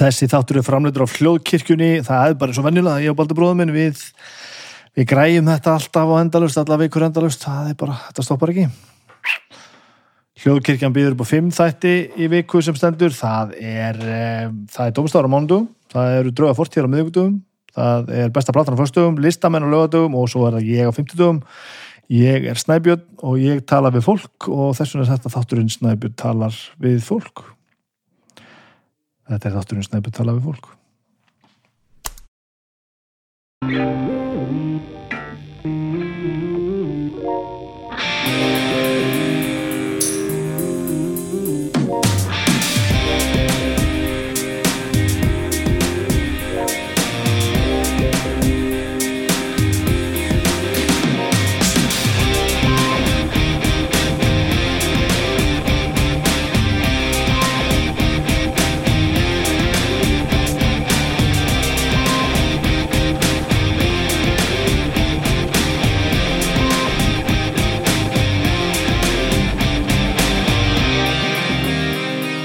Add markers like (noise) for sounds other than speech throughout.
Þessi þáttur er framleitur á hljóðkirkjunni, það er bara svo venjulega, ég og Baldur bróðum minn, við, við græjum þetta alltaf á endalust, alla vikur endalust, það er bara, þetta stoppar ekki. Hljóðkirkjan býður upp á fimm þætti í viku sem stendur, það er, um, það er Dómstára mándum, það eru drauga fortíðar á miðugdugum, það er besta platan á föstugum, listamenn á lögadugum og svo er það ég á fimmtudugum. Ég er Snæbjörn og ég tala við fólk og þess vegna er þetta þátturinn Snæbjörn talar við fólk. Þetta er þátturinn Snæbjörn tala við fólk.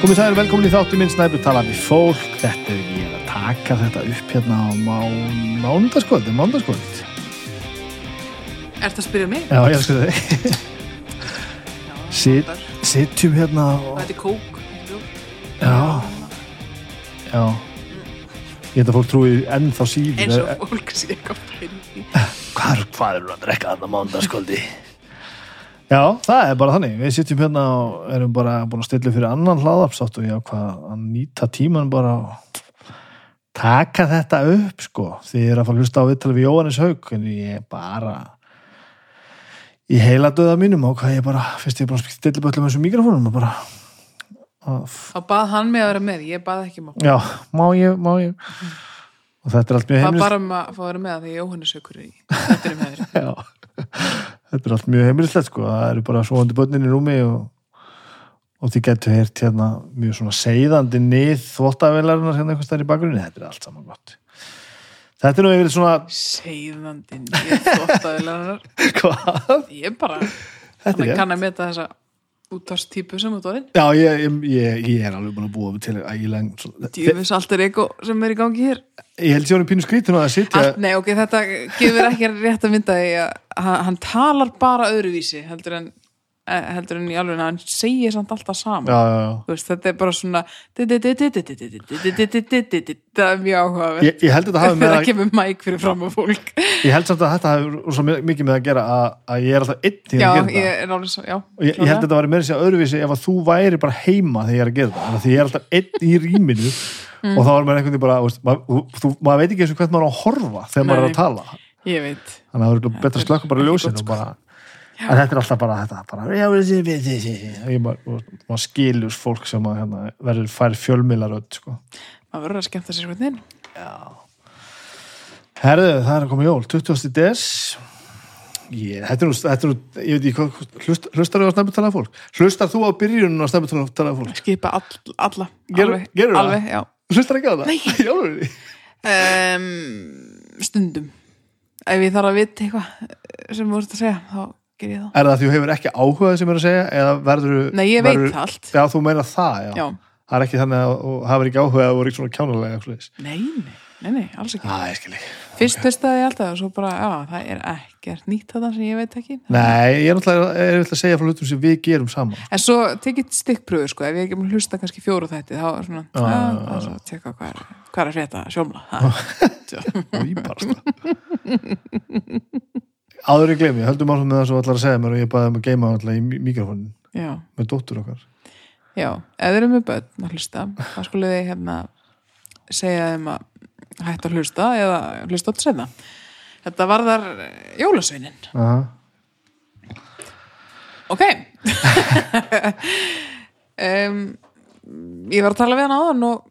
Komið sæður velkomin í þáttu minn Snæbjörn tala við fólk. Þetta er ég er að taka þetta upp hérna á má, mándaskvöld, mándaskvöld. Ertu að spyrja mig? Já, ég elskar þig. Já, Sit- reyndar. Sitjum hérna og... Þetta er kók. Já, já. Ég held að fólk trúi ennþá síður. eins og fólk sé eitthvað fyrir (laughs) Hvað er, hvað er að drekka þarna mándaskvöldi? Já, það er bara þannig. Við sitjum hérna og erum bara búin að stilla fyrir annan hlaðarpsátt og ég ákvað að nýta tíman bara og taka þetta upp, sko. Þið er að fara að hlusta á viðtalið við Jóhannes Haug en ég er bara í heila döða mínum og hvað ég bara, fyrst ég er bara að stilla upp öllum þessum mikrofónum og bara Þá bað hann mig að vera með, ég bað ekki maður já, má ég, má ég? Og þetta er allt mjög Það heimilist bara um að fá að vera með að því Jóhannes í (laughs) þetta er allt mjög heimilislegt sko, það eru bara svoandi börnin í rúmi og, og þið getur heyrt hérna mjög svona seiðandi nið þvóttavélarinnar hérna einhvers þar í bakgrunni, þetta er allt saman gott. Þetta er nú yfir svona, Seiðandinn, ég þóttaðilegar (laughs) hvað? Ég bara, hann kann að meta þessa útastýpu sem út þinn Já, ég, ég, ég, er alveg búin að búa til ægileg, svona, Djöfis allt er eitthvað sem er í gangi hér. Ég held ég honum pínu skrítin að sitja, Allt, Nei, ok, þetta gefur ekki rétt að mynda að hann, hann talar bara öðruvísi heldur en, heldur en í alveg hann segir samt alltaf saman já, já, já. Veist, þetta er bara svona það er mjög áhugaverð að með þegar að, kemur mæk fyrir fram á fólk ég held samt að þetta svo mikið með að gera að, að ég er alltaf einn til að gera það. er Og ég, held að þetta var meira sér öðruvísi ef að þú væri bara heima þegar ég er að gera það. Að því ég er alltaf einn í rýminu Mm. og þá er maður einhvern veginn bara, maður, veit ekki eins og hvert maður á að horfa þegar maður er að tala. Þannig að það er betra að slökka bara ekki ljósin gott, og sko. bara, en þetta er alltaf bara, þetta bara, já, ég maður, og maður skilur fólk sem að, hérna, verður fær fjölmiðlarödd, sko. maður verður að skemmta sér hvernig Herðu, það er að koma jól, 20. des ég, þetta er nú, þetta er nú ég veit ekki hlust, hlustar þú á snæmutalaða fólk? Hlustar þú á byrjunum á snæmutalaða fólk? skipa all, alla Gerðu- alveg, alveg, já Hlustar ekki á það? Um, (laughs) stundum ef ég þarf að vita eitthvað sem þú ert að segja, þá ger ég það. Er það því þú hefur ekki áhugað sem er að segja eða verður nei, ég veit það allt. Já, þú meina það, já. já, Það er ekki þannig að þú hafur ekki áhugað að voru ekki svona kjánulega eitthvað nei, nei, nei, nei, alls ekki. Já, ég skil ekki. fyrst hlustaði ég alltaf og svo bara, já, það er ekkert nýtt þetta sem ég veit ekki. Nei, ég er náttúrulega er náttúrulega að segja frá hlutum sem við gerum saman. en svo tekið stikkpröfu, sko, ef ég ekki mun hlusta kannski fjóru þætti, þá er svona Já, já, að, já, að, að tjekka hvað er, hvað er að frétta sjómla (laughs) Ha, Og ég bara stað. (laughs) Áður ég gleymi, höldum áfram með það sem þú ætlar að segja mér og ég baði um að geima alltaf í mikrofónin já, með dóttur okkar. já, ef þið eru með börn að hlusta, þá skulle þið hérna segja þeim að hætta að hlusta eða hlusta átt senna þetta varðar jólasveinin. Aha. ok. (laughs) Um, ég var að tala við hann áðan og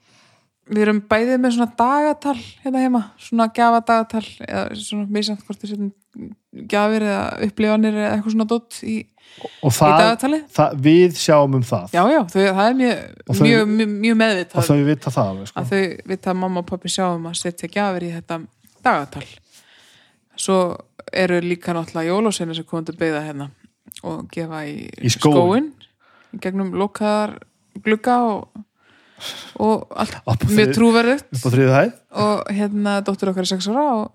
við erum bæðið með svona dagatal hérna heima, svona gjafadagatal eða svona misamt hvort við setjum gjafir eða upplifanir eða eitthvað svona dótt í, Og í það, við sjáum um það. já, já, þau, það er mjög, Og mjög, mjög, mjög Og meðvitað þau vita það alveg, sko. að þau vita að mamma og pappi sjáum að setja gjafir í þetta dagatal svo eru líka náttúrulega jólasveina sem komum til beigða hérna og gefa í, Í skóinn. í gegnum lokaðar glugga og og allt mjög hæð og hérna dóttir okkar er sex ára og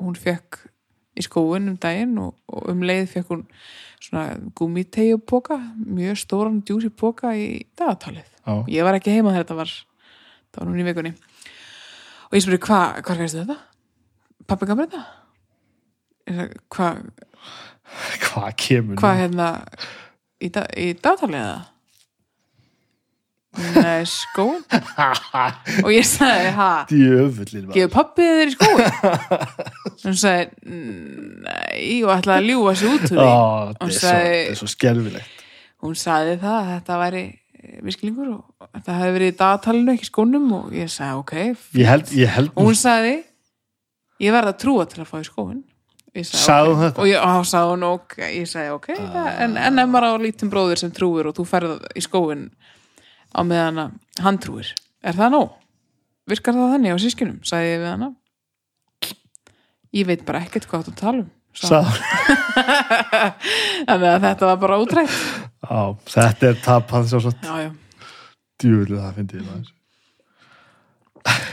hún fekk í skóin um daginn og, og um leið fekk hún svona gúmitegju póka, mjög stóran djúsi póka í dagatalið Já, ég var ekki heima þegar þetta var það var hún í vikunni og ég spurði, hvað, hvað fæstu þetta? Pappi gaf mér þetta? Hvað, hvað kemur hvað hérna í, da, í dagatalið eða? Nei, skóin og ég sagði, ha? Gefur pappið þér í skóin hún sagði nei og ætlaði að ljúga sig út úr því. Ó, Hún sagði- þetta er svo skelfilegt. Hún sagði það að þetta væri misklingur og þetta hefði verið í dagatalinu ekki skónum og ég sagði ok Ég held, ég held og hún sagði ég verð að trúa til að fá í skóin sagði, hún þetta? og ég, á, sagði hún ok. Ég sagði ok, það, en, en ef maður á lítinn bróðir sem trúir og þú ferð í skóin á meðan að hann trúir er það nóg? virkar það þannig á sískinum? sagði ég við hana ég veit bara ekkert hvað þú um hún. (laughs) þannig að þetta var bara útrætt á, þetta er tap hans og svo já, já. djúvulið það fyndi ég maður.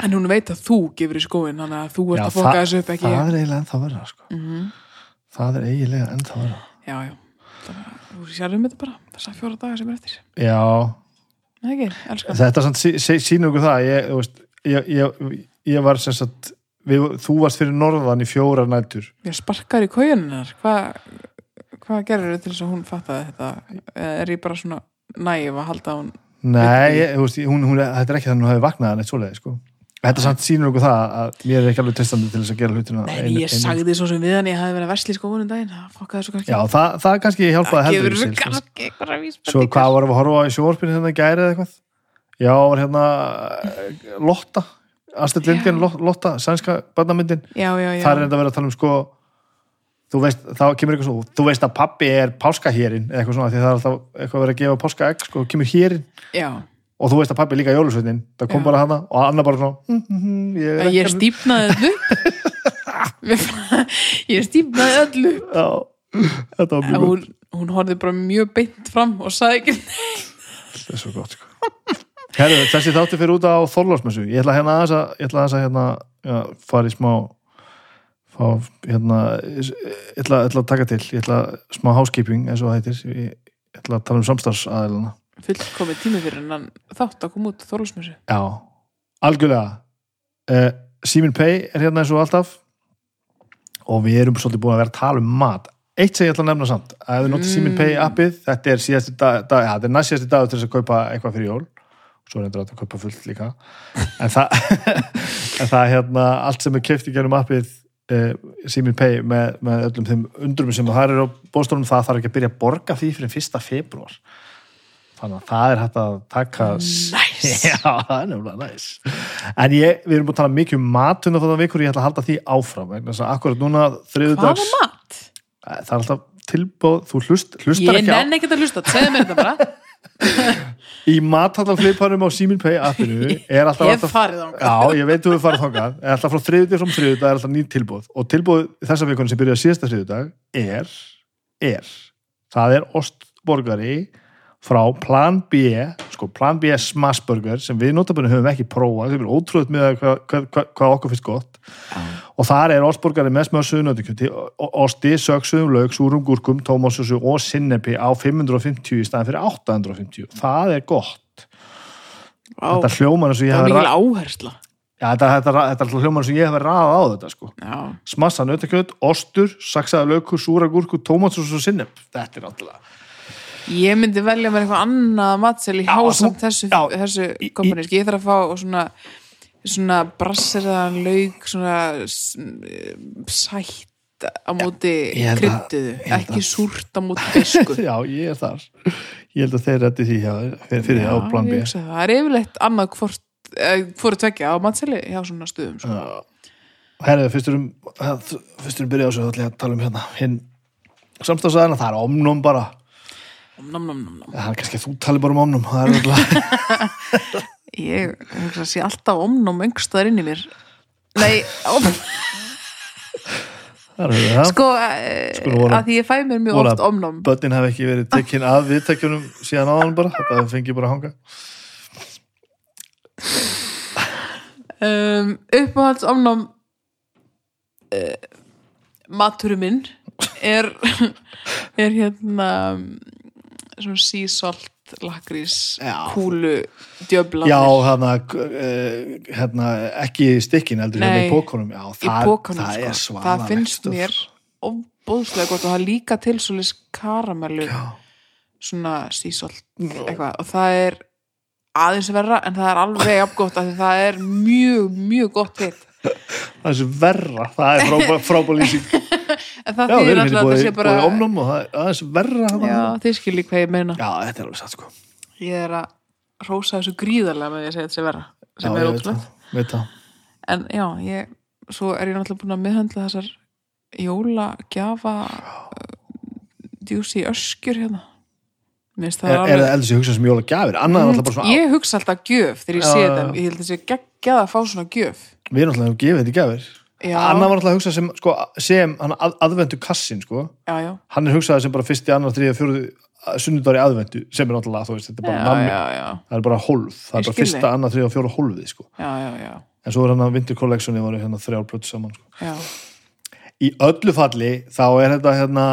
en hún veit að þú gefur í skóin þannig að þú ert Já, að foka þessu upp ekki það er eiginlega ennþá verða sko. Mhm. það er eiginlega ennþá verða já, já Það- þú sérðum þetta bara þessar fjóra daga sem er eftir já, ekki, þetta samt sí- sí- sýnir okkur það ég, veist, ég, ég, ég var sem sagt við, þú varst fyrir norðan í fjórar nætur. Ég sparkar í kójuninnar Hvað hva gerir þau til þess að hún fattaði þetta? Er ég bara svona næf að halda hún nei, veist, hún, hún, þetta er ekki þannig að hún hafi vaknað en eitt svoleiði sko. Þetta samt sýnir okkur það að mér er ekki alveg testandi til þess að gera hlutina Nei, einu- ég sagði svo sem við hann ég hafi verið að versla í skóunum daginn. Það fokkaði svo kannski. Já, það, það kannski hjálpaði Það heldur gefur ekki svo sko. kannski eitthvað vísbendingar. Svo hvað varum við að horfa á í sjóvarpinu hérna í gæri eða eitthvað? Já, var hérna eh, Lotta, Astrid Lindgren Lotta, sænska já Það er enda að vera að tala um sko þú veist, þá kemur eitthvað svo þú veist að pappi er páskahérinn eða eitthvað svona, því það er alltaf eitthvað að vera að gefa páskaegg sko, kemur hérinn. Já, og þú veist að pappi er líka jólusveitin, það kom Já. bara hana og annar bara svona hm, hm, hm, ég er ég, ekki stífnaði öllu (laughs) Ég stífnaði öllu Já, þetta var mjög gott hún, hún horfði bara mjög beint fram og sagði ekki þetta er svo gott sko. Herru, þessi þáttu fyrir út á Þorlásmessu ég ætla hérna aðeins að, ætla að hérna, já, fara í smá fá, hérna ég ætla, ætla að taka til, ég ætla smá housekeeping eins og það heitir. Ég, ætla að tala um samstarfsaðilana Fullkomið tími fyrir en hann þátt að koma út Þorlásmessu já, algjörlega. Uh, Simin Pay er hérna eins og alltaf. Og við erum svolítið búin að vera að tala um mat. Eitt sem ég ætla að nefna samt að þið notið Mm. Simin Pay appið þetta er síðasti dag, dag ja, þetta er næst síðasti dagur til þess að kaupa eitthvað fyrir jól. Svo er þetta að kaupa fullt líka. En það, (laughs) en það hérna allt sem er keift í gerum appið uh, Simin Pay með, með öllum þeim undrum sem það er á bóðstofnum það þarf ekki að byrja að borga því fyrir fyrsta februar þannig að það er hægt að taka Nice. (laughs) Já, það er nefnilega næs En ég, við erum búin að tala mikið um mat undan fyrir vikur, ég ætla að halda því áfram þess að akkurat núna þriðudags Hvaða mat? það er alltaf tilbúð, þú hlust, hlustar Ég ekki á nenni ekkert að hlusta, segðu mér þetta bara (laughs) í mathallarfliparum á Simin Pay appinu (laughs) er alltaf, Ég hef farið þangað. Já, ég veit þú hefur farið þangað er alltaf frá þriðudag frá þriðudag er alltaf nýtt tilbúð og tilbúð þessa vikuna sem byrjaði síðasta þriðudag er, er það er ostborgari frá Plan B sko Plan B Smashburger sem við notabunni höfum ekki prófað, sem er ótrúið með hvað, hvað, hvað, hvað okkur finnst gott. Og þar er ostborgari með smjöð suðunöndikjöndi osti, sögsuðum lauk, súrum gúrkum tómasúsu og sinnepi á 550 í staðin fyrir 850 það er gott. Vá, þetta hljómar eins og ég Það hef var mikil ra- áhersla. Já, þetta, þetta, þetta er hljómar eins og ég hef ræðað á þetta sko. Smassa nautakjöt, ostur, saksaða laukur súra gúrku, tómatsús og sinnep. Þetta er náttúrulega ég myndi velja mér eitthvað annað matsel í Já, hásamt þessu, já, þessu kompani Ég þarf að fá svona svona brasseraðan lauk svona s- sætt á móti held ekki súrt á móti besku (laughs) Já, ég er þar ég held að þeir reddi því fyrir, fyrir á plan B ég hugsa það. er yfirleitt annað hvort eh, hvort tvekja á matseli hjá svona stuðum sko. Já. Herðu, fyrstur um fyrstur um byrja á þessu, þá ætla ég að tala um hérna hinn samstafsæðina, það er omnum bara nom, nom, nom, nom. það er kannski að þú tali bara um omnum það er alltaf (laughs) ég hugsa að sé alltaf omnum öngstaðar inn í mér. Nei, om, það er það. Sko eh, að því ég fæ mér mjög oft omnum. börnin hef ekki verið tekinn af viðtækjunum síðan áðan bara, þetta fengi bara að hanga. Um, uppáhalds omnám uh, maturum minn er (laughs) er hérna sísalt lakrís kúlu djöflanir Já, hérna, uh, hérna ekki í stikkin heldur hérna í Nei, pókunum Já, það, pókanum það er sko. svaðalegt það finnst stöf. mér óbúðslega gott og það er líka til svolítið karamellu Já, svona sísalt eitthvað. Og það er aðeins verra en það er alveg afgótt af því það er mjög, mjög gott hitt (laughs) það er verra. Það er lýsing (laughs) en það Já, þýðir alltaf hérna að það sé bara í omnum og það er aðeins verra þarna. já, þið skiljið hvað ég meina Já, þetta er alveg satt sko ég er að rósa þessu gríðarlega með því að segja þetta sé verra sem Já, er ég ótrúlega það, veit það. en já, ég, svo er ég náttúrulega búin að miðhandla þessar jólagjafa uh, djúsi öskjur hérna það Er, er alveg- það eldur sem hugsa sem jóla gjafir? Annað er alltaf bara svona ég hugsa alltaf gjöf þegar ég Já, sé já, þetta já. ég held að þessi geggjað að fá svona gjöf Við erum alltaf að gefa þetta í gjafir Annað var alltaf að hugsa sem, sko, sem hann að, aðvendu kassin, sko. Já, já, Hann er hugsaði sem bara fyrsti, annar, þriðja, fjóruði sunnudagur í aðvendu, sem er náttúrulega, veist, þetta er bara já, það er bara hólf. Það er bara fyrsta, annar, þriðja og fjóra hólfið, sko. En svo er hann að Winter Collectioni voru hérna þrjár plötu saman, sko. Í öllu falli, þá er þetta hérna,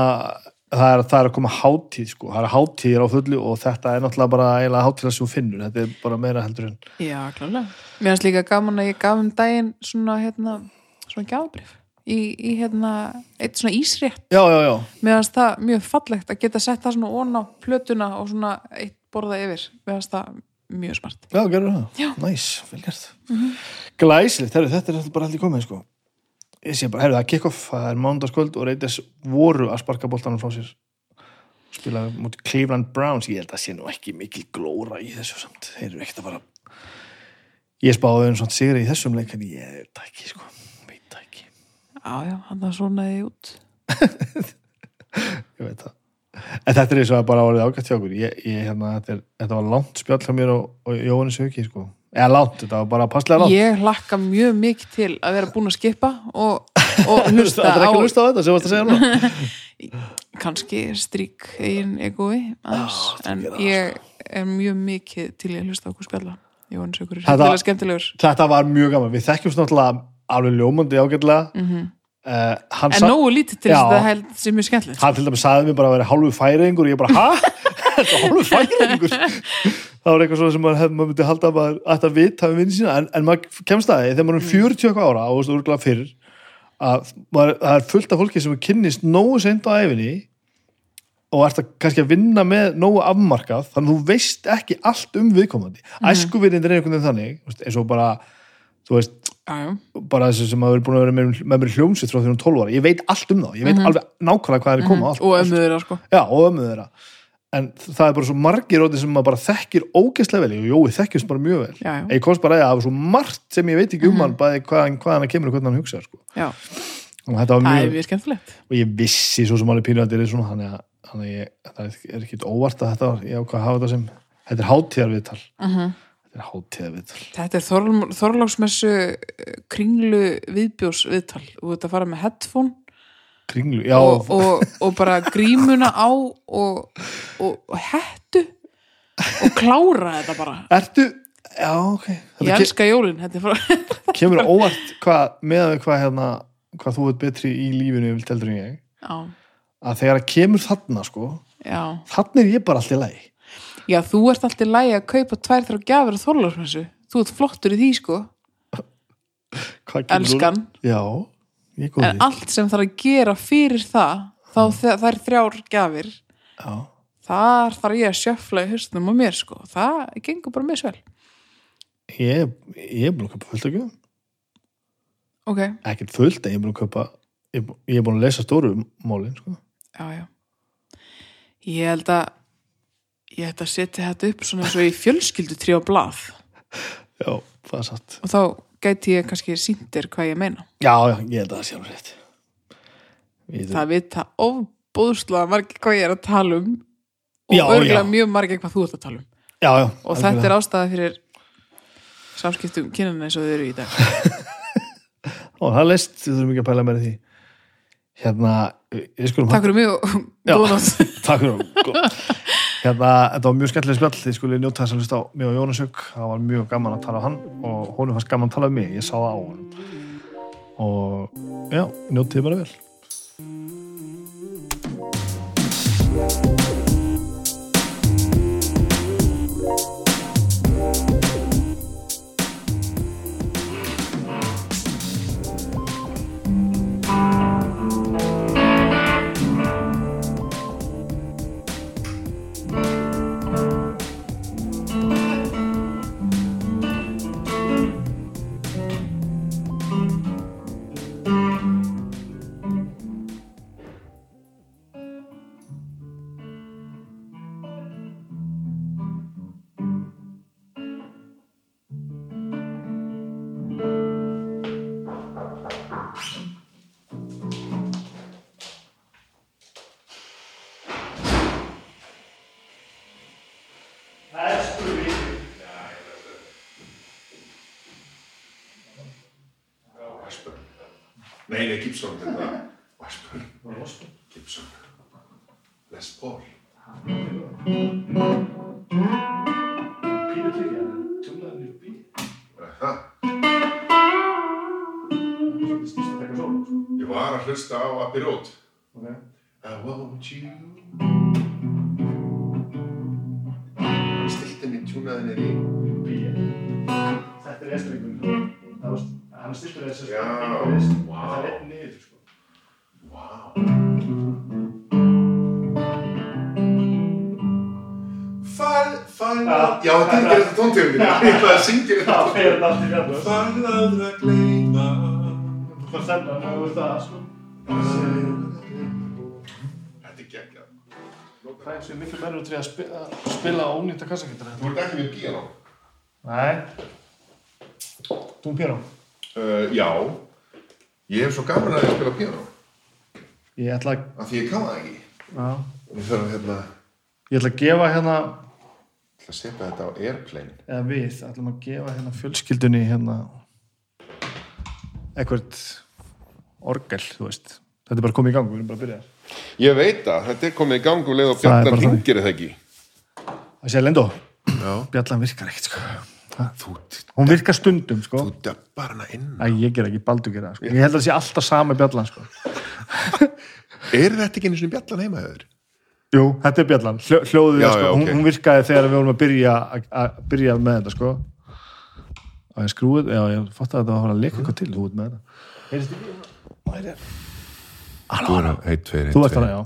það er, það er að koma hátíð, sko, það er hátíðir á fullu og þetta er náttúrulega bara hátíðar sem þú finnur, þetta er bara meira heldur en já klálega. Mér finnst líka gaman að ég gaf um daginn svona hérna, svona gjafabrif í, í hérna, eitt svona ísrétt. Já, já, já, mér finnst það mjög fallegt að geta sett það svona ón á plötuna og svona eitt borða yfir. Mér finnst það mjög smart. Já, gerur það. Næs, vel gert. Glæsilegt, herru, þetta er bara allir komið, sko. Ég sé bara, herru, það er kick-off, það er mándaskvöld og reytis voru að sparka boltanum frá sér. Spila mútið Cleveland Browns. Ég held að sé nú ekki mikil glóra í þessu samt, þeir eru ekkert að fara ég spáði um svona sigri í þessum leik en ég veit það ekki, sko já, já, hann það svona þið út. Ég veit það. En þetta er eins og að bara árið ágætt hjá okkur. Ég, ég, hérna, þetta, er, þetta var langt spjall hjá mér og, og Jóhannes Hauki, sko. Eða langt, þetta var bara passlega langt. Ég hlakka mjög mikið til að vera búin að skipa og, og (laughs) hlusta Það er á ekki hlusta á þetta sem varst að segja núna. (laughs) Kannski strík eigin egoi þú en ég er mjög mikið til að hlusta á okkur spjalla. Jóhann Sökur er Þetta- skemmtilega skemmtilegur. Þetta var mjög gaman, við þekkjumst náttúrulega alveg ljómandi ágætlega. Mm Mhm. Hann, en nógu lítið til þess að það held sem er skemmtilegt hann til dæmis sagði mér bara að vera hálfu færingur og ég bara, hæ? (laughs) Hálfu (laughs) færingur Það var eitthvað svona sem maður, maður myndi halda að maður ætti að vita um vinn sína en, en maður kemst að því, þegar maður er 40 eitthvað ára og þú veist, úrglega fyrir að maður, það er fullt af fólki sem er kynnist nógu seint á æfinni og ert að kannski að vinna með nógu afmarkað, þannig að þú veist ekki allt um viðkomandi. Mm. Æskuvinnindir er einhvern veginn þannig, þú veist, og bara þessi sem hafa verið búin að vera með, með mér í hljómsveit frá því hún 12 ára, ég veit allt um það ég veit alveg nákvæmlega hvað er að koma allt, og allt, ömmuður sko. þeirra. En það er bara svo margir róti sem maður bara þekkir ógeðslega vel, og jói þekkjast bara mjög vel. Já, já, ég komst bara að það var svo margt sem ég veit ekki um hann bæði hvað, hvað hann kemur og hvernig hann hugsa sko. það er mjög, skemmtilegt. Og ég vissi svo sem alveg er svona, þannig að, þannig að ég, það er ekki óvart að þetta ég þetta sem þetta er hátíðarviðtal. Uh er hátíðarviðtal þetta er Þorl- Þorláksmessu eh, kringlu viðbjós viðtal og þetta fara með headphone kringlu, já, og, og, og bara grímuna á og, og, hettu og klára þetta bara. Ertu já, ok, ég þetta ke elska jólin þetta bara kemur óvart hvað, með hvað hérna hvað þú ert betri í lífinu heldur en ég. Já, að þegar að kemur þarna sko já. þannig er ég bara allt í lagi já, þú ert alltaf lægi að kaupa tvær þrjá gjafir á Þorláksmessu. Þú ert flottur í því sko. Elskan, já, ég góði en allt sem þarf að gera fyrir það þá það er þrjár gjafir já, þar þarf ég að sjöfla í höstum á mér sko, það gengur bara misvel. Ég, ég er búin að köpa fullt að gjöfum. Ok, ekkert fullt, en ég er búin að köpa ég, ég er búin að lesa stóru málin sko. já, já. Ég held að ég held að setja þetta upp svona eins og í fjölskyldu trí á blað. Já, það er satt. Og þá gæti ég kannski sýndir hvað ég meina. Já, já, ég held að það sé alveg rétt. Við- það vita ofbúðslega margir hvað ég er að tala um og Já, örgulega já. mjög margir hvað þú ert að tala um. Já, og þetta er ástæða fyrir samskiptum kynana eins og þau eru í dag. (laughs) Og það leist, við þurfum ekki að pæla í því. Hérna, við skulum takk fyrir mig og Já. góða nótt (laughs) Takk fyrir Gó- Hérna, þetta var mjög skemmtileg spjall, þið skulle njóta þess að hlusta á mig og Jónasök, það var mjög gaman að tala á hann og honum fannst gaman að tala um mig, ég sá það á honum. Og já, njótið bara vel tóntegundin. Ég ætlaði að syngja þetta það fer þetta allt í fjallur Farðu aldrei að gleyma. þú fannst og þú veist það. Þetta er geggjað. það er svo miklu verður til að spila, spila ónýtta kassakettur Þú ert ekki með piano. nei þú er pjörn Uh, já, ég hef svo gaman að ég spila piano. ég ætla að Af því ég kann það ekki. já. Ég þarf að, hérna, ég ætla að gefa hérna ætla að setja þetta á airplane. eða við ætlum að gefa hérna fjölskyldunni hérna eitthvað orgel, þú veist þetta er bara komið í gang, við erum bara að byrja Ég veit að þetta er komið í gang og leið og er þannig. hringir eða ekki. það sé lendó, Já. bjallan virkar ekkert sko. Þú, hún virkar stundum sko. þú döpar hana inn. Æ, ég ger ekki, Baldur gera sko. ég held að það sé alltaf sama bjallan sko. (laughs) Er þetta ekki einu sinni bjallan heima höfður? Jú, þetta er bjallan, Hljó, hljóðið Já, sko. já, hún, hún virkaði þegar við vorum að byrja að- að byrja með þetta sko. og ég skrúið, já, ég fatt að þetta var að fara að leka eitthvað til, þú ert með þetta heyrðist ekki, Væri- Þú er að, veist það, já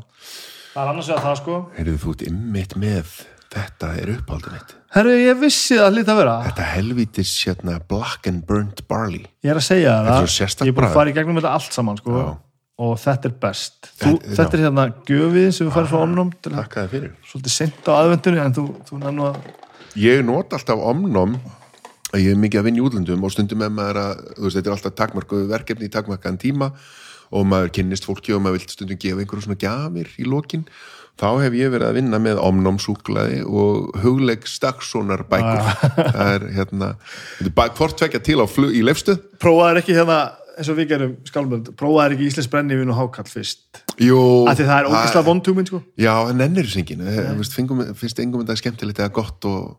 það er annars vegar það sko Heyrðu, þú ert ymmit með þetta er uppáldum mitt. herru, ég vissi það lítið að vera Þetta helvítis hérna black and burnt barley. Ég er að segja Þetta er það, sérstakt ég er búin að fara í gegnum þetta allt saman sko, Já. Og þetta er best. Þú, Þetta- þetta er hérna gjöfið sem við færum frá omnum til að Takk að þið fyrir. svolítið sent á aðvendunni en þú, þú nannu að Ég not alltaf omnum að ég er mikið að vinna í útlöndum og stundum með maður að, veist, þetta er alltaf takmarkuð verkefni í takmarkaðan tíma og maður kynnist fólki og maður vilt stundum gefa einhverju svona gjafir í lokin. Þá hef ég verið að vinna með omnum súklaði og hugleik stakkssonar bækur það er hérna hvort tvekja til á flug í leifstuð prófaðir ekki hérna eins og við gerum skálmöld, prófaðir ekki Íslands brennivinn og hákall fyrst? Jú, því það er ógislega vondhúminn sko. Já, en Þú veist, fingum- finnst engum þetta skemmtilegt eða gott og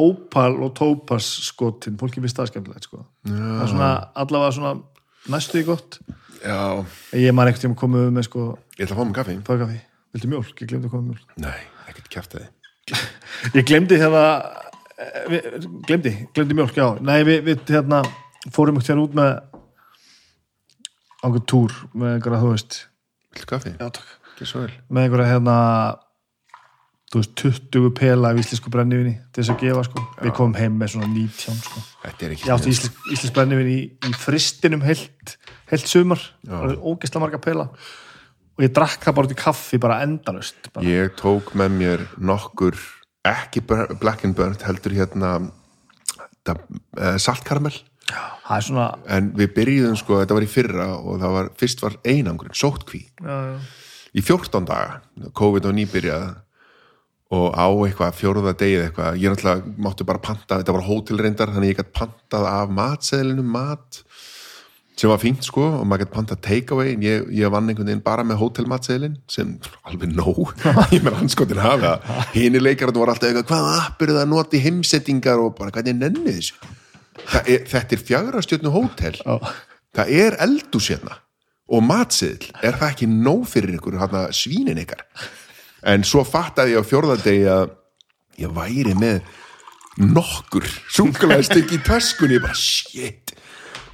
ópal og tópas skotin, fólki finnst það skemmtilegt sko. Það er svona, allavega svona næstu í gott. Já, ég man ekkert tíma komið með sko ég ætla að fá mig kaffi. fagafí, viltu mjólk, ég glemdi að koma með mjólk. Nei, ekkert kjæft (laughs) Ég glemdi hérna eh, glemdi, glemdi mjólk, já. Nei, við, við hérna fórum ekkert hérna út með á einhvern túr með einhverja, þú veist. Viltu kaffi? já, takk, Ekki svo vel. Með einhverja hérna þú veist, 20 pela af íslensku brennivinni til þess að gefa, sko. Við komum heim með svona 19, sko. Þetta er ekki ég átti íslensk, íslensk brennivinni í, í fristinum heilt, heilt sumar. Ógeðslega marga pela. Og ég drakk það bara út í kaffi bara endalust bara. Ég tók með mér nokkur ekki bur- black and burnt heldur hérna það, uh, saltkaramell það er svona en við byrjuðum sko, þetta var í fyrra og það var, fyrst var einangurinn, sóttkví. Já, já. í 14 daga, COVID og nýbyrjað og á eitthvað fjóruða degið eitthvað, ég náttúrulega mátti bara panta, þetta var hótelreyndar, þannig ég gætt pantað af matseðlinum mat sem var fínt sko og maður gett panta takeaway. En ég, ég vann einhvern veginn bara með hótelmatseðlin sem alveg nóg. (laughs) Ég með anskotin hafa hini leikar voru alltaf eitthvað, hvað app eru það að nota í heimsettingar? Og bara hvernig nenni þessu er, þetta er fjagra stjórnu hótel það er eldús hérna og matseðl, er það ekki nóg fyrir ykkur hana, svínin ykkar? En svo fattaði ég á fjórðardegi að ég væri með nokkur súkulæðstik í töskunni. Ég bara shit.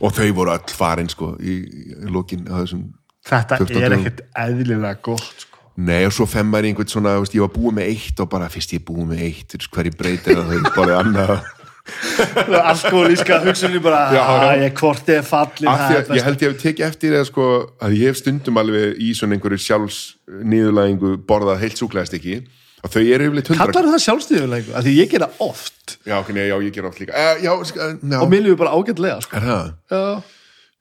Og þau voru öll farin sko í, í þessum Þetta 14 er ekkert eðlilega gott sko. Nei og svo fem maður einhvern svona, veist, ég var búið með eitt og bara fyrst ég er búið með eitt, hverju breytir það? Þau bara annað Alkoholíska hugsunni bara að ég ég er fallin að ég held ég hef tekið eftir það sko, að ég hef stundum alveg í svona einhverju sjálfs niðurlægingu borðað heilt súklaðist ekki og þau eru yfirleitt hundra Kallar það sjálfstíðuleiku? Af því ég gera oft. Já, ok, nei, já, ég ger oft líka. Uh, já, uh, og mér lífur bara ágætlega sko. Já.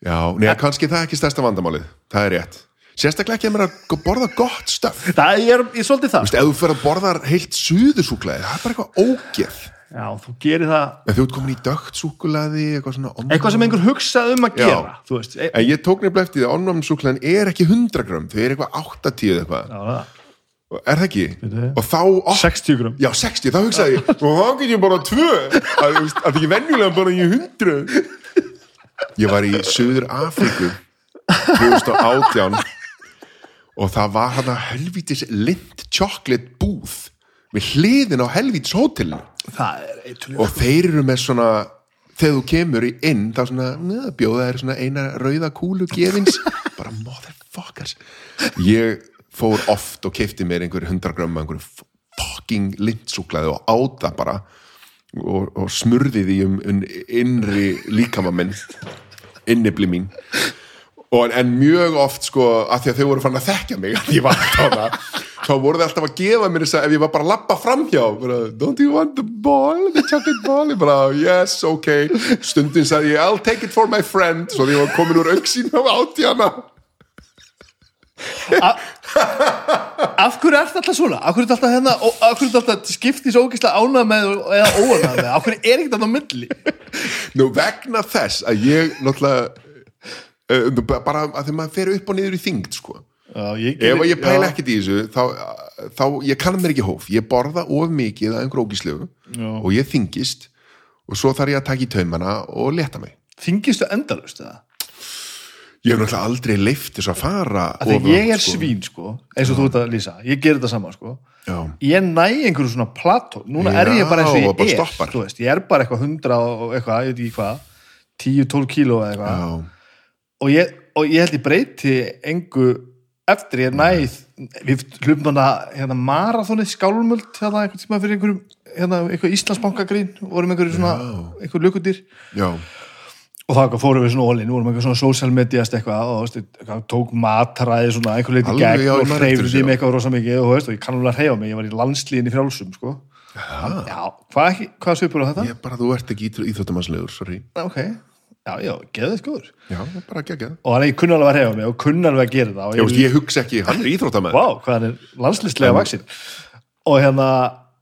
Já, nei, kannski það er ekki stærsta vandamálið. Það er rétt. Sérstaklega ekki að mér að borða gott stöf Það er, ég er svolítið það. Þú veist, ef þú fyrir að borða heilt suðusúklaði það er bara eitthvað ógeð Já, þú gerir það. En þú ert komin í dögt súkulaði eitthvað svona omnum. eitthvað sem einhver hugsað um að gera veist, e ég tók nefnilega eftir því að onnumsúklaðin er ekki 100 gram, þau er eitthvað 80 eitthvað, Já, er það ekki? Bíddu. og þá, ó, 60 grum já 60, þá hugsaði ég og þá get ég bara tvö. Að, þú veist, að ekki venjulega bara í 100 ég var í Suður Afríku 2018 og það var hann að helvítis lind chocolate búð við hliðin á helvítis hótelinu. Er og þeir eru með svona þegar þú kemur í inn þá svona, neða, bjóða þeir svona eina rauða kúlu gefins. (laughs) Bara motherfuckers. Ég fór oft og keipti mér einhver 100 grömmu einhver fucking lindsúklaði og áta bara og, og smurði því um, um innri líkama minn (laughs) innibli mín og, en mjög oft sko að því að þau voru fann að þekkja mig (laughs) að ég var það þá voru þau alltaf að gefa mér þess að ef ég var bara að lappa framhjá bara, don't you want the ball, the chocolate ball ég bara, yes, ok stundin sagði ég, I'll take it for my friend svo því ég var komin úr auksín á átjana Af hverju er þetta alltaf svona? Af hverju er þetta alltaf hérna og af hverju er þetta alltaf skiptis ógeðslega ánað með eða óanað með? Af hverju er ekkert alltaf milli? nú vegna þess að ég náttúrulega bara að þegar maður fer upp og niður í þyngd sko. Já, ég ef ég pæla ekkert í þessu þá, þá ég kann mér ekki hóf. Ég borða of mikið að einhver ógislegu Já. og ég þingist og svo þarf ég að taka í taumana og leta mig. Þingistu endalust eða? ég hef náttúrulega aldrei leift þess að fara því of ég er sko. svín sko eins og þú ert að lýsa, ég ger þetta saman sko. Já. ég næ einhverju svona plató núna er Já, ég bara eins og og ég er þú veist, ég er bara eitthvað 100 og eitthvað, ég veit ekki hvað 10-12 kíló eða eitthvað. Já. Og ég, og ég held ég breyti engu eftir ég næð við hlupum hana hérna marathonið skálmöld hérna einhvern tíma fyrir einhverjum hérna eitthvað Íslandsbankagrín vorum einhverju svona einhver lukudir Já. og það fórum við svona ólinn, vorum eitthvað svona social mediast eitthvað og eitthvað, tók matræði svona einhver leiti gegn já, og hreyfði mig já. eitthvað rosa mikið og, veist, og ég kann alveg að hreyfa mig, ég var í landslíðin í frjálsum sko. já, hvað, ekki, hvað svipur á þetta? ég bara, þú ert ekki íþróttamannslegur, sorry. Ok, já, já, geðið skoður já, bara gegja og þannig ég kunni alveg að hreyfa mig og kunni alveg að gera það. Og ég, veist, ég hugsa ekki, hann er íþróttamenn Vá, hvað hann er landslýslega vaksin og hérna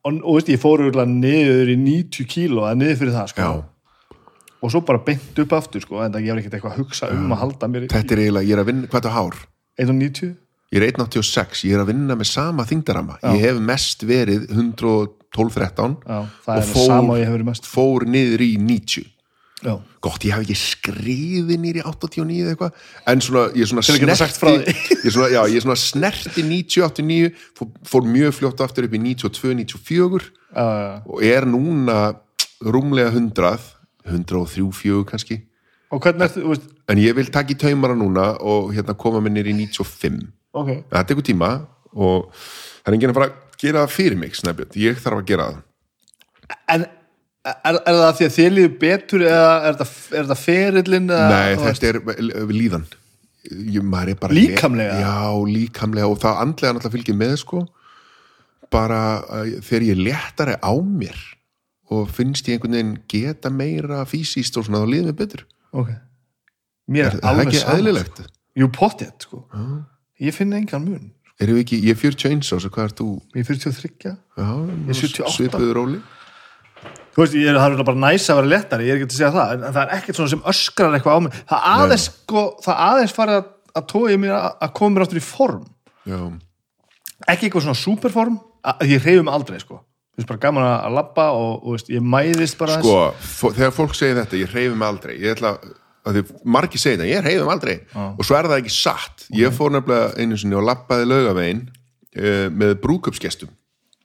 og, og veist, ég fór örugglega niður í 90 kíló eða niður fyrir það sko. Já. og svo bara beint upp aftur sko, en það var ekkert eitthvað að hugsa um að halda mér þetta er eiginlega, ég er að vinna, hvað er það hár? 190 ég er 186, ég er að vinna með sama þingdarama ég hef mest verið 112-13 Já, það er það sama og mest. fór niður í 90 já. gott, ég hef ekki skriðið nýr í 89 eða eitthvað, en svona ég er svona því. (laughs) ég er svona, já, ég er svona snerti 90, 89 fór, fór mjög fljótt aftur upp í 92, 94 Já, já, já. og er núna rúmlega 100 103, 4 kannski ertu, þú en ég vil taka í taumara núna og hérna koma mér nýr í 95 ok, það tekur tíma og það er enginn að fara að gera fyrir mig snæbjörn, ég þarf að gera það en er, er það því að þið líður betur eða er það, er það ferillin Nei, þú veist? þetta er við líðan ég, er Líkamlega? Já, líkamlega og það andlega náttúrulega fylgir með sko bara uh, þegar ég er léttari á mér og finnst ég einhvern veginn geta meira fysiskt og svona þá líður mér betur ok mér er er það alveg ekki sama eðlilegt? sko. jú, pottið, sko ég finn engan mun Erum við ekki, ég er 41 ás og hvað er þú? ég er 43 Já, er 78. svipuður róli þú veist, ég, það er bara næs að vera léttari, ég er ekki að segja það en, það er ekkert svona sem öskrar eitthvað á mig. Það aðeins, sko, það aðeins farið að, að tói mér að, að koma mér áttur í form. Já, ekki eitthvað svona superform að ég reyfum aldrei, sko. Þú veist, bara gaman að labba og, og veist, ég mæðist bara sko, fó- þegar fólk segir þetta ég reyfi mig aldrei ég ætla að því margir segir þetta, ég reyfi mig aldrei. Og svo er það ekki satt. Ég fór nefnilega einu sinni og lappaði laugavegin uh, með brúköpsgestum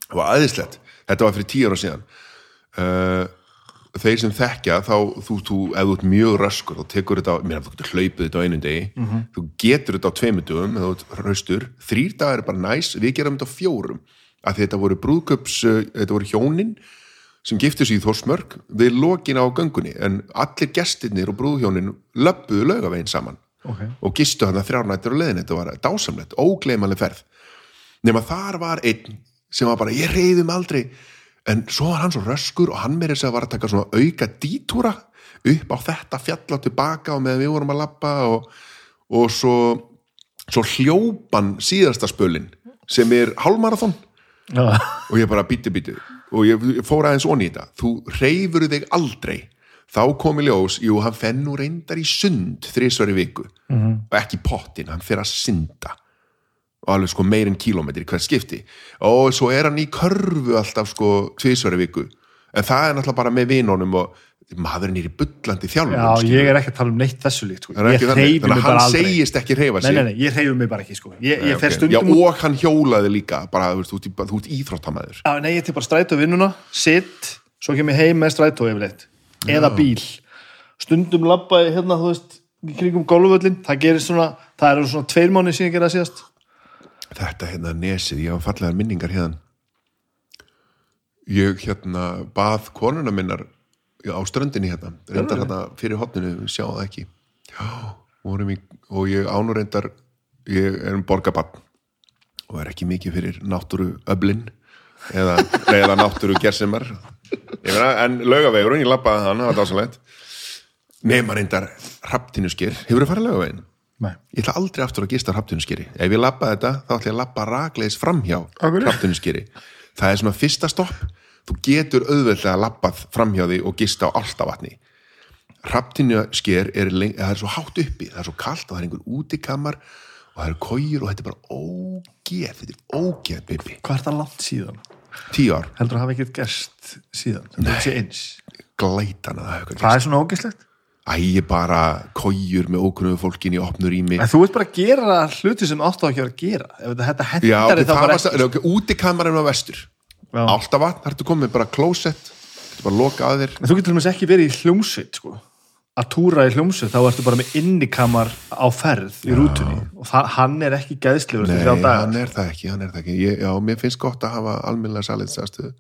það var aðeinslegt, þetta var fyrir tíu ára síðan uh, þeir sem þekkja þá, þú, þú, ef þú ert mjög raskur þá tekur þetta, mér þú getur hlaupið þetta á einum degi þú getur þetta á tveimur dögum ef þú raustur, þrýr dagar er bara næs við gerum þetta á fjórum. Því þetta voru brúðköps, uh, þetta voru hjónin sem giftu sig í Þórsmörk við lokin á göngunni en allir gestirnir og brúðhjónin löppuðu laugavegin saman Ok. og gistu hann að þrjárnættur og leðin þetta var dásamlegt, ógleymanleg ferð. Nema þar var einn sem var bara, ég reyði mig aldrei en svo var hann svo röskur og hann meiri þess að var að taka svona auka dítúra upp á þetta fjalla og tilbaka og meðan við vorum að labba og, og svo, svo hljópan síðasta spölin sem er hálmarathon Já, og ég bara býti býti og ég, ég fór aðeins onni í þetta. Þú reyfur þig aldrei. Þá kom í ljós, jú, hann fenn nú reyndar í sund þrísvar í viku. Og ekki pottin, hann fer að synda og alveg sko meir en kílómetri hvert skipti og svo er hann í körfu alltaf sko tvísvar í viku en það er náttúrulega bara með vinunum og maðurinn er í bullandi þjálfum já ég er ekki að tala um neitt þessu líkt sko. Ég reyfi mig að bara hann aldrei segist ekki reyfa nei, sig nei, nei, ég reyfi mig bara ekki, sko ég, ég Nei, fer ok. stundum Já, og hann hjólaði líka bara, þú ert, íþróttamæður Já, nei, ég til bara strætó vinnuna, sitt, svo kem ég heim með strætó yfirleitt, eða bíl. Stundum labba ég hérna, þú veist, kringum golfvöllin, það gerist svona, það eru svona tveir mánu síðan ég gera það síðast. Þetta hérna nesið, ég hafa fallegar minningar hérna ég hérna bað konuna minnar á ströndinni hérna, reyndar hérna fyrir hotninu, sjáum það ekki. Já, vorum í, og ég ánur reyndar ég er um borgabann og er ekki mikið fyrir náttúru öblin eða, eða náttúru meina, en laugavegurinn, ég labbaði hann, það var dásalegt nema reyndar raptinuskir, hefur þú farið laugaveginn? Nei. Ég ætla aldrei aftur að gista hraftunuskeri. Ef ég labba þetta, þá ætla ég að labba rakleis framhjá hverju? hraftunuskeri. Það er svona fyrsta stopp. Þú getur auðveldlega labbað framhjá því og gista á alltavatni. Hraftunusker er, leng- það er svo hátt uppi, það er svo kalt og það er einhver útikammar og það eru kójur og þetta er bara ógeð, þetta er ógeð, baby. Hvað er það langt síðan? Tíu ár, Heldur að hafa ekkert gerst síðan? Heldur það sé eins? glætan að það er svona ógislegt? Æ, bara kójur með ókunnuðu fólkin í opnur. En þú ert bara að gera hluti sem áttu að ekki að gera. Ef þetta- hendar ok, þá bara var stað, ok, útikamarinn var vestur. Já. Alltaf vatn, þar ertu komið bara klósett, þetta bara loka að þér. En þú getur til dæmis ekki verið í hljómsveit, sko. Að túra í hljómsveit, þá ertu bara með innikamar á ferð í rútunni. Og hann er ekki gæðslegur Nei, hann er það ekki, hann er það ekki. Ég, já, mér finnst gott að hafa almennilega saliðsastöðu.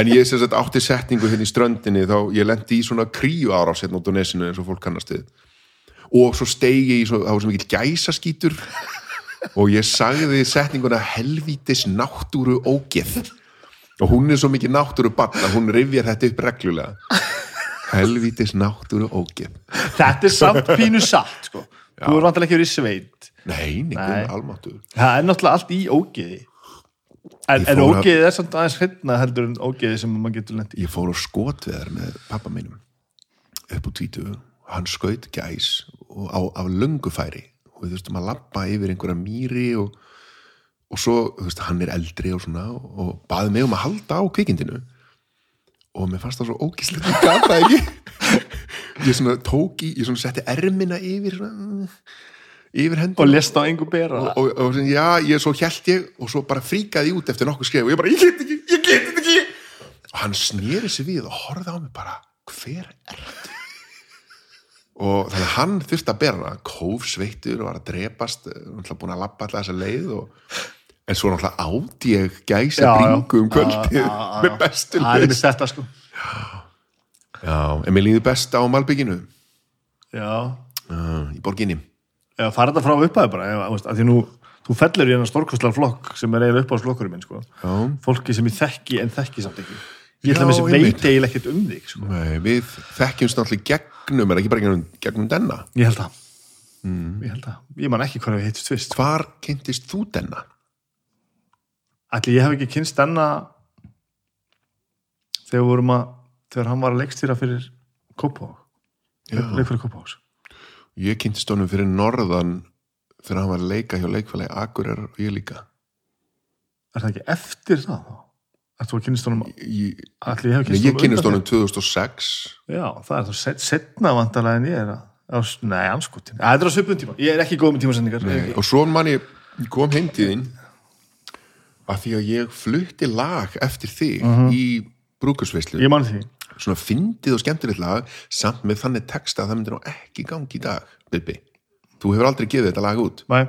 en ég sem sagt átti setningu hérna í ströndinni, þá ég lendi í svona kríu árás hérna út á nesinu eins og fólk kannast við. Og svo steigi í, svo, það var svo mikill gæsaskítur og ég sagði setninguna helvítis náttúru ógeð. Og hún er svo mikið náttúru bann að hún rifjar þetta upp reglulega. Helvítis náttúru ógeð. Þetta er samt (laughs) pínu satt, sko. Þú er vantilega ekki verið sveit. Nei, Nei. neitt almáttur. Það er náttúrulega allt í ógeði. En, en ógeðið er samt aðeins hreitna heldur en ógeðið sem maður getur lendi ég fór á skotveðar með pappa mínum upp á tvítu hann skaut gæs og á, á löngufæri og við þurftum að labba yfir einhverja mýri og, og svo, þú veist, hann er eldri og svona og baði mig um að halda á kvikindinu og mér fannst það svo ógíslega ég gat það ekki. (laughs) Ég svona tók í, ég svona setti ermina yfir svona, yfir Og hendur lest á engu bera. og, og, og sem, já, ég svo hjælt ég og svo bara fríkaði ég út eftir nokkuð skref og ég bara, ég get ekki, ég get þetta ekki. Og hann sneri sig við og horfði á mig bara, hver er og þannig að hann þurfti að bera hana, kófsveittur og var að drepast, náttúrulega búin að labba alltaf þessa leið og en svo náttúrulega átt ég gæsa bringu um kvöldið (laughs) með bestu Það er með þetta, sko. já, en mér líður best á Malbygginu Já. uh, í borginni Já, fara þetta frá upphæðu bara. Ef, veist, að því nú, þú fellur í hennar stórkostlar flokk sem er eiginlega upp á slokkurum minn, sko. já, Fólki sem ég þekki en þekki samt ekki. Ég Já, ætla með einmitt. veit eiginlega ekkert um þig, sko. Nei, við þekkjumst náttúrulega gegnum, er ekki bara gegnum, gegnum denna Ég held það. Mm. Ég. Ég man ekki hvað við heitist fyrst. hvar kynntist þú denna? Ætli ég hef ekki kynst enna þegar vorum að þegar hann var að leikstýra fyrir Kópá leik fyrir Kópá ég kynntist honum fyrir norðan þegar hann var að leika hjá leikfélagi Akureyrar og ég líka. Er það ekki eftir það þá? Ættu að kynast honum ég, allir ég hef nei, kynnst ég undan honum 2006 því. já, það er þá set, setna vantarlega en ég er að nei, anskutin, það er á svipun tíma. Ég er ekki góð með tímasendingar. Og svo man ég ég kom heimtíðin að því að ég flutti lag eftir þig í brúkusveislu ég man því svona fyndið og skemmtilegt lag samt með þannig texta að það myndir nú ekki gangi í dag Bibi, þú hefur aldrei gefið þetta lag út. Nei.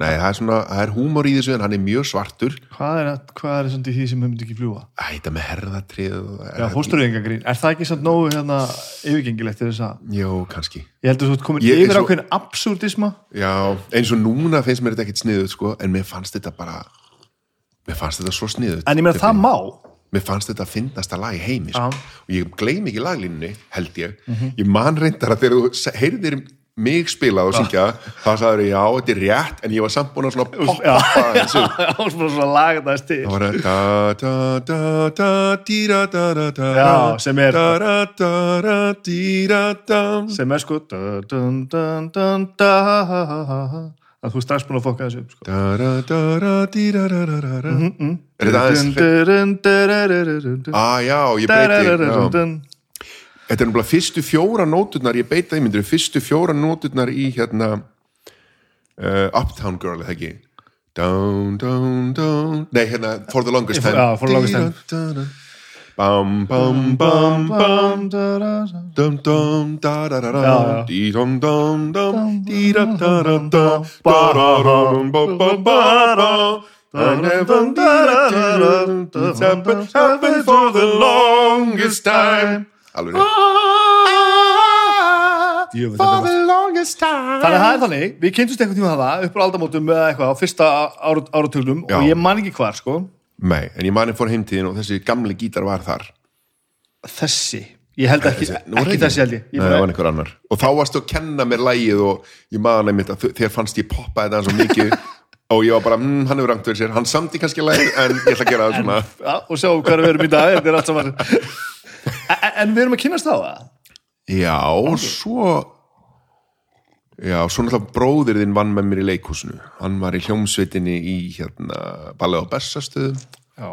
nei, það er svona, það er húmor í þessu en hann er mjög svartur. Hvað er, hvað er svona í því sem við myndum ekki fljúa Æ, þetta með herðatrið já, fóstureyðingagrín, er það ekki samt nógu hérna yfirgengilegt til þess að Jó, kannski. Ég heldur þú ert komin Ég- yfir ákveðin absúrdisma. Já, eins og núna finnst mér þetta ekkit sniðut sko, en mér fannst þetta bara mér fannst þetta svo sniðut en ég meina það má. Mér fannst þetta að finnast að lag í heimi sko. Og ég gleym ekki laglínunni held ég, ég man reyndar að þegar þú heyrðir mig spila og syngja þá sagður ég já, þetta er rétt en ég var samt búin að svona poppa þessu (laughs) já, svona svona laga það til. Það var að da da da da dýra da da da Já, sem er- da da da da dýra da sem er sko dun, að þú strax búin að fokka þessu upp sko. da da er þetta aðeins ah já, ég breyti já. Þetta er náttúrulega fyrstu fjóra nóturnar, ég beita því myndir, fyrstu fjóra nóturnar í hérna uh, Uptown Girl, eða ekki? Down, down, down Nei, hérna, For the Longest Time For the Longest. Time Bam, bam, bam, bam Dum, dum, da, da, da, da. Dí, dum, dum, dum. Dí, da, da, da, da. Ba, da, dum, ba, ba, ba, ba. I never needed to happen, happen for the longest time. Alveg rétt. For the longest time. Þannig að það er þannig, við kynntumst einhvern tíma það upp á aldamótum eða eitthvað á fyrsta ára, áratögnum Já. og ég man ekki hvar sko Nei, en ég mani fór heimtíðin og þessi gamli gítar var þar. Þessi, ég held ekki, Þessi- ekki það þessi held ég, Nei, ég það var einhver annar. Og þá varstu að kenna mér lægið og ég man einmitt að þér fannst ég poppa þetta svo mikið (laughs) og ég var bara, mm, hann hefur rangt fyrir sér. Hann samti kannski lægið en ég ætla að gera það svona. Ja, og sjáum hvað við erum í dag. Þetta er allt saman en, en við erum að kynnast á það? Já, svo Já, svo náttúrulega bróðir þinn vann með mér í leikhúsinu hann var í hljómsveitinni í hérna Balli á Bessastöðum Já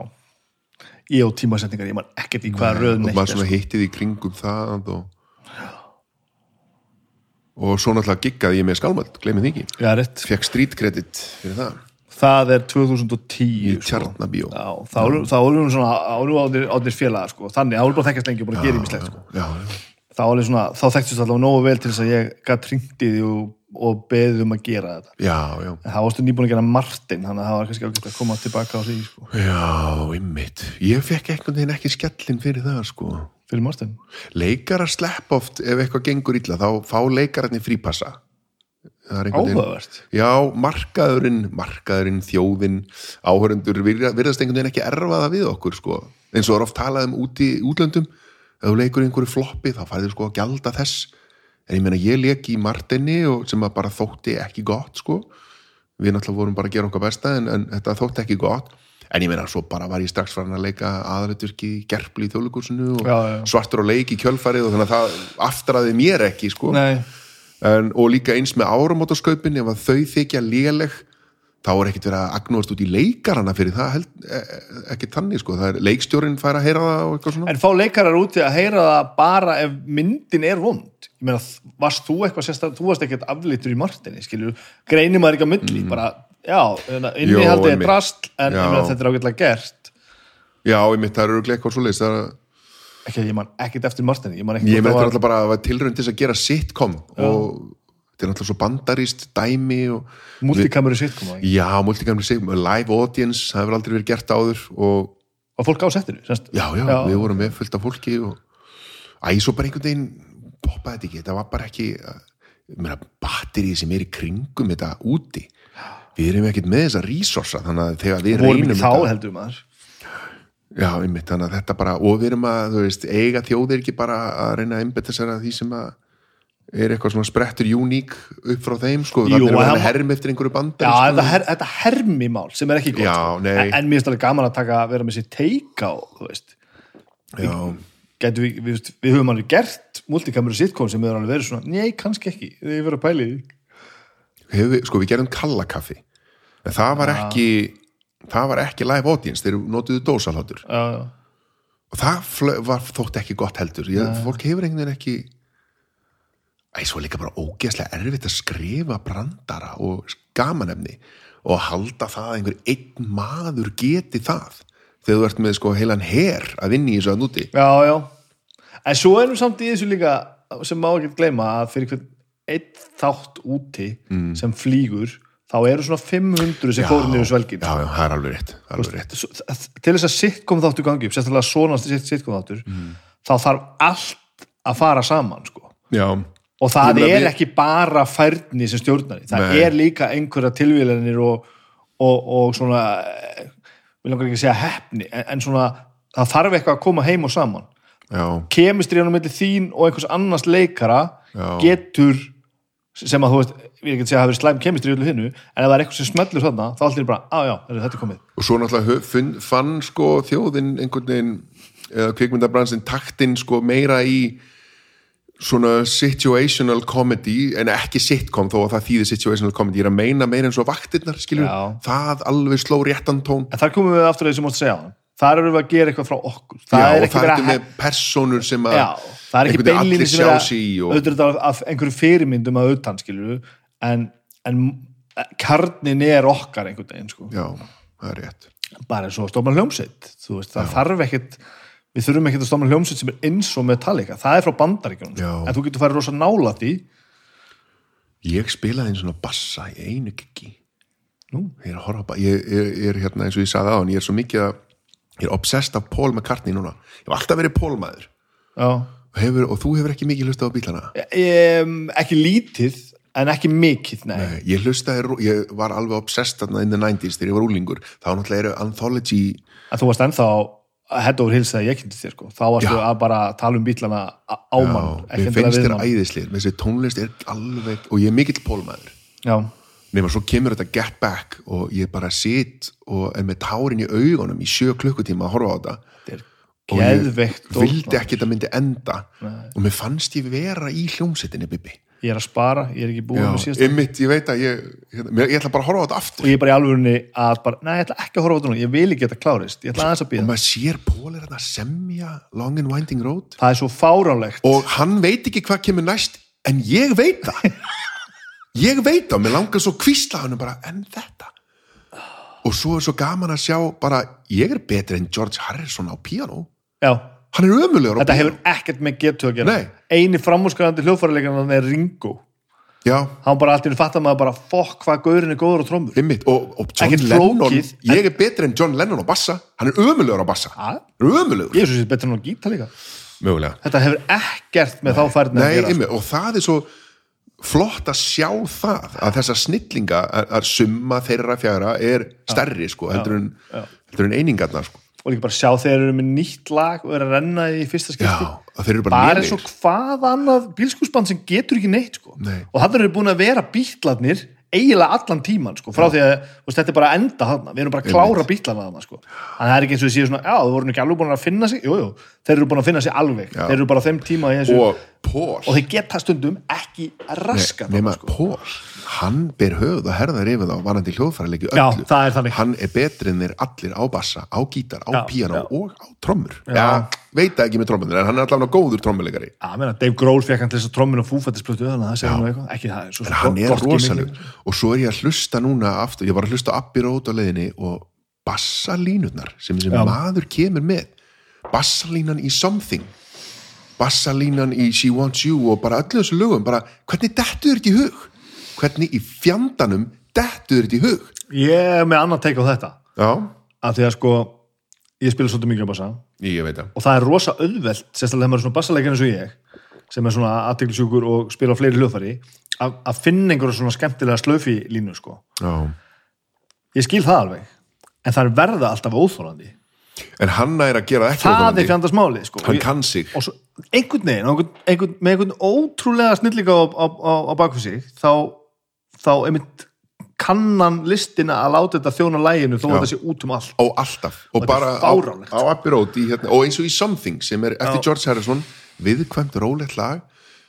Ég og tímasendingar, ég man ekkert í hvaða röð og neitt maður er, svona sko. hittið í kringum það og og svo náttúrulega giggaði ég með skálmöld, gleymið því ekki Já, rétt fekk street credit fyrir það Það er 2010 í sko. Tjarnabíó Já, þá erum við svona árum átnir, átnir félaga sko. þannig, þá erum við bara þekkast lengi og bara gerir mislegt sko. já, já. Þá, þá þekktist allavega nógu vel til þess að ég gætt því og, og beðið um að gera þetta. Já, já. En það varstu nýbúin að gera Martin þannig að það var kannski ágætt að koma tilbaka á því sko. já, ymmit ég fekk einhvern veginn ekki skellin fyrir það sko. Fyrir Martin? Leikarar slepp oft ef eitthvað gengur illa þá fá leikararnir frípassa. Er Áhugavert. Já, markaðurinn, markaðurinn, þjóðin, áhörundur virðast einhvern veginn ekki erfa það við okkur sko. eins og er oft talað um úti útlöndum ef þú leikur einhverju floppi þá færður sko að gjalda þess. En ég meina ég leik í Martinni og sem að bara þótti ekki gott sko. Við náttúrulega vorum bara að gera okkar besta en, en þetta þótti ekki gott. En ég meina svo bara var ég strax farin að leika aðrætturki gerpli í þjóðleikursinu og Já, já. svartur og leik í kjölfarið og þannig að það aftraði mér ekki sko. En, og líka eins með áramótasköpin ef þau þykja léleg þá er ekkert verið að agnúast út í leikarana fyrir það held, e, e, ekki þannig sko. Það er leikstjórin fær að heyra það og eitthvað svona. En fá leikarar úti að heyra það bara ef myndin er vond? Ég meina, varst þú eitthvað sérstaklega þú varst ekkert aflítur í Martinni, skilju greinir maður ekki að myndli, bara já, hérna, innihaldið er drast en Já. ég meina, þetta er ágætlega gert. Já, ég mitt það eru eitthvað svoleiðis það er, ekki ég man ekkert eftir Martinni ég man ekkert ég þetta er alltaf bara að tilraun til þess að gera sitcom og þetta er alltaf svo bandaríst dæmi og multikameru sitcom og já, multikamri sig, live audience það hefur aldrei verið gert áður og var fólk á settinu semst. já, já, við vorum með fullt af fólki og æ, svo bara einhvern veginn poppaði þetta ekki, þetta var bara ekki ég meina, batterið sem er í kringum þetta úti. Við erum ekkert með þessa resursa þannig að þegar við reynum þá þetta heldur maður. Já, einmitt, þannig að þetta bara, og við erum að þú veist, eiga þjóðir ekki bara að reyna að einbetta sér að því sem að er eitthvað svona sprettur uník upp frá þeim, sko, þannig við að herm eftir einhverju bandar já, sko. her, þetta hermi mál sem er ekki gott. Já, en, en mér finnst alveg gaman að taka, vera með sér teika og þú veist. Já, getum við, við, við höfum alveg gert multikameru sitcom sem hefur alveg verið svona nei, kannski ekki, við verðum að pæli við, sko við gerum kallakaffi en það var ekki það var ekki live audience, þeir já, já. og það var þótt ekki gott heldur. Ég, fólk hefur einhvern veginn ekki Svo er líka bara ógeðslega erfitt að skrifa brandara og gamanefni og halda það að einhver einn maður geti það þegar þú ert með sko heilan her að vinna í þessu að núti. Já, já. En svo erum samt í þessu líka sem má ekki gleyma að fyrir hvern einn þátt úti sem flýgur þá eru svona 500 sem fóru niður svelgin. Já, já, það er alveg rétt, það er alveg rétt. Svo- til þess að sitcom þáttu gangi upp sérstaklega svona sitcom þáttur þá þarf allt að fara saman sko. Já, og það er við- ekki bara færni sem stjórnari, það Nei. er líka einhverja tilvílanir og, og, og svona eh, við langar ekki segja heppni en, en svona, það þarf eitthvað að koma heim og saman já, kemistriðan á milli þín og einhvers annars leikara Já. getur sem að þú veist, við ekki að segja að það hafi slæm kemistri í öllu hinnu, en ef það er eitthvað sem smellur þarna þá allir bara, á já, heyrðu, þetta er komið og svo náttúrulega fann sko þjóðin einhvern veginn eða kvikmyndabransin taktinn sko meira í svona situational comedy en ekki sitcom þó að það þýðir situational comedy ég er að meina meira eins og vaktirnar Já. það alveg sló réttan tón. En þar komum við aftur að því sem mátt segja á hann þar erum við að gera eitthvað frá okkur. Það Já, er ekki það verið að personur sem að Já, það er ekki allir sem er að af einhverju fyrirmyndum að utan skilur en, en karnin er okkar einhvern veginn sko. já, það er rétt. Bara eins og stofna hljómsveit. Það þarf ekkit við þurfum ekkit að stofna hljómsveit sem er eins og Metallica. Það er frá bandaríkjunum, Já. en þú getur farið rosa nála því. Ég spilaði einn svona bassa í einu gigi Nú. ég er að horfa ég, ég, ég er hérna eins og ég sagði á hann ég er svo mikið að ég er obsessed af Paul McCartney núna. Ég hef alltaf verið Paul maður. Hefur, og þú hefur ekki mikið hlustað á bílana? Um, ekki lítið en ekki mikið, nei, Nei, ég hlustaði, ég var alveg obsessed þarna in the 90s þegar ég var úlingur þá náttúrulega eru anthology en þú varst ennþá head over heels þegar ég kynnti þér sko. þá varstu Já. að bara tala um bílana á á mann, já, ekki mér finnst þér æðislir þessi tónlist er alveg og ég er mikill Paul maður Já, nema svo kemur þetta Get Back og ég bara sit og er með tárin í augunum í sjö klukkutíma að horfa á þetta. Og ég vildi ekki að þetta myndi enda. Og mér fannst ég vera í hljómsettinni Bibi ég er að spara, ég er ekki búin með síðast einmitt, ég veit að ég, hérna, mér- ég ætla bara að horfa á þetta og aftur ég er bara í alvörunni að bara, nei, ég ætla ekki að horfa á þetta núna ég vil ekki að þetta klárist, ég ætla aðeins að og býða maður sér hérna að semja Long and Winding Road. Það er svo fáránlegt. Og hann veit ekki hvað kemur næst en ég veit það. (laughs) Ég veit það, mér langar svo kvísla hann bara, en þetta. Og svo er svo gaman að sjá bara, ég er betri en George Harrison á piano já, hann er ömulegur þetta hefur ekkert með getu að gera. Nei. eini framúskarandi hljóðfæralegan er Ringo. Já, hann bara allt í henni fattar maður bara fokk hvað gaurin er góður á trommur. Einmitt, og, og John Ekkert Lennon flókið, ég er betri en John Lennon á bassa. Hann er ömulegur á bassa. Ha? hann er ömulegur, ég er svo sér betur en á gíta líka. Mögulega. Þetta hefur ekkert með þá færðin að Nei, gera sko. einmitt, og það er svo flott að sjá það að þessa snillinga að, að summa þeirra fjara er stærri sko, heldur en, heldur en einingarnar sko. Og líka bara sjá þeir eru með nýtt lag og eru að renna í fyrsta skipti Já, þeir eru bara bara lélegir. eins og hvað annað bílskúsband sem getur ekki neitt sko. Nei. og þannig eru búin að vera bítlarnir eiginlega allan tíman sko, frá því að veist, þetta er bara að enda þarna, við erum bara að klára bítlarna þarna sko. þannig að það er ekki eins og þið séu svona já, þú voru ekki alveg búin að finna sig, jú, jú þeir eru búin að finna sig alveg, Já. þeir eru bara þeim tíma í þessu, og Paul og þeir geta stundum ekki raska nema þarna, sko. Paul, hann ber höfuð og herðar yfir þá varandi hljóðfæralegi Já, öllu. það er þannig. hann er betri en þeir allir á bassa á gítar, á Já, píano já. og á trommur. Já. já, veit ekki með trommur en hann er allavega góður trommuleikari. Já, meina, Dave Grohl fekk hann til þess að trommin og fúfættisplötu þannig að það segir nú eitthvað, ekki það er svo, en hann er rosaleg og svo er ég að hlusta núna aftur, ég var að hlusta á Abbey Road á leiðinni og bassalínurnar sem Já. maður kemur með. Bassalínan í Something bassalínan í She Wants You og bara öllu þessu lögum, bara hvernig dettu þér þetta í hug? Hvernig í fjandanum dettu þér þetta í hug? Ég er með annan teik á þetta Já, að því að sko, ég spila svolítið mikið á bassa og það er rosa auðvelt, sérstaklega þegar maður er svona bassaleikinn eins og ég, sem er svona aðteglisjúkur og spila á fleiri hljóðfæri að, að finna einhverja svona skemmtilega slöfi línu sko. Já. Ég skil það alveg, en það er verða alltaf óþólandi. En hann er að gera ekki Það er fjandast máli, sko. Hann kann sig og svo einhvern veginn, einhvern, einhvern, með einhvern ótrúlega snillíka á, á, á, á baku sig þá, þá einmitt kannan listina að láta þetta þjóna læginu þó að þetta sé út um allt. Og alltaf. Og er bara á, á Abbey Road hérna, og eins og í Something sem er eftir Já. George Harrison viðkvæmt rólegt lag.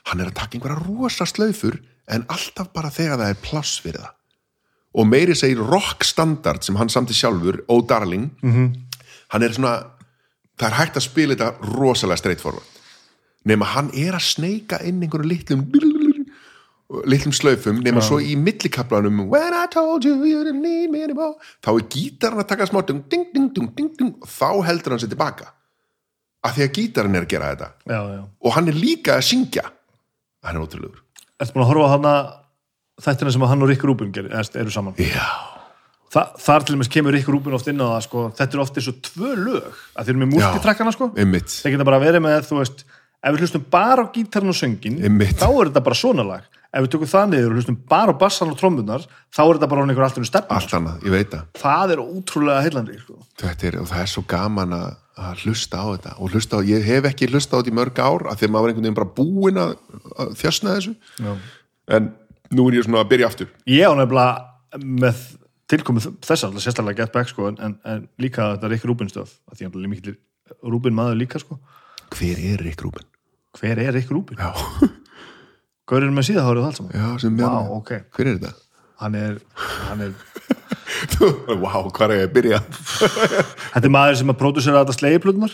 Hann er að taka einhverja rosa slöfur en alltaf bara þegar það er pláss fyrir það. Og meiri segir rock standard sem hann samti sjálfur, Oh Darling. Mhm. -hmm. hann er svona það er hægt að spila þetta rosalega straightforward nema hann er að sneika inn einhverju litlum litlum slöfum nema svo í millikaplanum When I told you you didn't need me anymore þá er gítarinn að taka smá ding, ding, ding, ding, ding, ding, og þá heldur hann sér tilbaka. Af því að gítarinn er að gera þetta. Já, já. og hann er líka að syngja. Hann er ótrúlegur. Ertu búin að horfa á hana þættina sem að hann og Rick Rubin eða eru saman? Já, Þa, þar til dæmis kemur Rick Rubin oft inn á það sko, þetta er oft eins og tvö lög að þeir eru með múltitrakkana sko. þeir geta bara verið með, þú veist ef við hlustum bara á gítarn og söngin Einmitt. þá er þetta bara svona lag ef við tökum það niður og hlustum bara á bassan og trommunar þá er þetta bara einhver alltaf stefn allt annað, ég veit það það er ótrúlega heillandi sko. Þetta er, og það er svo gaman að, að hlusta á þetta og hlusta á, ég hef ekki hlusta á þetta í mörg ár af því að maður var einhvern veginn bara búinn að, að þjösna þessu Já. en nú er ég svona að byrja aftur ég á nefnilega með tilkomið þess að sérstaklega Get Back sko, en, en líka þetta stöð að því að mikil Rubin maður líka sko. Hver er Rick Rubin? hver er Rick Rubin? Já, (laughs) hver er með síða hárið og allt saman? já sem Vá, wow, ok. hver er þetta? hann er, hann er (laughs) wow, hvað er ég að byrja? (laughs) þetta er maður sem að pródusera þetta slegiplutunar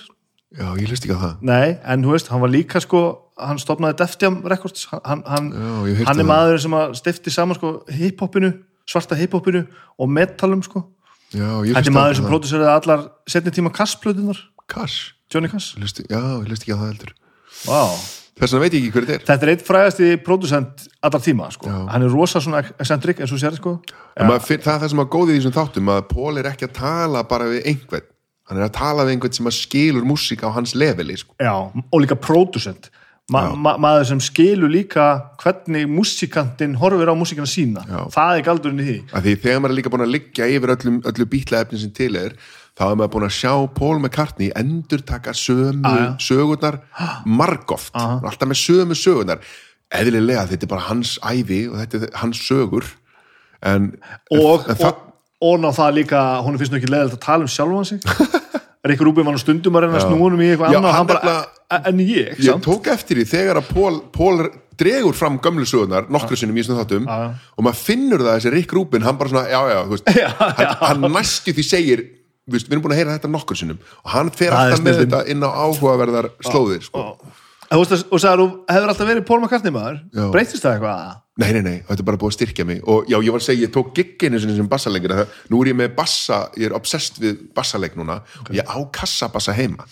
Já, ég hlust ekki á það Nei, en þú veist, hann var líka sko hann stopnaði Def Jam Records hann, hann, Já, hann er það. maður sem að stifti saman sko hiphopinu, svarta hiphopinu og metalum sko Já, ég Þetta hlust er maður sem það próduseraði allar setni tíma Kass-plötunar, Kass, Johnny Kass Ég hlusti, já, ég hlust ekki á það heldur. Wow. Þess vegna veit ég ekki hver þetta er. Þetta er eitt frægasti pródusent allar tíma sko. Hann er rosa svona eccentric eins og sér sko. Finn, það er það sem að góði í þessum þáttum að Pól er ekki að tala bara við einhvern. Hann er að tala við einhvern sem að skilur músík á hans leveli sko. Já, og líka pródusent ma ma maður sem skilur líka hvernig músikantinn horfir á músikana sína. Já. það er galdurinn í því. Að því þegar maður er líka búin að liggja yfir öllum, öllu bítlaefni sem til er þá er maður búin að sjá Paul McCartney endur taka sömu Ah, já. sögurnar margoft, Aha. alltaf með sömu sögurnar eðlilega þetta er bara hans ævi og þetta er hans sögur en, og, en, og, og ná það líka hún finnst nú ekki leðilegt að tala um sjálfan sig (laughs) Ríkur Rúbin var nú stundum að reyna að Já. honum í eitthvað Já, annað hann bara, en ég, ég samt tók eftir því þegar að Paul, Paul dregur fram gömlu sögurnar nokkru sinnum í þessum þáttum Já, já. og maður finnur það þessi Rick Rubin hann bara svona, já já, veist, (laughs) Já, hann, hann næstu því segir við erum búin að heyra þetta nokkur sinnum og hann fer er alltaf með þetta inn á áhugaverðar slóðir sko. Þú veist að- og þú hefur alltaf verið Paul McCartney maður? Breytist það eitthvað? Nei, nei, nei, þetta er bara búið að styrkja mig. Og já, ég var að segja, ég tók gigginu sinni sem bassalegur nú er ég með bassa, ég er obsessed við bassaleik núna. Og ég á kassabassa heima.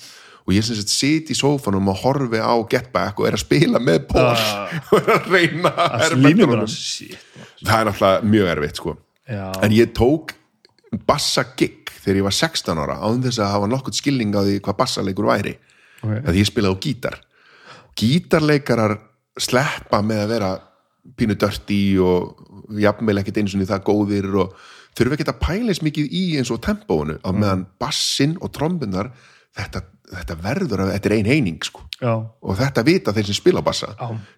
Og ég sem sagt sit í sófanum og horfi á Get Back og er að spila með Paul. (laughs) Og er að reyna að shit. það er náttúrulega mjög erfitt sko. Já. en ég tók bassa gig þegar ég var 16 ára án þess að hafa nokkurt skilning á því hvað bassaleikur væri. Ok. að ég spilaði á gítar. Gítarleikarar sleppa með að vera pínu dörti og jafnvel ekkert eins og það góðir og þurfa ekki að pæla eins mikið í eins og tempóinu á meðan bassin og trombunar þetta, þetta verður að þetta er ein eining sko Já. og þetta vita þeir sem spila á bassa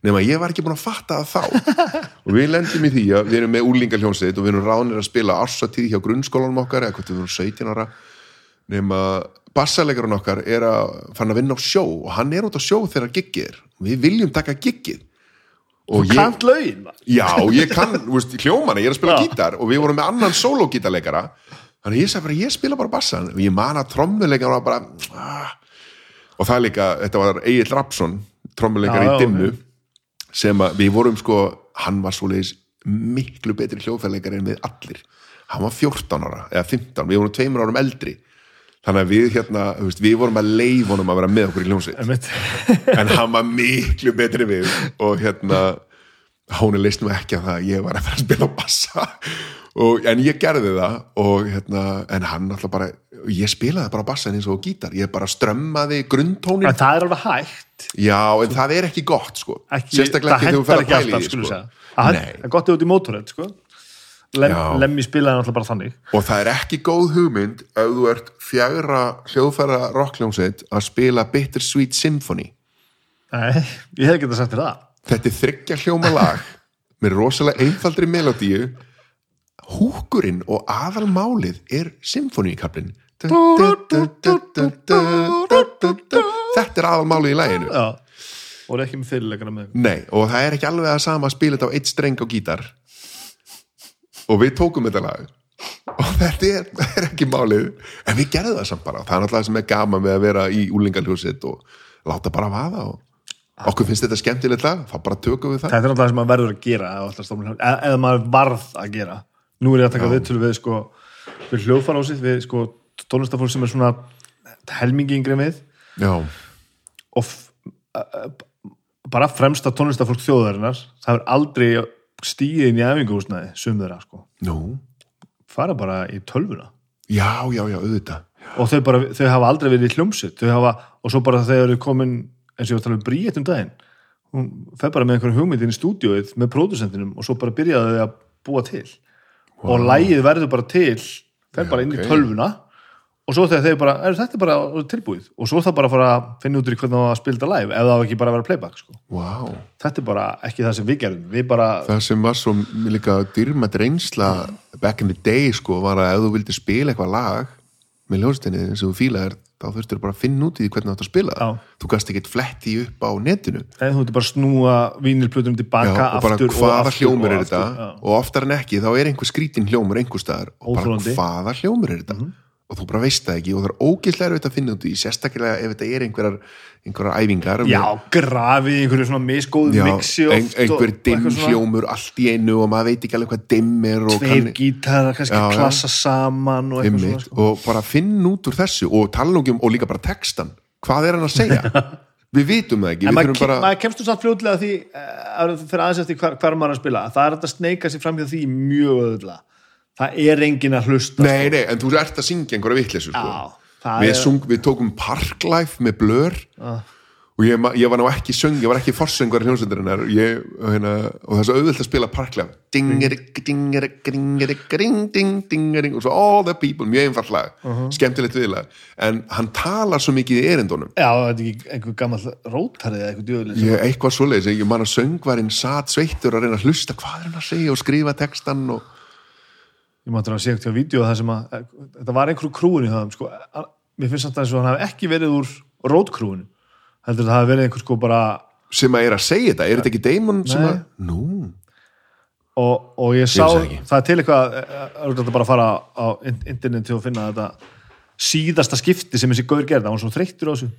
nema ég var ekki búin að fatta það þá og við lendum í því að við erum með úlingaljónsveit og við erum ránir að spila ársatíð hjá grunnskólanum okkar eða hvort við erum 17 ára nema bassalegarinn okkar er að fann að vinna á sjó og hann er út á sjó þegar giggið er við viljum taka giggið og Þú kant maður. Já, ég kann, hljómana, ég er að spila Já. gítar og við vorum með annan sólógítarleikara þannig ég sagði bara, ég spila bara bassan og ég man að trommuleikara var bara ah. Og það líka, þetta var Egil Rapsson, trommuleikari Já, í dimmu sem að við vorum sko hann var svoleiðis miklu betri hljóðfæleikari en við allir. Hann var 14 ára, eða 15, við vorum tveimur árum eldri. Þannig að við hérna, veist, við vorum að leif honum að vera með okkur í hljómsveit. En hann var miklu betri við. Og hérna hún leist nú ekki að það að ég var að fara að spila bassa. Og, en ég gerði það og hérna, en hann alltaf bara ég spilaði bara bassan eins og gítar. Ég bara strömmaði grunntónin en það er alveg hægt. Já, en það er ekki gott sko. Ekki, sérstaklega ekki þegar þú fer að pæla í því sko. það er gott út í mótorhett sko. Lem. Lemmi spilaði náttúrulega bara þannig. Og það er ekki góð hugmynd ef þú ert fjagra hljóðfæra rockljónsveit að spila Bittersweet Symphony. Nei, ég hef ekki það sagt þér það þetta er þryggja hljóma lag með rosalega einfaldri melodíu húkurinn og aðalmálið er symfoníkablin þetta er aðalmálið í læginu já, og er ekki með fyrirleikana með Nei, og það er ekki alveg að sama að spila þetta á eitt streng á gítar. Og við tókum þetta lag. Og þetta er, það er ekki málið. En við gerðum það samt bara. Það er það sem er gaman með að vera í úlingaljósitt og láta bara vaða og okkur finnst þetta skemmtilegt lag þá bara tökum við það. Þetta er náttúrulega sem maður verður að gera eða, eða maður varð að gera. Nú er ég að taka viðtölu við sko, við sitt við sko, tónlistafólk sem er svona helmingi yngri en við. Já, og bara fremsta tónlistafólk þjóðarinnar það er aldrei stíðið inn í æfinguhúsnaði sum þeirra sko, fara bara í tölvuna. Já, já, já, auðvitað. Og þau, bara, þau hafa aldrei verið í hljómsitt hafa, og svo bara þegar þau eru komin eins og ég var að tala um Bríett um daginn hún fer bara með einhverjum hugmyndin í stúdíóið með pródusentinum og svo bara byrjaði þau að búa til. Og lægið verður bara til fer bara inn ok. í tölvuna og svo þegar þau bara, er þetta bara tilbúið. Og svo það bara að fara að finna út í hvernig það að spila þetta live ef það á ekki bara að vera playback sko. Vá, þetta er bara ekki það sem við gerum við bara, það sem var svo líka dyrmætt reynsla back in the day sko var að ef þú vildi spila eitthvað lag með ljóðstinni sem þú fílaðir þá þurftur bara að finna út í því hvernig þú átt að spila það. Þú gast ekkert fletti upp á netinu eða þú ert bara að snúa vínilplutunum tilbaka Já, og bara aftur hvaða og hljómur og er þetta og oftar en ekki þá er einhver skrítin hljómur einhver staðar og bara Óþolandi. Mhm. hvaða hljómur er þetta og þú bara veist það ekki og það er ógislega erfitt að finna út í sérstaklega ef þetta er einhverjar, einhverjar æfingar Já, grafið einhverju svona misgóðu Já, mixi ein, einhver dimm hljómur allt í einu og maður veit ekki alveg hvað dimm er Tveir gítarar kannski Já, klassa saman og eitthvað svona. sko. og bara finn út úr þessu og tala um, og líka bara textan hvað er hann að segja? (laughs) Við vitum það ekki, En maður, bara maður kemst þú samt fljótlega að því uh, fyrir aðeins eftir hvar, hvar maður að spila. Það er að sneika sér fram hjá því mjög öðvöldlega það er engin að hlusta nei, nei, en þú ert að syngja einhverja vitleysu sko. Við, er- við tókum Parklife með Blur. Og ég, ég var nú ekki söng ég var ekki forsöngur í hljómsveindarinnar ég, hérna, og það er svo auðvöld að spila Parklife dingerik, dingerik, dingerik ding, ding, dingerik og svo all the people, mjög einfalt lag. Uh-huh. skemmtilegt viðlag. En hann talar svo mikið í erindunum. Já, þetta er ekki einhver gammal rótarið eða einhver djöðlega ég, eitthvað? svoleiðis, ég man að söngvarinn satt sveittur að reyna að hlusta hvað er hann að segja og skrifa textan og ég mátti að sé ekkert á vídeo það sem að eh, þetta var einhverju krúin í það sko. Að- mér finnst að þess að hann hafi ekki verið úr rótkrúinu heldur það hafi verið einhver sko bara sem að er að segja þetta, er þetta ekki Damon sem Nei. að, nú, og, og ég sá, vissi það er til eitthvað er þetta bara að fara á in- interneti og finna þetta síðasta skipti sem þessi gaur gerði, hann var svo þreyttur á þessu.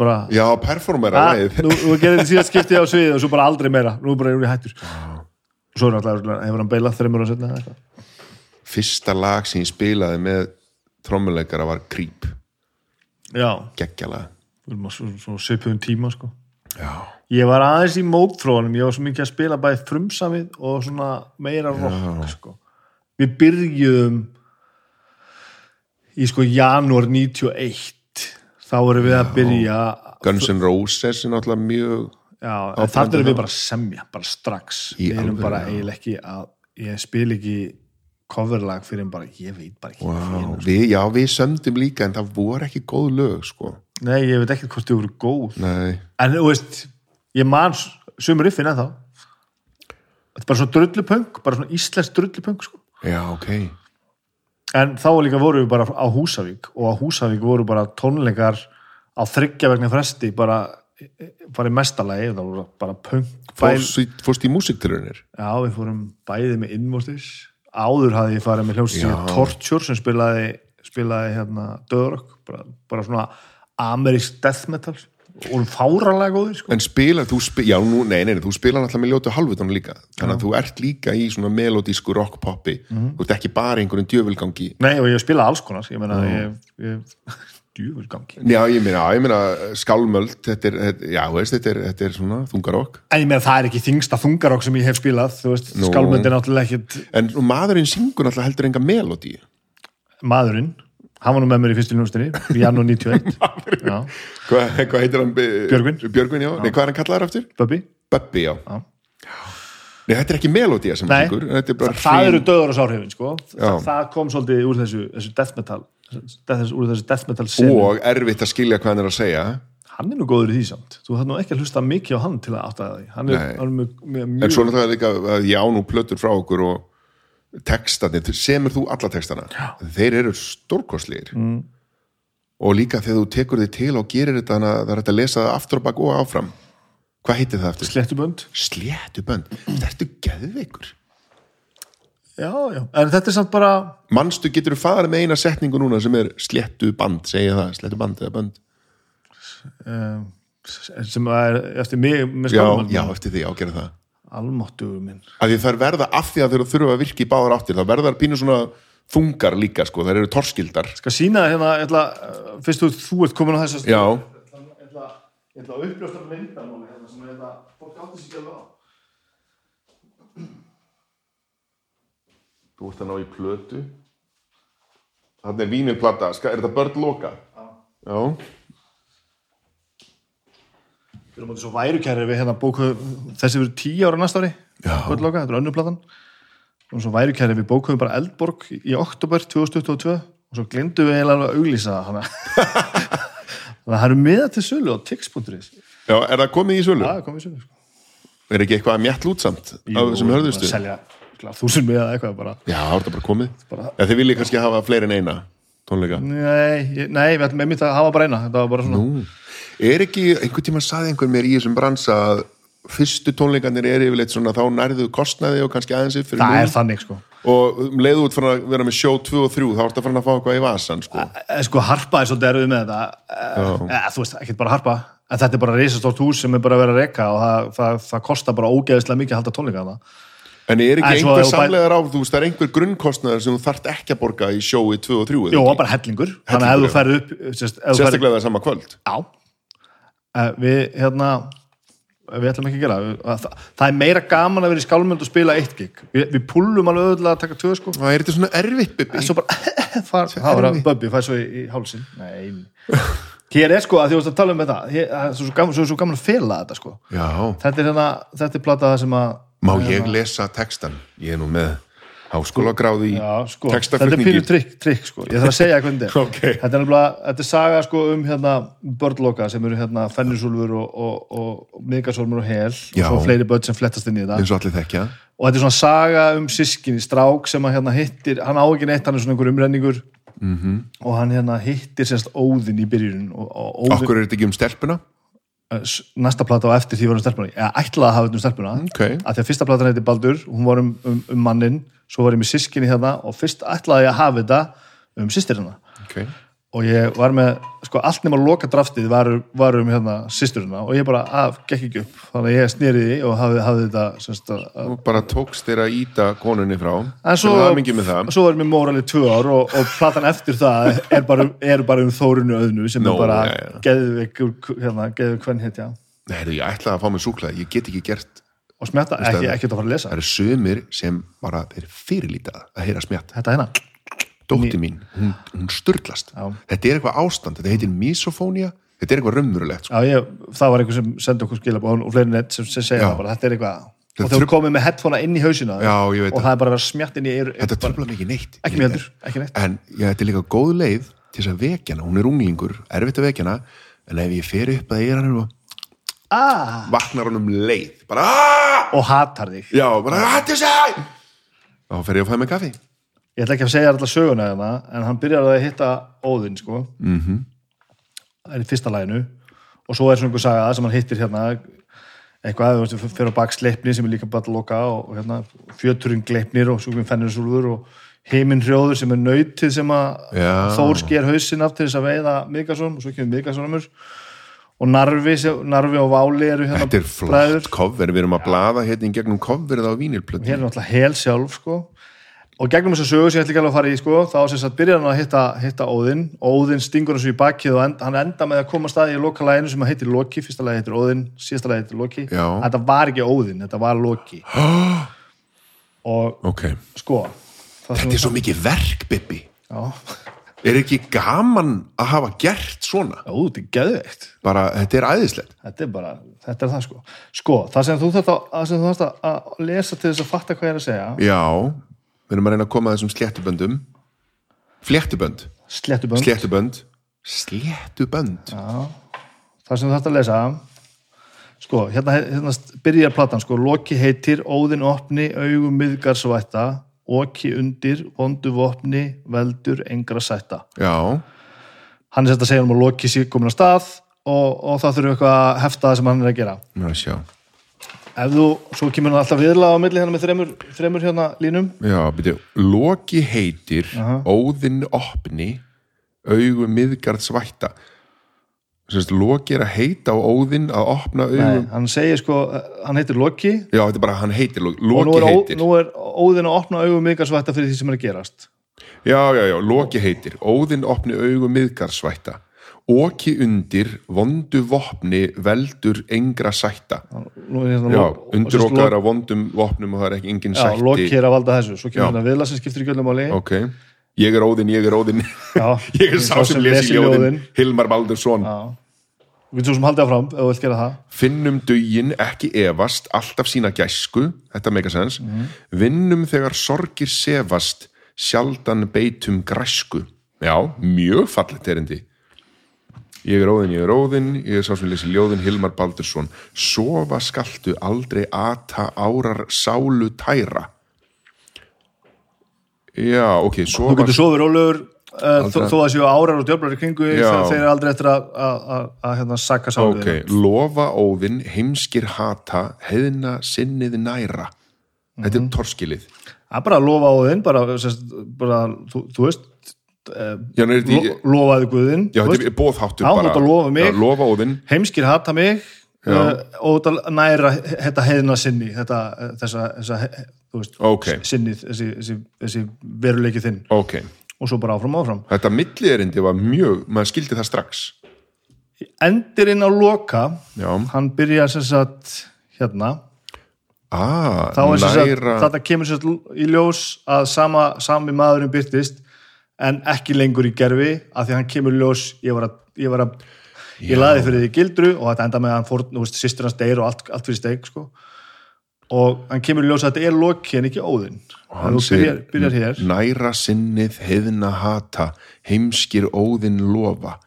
Bara já, performera "Ah, nú, nú gerði þetta síðast skipti á sviði og svo bara aldrei meira, nú er bara erum við hættur. Og svo er alltaf, hefur hann beilað þreymur og setna eitthvað fyrsta lag sem ég spilaði með trommuleikara var Creep. Já, geggjala við erum á svo, svo svipuðum tíma sko. Já, Ég var aðeins í mótþróunum, ég var svo mikið að spila bæði frumsamið og svona meira rock, sko. Við byrjuðum í sko janúar 91, þá vorum við að byrja, Guns N' Roses er náttúrulega mjög já, þannig erum við bara að semja, bara strax. Í við erum alvöru, bara já. eiginlega ekki að, ég spil ekki coverlag fyrir en bara, ég veit bara ekki. wow. sko. við, já, við sömdum líka en það voru ekki góð lög sko. Nei, ég veit ekki hvort þau voru góð. nei, En þú veist, ég man sumur riffin eða þá. Þetta er bara svona drullupöng, bara svona íslensk drullupöng, sko. já, ok En þá líka voru við bara á Húsavík og á Húsavík voru bara tónleikar á þryggja vegna fresti bara farið mestalagi bara punk fórst, í- músiktilunir já við fórum bæði með innmóstis áður hafði ég farið með hljómsið Já. Torture sem spilaði spilaði hérna Döðrökk bara, bara svona amerísk death metal og fáralega góðir sko. en spilar, þú spil, já, nú, nei, nei, nei, þú spilar náttúrulega með ljótu halvutónu líka þannig að þú ert líka í svona melodísku rockpoppi Mhm. þú ert ekki bara einhverjum djöfulgangi nei og ég spilaði alls konar ég meina ég, ég djúfurgangi já, ég meina, já, ég meina skálmöld, þetta er, þetta, já, veist, þetta er, þetta er svona þungarokk en ég meina það er ekki þingsta þungarokk sem ég hef spilað þú veist, Nú. skálmyndin náttúrulega ekkit en maðurinn syngur náttúrulega heldur enga melodí maðurinn, hann var nú með mér í í janúar 91 já, hvað hva heitir hann? Björgvin. Björgvin, já, nei, hvað er hann kallaður aftur? Bubbi Bubbi, já. Já. Nei, þetta er ekki melodía sem syngur er bara það, eru döður og sárhefin sko. Já. það, kom svolítið úr þessu, þessu death metal úr þessu death metal senu og erfitt að skilja hvað hann er að segja. Hann er nú góður í því samt. Þú þarf nú ekki að hlusta mikið á hann til að átta því hann er, hann er mjög, mjög, en mjög svo náttúrulega líka að ég á nú plötur frá okkur og textarnir, semur þú alla textana? Já. þeir eru stórkostlegir. Mm. og líka þegar þú tekur þig til og gerir þetta þannig að það er hægt að lesa það aftur og bak og áfram. Hvað heitir það aftur? Slettubönd Sléttubönd, þetta ertu geðveikur Já, já, en þetta er samt bara Manstu getur þú farið með eina setningu núna sem er sléttuband, segja það, sléttuband eða bönd? Um, sem er eftir mig Já, já, eftir því, ágæra það. Almáttugur minn. Að því þær verða af því að þeir þurfa að virka í báðar áttir þá verða þær pínu svona þungar líka sko, þær eru torskildar. Skal sína það hérna, ég ætla, uh, fyrst þú, þú ert komin á þessast já, Ég ætla, ég ætla að uppljósta myndamáli hérna sem er þetta, fólk átti sig ekki alveg á þú ert að ná í plötu þannig er vínilplata, Ska- er þetta börn loka? já, Við erum átti svo værukæri við hérna bókuð þessi verið tíu ára næsta ári Já. Börnloka, þetta er önnur platan Við erum svo værukæri við bókuðum bara Eldborg í, oktober 2022 og svo glemdu við eiginlega að auglýsa það hana. (laughs) þannig að það eru miða til sölu á tix.is já, er það komið í sölu? Það er komið í sölu sko. er ekki eitthvað mjætt lútsamt af þessum hörðustu? Bara Selja klart, þúsund miða eða eitthvað bara já, það er bara komið. Bara- ja, þið viljið kannski hafa fleiri en eina tónleika? Nei, nei, við ætlum einmitt að hafa bara eina. Þetta var bara svona Nú, er ekki, einhvern tíma saði einhver mér í þessum bransa að fyrstu tónleikarnir er yfirleitt svona þá nærðu kostnaði og kannski aðeins fyrir Það er þannig sko. Og um leiðu út fyrir að vera með sjó 2 og 3 þá ertu að fara að fá eitthvað í vasan sko. Sko harpa er svolítið erfið með þetta. Þú veist, ekkert bara harpa. En þetta er bara reisastórt hús sem er bara að vera að reka og það, það, það kostar bara ógeðislega mikið að halda tónleika það en er ekki En einhver samlegar á þú veist, það er einhver grunnkostnaðar sem þú þarft ekki að borga í sjói 2 og 3 eða Jó, bara hellingur. Þannig að ef þú Hellingur, ferð upp sérst, þú ferð- sérstaklega það sama kvöld. Já. Eh, Við, hérna Við ætlum ekki að gera það, það, það er meira gaman að vera í skálmöld og spila eitt gig. Við, við pullum alveg auðvitað að taka tvö sko. Það er þetta svona erfitt (laughs) far, það var að. Bubbi fær svo í, í hálsin Nei Hér er sko að því að tala um þetta. Það er svo, svo, gaman, svo, svo gaman að fela þetta sko. Já, Þetta er hérna, þetta er plata það sem að má ég lesa textan ég er nú með háskólagráði í sko, þetta er textaflutningi pínu trikk, trikk sko Ég þarf að segja hvernig þetta er (laughs) Ok. Þetta er nefnilega, þetta er saga sko um hérna börnloka sem eru hérna fennisúlfur og, og, og, og miðgarsólmur og hel Já. og svo fleiri börn sem flettast inn í þetta eins og allir þekkja og þetta er svona saga um sískinni strák sem að hérna hittir, hann á ekki neitt hann er svona einhver umrenningur Mhm. -hmm. og hann hérna hittir sérst óðinn í byrjun okkur er þetta ekki um stelpuna næsta plata á eftir því var um stelpuna eða ætlaði að hafa þetta um stelpuna Ok. að því að fyrsta platan heiti Baldur, hún var um, um, um mannin svo var ég með sískinni hérna og fyrst ætlaði ég að hafa þetta um sýstirina okay. Og ég var með, sko allt nema loka draftið var, var um hérna sýsturina og ég bara, að, gekk ekki upp. Þannig að ég snýri því og hafði, hafði þetta semst, að, bara tókst þér að íta konunni frá. En svo, er svo er mér móralið tvö ár og, og platan eftir það er bara, er bara um Þórunu öðnu sem Nó, er bara já, já. geðvik hérna, geðvik hvern hetja Nei, heyrðu, ég ætlaði að fá mér súklaði, ég get ekki gert og smetta, ekki, ekki að fara að lesa. Það eru sömur sem bara þeir fyrirlítað að heyra smjatt þetta hérna, dótti mín, hún, hún sturlast. Já. þetta er eitthvað ástand, þetta heitir misofónia þetta er eitthvað raunverulegt sko. já, ég, það var einhver sem sendi okkur skilabóð og fleiri nett sem, sem segja Já. það bara, þetta er eitthvað Þetta og þau trufl- komið með headphonea inn í hausina Já, og það. er bara smjatt inn í eyru þetta tröfla mikið neitt ekki heldur, ekki neitt. En já, þetta er líka góð leið til þess að vekja hana, hún er unglingur erfitt að vekja hana, en ef ég fer upp að eira hann og ah, vaknar hann um leið bara og hatar þig. Já, bara þá fer ég að fæða með kaffi ég ætla ekki að segja alltaf söguna hérna en hann byrjar að hitta Óðinn sko. Mm -hmm. það er í fyrsta læginu og svo er svona einhver saga sem hann hittir hérna. Eitthvað, þú veist, fyrir á bak sleipni sem er líka bara að loka og, hérna, fjöturinn gleipnir og svo kom fennirinsúlfur og heiminn hrjóður sem er nautið sem að Já. Þór sker hausinn af til þess að veiða Migasson og svo kemur Migassonumur og Narvi, Narvi og Váli eru hérna þetta er flott cover, við erum að blaða hérna í gegnum coverið á vínilplötu hér er náttúrulega hel sjálf sko. Og gegnum þess að sögu sem ég ætla ekki alveg að fara í sko, þá sem sagt byrjar hann að hitta, hitta Óðinn. Og Óðinn stingur hans í bakið og end, hann enda með að koma að staði í lokalæginu sem heitir Loki, fyrsta lagi heitir Óðinn síðasta lagi heitir Loki, Já. þetta var ekki Óðinn þetta var Loki. (gasps) Og ok, sko þetta er svo mikið verk Bibi, já, er ekki gaman að hafa gert svona? Já, þetta er geðveikt. Bara, þetta er æðislegt. Þetta er bara, þetta er það sko. Sko, það sem þú þarft að- að lesa til þess að fatta hvað ég er að segja. Já, við erum að reyna að koma að þessum sléttuböndum. Fléttubönd. Slettubönd sléttubönd. Sléttubönd. Það sem þú þarft að lesa. Sko, hérna, hérna byrjar platan sko, Loki heitir Óðinn opni, augum miðgarsvætta oki undir, vondu vopni veldur engra sætta. Já, hann er sett að segja um að loki sér komin á stað og, og það þurfum eitthvað að hefta það sem hann er að gera. Ná sjá ef þú, svo kemur hann alltaf viðla á milli hérna með þremur, þremur hérna línum. Já, byrju, Loki heitir Óðinn opni augu miðgarð svætta Sérst, Loki er að heita á Óðinn að opna Nei, augum hann segir sko, hann heitir Loki. Já, þetta er bara, hann heitir Loki, og nú Loki er, ó, heitir. nú er óðin að opna augum miðgarsvætta fyrir því sem er að gerast. Já, já, já, Loki heitir. Óðinn opni augu miðgarð svætta Oki undir, vondu vopni veldur engra sætta. Hérna Já, undir okkar af vondum vopnum og það er ekki engin Já, sætti. Loki er að valda þessu, svo Já. kemur hérna viðla sem skiptir í gjöldum áli Ok, ég er Óðinn, ég er Óðinn. Já, (laughs) Ég er sá sem lesi ljóðin Hilmar Baldursson. Já, við svo sem haldið áfram ef þú vilt gera það. Finnum dugin ekki efast, alltaf sína gæsku, þetta meika sens, vinnum þegar sorgir sefast, sjaldan beitum græsku. Já, mjög fallet erindi. Ég er óðinn, ég er óðinn, ég er sá sem lesi ljóðin Hilmar Baldursson. Sofa skaltu aldrei ata árar sálu tæra. Já, ok, Þú sofa... getur sofið rólegur uh, þó, að séu árar og djöflar í kringu Já. þeir aldrei eftir að, hérna, sakka sálfið Ok, lofa óðinn, heimskir hata, heiðna sinnið næra. Þetta er torskilið. Það er bara að lofa óðinn bara, bara þú, þú veist Já, nei, lo, þetta- lofaði guðinn Já, þetta er bóðháttur bara. lofa mig. Já, lofa óðinn. heimskir hata mig uh, og þetta næra þetta heiðna sinni þetta, eh, þessa, þessa veist, Ok. sinnið, þessi, þessi, þessi veruleiki þinn Ok. og svo bara áfram áfram Þetta millierindi var mjög, maður skildi það strax. endirinn á loka Já. hann byrjar sem sagt hérna Ah, næra... þetta kemur sagt í ljós að sama, sami maðurinn byrtist en ekki lengur í gerfi af því að hann kemur ljós ég var að, ég var að ég laði fyrir því gildru og þetta enda með að hann fór, sýstur hans deyr og allt, allt fyrir steik sko. og hann kemur ljós að þetta er loki en ekki óðinn Hann byrjar, byrjar hér Næra sinnið, heiðna hata, heimskir óðinn lofa,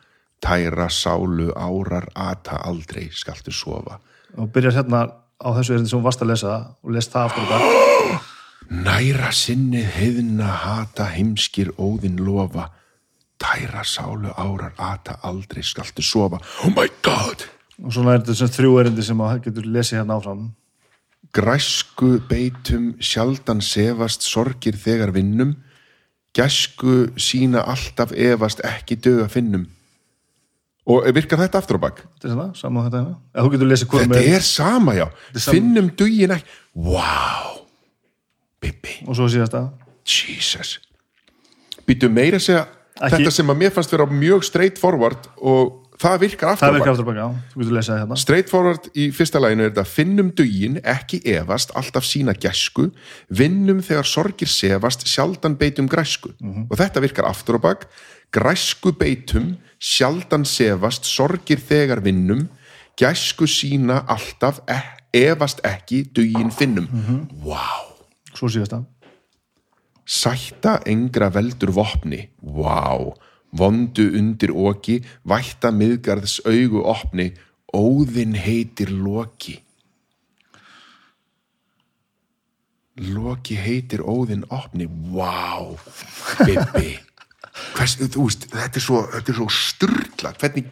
tæra sálu árar ata aldrei skaltu sofa. og byrjar hérna á þessu er þetta sem þú varst að lesa og lest það aftur og bara (gasps) Næra sinnið, heiðna hata, heimskir óðinn lofa, tæra sálu árar ata aldrei skaltu sofa. Oh my god! og svona er þetta sagt þrjú erindi sem að getur lesið hérna áfram Græsku beitum sjaldan sefast sorgir þegar vinnum, gæsku sína alltaf efast ekki döga finnum. Og virkar þetta aftur á bak? þetta er svona, saman þetta hérna Þetta er sama, já. sama. Finnum dugin ekki. Wow. Bibi, og svo síðast að Jesus. Býtu meira að segja Ekki- þetta sem að mér fannst vera mjög straight forward og það virkar aftur það á virkar bak. aftur og baka, já, þú getur lesið það hérna Straight forward í fyrsta læginu er þetta finnum dugin, ekki efast, alltaf sína gæsku, vinnum þegar sorgir sefast, sjaldan beitum græsku. Og þetta virkar aftur á bak, græsku beitum, sjaldan sefast, sorgir þegar vinnum, gæsku sína alltaf, e efast ekki, dugin finnum. Vá! Svo síðast að Sætta engra veldur vopni, vá, vondu undir oki, vætta miðgarðs augu opni, óðinn heitir Loki. Loki heitir óðinn opni, vá, Bibi. (laughs) Hvers, þú veist, þetta er svo, svo sturla, hvernig,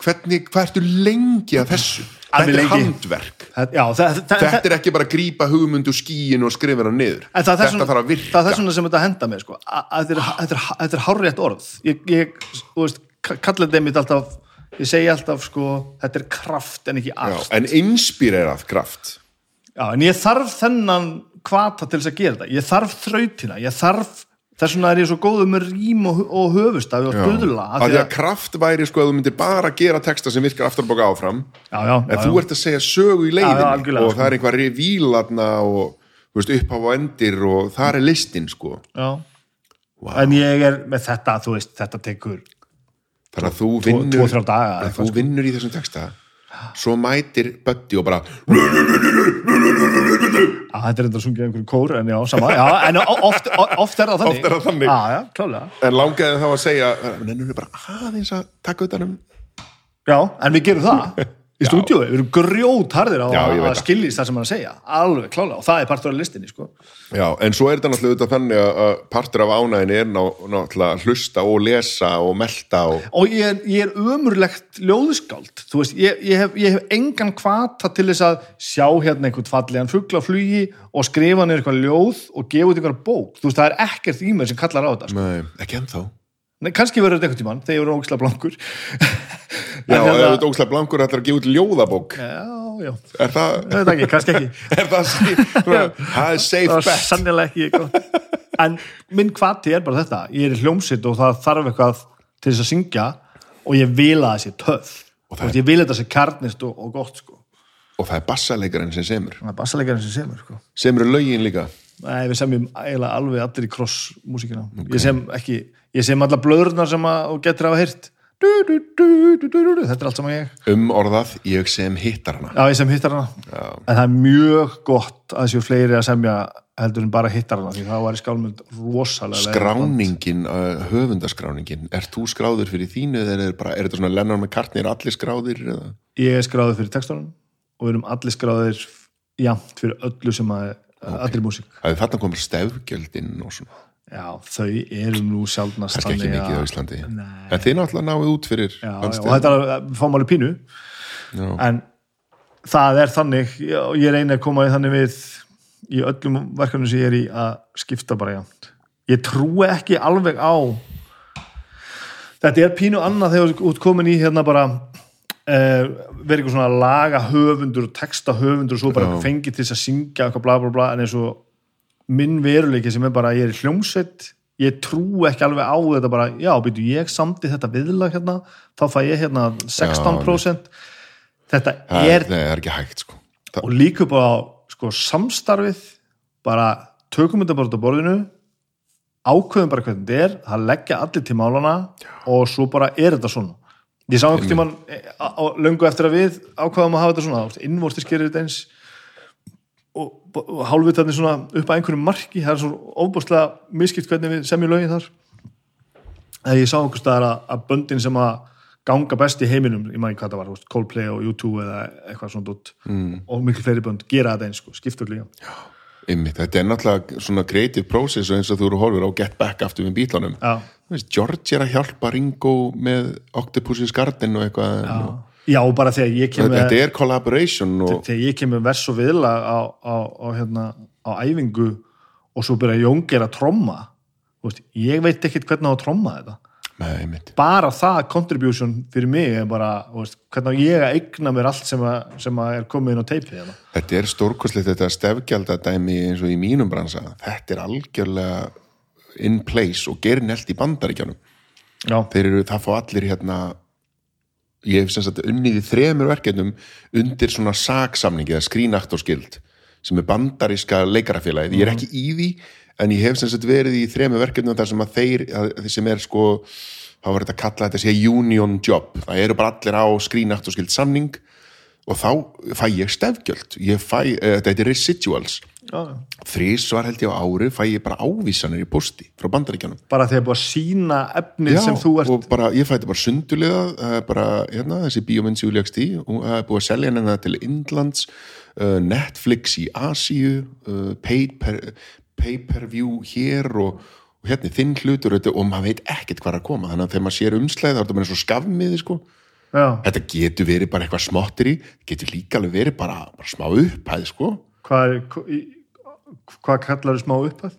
hvernig, hvað ertu lengi að þessu? Þetta er handverk. Þetta- Já, það, það, Þetta er ekki bara að grípa hugmyndu skíin og skrifa hann niður. Er Þetta svona, þarf að virka. það er svona sem þetta henda mér sko. þetta, er, þetta, er, þetta er hárrétt orð ég, ég veist, ka- kalla þetta einmitt alltaf ég segi alltaf sko þetta er kraft en ekki Já, allt en inspirerað kraft Já, en ég þarf þennan kvata til þess að gera þetta ég þarf þrautina, ég þarf þess vegna er ég svo góður með rím og, og höfustafi og stuðla að því að kraft væri sko að þú myndir bara gera texta sem virkar aftur bóka áfram já, já, en já, þú ert að segja sögu í algjörlega, og sko. það er einhvað revílatna og veist, upphaf og endir og það er listin sko. Vá. en ég er með þetta, þú veist, þetta tekur þannig að þú vinnur daga að þú vinnur í þessum texta svo mætir Buddy og bara Já, þetta er enda að sungja einhverjum kór en já, sama, já, en oft, oft er það þannig. Oft er það þannig. Já, já, en langaði þá að segja nennur við bara aðeins að taka utan um Já, en við gerum það (laughs) í stúdíói, við erum grjót harðir á Já, að skiljist það. sem hann segja. Alveg klálega, og það er partur af listinni sko. Já, en svo er þetta náttúrulega þannig að- partur af ánægin er ná, náttúrulega hlusta og lesa og melta og og ég er, ég er ömurlegt ljóðskáld. Þú veist, ég, ég, hef, ég hef engan kvata til þess að sjá hérna einhvern fallegan fugla á flugi og skrifa niður eitthvað ljóð og gefa út einhverja bók. Þú veist, það er ekkert í mér sem kallar á þetta sko. Nei, ekki ennþá Nei, kannski verður þetta einhvern tímann þegar ég verður ógislega blankur. (laughs) Já, En ef hérna- þetta ógslag blankur ætlar að gefa út ljóðabók. Já, já, Er það, ég veit ekki, kannski ekki. (laughs) Er það (laughs) það er safe það var bet. sannilega ekki gott. en minn kvati er bara þetta. Ég er hljómsitt og það þarf eitthvað til þess að syngja og ég vil að það sé töff. Og og það er- ég vil að þetta sé karnist og, og gott sko. Og það er bassalegarinn sem semur. Það er bassalegarinn sem semur sko. Semur lögin líka Nei, við semjum eiginlega alveg allir í kross-músíkina. Ég sem ekki, ég sem alla blöðurnar sem að, getur hafa du, du, du. Þetta er allt saman ég. Um orðað, ég sem hittar hana Já, ég sem hittar hana. Já. En það er mjög gott að séu fleiri að semja heldur en bara hittar hana, því það var í skálmund rosalega. Skráningin, uh, höfundaskráningin Er þú skráður fyrir þínu eða er, bara, er þetta svona Lennon McCartney, er allir skráðir eða? Ég er skráður fyrir textunum og við erum allir skráður jafnt fyrir öllu sem að, allir músík. Það er þarna komur stefgjöldin og svona Já, þau eru nú sjálfnast kannski ekki þannig mikið á Íslandi Nei. en þið náttúrulega náið út fyrir Já, já, og þetta er, fáum alveg pínu. Já. en það er þannig og ég reyni að koma í þannig við í öllum verkefnum sem ég er í að skipta bara jæmt ég trúi ekki alveg á þetta er pínu annað þegar þú ert komin í hérna bara verið eitthvað svona laga höfundur og texta höfundur og svo bara Já. fengið til þess að syngja eitthvað bla bla bla en eins og minn veruleiki sem er bara ég er í hljómsveit ég trú ekki alveg á þetta bara já, byrju, ég samti þetta viðlag hérna þá fæ ég hérna 16% þetta það er nei, er hægt sko. og líka bara sko, samstarfið bara tökum þetta bara út á borðinu ákveðum bara hvernig þetta er það leggja allir til málana og svo bara er þetta svona ég sá einhvern tímann eh, löngu eftir að við ákveðum að hafa þetta svona innvortis gerir þetta eins og, og hálfvitarnir svona upp að einhverjum marki. Það er svo ofbúrslega miskipt hvernig við semjum lögin þar. Að ég sá einhvers staðar að, að böndin sem að ganga best í heiminum, ég maður ekki hvað það var Coldplay og U2 eða eitthvað svona mm. og miklu fleiri bönd gera þetta eins sko, skiptur líka einmitt, þetta er náttúrulega svona creative process eins og þú eru horfur á Get Back aftur með bílunum Já. George er að hjálpa Ringo með Octopus's Garden og eitthvað og, Já, og bara þegar ég kem þetta er collaboration og, þegar ég kem með vers og viðlag á, á, á, hérna, á æfingu og svo byrja Jóngir að tromma veist, ég veit ekkert hvernig á að tromma þetta einmitt bara það contribution fyrir mig er bara, veist, hvernig ég að eigna mér allt sem, að, sem að er komið inn á teipið hérna. Þetta er stórkoslegt þetta stefgjaldadæmi eins og í mínum bransa. Þetta er algjörlega in place og gerir nelt í bandaríkjánum. Já, Þeir eru, það fá allir hérna ég hef sem sagt unnið í þremur verkefnum undir svona saksamningi eða skrínaktorskild sem er bandaríska leikarafélagið. Ég er ekki í því en ég hef sem sagt verið í þremur verkefnum þar sem að þeir, að, sem er sko þá var þetta að kalla þetta sé union job. Það eru bara allir á skrínaktorskild samning og þá fæ ég stefgjöld. Ég fæ, uh, þetta er residuals. já, Þrísvar held ég á ári fæ ég bara ávísanir í posti frá bandaríkjánum. bara þegar búið að sína efnið sem þú ert og bara, ég fætti bara sundulega er bara, hérna, þessi bíómynd sem við legst í og er búið að selja hennar til Indlands, uh, Netflix í Asíu, uh, paid per, pay per view hér og, og hérna þinn hlutur þetta, og maður veit ekkert hvað er að koma þannig að þegar maður sér umslæð þá er þetta bara eins og skafmiði sko. þetta getur verið bara eitthvað smottir í getur líka alveg verið bara, bara smá upphæð sko. hvað, hvað kallar smá upphæð?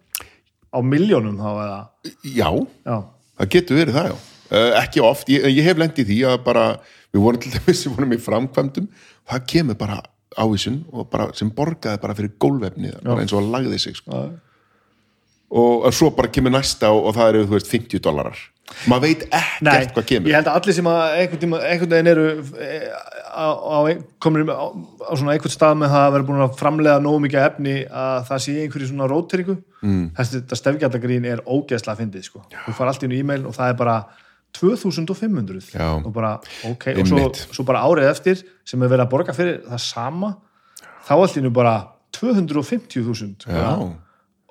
Á miljónum þá eða? já, Já, Það getur verið það, já. Uh, ekki oft, ég, ég hef lendið því að bara, við vorum til dæmis, (laughs) við vorum í framkvæmdum, það kemur bara ávísun bara sem borgaði bara fyrir gólvefnið, bara eins og að lagði sig, sko. Og svo bara kemur næsta og, og það eru, þú veist, 50 dólarar. Maður veit ekkert hvað kemur. ég held að allir sem að einhvern, tíma, einhvern veginn eru eh, á, á, komin á, á svona einhvern stað með það að vera búin að framlega nógu mikið efni að það sé einhverju svona róteringu mm. þetta stefgjaldagrín er ógeðslega fyndið sko. þú far allt í einu e-mail og það er bara 2500 Já. og bara ok, og svo, svo bara árið eftir sem er verið að borga fyrir það sama þá í einu bara 250.000 Já,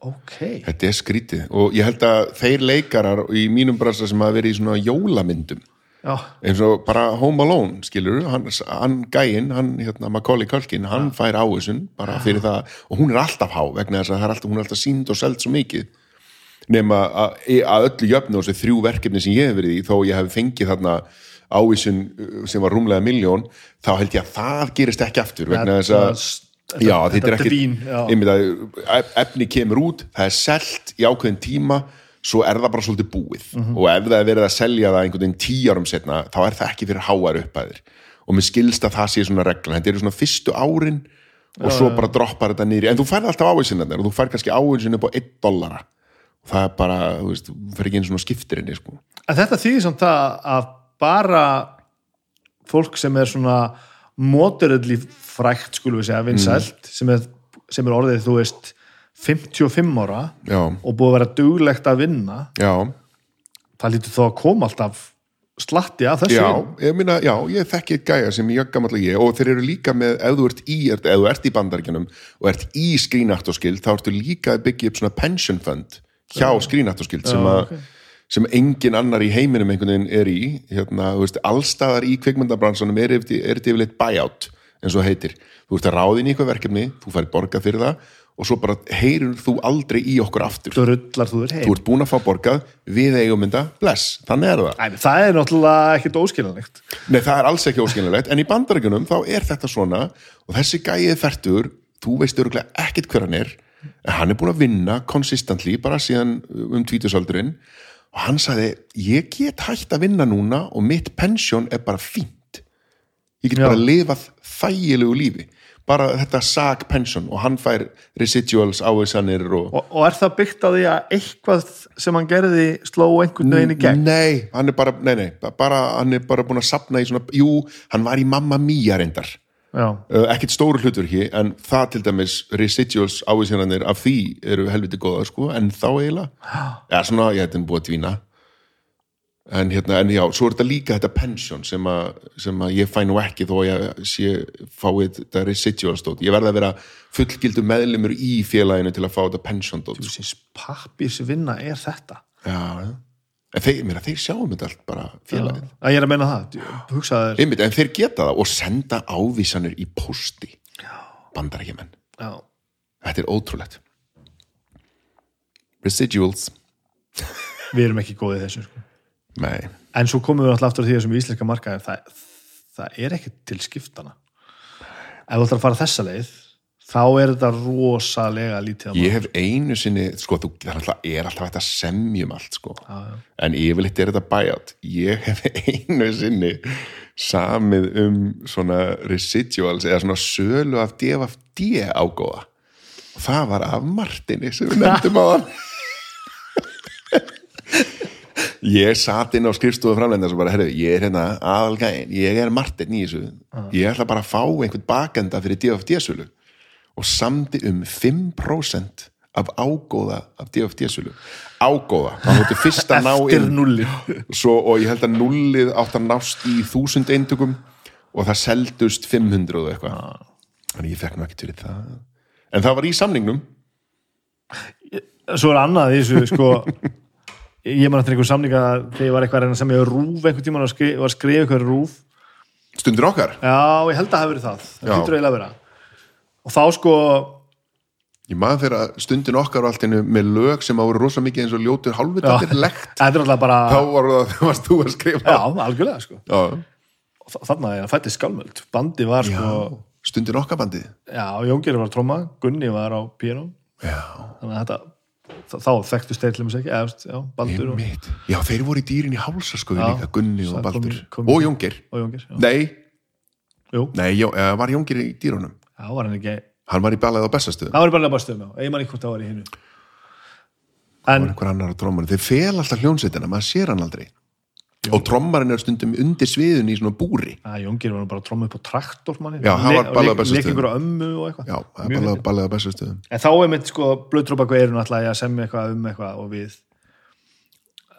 ok, þetta er skrítið. Og ég held að þeir leikarar í mínum bransa sem hafa verið í svona jólamyndum já, eins og bara Home Alone skilur, hann, hann gæinn hann, hérna, Macaulay Culkin, hann fær áhersun bara fyrir það, og hún er alltaf há vegna þess að er alltaf, hún er alltaf sínd og seld svo mikið nema að, öllu jöfnu og þessi þrjú verkefni sem ég hef verið í þó ég hef fengið þarna ávísun sem var rúmlega miljón þá held ég að það gerist ekki aftur vegna þess að já, þetta er ekki já. ef- efni kemur út það er selt í ákveðin tíma svo er það bara svolítið búið. Mhm. og ef það er verið að selja það einhvern veginn tíu árum setna þá er það ekki fyrir háar upphæðir. Og mér skilst að það sé svona reglan. Þetta eru svona fyrstu árin og svo bara droppar þetta nýri en þú færð alltaf ávísinarnir og þú færð kannski ávísin upp á 1 dollara það er bara, þú veist, fer ekki einu svona skiptir inni sko. En þetta þýðir samt það að bara fólk sem er svona moderately frækt skulum við segja, vinsælt sem, er, sem er orðið, þú veist 55 ára já, og búið að vera duglegt að vinna já, það lítur þó að koma alltaf slatti af þessu. Já, ég meina, já, ég þekki eitt gæja sem ég gammal og ég og þeir eru líka með, ef þú ert í, ef þú ert í bandaríkjanum og ert í skrínaktorskild, þá ertu líka að byggja upp svona pension fund hjá skrínaktorskild sem, Já, að- ok. sem engin annar í heiminum einhvern veginn er í, hérna, veist, allstaðar í kvikmyndabransanum er þetta yfirleitt buyout, eins og heitir. Þú ert að ráðin í eitthvað verkefni, þú færi borgað fyrir það og svo bara heyrir þú aldrei í okkur aftur, þú þú ert búin að fá borgað við eigum mynda, bless, þannig er það. Æ, það er náttúrulega ekkert óskiljanlegt. Nei, það er alls ekki óskiljanlegt, en í bandarækjunum þá er þetta svona og þessi gæið færtur, þú veist örgulega ekkert hver hann er, en hann er búin að vinna consistently bara síðan um tvítusaldurinn og hann sagði, ég get hægt að vinna núna og mitt pensjón er bara fínt. Ég get Já. bara lifað þægilegu lífi. Bara þetta sag pensjón og hann fær residuals áhersanir og... og, og er það byggt á því að eitthvað sem hann gerði sló einhvern veginn í gegn Nei, hann er bara, nei, nei, bara, hann er bara búin að sapna í svona, jú, hann var í Mamma Mia reyndar. Uh, ekkert stóru hlutur ekki en það til dæmis residuals ávísinarnir af því eru helviti góða sko en þá eiginlega. (gasps) Ja, svona, ég hætti búið að dvína. En hérna, en já, svo er þetta líka þetta pension sem að, sem að ég fæ nú ekki þó að ég sé fáið þetta residuals dót, ég verði að vera fullgildur meðlimur í félaginu til að fá þetta pension dót þú syns pappirsvinna er þetta? Já, já. En þeir, að þeir sjáum þetta allt bara félagið. Að ég er að meina það, Einmitt, en þeir geta það og senda ávísanir í posti bandarækjumenn Já, Þetta er ótrúlegt. Residuals. (laughs) Við erum ekki góðið þessu sko. Nei, en svo komum við alltaf aftur að því þessum íslenska markaðir það, það er ekki til skiptana ef þú ætlar að fara þessa leið þá er þetta rosalega lítið ég hef einu sinni sko, þú, það er alltaf, er alltaf að semjum allt sko. Já, já. en yfirleitt er þetta buyout. Ég hef (laughs) einu sinni samið um svona residuals eða svona sölu af DFD ágóða. Og það var af Martini sem við nefndum á hann. (laughs) Ég satt inn á skrifstofu framlenda og bara, herru, ég er hérna aðalgæin, ég er Martin í þessu. Ég ætla bara að fá einhvern bakenda fyrir DFD-sölu og samdi um 5% af ágóða af DFD-sölu ágóða, það hóttu fyrst að ná eftir nulli (laughs) svo, og ég held að nullið átt að nást í þúsund eintökum og það seldust 500 og eitthvað. Þannig ég fekk nú ekki til það. En það var í samningnum. Svo er annað í þessu sko (laughs) ég man eftir einhver samninga þegar ég var eitthvað að reyna að semja rúf einhvern tímann og var að skrifa eitthvað rúf stundir okkar? Já, ég held að það hafi verið það. Það Já. hýttur eiginlega að vera og þá sko ég maður þegar að stundin okkar og allt innu með lög sem áður rosa mikið eins og ljótur hálfvitaðir lekt. Er bara þá var það, varst þú að skrifa. Já, algjörlega sko. Já. og þa- þarna er að fætti skálmöld. Bandi var sko, stundin okkar bandið já, Jóngir var tróma Gunni var á piano já, þannig að þetta þá, þekktu steilum ekki, eða, veist, já, Baldur og, já, þeir voru í dýrin í hálsaskoðu Já. líka Gunni og Baldur. kom- kom- og Jóngir já. nei, Jú, nei, eh, var Jóngir í dýrunum já, var hann ekki hann var í ballað á bestastöðu það var bara bara stöðum, já, ég man ekki hvort það var í hinu var en, einhver annar á trommarinn, þeir fel alltaf hljónsettina maður sér hann aldrei. Og trommarinn er stundum undir sviðun í svona búri. Að Jóngir var bara upp á traktor manni, Já, hann var ballað á eitthvað. Já, það ballað, fyndið. ballað á bestastöðu En þá er mitt sko blöðtrópa eru náttúrulega að semja eitthvað um eitthvað og við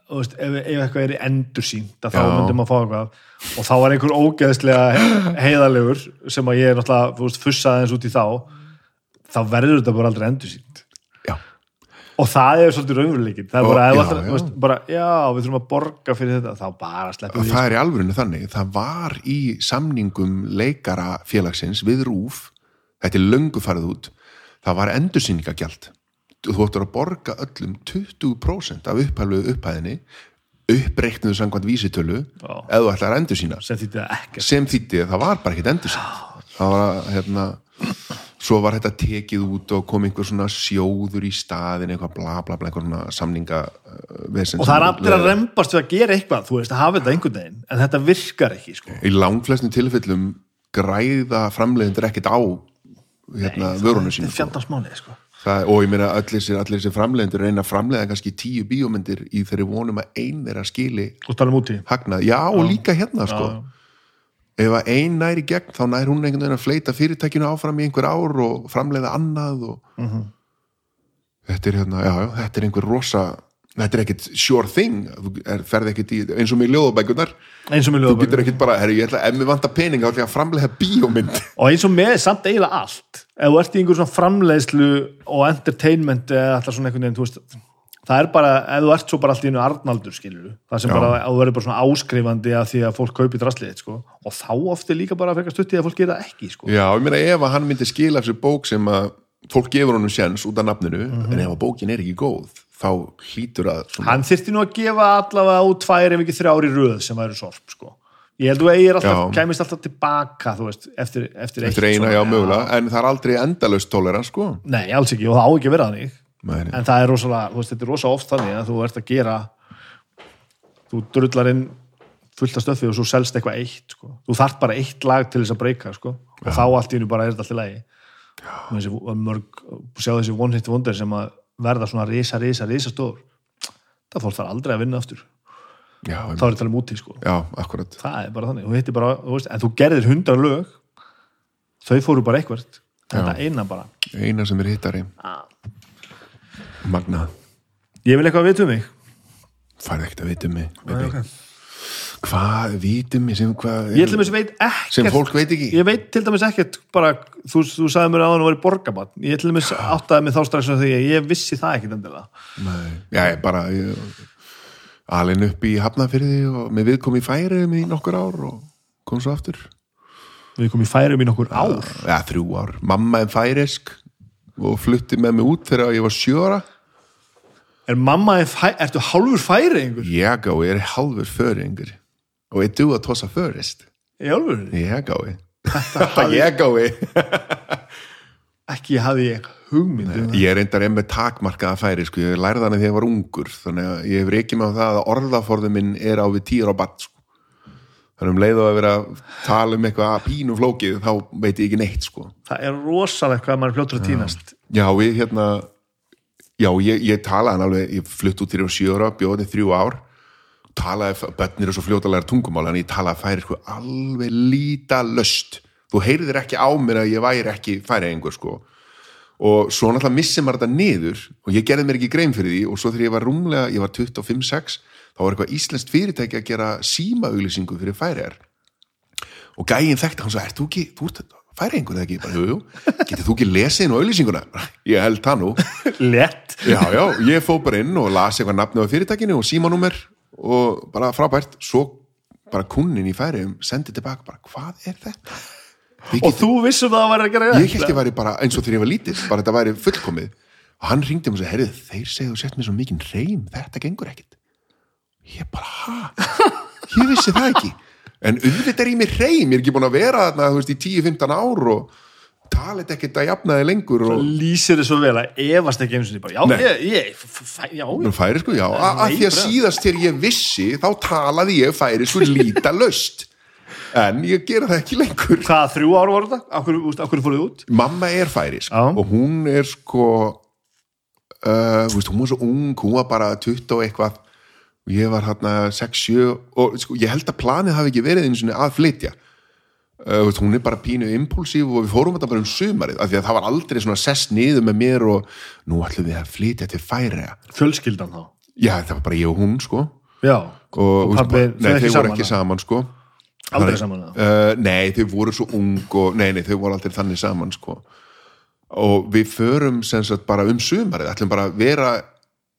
veist, ef, ef eitthvað er í endursýnt að þá myndum að fá eitthvað. Og þá var einhver ógeðslega he- heiðalegur sem að ég er náttúrulega þú veist, fussaði eins út í þá. Þá verður þetta bara aldrei endursýnt já, og það er svolítið raunveruleikin það er Og- bara, ef já, já. Veist, bara, já, við þurfum að borga fyrir þetta. Þá bara sleppum og við það er í alvörinu þannig það var í samningum leikara félagsins við rúf þetta er löngu farið út það var endursýningagjald þú ættir að borga öllum 20% af upphæluðu upphæðinni uppreiknuðu samkvæmt vísitölu Já. ef þú ætlar að það ekkert. Sem þýtti að það var bara ekkert endursýnt það var hérna svo var þetta tekið út og kom einhver svona sjóður í staðin eitthvað bla bla bla, einhver svona samninga uh, og það er allir að rembast við að gera eitthvað þú veist, að hafa þetta einhvern veginn en þetta virkar ekki, sko. Í langflestum tilfellum græða framleiðendur ekkert á hérna, vörunum þetta sínum er fjandans málið, sko það, og ég meina allir sér framleiðendur reyna að framleiða kannski tíu bíómyndir í þeirri vonum að ein þeirra skili og tala um úti já og líka hérna sko Já. ef að ein næri gegn þá nær hún einhvern veginn að fleita fyrirtækinu áfram í einhver ár og framleiða annað og Mhm. þetta er hérna, já, já, þetta er einhver rosa þetta er ekkit sure thing. Þú er, ferð ekkit í, eins og með ljóðabækunar eins og með þú ljóðabækur getur ekkit bara, herri, ég ætla, ef mér vantar pening þá ætla ég að framleiða bíómynd. (laughs) Og eins og með samt eiginlega allt. Ef þú ert í einhver svona framleiðslu og entertainment eða alltaf svona einhvern veginn þú veist, það er bara, ef þú ert svo bara allt í einu Arnaldur skilur það sem Já. bara, að þú verður bara svona áskrifandi af því að fólk kaupi draslið, sko. Og þá oft er líka bara að frekar stutti að fólk gera ekki, sko. Já, ég meina ef að hann myndi að fólk gefur honum sjens út af nafninu en ef að bókin er ekki góð þá hlýtur að svona, hann þyrfti nú að gefa allavega út tvær ef ekki þrjár í röð sem væri sorp, sko. Ég held að eigir alltaf, Já. kæmist alltaf tilbaka þú veist, eftir, eftir, eftir eitt eina, svona, já, mögulega. En það er aldrei endalaust tolerans, sko. Nei, alls ekki, og það á ekki að vera þannig. Nei, en það er rosalega, þú veist, þetta er rosa oft þannig að þú ert að gera þú drullar inn fullt af stöfi og svo selst eitthvað eitt sko. þú þarft bara eitt lag til þess að breyka sko. og þá allt í hennu bara er þetta allt í lagi. Og þessi mörg sjá þessi one hit wonder sem að verða svona risa, risa, risa stór það fólk þarf aldrei að vinna aftur. Já, þá er þetta alveg múti sko. já, akkurat. Það er bara þannig, þú hittir bara þú veist, en þú gerðir hundra lög þau fóru bara eitthvað þetta eina bara. Eina sem er hittari. Magna, ég vil eitthvað vita um mig farið ekkert að vita um mig baby. Hvað vitum sem hvað ég til dæmis veit ekkert. Sem fólk veit ekki. Ég veit til dæmis ekkert bara, þú, þú sagði mér að hann var í borgabann ég til dæmis áttaði mig þá strax að ég vissi það ekkert endilega. Já, ég bara ég, alin upp í Hafnafyrði og með viðkom í færiðum í nokkur ár og kom svo aftur. Við komum í færum í nokkur ár? já, þrjú ár, mamma er færisk og flutti með mig út þegar ég var sjöra er mamma, fæ, ertu hálfur færi einhver? ég gái er halvur föringur og ég du að tossa förist? Í álfur? ég gái (laughs) ég gái ekki hafði ég hugmynd um Ég reyndar einmitt takmarkaða færi sko, ég lærði hana þegar ég var ungur þannig að ég hefur ekki með á það að orðaforðu minn er á við tíur á batt sko. þannig um leið og að vera að tala um eitthvað að pínu flókið þá veit ég ekki neitt sko. það er rosalega hvað maður fljótur að týnast. Já, við hérna já, ég, ég talaði hann alveg ég flutt út til ég var sjö ára, bjóði þrjú ár talaði, börnir er svo fljótalega tungumál en ég talaði færi sko alveg líta löst þú heyrðir ekki á mér að ég væri ekki færi einhver sko. Og svo náttúrulega missi maður þetta niður og ég gerði mér ekki grein fyrir því og svo þegar ég var rúmlega, ég var 25-6 þá var eitthvað íslenskt fyrirtæki að gera símaauglýsingu fyrir færiðar og gæinn þekkti hann svo, er þú ekki, þú ert færi einhver eða ekki, bara, jú, jú, (laughs) getur þú ekki lesið inn á auglýsinguna? (laughs) Ég held það nú. (laughs) Lett Já, já, ég fó bara inn og las eitthvað nafnið á fyrirtækinu og símanúmer og bara frábært, svo bara kunnin í færiðum sendi tilbaka bara, hvað er þetta? Við og þú vissum það að vera að gera ég held ég væri bara eins og þegar ég var lítill bara þetta væri fullkomið. Og hann ringdi mér og sagði, herrið, þeir segðu sett mér svo mikinn reym, þetta gengur ekkit ég bara, ha? ég vissi það ekki. En auðvitað er í mér reym, ég er ekki búin að vera þarna þú veist, í 10-15 ár og talið ekkert að jafnaði lengur og lýsir þið svo vel að efast ekki eins og því bara, já, ég, ég, f- f- já, Nú færi sko, já, að því að síðast þegar ég vissi þá talaði ég færi svo líta löst en ég gera það ekki lengur. Hvað þrjú ár voru þetta? Akkur, akkur fóruð út? mamma er færisk Já. og hún er sko uh, veist, hún var svo ung hún var bara 20 og eitthvað. Og ég var hérna 6-7 og sko, ég held að planið hafi ekki verið einu sinni að flytja uh, veist, hún er bara pínu impulsív og við fórum þetta bara um sumarið af því að það var aldrei svona sest niður með mér og nú ætlum við að flytja til færiða fjölskyldan þá? Já, það var bara ég og hún sko. Já, og, og pabbi, þau ekki voru ekki eða? saman sko. Aldrei saman? Uh, nei, þau voru svo ung og nei, nei, þau voru aldrei þannig saman sko. og við förum sem sagt bara um sumarið, ætlum bara að vera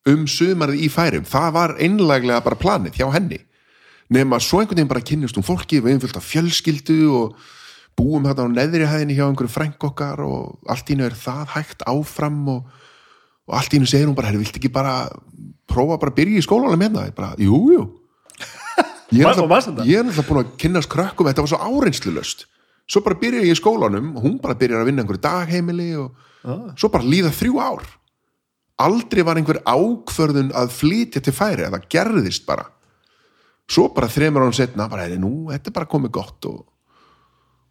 um sumarið í færum það var einlæglega bara planið hjá henni nema svo einhvern veginn bara kynnist um fólki við fylgt af fjölskyldu og búum hérna á neðri hæðinni hjá einhverju frænk okkar og allt í hennu er það hægt áfram og, og allt í hennu segir hún bara, herri, viltu ekki bara prófa bara að byrja í skólanum hérna? Ég bara, jú, jú. Ég er (laughs) náttúrulega búin að kynnast krökkum þetta var svo áreynslulöst svo bara byrja ég í skólanum hún bara byrjar að vinna einhverju dagheimili og svo bara líða þrjú ár. Aldrei var einhver ákvörðun að flytja til færi það gerðist bara svo bara þremur án setna bara, "Heyrðu, nú, þetta er bara komið gott og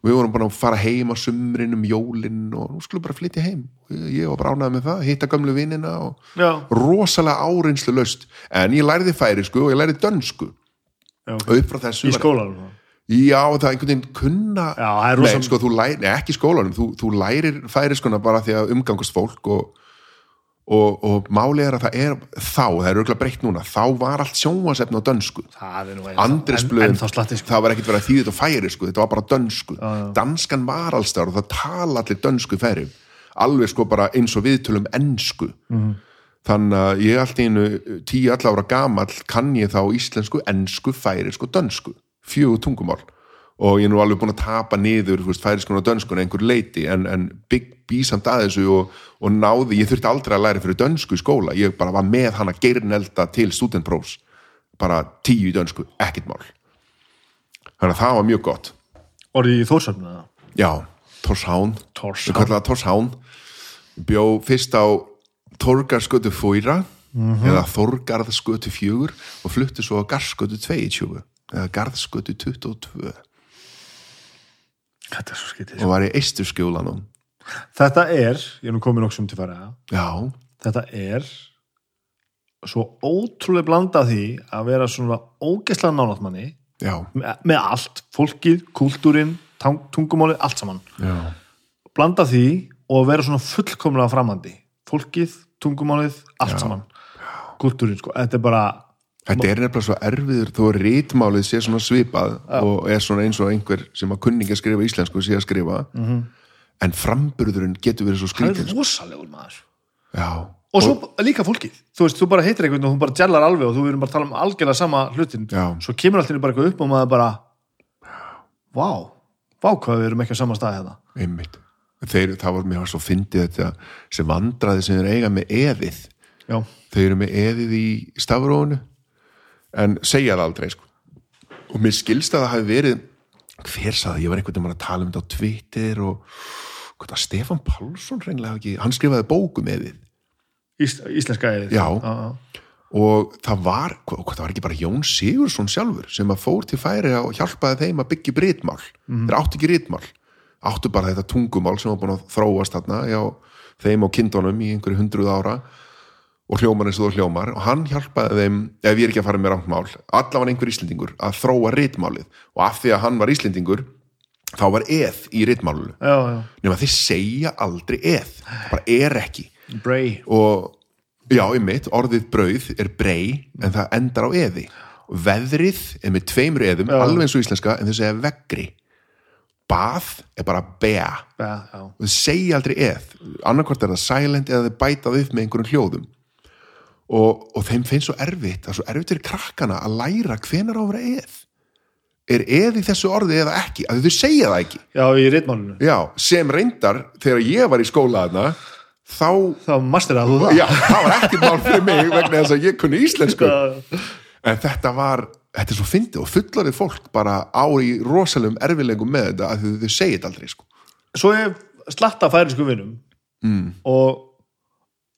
við vorum bara að fara heim á sumrin um jólin og nú skulum bara flytja heim. Ég var bara ánægð með það, hitta gamlu vinnina og Já. rosalega áreinslu löst en ég lærði færisku og ég lærði dönsku. Já, ok. upp frá þessu Í skólanum Já, það er einhvern veginn kunna Já, það Nei, sko, nei, ekki skólanum. Þú, þú lærir færiskuna bara því að umgangast fólk og, og, og máli er að það er þá, það er auðvitað breytt núna. Þá var allt sjónvarsefn á dönsku. Er slatti sko. það var ekkert verið að þetta á færisku þetta var bara dönsku, danskan var allstar og það tala allir dönsku færi. Alveg sko bara eins og viðtölum ensku. Mhm. þannig að ég allt í einu tíu alla ára gamall kann ég þá íslensku, ensku, færisku og dönsku. Fjögur tungumál og ég er nú alveg búin að tapa niður færiskun og dönskun einhver leiti en, en bygg bísamt að þessu og, og náði, ég þurfti aldrei að læra fyrir dönsku í skóla, ég bara var með hana geirnelda til studentprófs bara tíu í dönsku, ekkert mál. Þannig að það var mjög gott. Orðið í Þórsöfnu eða? já, Tórshavn. við kallaði það Tórshavn bjó fyrst á Þorgarskötu fóira eða Þorgarðskötu fjögur og flutti svo á Garskötu 22 eða Garðskötu 22 Þetta er svo skytið og var í eisturskjólanum Þetta er, ég er nú komin okkur um til fara. Já, Þetta er svo ótrúlega blanda af því að vera svona ógeðslega nánáttmanni já, með, með allt, fólkið, kultúrin tungumálið, allt saman. Já. Blanda af því og vera svona fullkomlega framandi. Fólkið, tungumálið, allt saman. Kultúrin, sko, þetta er bara Þetta er nefnilega svo erfiður þó að rítmálið sé svona svipað og er svona eins og einhver sem að kunningi að skrifa íslensku sé að skrifa. -hmm. en framburðurinn getur verið svo það skrítið er rosalegur maður. Já, og svo líka fólkið, þú veist, þú bara heitir einhvern og þú bara gjallar alveg og þú erum bara að tala um algjörlega sama hlutin, Já. svo kemur allt henni bara eitthvað upp og maður bara vá, vá hvað við erum ekki á sama stað hérna. Einmitt. Þeir, það var mér svo fyndið þetta sem vandraði sem þeir eiga með eðið. Já, þeir eru með eðið í stafrónu en segja það aldrei sko. og mér skilst að það hafi verið hver saði, ég var einhvern veginn að tala um þetta á Twitter og hvað það, Stefán Pálsson reynilega ekki, hann skrifaði bókum eðið Ís, íslenska eðið Já. já. og það var, hvað, það var ekki bara Jón Sigursson sjálfur sem að fór til færi og hjálpaði þeim að byggja upp ritmál þeir áttu ekki ritmál áttu bara þetta tungumál sem var búin að þróast þarna já, þeim á kindunum í einhverju hundruð ára og hljómar eins og þú hljómar og hann hjálpaði þeim, ef ég er ekki að fara með rámt mál allavega einhver Íslendingur að þróa ritmálið. Og af því að hann var Íslendingur þá var eð í já, nema þeir segja aldrei eð það bara er ekki. Bray og já, einmitt, orðið brauð er brei en það endar á eði. Og veðrið er með tveimur eðum Já. alveg eins og íslenska en þau segja veggri. Bað er bara bea. Og þau segja aldrei eð. Annarkvort er það silent eða þau bætað upp með einhverjum hljóðum og, og þeim finnst svo erfitt það er svo erfitt fyrir krakkana að læra hvenar á að vera eð. Er eð í þessu orði eða ekki? Að þau segja það ekki. Já, í ritmálinu. Já, sem reyndar þegar ég var í skóla þarna þá þá mastir að þú það. Já, það var ekki mál fyrir mig vegna þess að ég kunni íslensku. En þetta var, þetta er svo fyndið og fullarið fólk bara á í rosalegum erfilegum með þetta að þau, segja þetta aldrei sko. svo ég slatta færisku vinnum mm. og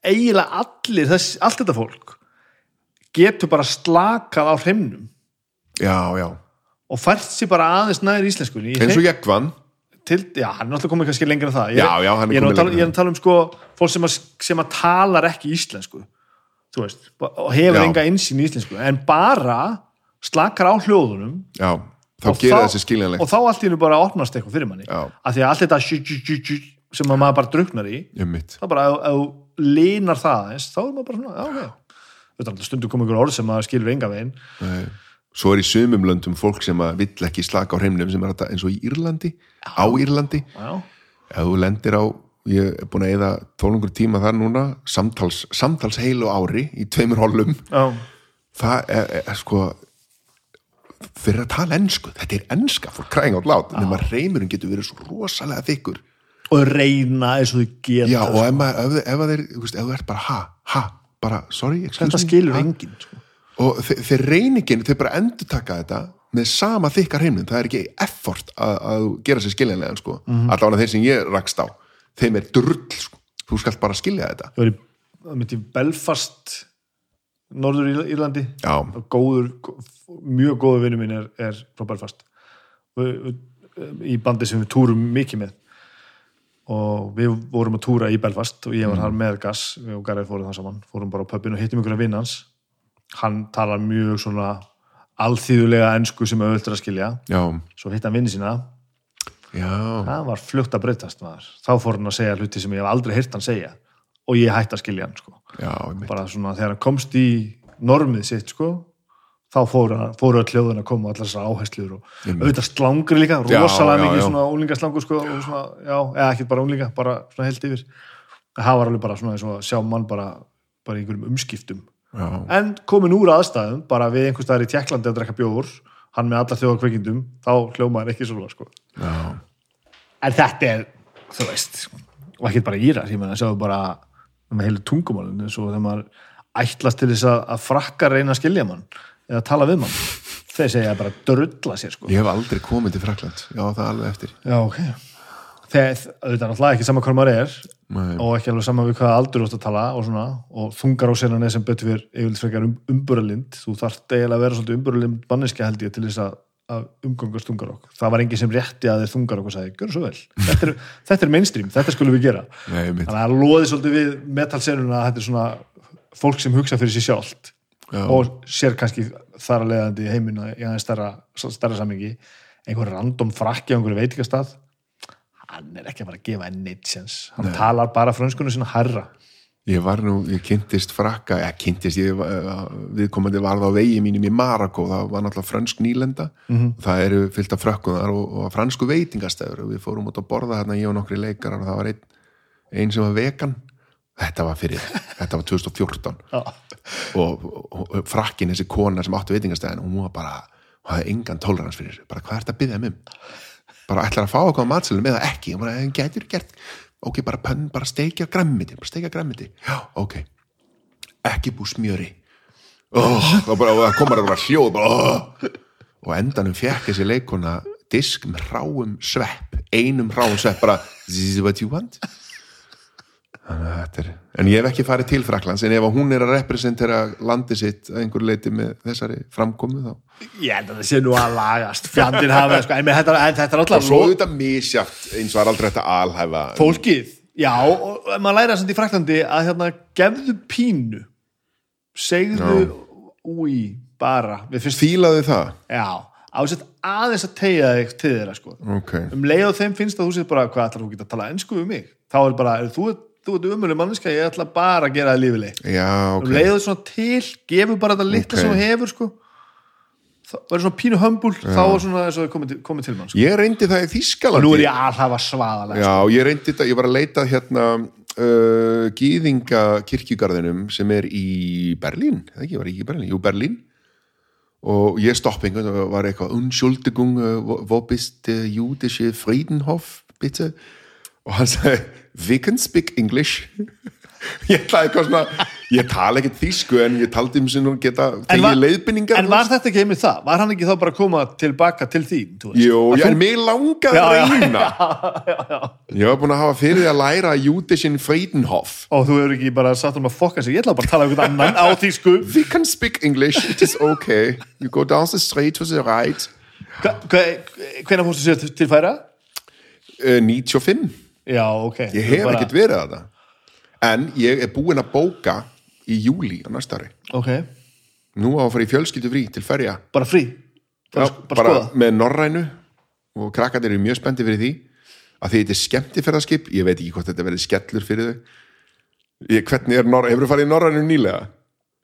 eiginlega allir þess, allt þetta fólk getur bara slakað á hreimnum. Já, já, og fært sér bara aðeins næður íslenskunni. Eins og hreim- ég vann til, já, hann er alltaf komið kannski lengra en það. Ég, Já, já, hann er ég er nú kominn að tala, lengra. ég er að tala um sko fólk sem að, sem að talar ekki íslensku þú veist, og hefur Já. enga insýn í íslensku, en bara slakar á hljóðunum Já, þá gera þessi skiljanlegt. og þá allt í hennu bara opnast eitthvað fyrir manni. Já. af því að allt þetta sem að maður bara druknar í þá bara, þú línar það eins, þá er maður bara svona, já, ok. Þetta er alltaf stundum komið ykkur orð sem maður skilur enga veginn. Svo er í sumum löndum fólk sem vill ekki slaka á hreimnum sem er þetta eins og í Írlandi á Írlandi. Já, ef þú lendir á ég er búin að eða tólungur tíma þar núna samtals, samtals heilu ári í tveimur hollum. Já, það er, er sko fyrir að tala ensku, þetta er enska for crying out loud, nema reymurinn getur verið svo rosalega þykkur og reyna eins og þau geta já, og sko. ef, maður, ef, ef, þeir, ef þú ert bara ha, ha, bara sorry, Þetta skilur enginn sko. og þeir, þeir reyningin, þeir bara endur taka þetta með sama þykkar heiminn, það er ekki effort að, að gera sér skiljanlega sko. Mhm. allavega þeir sem ég rakst á þeim er drull, sko. þú skalt bara skilja þetta það myndi Belfast Norður Ír- Írlandi góður, mjög góður vinnu minn er, er frá Belfast í bandi sem við túrum mikið með og við vorum að túra í Belfast og ég var þar með gas. Við og Garðið fórum það saman, fórum bara á pubin og hittum að vinna hans. Hann talar mjög svona alþýðulega ensku sem auðvitað að skilja. Já, svo hitt hann vinni sína. Já. Það var flutt að breytast maður. þá fór hann að segja hluti sem ég hef aldrei heyrt hann segja. Og ég hætti að skilja hann sko. já, bara svona þegar hann komst í normið sitt sko þá fóru, fóru öll hljóðin að koma allar þessar áherslur og auðvitað slangri líka, rosalega mikið svona úlingaslangur sko svona, já, eða ekki bara úlinga, bara svona heilt yfir. Það var alveg bara svona eins og að sjá mann bara, bara einhverjum umskiptum. Já, en komin úr aðstæðum, bara við einhvers staðar í Tjekklandi að drekka bjóður, hann með allar þjóða kveikindum, þá hljómaður ekki svona sko. Já, en þetta er, þú veist og ekki bara írar, ég meina, sjáðu bara með heilu tungumálun eins og þegar maður ætlast til þess að, að frakka reyna að skilja mann eða tala við mann. Þeir segja bara drulla sér sko. Ég hef aldrei komið til Frakland já, það er alveg eftir. Já, ok. Þegar, auðvitað náttúrulega ekki sama hvað maður er Nei. og ekki alveg sama við hvaða aldur þú ert að tala og svona, og þungar á sér sem betur fyrir yfirleitt frekar um, umburalind þú þarft eiginlega að vera svolítið umburalind manneskja held ég til þess að, að umgangast þungarokk. Það var engin sem rétti að þeir þungarokk og sagði, gjör svo vel, þetta er, (laughs) þetta er mainstream. Þetta skulum við gera. Nei, þannig að það loði svolítið við metalsenuna að þetta er svona fólk sem hugsa fyrir sér sjálft Já. og sér kannski þar að leiðandi heimina í aðeins stærra, stærra samingi einhver random frakki á einhverju veitingastað. Hann er ekki að fara að gefa enn neitt sens hann talar bara frönskunum sinna herra Ég var nú, ég kynntist frakka, eða kynntist, ég viðkomandi varð á vegi mínum í Marokko, það var náttúrulega frönsk nýlenda, það eru fyllt af frökkum þar og, og fransku veitingastæður og við fórum út að borða hérna, ég og nokkri leikarar og það var einn, einn sem var vegan, þetta var fyrir, þetta var 2014 Já. og, og, og frakkin, þessi kona sem áttu veitingastæðin, hún var bara, hún hafði engan tolerans fyrir, þessu. bara hvað er þetta að byggja um? bara ætlar að fá eitthvað á matselum eða ekki, og bara, en getur gert ok, bara pönn, bara steikja grammiti bara steikja grammiti, já, ok ekki bú smjöri oh, og bara, og það komar að vera hljóð bara, oh. og endanum fekk þessi leikona disk með ráum svepp einum ráum svepp, bara this is what you want er en ég hef ekki farið til Fraklands en ef hún er að representera landið sitt að einhver leiti með þessari framkomu þá? Ég held að það sé nú að lagast. Fjandinn hafa, sko, en, þetta, en þetta er og svo alltaf auðvitað misjátt eins og er aldrei þetta alhæfa fólkið já, og maður læra samt í Fraklandi að hérna, gefðu pínu. Segðu úi, bara, fílaðu það. Já, ásett aðeins að tegja þig til þeirra sko. Ok, um leið og þeim finnst að þú sér bara hvað ætlar þú geta að tala ennsku um mig? Þá er bara, er, þú, þú ert umölu manneska ég ætla bara að gera það lífileg já, ok. Leið og svona til, gefur bara þetta litla Ok. sem þú hefur sko. Það verður svona pínu hömbul þá er svona eins og það komið til, mann sko. ég reyndi það í Þískalandi nú er ég alhafa svaðalega já, ég reyndi þetta, ég var að leita hérna uh, Gýðinga kirkjugarðinum sem er í Berlín, eða ekki, var ekki í Berlín, jú Berlín. Og ég stoppi einhvern og var eitthvað Unschuldigung, uh, wo- bist der jüdische Friedenhof, bitte og hann sagði, we can speak English. (laughs) Ég ætlaði eitthvað svona ég tala ekkert þýsku en ég taldi um sem nú geta var- leiðbynningar en var þetta ekki einmitt það? Var hann ekki þá bara að koma tilbaka til þín? Jú, þú- en mig langaði Já, að reyna. (laughs) Ég var búin að hafa fyrir að læra Júdisinn Friedenhof og þú hefur ekki bara satt um að fokka sig. Ég ætla bara að tala um einhvern annan á (laughs) þýsku. We can speak English, it is okay. You go down the street to the right. Hvenær fórstu sér til, til færa? uh, 95 já, ok. Ég hef ekkert verið að það. En ég er búin að bóka í júli á næsta ári. Ok, Nú á að fara í fjölskyldu frí til ferja. Bara frí? Bara, Já, bara, skoða? með norrænu og krakkarnir eru mjög spendi fyrir því. Að því þetta er skemmtifærðaskip ég veit ekki hvort þetta verði skellur fyrir þau. Ég, hvernig er norrænu, hefur þú farið í norrænu nýlega?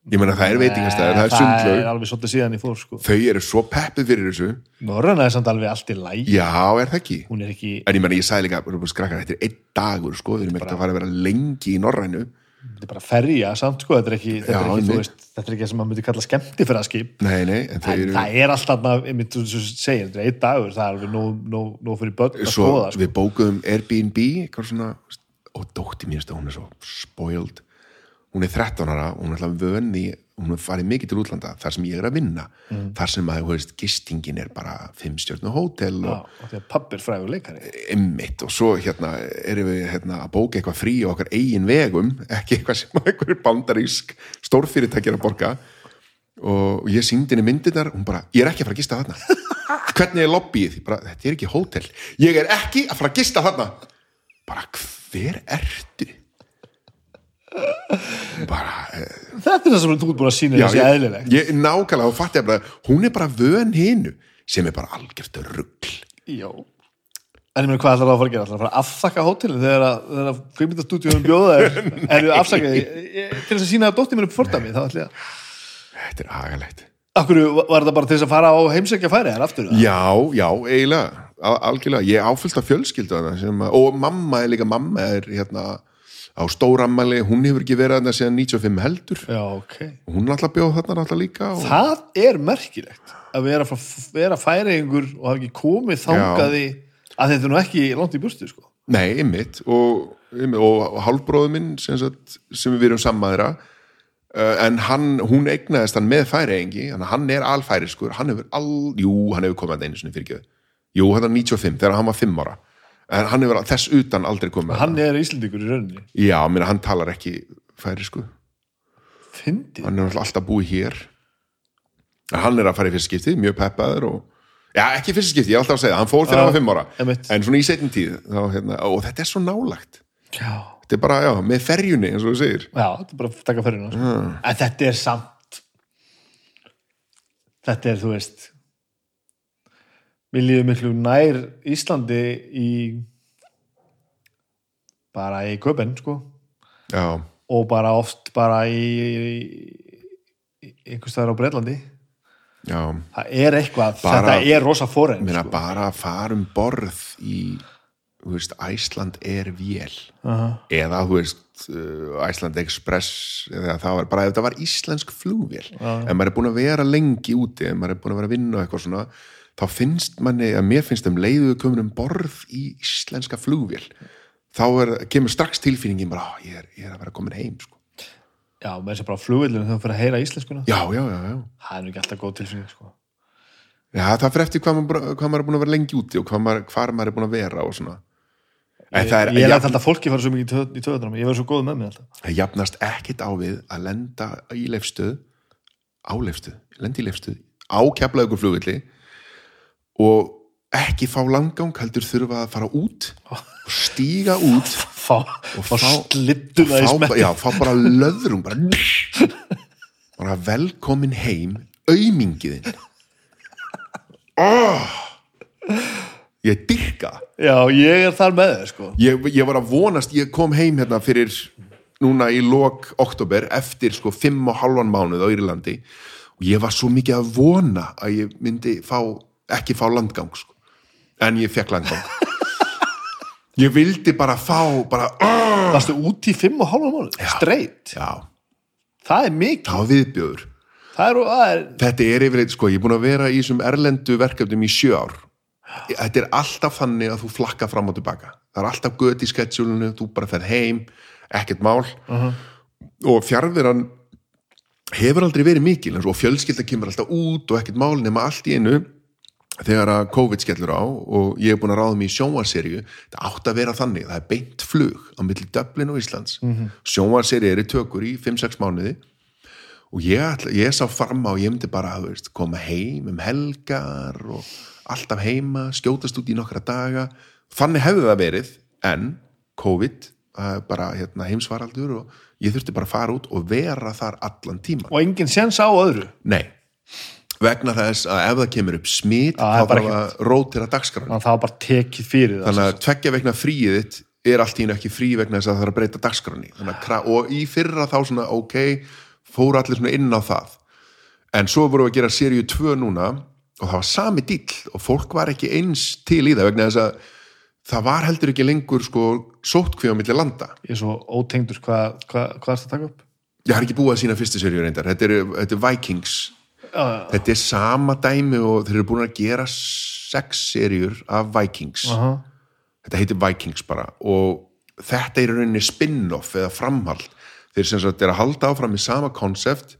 Ég meina það er veitingastæður, það er það er alveg svolítið síðan í fór sko. þau eru svo peppið fyrir þessu. Norræna er samt alveg allt í læg já, er það ekki? Er ekki, en ég meina, ég sagði líka, bara skrakkar þetta er einn dagur, sko, við erum ekkert að fara að vera lengi í norrænu, þetta er bara ferja samt sko, þetta er ekki, ekki sem maður myndi kalla skemmti fyrir að skip nei, nei en þau en eru, það er alltaf, maður, þú segir, þetta er einn dagur, það er alveg nóg, nóg, nóg fyrir börn að skoða sko. við bókuðum Airbnb, og dótti mér, hún er svo spoiled hún er 13 ára, hún er alltaf vönni hún er farið mikið til útlanda, þar sem ég er að vinna Mm. þar sem að, þú veist, gistingin er bara fimmstjörnu hótel Já, og og því að pappir frægur leikari emmitt og svo hérna erum við hérna, að bóka eitthvað frí á okkar eigin vegum ekki eitthvað sem (laughs) einhverjur bandarísk stórfyrirtækir að borga og ég síndi henni myndirnar hún bara, ég er ekki að fara að gista þarna (laughs) hvernig er lobbyið? Bara, þetta er ekki hótel ég er ekki að fara að gista þarna bara, hver ertu? Bara eh, þetta er það sem þú ert búin að sína þessi eðlilegt. ég, nákvæmlega, og fatti ég bara hún er bara vön hinu sem er bara algjört rugl. Já En ég meina hvað ætlar það að fara að gera? ætlar það að fara að afþakka hótelin þegar að, þegar að kveimindastúdíunum bjóða (laughs) er er við afsakaði til þess að sína að dóttir mér upp fordami þá ætla ég að þetta er agalegt. Akkur var þetta bara til þess að fara á heimsækja færi þar aftur? Já, já, eiginlega, al- algjörlega. Ég áfyllt af fjölskyldu að- og mamma er líka, mamma er hérna á stórammali, hún hefur ekki verið þarna síðan 95 heldur. Já, ok. Og hún er alltaf bjóð þarna alltaf líka og, Það er merkilegt að vera, vera færiðingur og hafa ekki komið þangaði að þetta er nú ekki langt í burtu sko. Nei, ymmit og, og hálfbróðu minn sem, sagt, sem við erum sammaðra uh, en hann, hún eignaðist hann með að hann er alfæriskur. Hann hefur all, jú, hann hefur komið að einu sinni fyrir jú, hann er 95 þegar hann var 5 ára en hann hefur þess utan aldrei komið Hann er Íslendingur í rauninni. Já, minna, hann talar ekki færisku Fyndið. Hann er alltaf búið hér. En hann er að fara í fyrsta skipti mjög peppaður og já, ekki í fyrsta skipti, ég er alltaf að segja hann fór þegar hann var fimm ára. einmitt. en svona í setjum tíð þá, hérna, og þetta er svo nálagt Já, þetta er bara, já, með ferjunni eins og þú segir. Já þetta er bara að taka ferðina sko. En þetta er samt Þetta er, þú veist Við líðum miklu nær Íslandi í bara í köpen sko. Já, og bara oft bara í, í, einhvers staðar á Breitlandi já, það er eitthvað, Bara- þetta er rosa minna sko. bara að fara um borð í, þú veist, Æsland er vél. Aha. eða, þú veist, uh, Æsland Express eða það var bara, þetta var íslensk flugvél. Ef maður er búin að vera lengi úti ef maður er búin að vera að vinna eitthvað svona þá finnst manni, að mér finnst um leiðu komin um borð í íslenska flugvél þá er, kemur strax tilfinningin bara, "Á, ég er, ég er að vera komin heim sko. já, með þess að bara flugvillinu þú fyrir að heyra íslenskuna já, já, já, já það er nú ekki alltaf góð tilfinning sko. Já, það fyrir eftir hvað maður, hvað maður er búin að vera lengi úti og hvað maður, hvar maður er búin að vera og svona. Það er, ég læt jafn, alltaf fólki fara svo mikið í töð- í töðunum ég verður svo góð með mig alltaf það jafnast ekkit á við að lenda í leifstöð, á leifstöð, lenda í leifstöð, á keflaðugur flugvilli og ekki fá langgang, heldur þurfa að fara út og stíga út fá, og fá fá, já, fá bara löðrum, bara, (laughs) bara velkomin heim, aumingiðin. Oh, ég dyrka já, ég er þar með þér sko. ég, ég var að vonast, ég kom heim hérna fyrir núna í lok oktober eftir sko fimm og halvan mánuð á Írlandi og ég var svo mikið að vona að ég myndi fá, ekki fá landgang sko. en ég fekk landgang. Ég vildi bara fá bara, uh, varstu út í fimm og hálfa mánuð? Straight, já, það er mikið. Það var viðbjöður það er, það er þetta er yfirleitt, sko, ég er búin að vera í þessum erlendu verkefnum í sjö ár. Þetta er alltaf þannig að þú flakka fram og tilbaka, það er alltaf gött í sketsjúlunu, þú bara ferð heim ekkert mál. Og fjárveran hefur aldrei verið mikil og fjölskylda kemur alltaf út og ekkert mál nema allt í einu þegar að COVID skellur á og ég er búin að ráða mig í sjónvarserju það átt að vera þannig, það er beint flug á milli Dublin og Íslands. Mm -hmm. sjónvarserju er í tökur í 5-6 mánuði og ég, ætla, ég sá fram á ég myndi bara þú veist, koma heim um helgar og alltaf heima skjótast út í nokkra daga. Þannig hefði það verið en COVID bara hérna, heimsvaraldur og ég þurfti bara að fara út og vera þar allan tíma og enginn sens á öðru? Nei, vegna þess að ef það kemur upp það er þá þarf að rótira að það var bara tekið fyrir það þannig að tveggja vegna fríið þitt er allt í einu ekki frí vegna þess að það þarf að breyta kra- og í fyrra þá svona ok fóru allir svona inn á það. En svo voru við að gera seríu 2 núna og það var sami dýll og fólk var ekki eins til í það vegna þess að það var heldur ekki lengur sko sótkví á milli landa. Ég er svo ótengdur hvað hva, hva er það að taka upp? ég har ekki búið að sína fyrstu seríu reyndar. Þetta er, þetta er Vikings Já, þetta er sama dæmi og þeir eru búin að gera sex seríur af Vikings. Aha. þetta heitir Vikings bara og þetta er í rauninni spin-off eða framhald. Þeir sem sagt er að halda áfram í sama konsept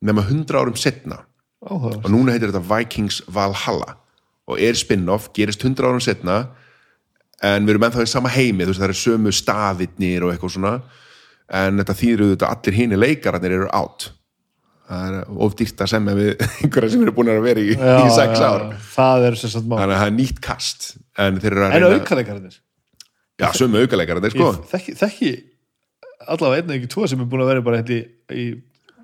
nema 100 árum setna Áhugavert. og núna heitir þetta Vikings Valhalla og er spin-off, gerist 100 árum setna en við erum ennþá í sama heimi þú veist það eru sömu staðirnir og eitthvað svona. En þetta þýður auðvitað allir hini leikararnir eru átt það er ofdýrt að semja við (laughs) einhverja sem eru búin að vera í, Já, í sex ár já. Það er sem sagt mál. þannig að það er nýtt kast en þeir eru að reyna aukaleikarinnir? já, sömu aukaleikararnir sko þekki, þekki allavega einn eða ekki tvo sem er búin að vera bara hérna í, í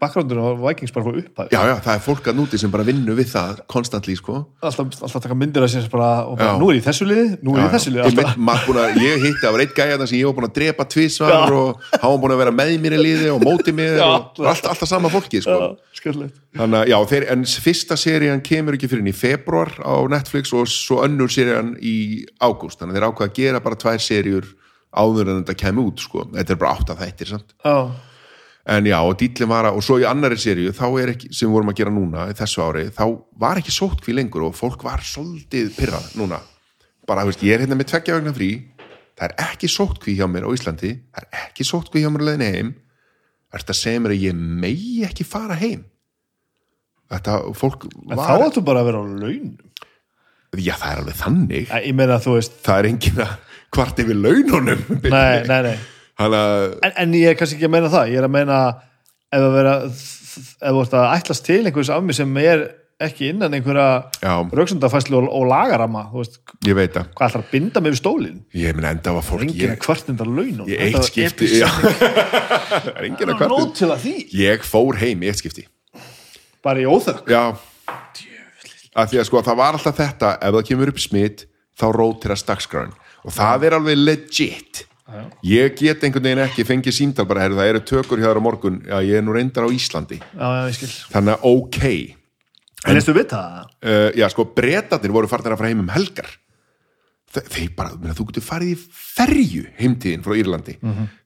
bakgrándinu á Vikings bara frá upphæð. já, já, það er fólk að núti sem bara vinnu við það konstantli sko Alltaf, alltaf taka myndir að sér bara, og bara Já. nú er ég í þessu liði, nú er ég í þessu liði. ég, ég hitti að var eitt gæja þar sem ég var búin að drepa tvisvar Já. og var búin að vera með mér í liði og móti mér og alltaf, alltaf sama fólki sko. Þannig að já, þeir, en fyrsta serían kemur ekki fyrir í februar á Netflix og svo önnur serían í ágúst, þannig að þeir ákveða að gera bara tvær seríur áður en þetta kemur út sko. þetta er bara átt af þættir samt Já, en já, og dýllin var að, og svo í annari seríu þá er ekki, sem við vorum að gera núna þessu ári, þá var ekki sótkví lengur og fólk var svolítið pyrrað núna. Bara, þú veist, ég er hérna með tveggja vegna frí það er ekki sótkví hjá mér á Íslandi það er ekki sótkví hjá mér á leiðinni heim. Að segja mér að ég megi ekki fara heim? Þetta, fólk en var þá áttu bara að vera á launum. já, það er alveg þannig. Æ, meina veist, það er engin að hvart yfir laununum. Nei, nei, nei. Að En, en ég er kannski ekki að meina það, ég er að meina ef að vera, ef þú ert að ætlast til einhvers af mér sem er ekki innan einhverja rauksundafæslu og, og lagarama, veist, ég veit að hvað ætlar að binda mig við stólinn? ég minn enda var fólk ég, að launum. ég eitt skipti (laughs) það að að ég fór heim í eitt skipti. Bara í óþökk. að því að sko það var alltaf þetta ef það kemur upp smitt þá rótirast dagskráin. Og það er alveg legit ég get einhvern veginn ekki fengið símdal bara, herri, það eru tökur hjá þér á morgun. Já, ég er nú reyndar á Íslandi. Já, já, þannig að ok. En veistu við það? uh, já sko, breytarnir voru farnir að fara heim um helgar. Þe þeir bara, meina, þú getur farið í ferju heimtíðin frá Írlandi.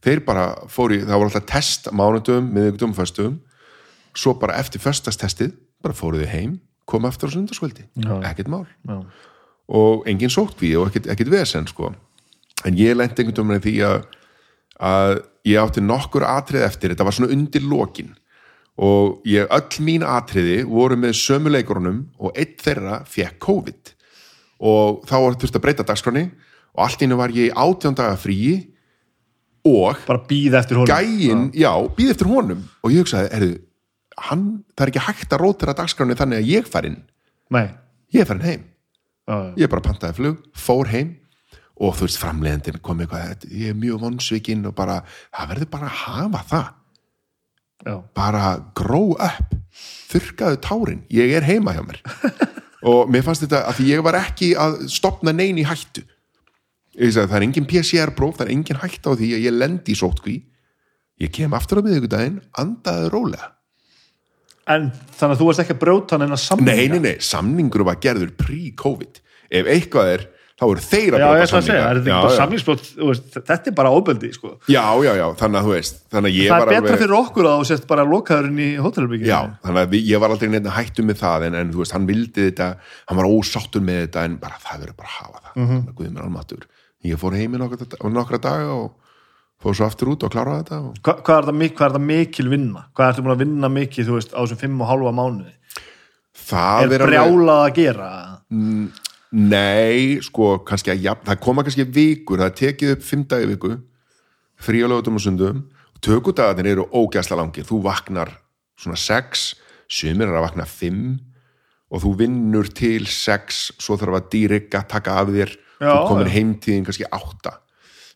Þeir bara fóru, í- það voru alltaf test mánudum, miðugdum, föstum svo bara eftir föstastestið bara fóruðu heim, koma aftur á sundarskvöldi ekkert mál. Já. og engin sótkví og ekkert, ekkert vesen sko. En ég lendi einhvern veginn því að, að ég átti nokkur atrið eftir, þetta var svona undir lokin. Og ég, öll mín atriði voru með sömu leikurunum og einn þeirra fekk COVID. Og þá var þurft að breyta dagskránni. Og allt einu var ég í átján daga fríi og Bara býða eftir honum. gæinn, já, býð eftir honum. Og ég hugsaði, erðu, hann það er ekki hægt að rótira dagskránni þannig að ég farin, Nei. ég er farin heim. Já, já. ég bara pantaði flug, fór heim og þú veist framleiðandinn kom eitthvað "Þetta- ég er mjög vonsvikinn og bara það verður bara að hafa það. Já. bara grow up. Þurrkaðu tárin, ég er heima hjá mér. (laughs) Og mér fannst þetta að ég var ekki að stopna neyn í hættu. Sagði það er engin PCR-próf það er engin hætta á því að ég lendi í sótkví ég kem aftur á miðvikudaginn andaði rólega. En þannig að þú varst ekki að brjóta hann en að samninga. nei, nei, nei, samningur var gerður pre-covid. Ef eitthvað er, þá eru þeir að segja, samninga. þetta er bara óbeldi, sko. Já, já, já, þannig að þú veist að Það er betra fyrir okkur að þú sért bara lokaðurinn í hótelherbygginu. Já, þannig að ég var aldrei neitt að hættu með það en, en þú veist, hann vildi þetta hann var ósáttur með þetta en bara það verður bara að hafa það mm -hmm. Guð mér almatur Ég fór heim í nokkra, nokkra daga og fór svo aftur út og kláraði þetta og... Hva, hvað, er það, mik- hvað er það mikil vinna? Hvað ertu búin að vinna mikið, þú veist, á þessum fimm og hálfa mánuði? Það Er brjálað að gera? Nei, sko, kannski að jafn, það koma kannski vikur, það tekið upp fimm dagi viku, frí á lögutum og sundum. Tökudagarnir eru ógæsla langir, þú vaknar svona sex, sumir er að vakna fimm og þú vinnur til sex, svo þarf að dýrika taka af þér, Já, þú komin heimtíðin kannski átta.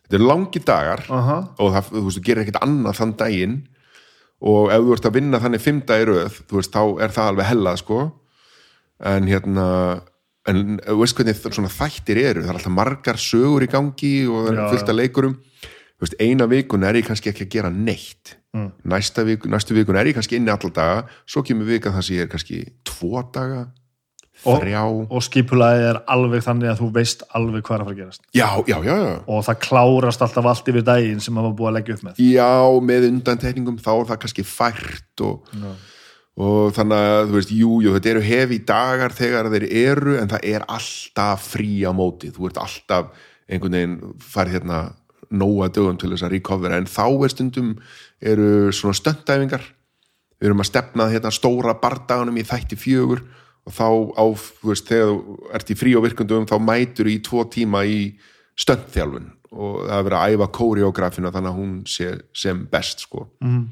Þetta er langi dagar Aha. og það, þú veist, þú gerir ekkert annað þann daginn. Og ef þú ert að vinna þannig fimm dagi röð, þú veist, þá er það alveg hellað, sko. En hérna en þú veist hvernig svona þættir eru? Það er alltaf margar sögur í gangi og það er Já, fullt af leikurum. Veist, eina vikun er ég kannski ekki að gera neitt. Næsta viku, næstu vikun er ég kannski inni allar daga. Svo kemur vika þar sem ég er kannski tvo daga, Og- þrjá. og skipulaðið er alveg þannig að þú veist alveg hvað er að fara að gerast. Já, já, já, já. Og það klárast alltaf allt yfir daginn sem maður búið að leggja upp með. Já, með undantekningum þá er það kannski fært og, og þannig að þú veist, jú, jú, þetta eru hefi dagar þegar þeir eru en það er alltaf frí á móti. Þú ert alltaf einhvern veginn farið hérna nóga dögum til þess að recovera en þá er stundum eru svona stöndæfingar við erum að stefna hérna stóra bardaganum í þætti fjögur og þá á, þú veist, þegar þú ert í frí og virkundum þá mætur í tvo tíma í stöndþjálfun. Og það er verið að æfa kóriógrafina þannig að hún sé sem best sko. Mm.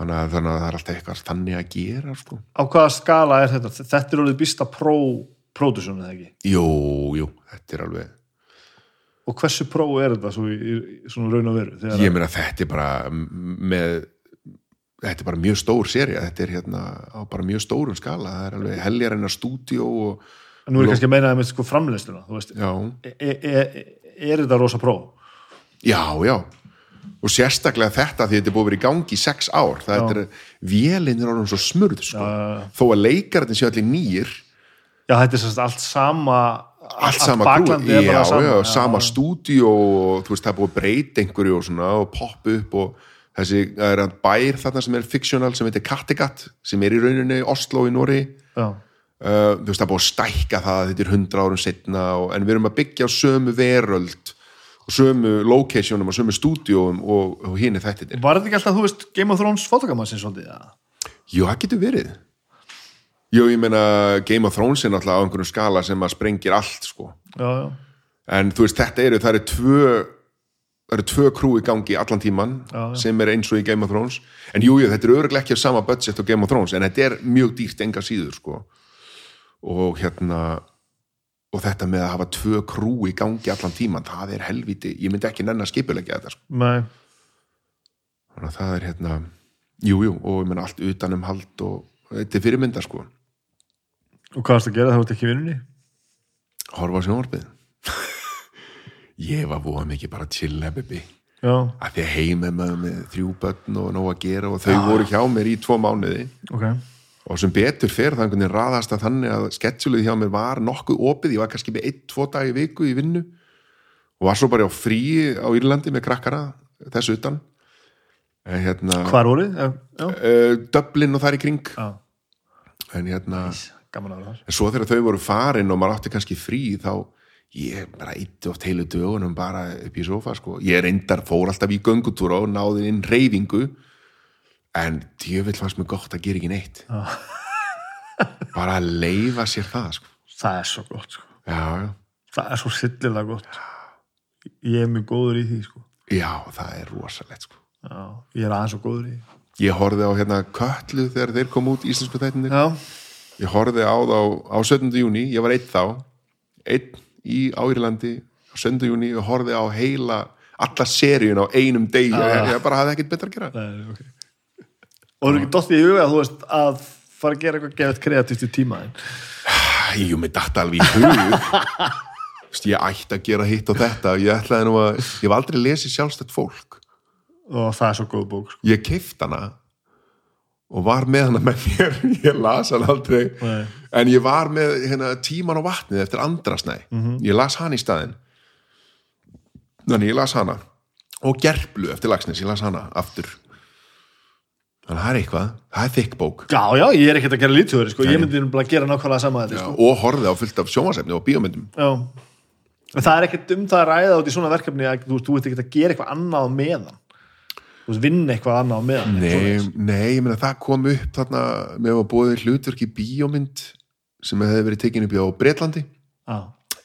Þannig, að, þannig að það er alltaf eitthvað þannig að gera sko á hvaða skala er þetta? þetta er orðið býsta pró-pródusjónu eða ekki? Jú, jú, þetta er alveg og hversu pró er þetta svo í, í svona raun og veru? Þegar ég meina þetta er bara með þetta er bara mjög stór serja þetta er hérna á bara mjög stórum skala það er alveg heljar enna stúdíó og nú er ég kannski að meina það með sko veist, já, er, er, er þetta rosa pró? já, já og sérstaklega þetta því þetta er búið að vera í gangi í sex ár. Það er vélinn er orðin svo smurð sko. Já. þó að leikarinn sé allir nýr já, þetta er sérst allt sama allt sama er bara já, sama, já, sama stúdíó og þú veist það er búið að breyta einhverju og svona og poppa upp og þessi það er að bær þarna sem er fictional sem heitir Kattegat sem er í rauninni Oslo í Nóri já, uh, þú veist það er búið að stækka það þetta er hundra árum setna og, en við erum að byggja sömu veröld sömu locationum og sömu stúdíóum og, og hinn er þetta var þetta ekki alltaf, þú veist, Game of Thrones fotogamassins svolítið, já? Jú, það getur verið. Jú, ég meina Game of Thrones er náttúrulega á einhverjum skala sem að sprengir allt sko. Já, já, en þú veist, þetta eru, það eru tvö það eru tvö krú í gangi allan tíman Já, sem er eins og í Game of Thrones. En jú, jú, þetta eru örgulega ekki á sama budget og Game of Thrones, en þetta er mjög dýrt enga síður, sko. Og hérna og þetta með að hafa tvö krú í gangi allan tíman, það er helviti ég myndi ekki nenn að skipulegja þetta, sko. Þannig að það er hérna, jú, jú, og ég meina allt utanum hald og þetta er fyrirmynda, sko. Og hvað varst að gera, það vart ekki vinnunni? horfa á sjónvarpið. (laughs) Ég var búið mikið bara baby. Já, að því að heima með, með þrjú börn og nóg að gera og þau voru hjá mér í tvo mánuði. Ok og sem betur fer það einhvern veginn raðast að þannig að sketsjulið hjá mér var nokkuð opið, ég var kannski með einn, tvo dag í viku í vinnu og var svo bara á frí á Írlandi með krakkara þessu utan. Hérna hvar já, já, uh, Dublin og þar í kring. Já. en hérna, þar. En svo þegar þau voru farin og maður átti kannski frí þá ég bara eitt oft heilu dögunum bara upp í sofa sko, ég reyndar fór alltaf í göngutúra og náði inn reyfingu en djöfill fannst mér gott að gera ekki neitt. (laughs) Bara að leifa sér það sko. það er svo gott, sko. Já, já, það er svo sillilega gott. Ég er mjög góður í því, sko. Já, það er rosalegt sko. já, ég er aðeins svo góður í því. Ég horfði á hérna köllu þegar þeir kom út íslensku þættinir já, ég horfði á þá á 17. júni, ég var einn þá. Einn í Írlandi á 17. júni og horfði á heila alla seríun á einum degi. Ég, (laughs) ég bara hafði ekkert betra að gera. Nei, ok. Og þú er ekki dottið í huga þú veist að fara að gera eitthvað gefið kreatíft í tímaðin jú, mér datt alveg í hug. (laughs) Ég ætti að gera hitt og þetta. Ég ætlaði nú að, ég hef aldrei lesið sjálfstætt fólk. Og það er svo góð bók sko. ég keift hana og var með hana með mér. (laughs) Ég las hana aldrei. Nei. en ég var með hérna, tíman á vatnið eftir andrasnæ. Ég las hana í staðinn. Þannig ég las hana. Og gerplu eftir lagsnes, ég las hana aftur þannig að það er eitthvað það er þykk bók. Já, já, ég er ekkert að gera lítjóður sko. ég myndi bara gera nákvæmlega sama þetta sko. og horfði á fullt af sjómasefni og bíómyndum. Já. en það er ekkert um það að ræða út í svona verkefni að þú, þú ert ekkert að gera eitthvað annað á meðan. Þú veist, vinna eitthvað annað á meðan Nei, nei, ég meina það kom upp þarna með að bóði hlutverk í bíómynd sem hefði verið tekin upp á Bretlandi. Já,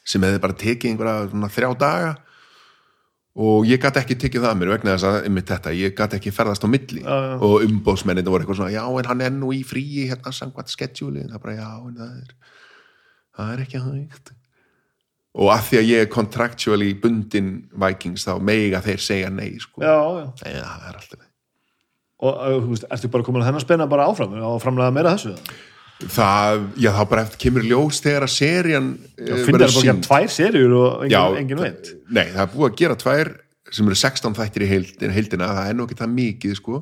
sem hefði bara tekið einhverja þrjá daga og ég gæti ekki tekið það að mér vegna þess að einmitt þetta, ég gæti ekki ferðast á milli Já, já. og umbóðsmennin voru eitthvað svona, já en hann er nú í fríi hérna samkvæmt skedjúli, það er bara já en það er, það er ekki hægt og að því að ég er contractually bundin Vikings þá mega þeir segja nei sko. já, já. Nei, það er alltaf og þú veist, ertu bara komin að þennan spenna bara áfram og framlega meira þessu það, já þá bara eftir kemur ljós þegar að serían já, finnir það bara að gera tvær serjur og engin, engin veit nei, það er búið að gera tvær sem eru 16 þættir í heildina, heildina það er nú ekki það mikið sko.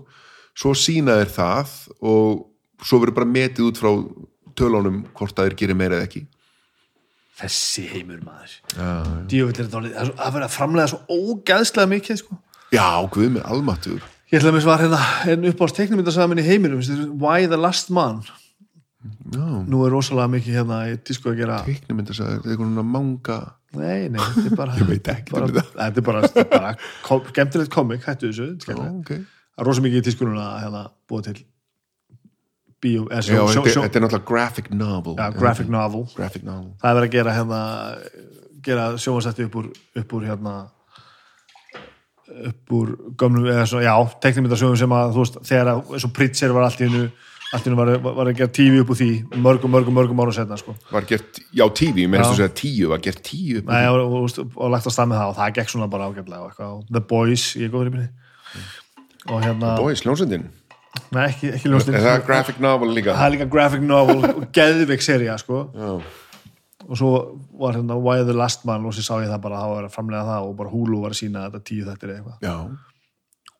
Svo sína þeir það og svo verður bara metið út frá tölunum hvort að þeir gerir meira eða ekki. Þessi heimur maður. Er þetta orðið- það er það verður að framlega svo ógæðslega mikið sko. já guð með almatur ég ætla að mér svar hérna en upp á teiknumyndasamin í heiminum Why the Last Man Já, nú er rosalega mikið hérna í disco að gera. Að segja, þetta er einhvern veginn manga. Nei, nei, þetta er bara (laughs) þetta. þetta er bara, þetta er bara kom, skemmtilegt komik, hættu þessu Já, skemmtilegt. ok. Það er rosa mikið í diskunum að hérna, búa til bíó, þetta, er náttúrulega graphic novel. Já, graphic novel. Graphic novel. Það er verið að gera hérna gera sjónvarsætti upp úr upp úr hérna upp úr gömlum eða svo, já, teknimyndasjóðum sem að þú veist, þegar að, eins og Pritzer var allt í hennu allt í hennu var, var að gera tífi upp úr því mörgum, mörgum, mörgum ára setna sko. Var gert, já tífi, ég meðist Já. að segja tíu Var gert tíu upp á Nei, því. og, og, og, og lagt að stað með það og það gekk svona bara ágætlega The Boys, ég er góður í minni og hérna, Boys, hljómsendin nei, ekki, ekki ljóstin Er það graphic novel líka? það er líka graphic novel og geðvik seria sko Já, og svo var hérna Why the Last Man og sér sá ég það bara að það var að framlega það og bara Hulu var að sína þetta tíu þettir eða eitthvað já,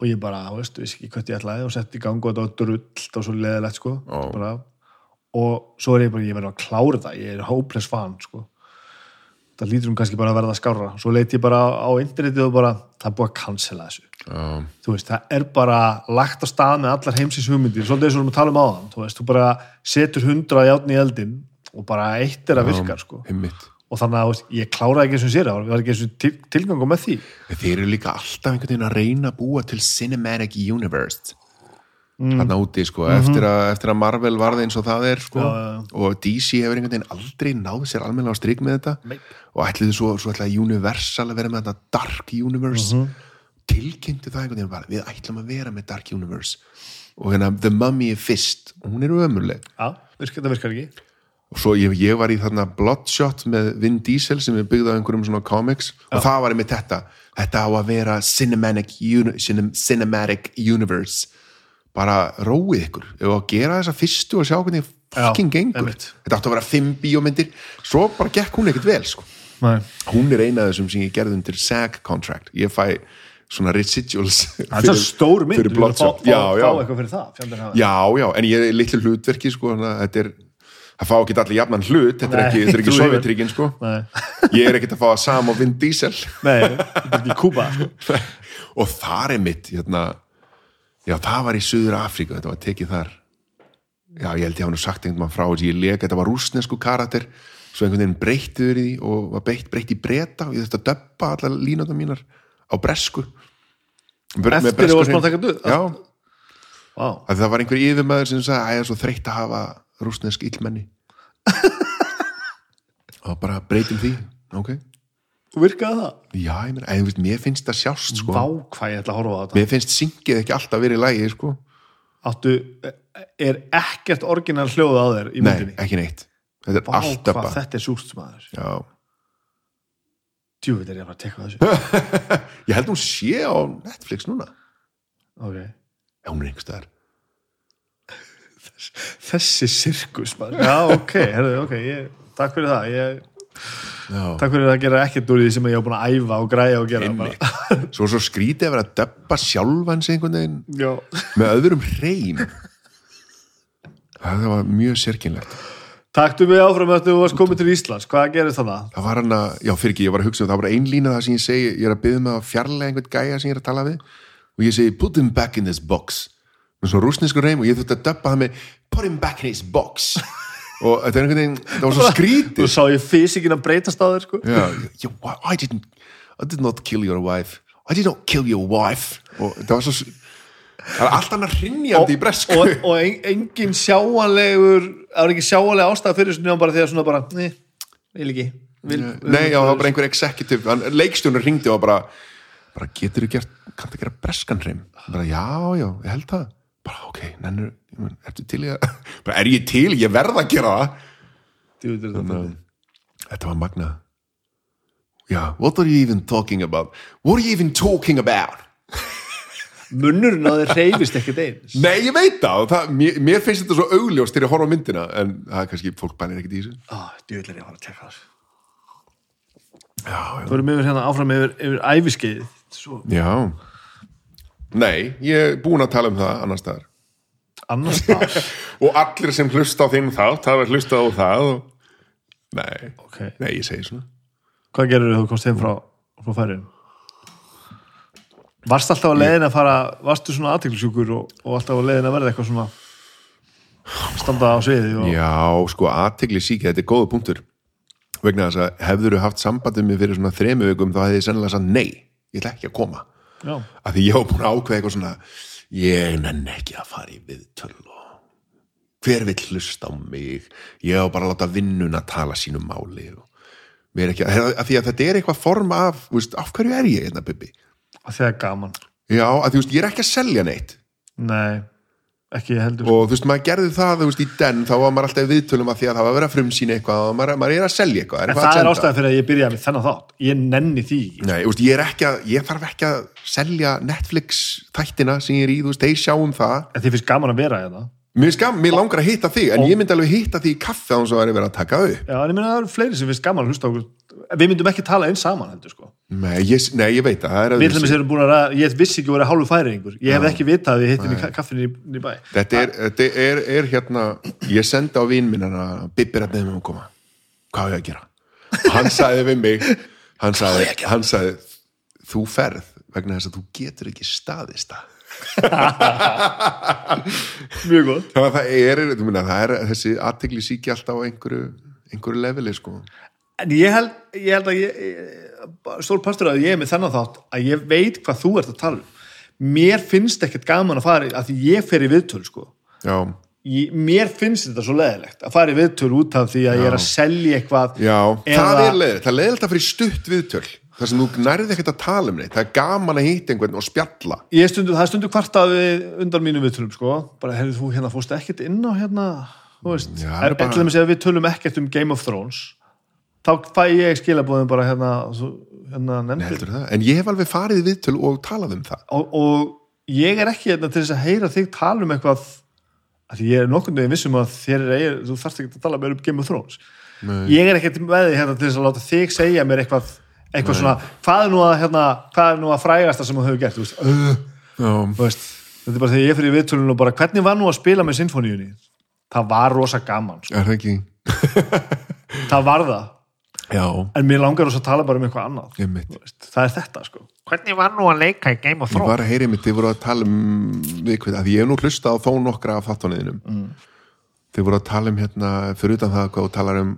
og ég bara, þú veist, vissi ekki hvert ég ætlaði og setti í gang og þetta var drull, þetta var svo leðilegt sko, Já. bara og svo er ég bara, ég verður að klára þetta ég er hopeless fan, sko. Það lítur um kannski bara að verða skárra. Svo leit ég bara á internetið og bara það er búið að cancela þessu, þú veist það er bara lagt á stað með allar heimsins hugmyndir svolítið eins og við erum að tala um áðan, þú veist þú bara setur hundra játn í eldin og bara eitt er að virkar, sko. Einmitt. Og þannig að, ég kláraði ekki eins og sér það var ekki eins og til, tilgangu með því. Þeir eru líka alltaf einhvern veginn að reyna að búa til cinematic universe. Mm. hann úti sko eftir, að, eftir að Marvel varði eins og það er sko. Já, já. og DC hefur einhvern veginn aldrei náð sér almennilega á strik með þetta. Nei. og ætliði svo, svo ætlaði Universal að vera með þetta Dark Universe. Tilkynntu það einhvern veginn bara við ætlum að vera með Dark Universe. Og hérna The Mummy er fyrst og hún er ömurleg. Virka, það virkar ekki og svo ég, ég var í þarna Bloodshot með Vin Diesel sem er byggð á einhverjum svona comics. Og það var einmitt þetta. Þetta á að vera cinematic, uni, cinem, cinematic universe. Bara róið ykkur. Ef að gera þessa fyrstu og sjá hvernig fucking Já, gengur. einmitt. þetta átti að vera fimm bíómyndir. Svo bara gekk hún ekkert vel sko. Nei. hún er eina af þessum sem ég gerði undir SAG contract. Ég fæ svona residuals Það er stór mynd, fyrir við viljum fá, fá, já, já, fá eitthvað fyrir það já, já, en ég er litlu hlutverki sko, að þetta er það fá ekki allir jafnan hlut, þetta er ekki, er ekki sovjetríkin sko. Nei, (laughs) ég er ekkert að fá að sama á Vin Diesel. Nei, þetta ekki Kuba sko. (laughs) og þar er mitt hérna, já það var í Suður Afríku þetta var tekið þar. Já ég held ég hafa nú sagt einhvern mann frá þessi ég leik, þetta var rúsnesku karakter svo einhvern veginn breyttiður í því og var breytt, breytt í breyta og ég þurfti að döppa allar línundar mínar á bresku. Eftir að þú varst bresku búin að taka upp? já, að það var einhver yfirmaður sem sagði að ég er svo þreytt að hafa rúsnesk illmenni (laughs) og bara breytum því ok, virkaði það? já, ég meina, en, veist, mér finnst það sjást sko. Vá, hvað ég ætla að horfa á þetta mér finnst syngið ekki alltaf verið í lægi sko. Áttu, er ekkert orginal hljóð á þér í nei, myndinni? ekki neitt þetta er alltaf bara þetta er súst maður já. Djúvill er ég að að tekka þessu (laughs) ég held hún sé á Netflix núna Ok já, hún er einhverstaðar Þessi sirkus maður. Já, ok, herðu, ok ég, Takk fyrir það ég, Takk fyrir að gera ekkert úr því sem ég hef búin að æfa og græja og gera (laughs) svo, svo skrítið að vera að döppa sjálfan sig einhvern veginn. Já. Með öðrum hreim. Það var mjög sérkynlegt Taktu mig áfram að þú varst komið til Íslands. Hvað gerir það? það var hann að, já fyrir ekki, ég var að hugsa um það. Var ein lína það sem ég segi, ég er að byggja með að fjarlæga einhvern gæja sem ég er að tala við. Og ég segi, put him back in this box með svo rúsnesku reym og ég þurfti að döppa það með put him back in his box. (laughs) Og þetta er einhvern veginn, það var svo skrítið sá ég fysikin að breytast á þér sko ég, why- I didn't I did not kill your wife. I did not kill your wife. Og það var svo það er allt annað hrinjandi í bresku. Og, og en, engin sjáanlegur það var ekki sjáanlega ástæða fyrir þessu nefnum bara því að svona bara, nei, vil ekki vil, Nei, já, það var bara einhver executive hann- leikstjónur ringdi og bara bara getur þú gert, kanntu gera breskan hreim? Bara já, já, ég held það bara ok, nennur, ég ertu til að (laughs) bara er ég til, ég verð að gera það. Djúvill er þetta var magnað. Já, what are you even talking about? What are you even talking about? Munnurinn á þér reyfist ekkert eins. (laughs) Nei, ég veit það, það mér, mér finnst þetta svo augljóst þegar ég horfa á myndina en það er kannski, fólk bænir ekkert í þessu. Djúvill er ég að fara að tekka þessu. Já, já, Förum yfir hérna áfram yfir, yfir æfiskeiðið svo Já Nei, ég er búin að tala um það annars staðar. Annars þar (laughs) og allir sem hlusta á þinn þátt hafa hlusta á það og... Nei, ok, nei, ég segi svona. Hvað gerur þú komst heim frá, frá færin varst alltaf á leiðin að fara varstu svona aðteklisjúkur og, og alltaf á leiðin að verða eitthvað svona standa á sviði og, Já, sko, aðtegli síki, þetta er góða punktur. Vegna þess að hefður haft sambandum mig fyrir svona þremu vikum þá hefði ég sennilega sagt nei, ég ætla ekki að koma já, að því ég var búin að ákveða eitthvað svona ég nenn ekki að fara í viðtöl og hver vill hlusta á mig? Ég á bara að láta vinnun að tala sínu máli og mér ekki að, að því að þetta er eitthvað form af, veist, af hverju er ég hérna Bibi? að það er gaman. Já, að þú veist, ég er ekki að selja neitt. Nei, ekki heldur. Og þú veist, maður gerði það, þú veist, í den þá var maður alltaf í viðtölum að því að það var að vera að frumsýna eitthvað og maður, maður er að selja eitthvað en það að er ástæðan fyrir að ég byrjaði með þennan þátt. Ég nenni því. Nei, veist, ég ekki að, ég þarf ekki að selja Netflix þættina sem ég er í, þú veist, þeir sjáum það. En þið finnst gaman að vera hérna? Mér, skam, mér langar að hitta þig, en ég myndi alveg hitta þig í kaffe á þess að það er verið að taka upp. Að við myndum ekki tala eins saman heldur sko Nei, ég, nei, ég veit er við öðruvísi. dæmis erum búin að ég vissi ekki að vera hálfu færingur ég hef ekki vitað að við hittum í kaffinu í, í bæ Þetta er, þetta er, er hérna, ég sendi á vinn minn hana, Bibbi er að beða mig um að koma. Hvað á ég að gera? Hann sagði við mig, hann sagði, hann sagði, þú ferð vegna þess að þú getur ekki staðist það. (laughs) mjög gott að það er, það er þessi aðtegli síki alltaf á einhverju, einhverju leveli, sko. En ég held, ég held að ég, stór pastur að ég er með þennan þátt að ég veit hvað þú ert að tala um. Mér finnst ekkert gaman að fara í- að ég fer í viðtöl sko. Já, ég, mér finnst þetta svo leðilegt að fara í viðtöl út af því að ég er að selja eitthvað já, Eða- það er leðilegt, það er leðilegt að fyrir stutt viðtöl. Það sem þú nærið ekkert að tala um neitt, það er gaman að hitta einhvern og spjalla. ég stundu, það er stundu kvartað undan mínu viðtölum sko. Bara hefur þú hérna fórst ekkert inn á hérna þú veist, Já, er bara- við tölum ekkert um Game of Thrones þá fæ ég skilabóðum bara hérna, hérna nefndir? En ég hef alveg farið í viðtöl og talað um það. og, og ég er ekki hérna til þess að heyra þig tala um eitthvað að því ég er nokkurnu veginn vissum að þér er eigin, þú þarft ekki að tala meira um Game of Thrones. Nei. ég er ekki með þig hérna til þess að láta þig segja mér eitthvað, eitthvað svona hvað er nú að, hérna, hvað er nú að frægasta sem þú hefur gert, veist, uh, veist þetta er bara þegar ég fyrir viðtölun og bara hvernig var nú að spila með sinfoníunni það var rosa gaman, sko. það var það Já, en mér langar rosa að tala bara um eitthvað annað. Veist, það er þetta sko. Hvernig var nú að leika í Game of Ég var að heyri mitt, þið voru að tala um við hvað, að ég hef nú hlustað á þó nokkra af þáttunniðinum. Mm. Þið voru að tala um hérna, fyrir utan það hvað þú talar um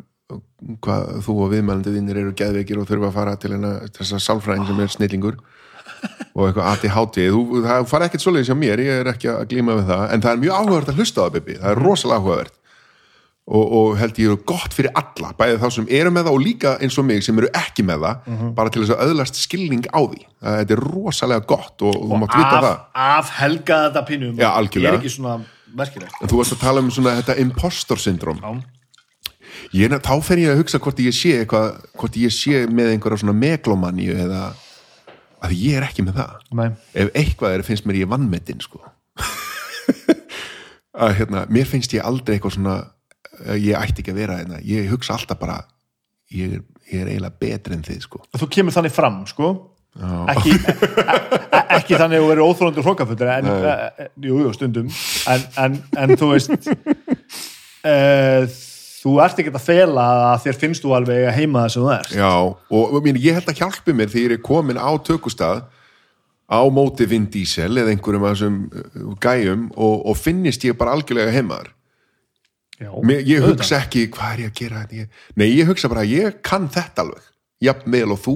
hvað þú og viðmælandi þínir eru geðveikir og þurfa að fara til hérna þessa sálfræðin sem er snillingur og eitthvað aðti hátið. Þú, það fara ekkert svoleiðis hjá mér, ég er ekki að glíma við það, en það er mjög áhugavert að hlusta á það, Bibi. Það er rosalega áhugavert. Og, og held ég eru gott fyrir alla bæði þá sem eru með það og líka eins og mig sem eru ekki með það, bara til þess að öðlast skilning á því. Þetta er rosalega gott og, og þú mátt vita af, það. af helga þetta pínum Já, ég er ekki svona merkilegt En þú varst að tala um svona þetta impostor syndrom. Já. Ég, þá fer ég að hugsa hvort ég sé eitthvað, hvort ég sé með einhverja svona meglomaníu eða að ég er ekki með það. Nei. Ef eitthvað er finnst mér ég vannmetinn sko. (laughs) að hérna, mér finnst ég aldrei eitthvað svona ég ætti ekki að vera hérna. Ég hugsa alltaf bara ég ég er eiginlega betri en þið sko. þú kemur þannig fram sko. Ekki, e, e, ekki þannig að þú verður óþróndur hrókafullur en, e, jú, jú, stundum. En, en, en þú veist e, þú ert ekki að fela að þér finnst þú alveg að heima það sem þú ert. Já, og, mín, ég held að hjálpi mér þegar ég er komin á tökustað á móti Vin Diesel eða einhverjum af þessum uh, gæjum og, og finnist ég bara algjörlega heimar Já, mér, ég auðvitað. hugsa ekki hvað er ég að gera þetta ég, nei, ég hugsa bara ég kann þetta alveg jafnvel og þú,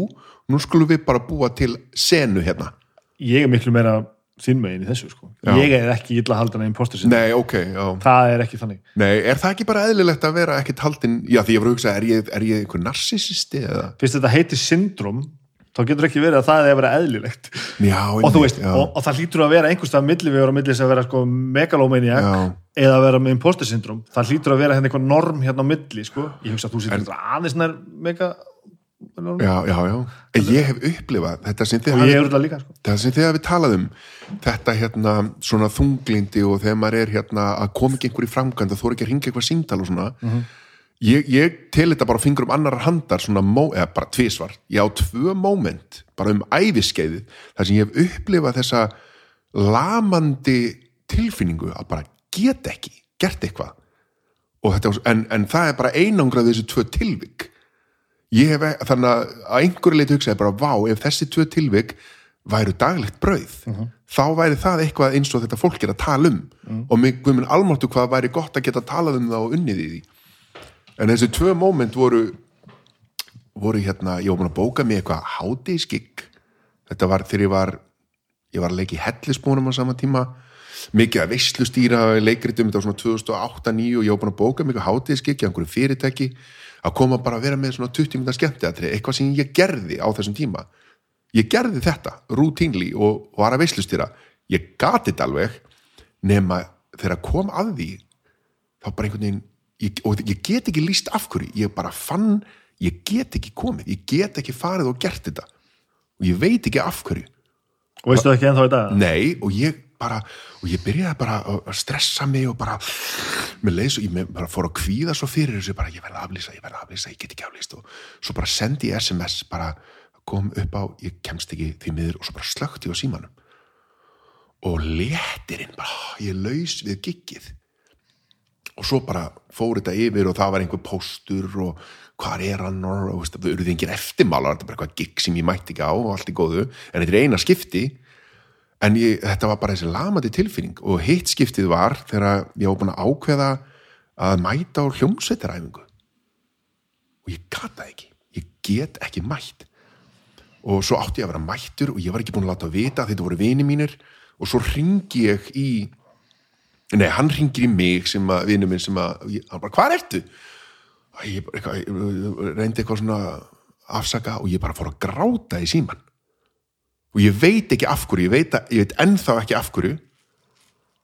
nú skulum við bara búa til senu hérna. Ég er miklu meira þinn megin í þessu sko. Já. ég er ekki illa haldan að impostor sinni. Nei, ok, já. Það er ekki þannig. Nei, er það ekki bara eðlilegt að vera ekkert haldin Já, því ég var að hugsa, er ég, er ég einhver narsisisti eða? Fyrst þetta heitir syndrom þá getur ekki verið að það er að vera eðlilegt Já, og þú veist, og, og það hlýtur að vera einhverstað millivegur á milli þess að vera sko megalómaniak Já. eða að vera með imposter syndrom það hlýtur að vera hérna eitthvað norm hérna á milli sko. ég hugsa að þú sittur aðeins nær mega Já, já, já En ég hef upplifað þetta sem þið og hafið sko. talað um þetta hérna svona þunglindi og þegar maður er hérna að koma ekki einhver í framkvæmd og þú er ekki að ringa eitthvað símtal og svona ég, ég tel þetta bara á fingrum annar handar svona, mó, eða bara tvisvar. Ég á tvö moment, bara um æfiskeiði þar sem ég hef upplifað þessa lamandi tilfinningu að bara get ekki gert eitthvað. Þetta, en, en það er bara einangrað þessi tvö tilvik. Ég hef, e- þannig að einhverju leiti hugsaði bara, vá, ef þessi tvö tilvik væru daglegt brauð þá væri það eitthvað eins og þetta fólk er að tala um. Og mig guðminn almáttu hvað væri gott að geta talað um það og unnið í því en þessi tvö moment voru voru hérna, ég var búin að bóka mig eitthvað hátískikk þetta var þegar ég var ég var að leika í hellisbúnum á sama tíma. Mikið að veislustýra leikritum, þetta var svona 2008-2009 og ég var búin að bóka mig eitthvað hátískikk í einhverju fyrirtæki að koma bara að vera með svona 20 minna skemmtiatri, eitthvað sem ég gerði á þessum tíma. Ég gerði þetta rútínli og, og var að veislustýra. Ég gati þetta alveg nema þegar kom að því þá bara einhvern veginn ég, og ég get ekki líst af hverju. Ég bara fann, ég get ekki komið. Ég get ekki farið og gert þetta. Og ég veit ekki af hverju. Og veistu það ekki ennþá í dag? Nei og ég bara og ég byrjaði bara að- stressa mig og bara mér leið svo, ég bara fór að kvíða svo fyrir þessu bara ég verði að aflýsa, ég verði að aflýsa, ég get ekki aflýst. Og svo bara sendi ég SMS bara kom upp á, ég kemst ekki því miður og svo bara slökti ég á símanum. Og léttirinn bara, ég laus við giggið og svo bara fór þetta yfir og það var einhver póstur og hvar er hann og og, það eruð engin eftirmálar, þetta er bara eitthvað gigg sem ég mætti ekki á og allt í góðu, en þetta er eina skipti. En ég, þetta var bara þessi lamandi tilfinning. Og hitt skiptið var þegar ég var búin að ákveða að mæta á hljómsveitaræfingu. Og ég gata ekki. Ég get ekki mætt. Og svo átti ég að vera mættur og ég var ekki búin að láta vita að þetta voru vini mínir. Og svo ringi ég í nei, hann ringir í mig sem að vinu minn sem að, hann bara, hvað ertu? Og ég, bara, reyndi eitthvað svona afsaka og ég bara fór að gráta í síman og ég veit ekki af hverju, ég veit, að, ég veit ennþá ekki af hverju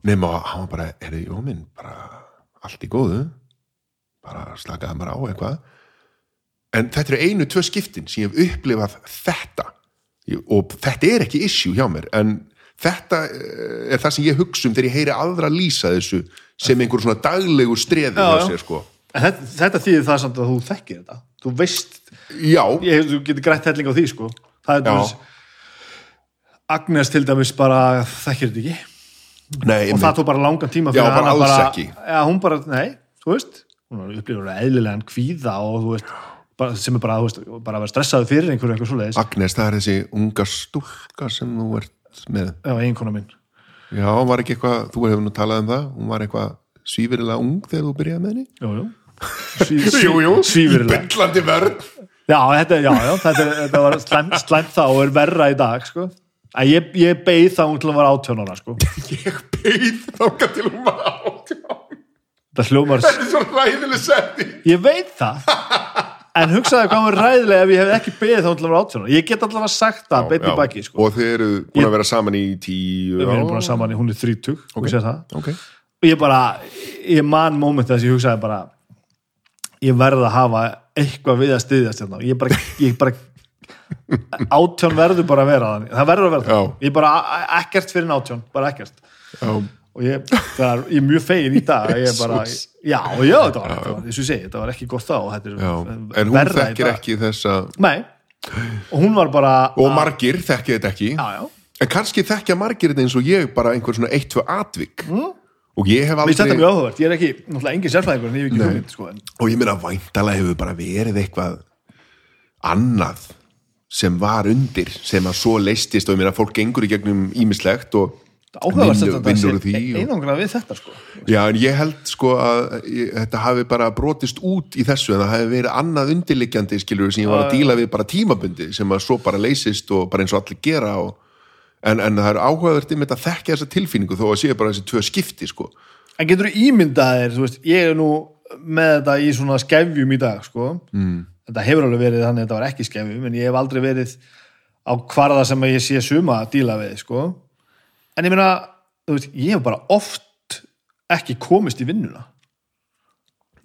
nema að hann bara, er þið jóminn bara allt í góðu bara slakaði bara á eitthvað. En þetta eru einu, tvö skiptin sem ég hef upplifað þetta. Og þetta er ekki issue hjá mér en þetta eh, er það sem ég hugsa um þegar ég heyri aðra lýsa þessu sem einhver svona daglegu streði Já, sér sko. Þetta, þetta þýðir það samt að þú þekkir þetta. Þú veist, já, ég, þú getur grætt helling á því sko. Dæmis Agnes til dæmis bara þekkir þetta ekki. Nei, og það tók bara langan tíma Já, bara alls bara, ekki. já, hún bara, nei, þú veist. Hún er upplifur eðlilegan kvíða og þú veist, sem er bara, veist, bara að vera stressaður fyrir einhverju einhver Agnes, það er þessi unga stúlka sem þú ert með. Já, eiginkona minn já, var ekki eitthvað, þú hefur nú talað um það hún var eitthvað svífirilega ung þegar þú byrjaði með henni? Jú, jú, (laughs) Sví, sví, svífirilega byllandi vörn. Já, þetta, já, já, þetta, þetta var slæmt, slæmt þá og er verra í dag sko. að ég, ég beið þá til að vera átjónara sko. (laughs) ég beið þáka til hún var átján. Það hljómar, þetta er svo ræðileg setti ég veit það (laughs) en hugsaði hvað var ræðilega ef ég hef ekki beðið þá vera átjónara ég get allavega sagt það, beint í baki sko. og þið eru búin að vera saman í tíu við erum búin að saman í, hún er 30 okay. og sé það. Ok, og ég bara, ég man moment þess að ég hugsaði bara ég verð að hafa eitthvað við að styðjast hérna. ég bara, ég bara átjón verður bara að vera það verður að það, ég bara ekkert fyrir átjón, bara ekkert. Já, og ég, er, ég er mjög fegin í dag ég (laughs) bara, já, já, þetta var, var þess að ég segi, þetta var ekki gott þá er já. en hún þekkir ekki þessa nei, og hún var bara og margir þekkir þetta ekki. Já, já, en kannski þekkja margir þetta eins og ég bara einhver svona eitt, tvö atvik. Mm. og ég hef aldrei ég er ekki, náttúrulega engin sérfræðingur en ég hef ekki hugmynd, sko, en og ég meina væntalega hefur bara verið eitthvað annað sem var undir sem að svo leistist og ég meina fólk gengur í gegnum ímislegt og áhugavert þetta einangrað við þetta, sko Já, en ég held sko að ég, þetta hafi bara brotist út í þessu en það hafi verið annað undirliggjandi skilur sem ég var að díla við bara tímabundi sem að svo bara leysist og bara eins og allir gera og, en, en það er áhugavert um þetta að þekkja þessa tilfinningu þó að sé bara þessi tvö skipti sko En getur þú ímyndað þér, þú veist, ég er nú með þetta í svona skefjum í dag, sko. Mm. Þetta hefur alveg verið þannig að þetta var ekki skefjum, en ég hef aldrei verið á hvarða sem ég sé suma að díla við, sko. En ég meina, þú veist, ég hef bara oft ekki komist í vinnuna.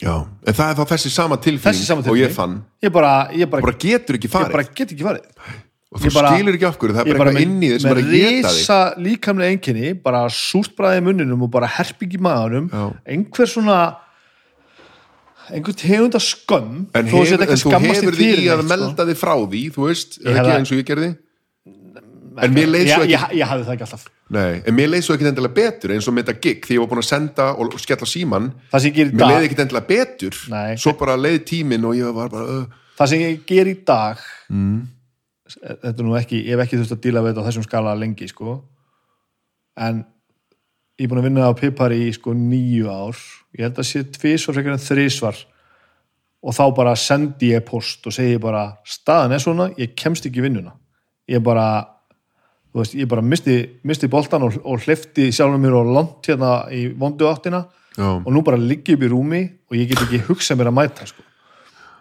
Já, en það er þá þessi sama tilfinning, og ég fann Ég bara, ég bara, bara getur ekki ég farið bara get ekki farið. og þú ég bara- skilur ekki af hverju, það er Ég bara bara inn í þess að geta þig risa líkamlega einkenni, bara súrt bræði munninum og bara herping í maðanum, Já. einhver svona einhver tegund af skömm en, ekki en þú hefur því að sko. melda þig frá því þú veist, Ég ekki eins og ég gerði en mér leið ég, svo ekki ég, ég hafði það ekki alltaf. Nei, en mér leið svo ekki endilega betur eins og með þetta gig því ég var búin að senda og skella síman það sem ég ger í mér dag leið ekki endilega betur Nei. svo bara leið tíminn og ég var bara uh, það sem ég ger í dag mm, þetta er nú ekki, ég hef ekki þurft að díla við þetta á þessum skala lengi sko. En ég er búin að vinna á Pipari í sko nýju ár. Ég held að sé tvisvar frekar en þrísvar og þá bara sendi ég post og segi bara staðan er svona, ég kemst ekki vinnuna. Ég bara þú veist, ég bara misti, misti boltan og, og hleyfti sjálfum mér og lont hérna í vondu áttina. Já, og nú bara liggi upp í rúmi og ég get ekki hugsað mér að mæta sko.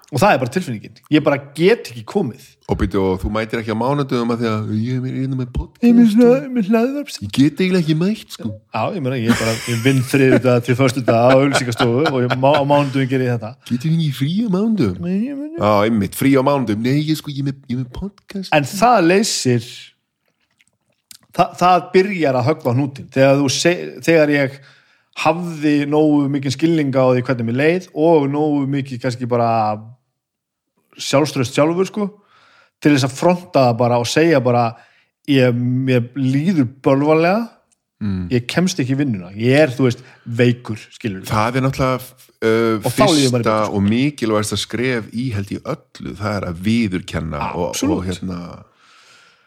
og það er bara tilfinningin. Ég bara get ekki komið. Og byrju og þú mætir ekki á mánudum að því að ég er mér með ég podcast með hlaðvarps. Ég get eiginlega ekki mætt sko. Já, ég meina, ég, bara, ég vinn þriðu dag til förstu dag á auðlýsingastofu og ég, má, á mánudum ger ég þetta. getur við ekki frí á mánudum já, einmitt, frí á mánudum nei, ég sko, ég er með, ég er með podcast. En það leysir, það, það byrjar að höggva á hnútin. Þegar, se, þegar ég hafði nógu mikið skilninga á því hvernig mér leið og nógu mikið kannski bara sjálfströst sjálfur, sko, til þess að fronta það bara og segja bara, ég, mér líður bölvarlega, mm. ég kemst ekki vinnuna. Ég er, þú veist, veikur, skilur það er náttúrulega uh, Og fyrsta sko. og mikilvægsta skref í held í öllu, það er að viðurkenna og, og Absolutt. hérna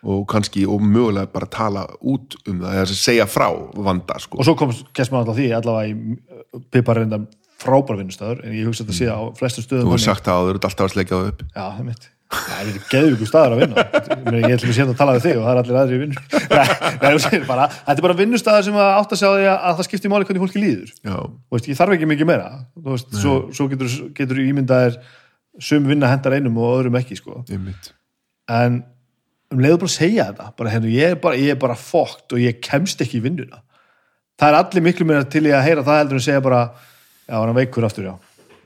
og kannski, og mögulega bara tala út um það, eða segja frá vanda, sko. Og svo kom kemst maður alltaf því allavega í Pipar reynda frábær vinnustöður en ég hugsa þetta sé á flestum stöðum þú þannig. sagt það áður, þú ert alltaf að sleika það upp. Já, það er mitt það er geðvíku staður að vinna. Ég ætlum að sérna að tala við þig og það er allir aðri í vinnu. (laughs) Þetta er bara vinnustæður sem átt að sjá því að það skiptir máli hvernig fólki líður. Veist, ég þarf ekki mikið meira. Veist, svo, svo getur, getur ímyndaðir sum vinna hendar einum og öðrum ekki sko. en um leiður bara að segja þetta bara, hérna, ég, er bara, ég er bara fókt og ég kemst ekki í vinnuna. Það er allir miklu meira til í að heyra það heldur en segja bara já, hann er veikur aftur, já.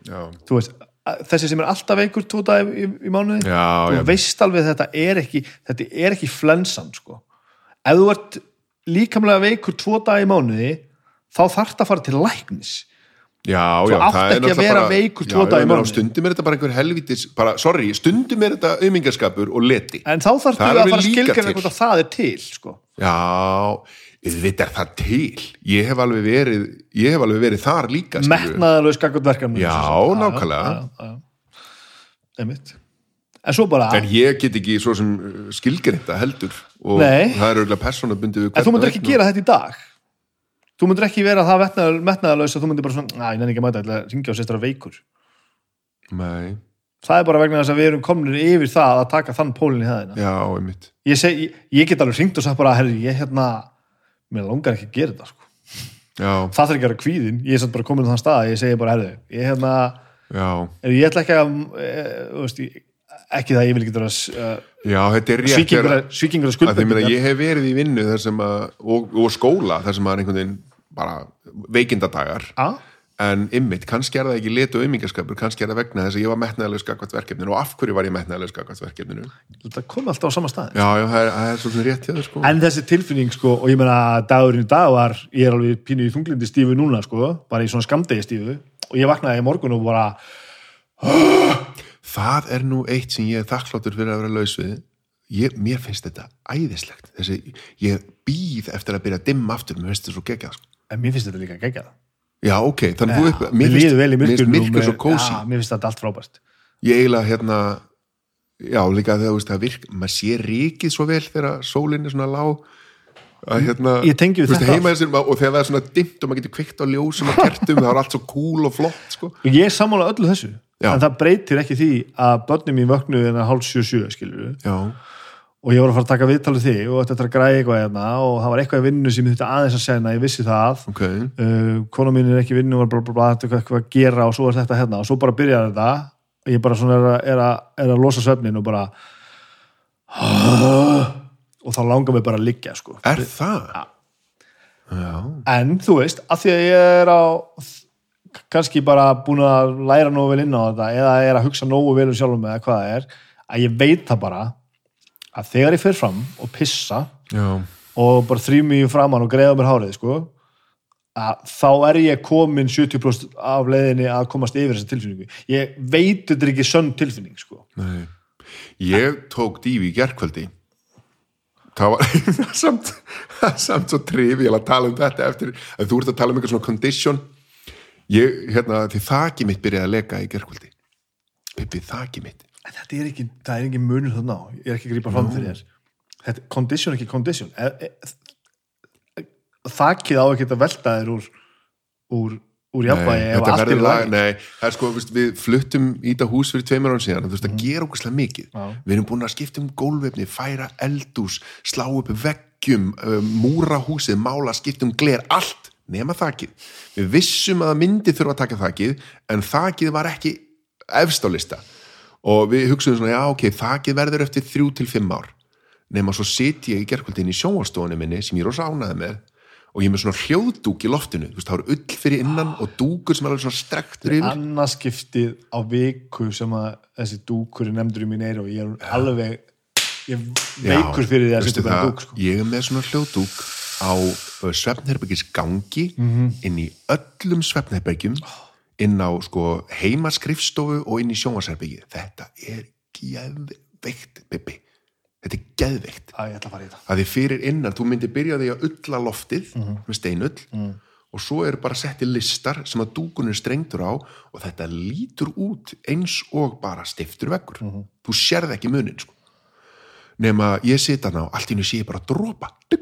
Já, þú veist, þessi sem er alltaf veikur tvo dag í, í mánuði, já, þú veist alveg þetta er ekki, þetta er ekki flensan sko, ef þú ert líkamlega veikur tvo dag í mánuði þá þarft að fara til læknis já, Þú já það er náttúrulega vera bara- veikur já, mánuði. stundum er þetta bara einhver helvitis bara, sorry, stundum er þetta aumingaskapur og leti en þá Það er að fara að til. hvort að það er til sko. já, við er það til ég hef alveg verið ég hef alveg verið þar líka skilurðu. metnaðalög skakot verkefni Já, nákvæmlega. einmitt en svo bara, en ég get ekki svo sem skilgrinda heldur og Nei. það er auðvitað persónabundið við en þú myndir ekki gera þetta í dag þú myndir ekki vera það metnaðal- metnaðalaus að þú myndir bara svona, næ, ég nenni ekki að mæta ég ætla að ringja og séstra veikur. Nei, það er bara vegna þess að við erum komin yfir það að taka þann pólinn í hæðina. Já, einmitt. Ég, seg, ég, ég get alveg ringt og sagt bara, herri, ég hérna mér langar ekki að gera þetta sko. já, það þarf ekki að vera kvíðin, ég er samt bara komin á þann stað ég segi bara, herri, ég hérna er, ég ætla ekki að e, veist, ég, ekki það að ég vil ekki vera já, þetta rétt svíkingur að, að að skuldbindingar. ég hef verið í vinnu þar sem að, og, og skóla þar sem að er einhvern veginn bara veikindadagar Já. en ymmit, kannski er það ekki lit og aumingaskapur kannski er það vegna þess að ég var metnaðalega skakvært verkefninu. Og af hverju var ég metnaðalega skakvært verkefninu? Þetta kom alltaf á sama stað. Já, já, það er, það er svolítið rétt hjá þér sko. En þessi tilfinning sko, og ég meina dagurinn í dag var, ég er alveg pínu í þunglindi stífu núna sko, bara í svona skamdegi stífu. Og ég vaknaði í morgun og bara það er nú eitt sem ég er þakkláttur fyrir að vera laus við. Ég, mér finnst þetta æðislegt. Þessi, ég býð eftir að byrja að dimma aftur. Mér finnst þetta svo geggjað sko. En mér finnst þetta líka geggjað. Já, ok, þannig mér líður vel í mér finnst myrkur svo kósi já, mér finnst þetta allt frábært. Ég eiginlega hérna já, líka þegar það virk maður sé ríkið svo vel þegar sólinn er svona lág að hérna veist, heima og þegar það er svona dimmt og maður getur kvikt á ljósum og kertum það er allt svo cool og flott sko. og ég sammála öllu þessu Já. en það breytir ekki því að börnum mín vöknu en að hálf sjö sjö skilur við já, og ég var að fara að taka viðtalið þig og þetta er að græða eitthvað hérna og það var eitthvað í vinnu sem ég þurfti aðeins að segna, ég vissi það. Ok. Uh, kona mín er ekki í vinnu og þetta er eitthvað að gera og svo er þetta hérna. Og svo bara byrjar þetta. Og ég bara svona er að, er að, er að losa svefnin og bara (gasps) og þá langar mig bara að liggja sko. er það? já, en þú veist, að því að ég er á kannski bara búin að læra nógu vel inn á þetta eða er að hugsa nógu vel um sjálfum með að ég veit það bara að þegar ég fer fram og pissa já, og bara þrým mig framann og greiða mér hárið sko, þá er ég komin 70% af leiðinni að komast yfir þessa tilfinningu. Ég veit þetta er ekki sönn tilfinning sko. Nei. Ég tók dífi í gerkvöldi það var (laughs) samt, samt svo trivial að tala um þetta eftir að þú ert að tala um eitthvað svona condition. Ég, hérna, því þakki mitt byrjaði að leka í gerkvöldi Pippi, þakki mitt þetta er ekki, það er ekki munur þannig á. Ég er ekki að grípa fram fyrir þér. Þetta, condition er ekki condition. E, e, þakkið á ekki að velta þér úr úr, úr jafnvægi ef allt er verður í lag, lagi. nei, það er sko, við fluttum í þetta hús fyrir tveimur án síðan, þú veist, það gera okkurslega mikið. Já. við erum búin að skipta um gólvefni færa eldús, slá upp veggjum uh, múra húsið, mála skipta um gler, allt, nema þakið. Við vissum að myndi þurfa að taka þakið en þakið var ekki efst á lista og við hugsaðum svona, já, ok, þakið verður eftir þrjú til fimm ár. Nema svo sit ég í gerkvöldin í sjónvarstofunni minni sem ég er rosa ánæði með. Og ég er með svona hljóðdúk í loftinu. Þú veist, það eru ull fyrir innan og dúkur sem er alveg svona strektur yfir. Annars skiptið á viku sem að þessi dúkur er nefndur í mín eyru og ég er alveg ég veikur fyrir því að setja bara dúk sko. ég er með svona hljóðdúk á svefnherbergis gangi Mhm. inn í öllum svefnherbergjum inn á sko heimaskrifstofu og inn í sjónvarsherbyggi þetta er geðveikt Bibi, þetta er geðveikt. Að ég ætla að fara í þetta. Að því fyrir innan, þú myndir byrja því að ulla loftið Mhm. með steinull og svo eru bara setti listar sem að dúkunum er strengtur á og þetta lítur út eins og bara stiftur veggur. Mhm. þú sérð ekki munin sko. nema ég sita ná, allt í hennu sé ég bara dropa. Dugg,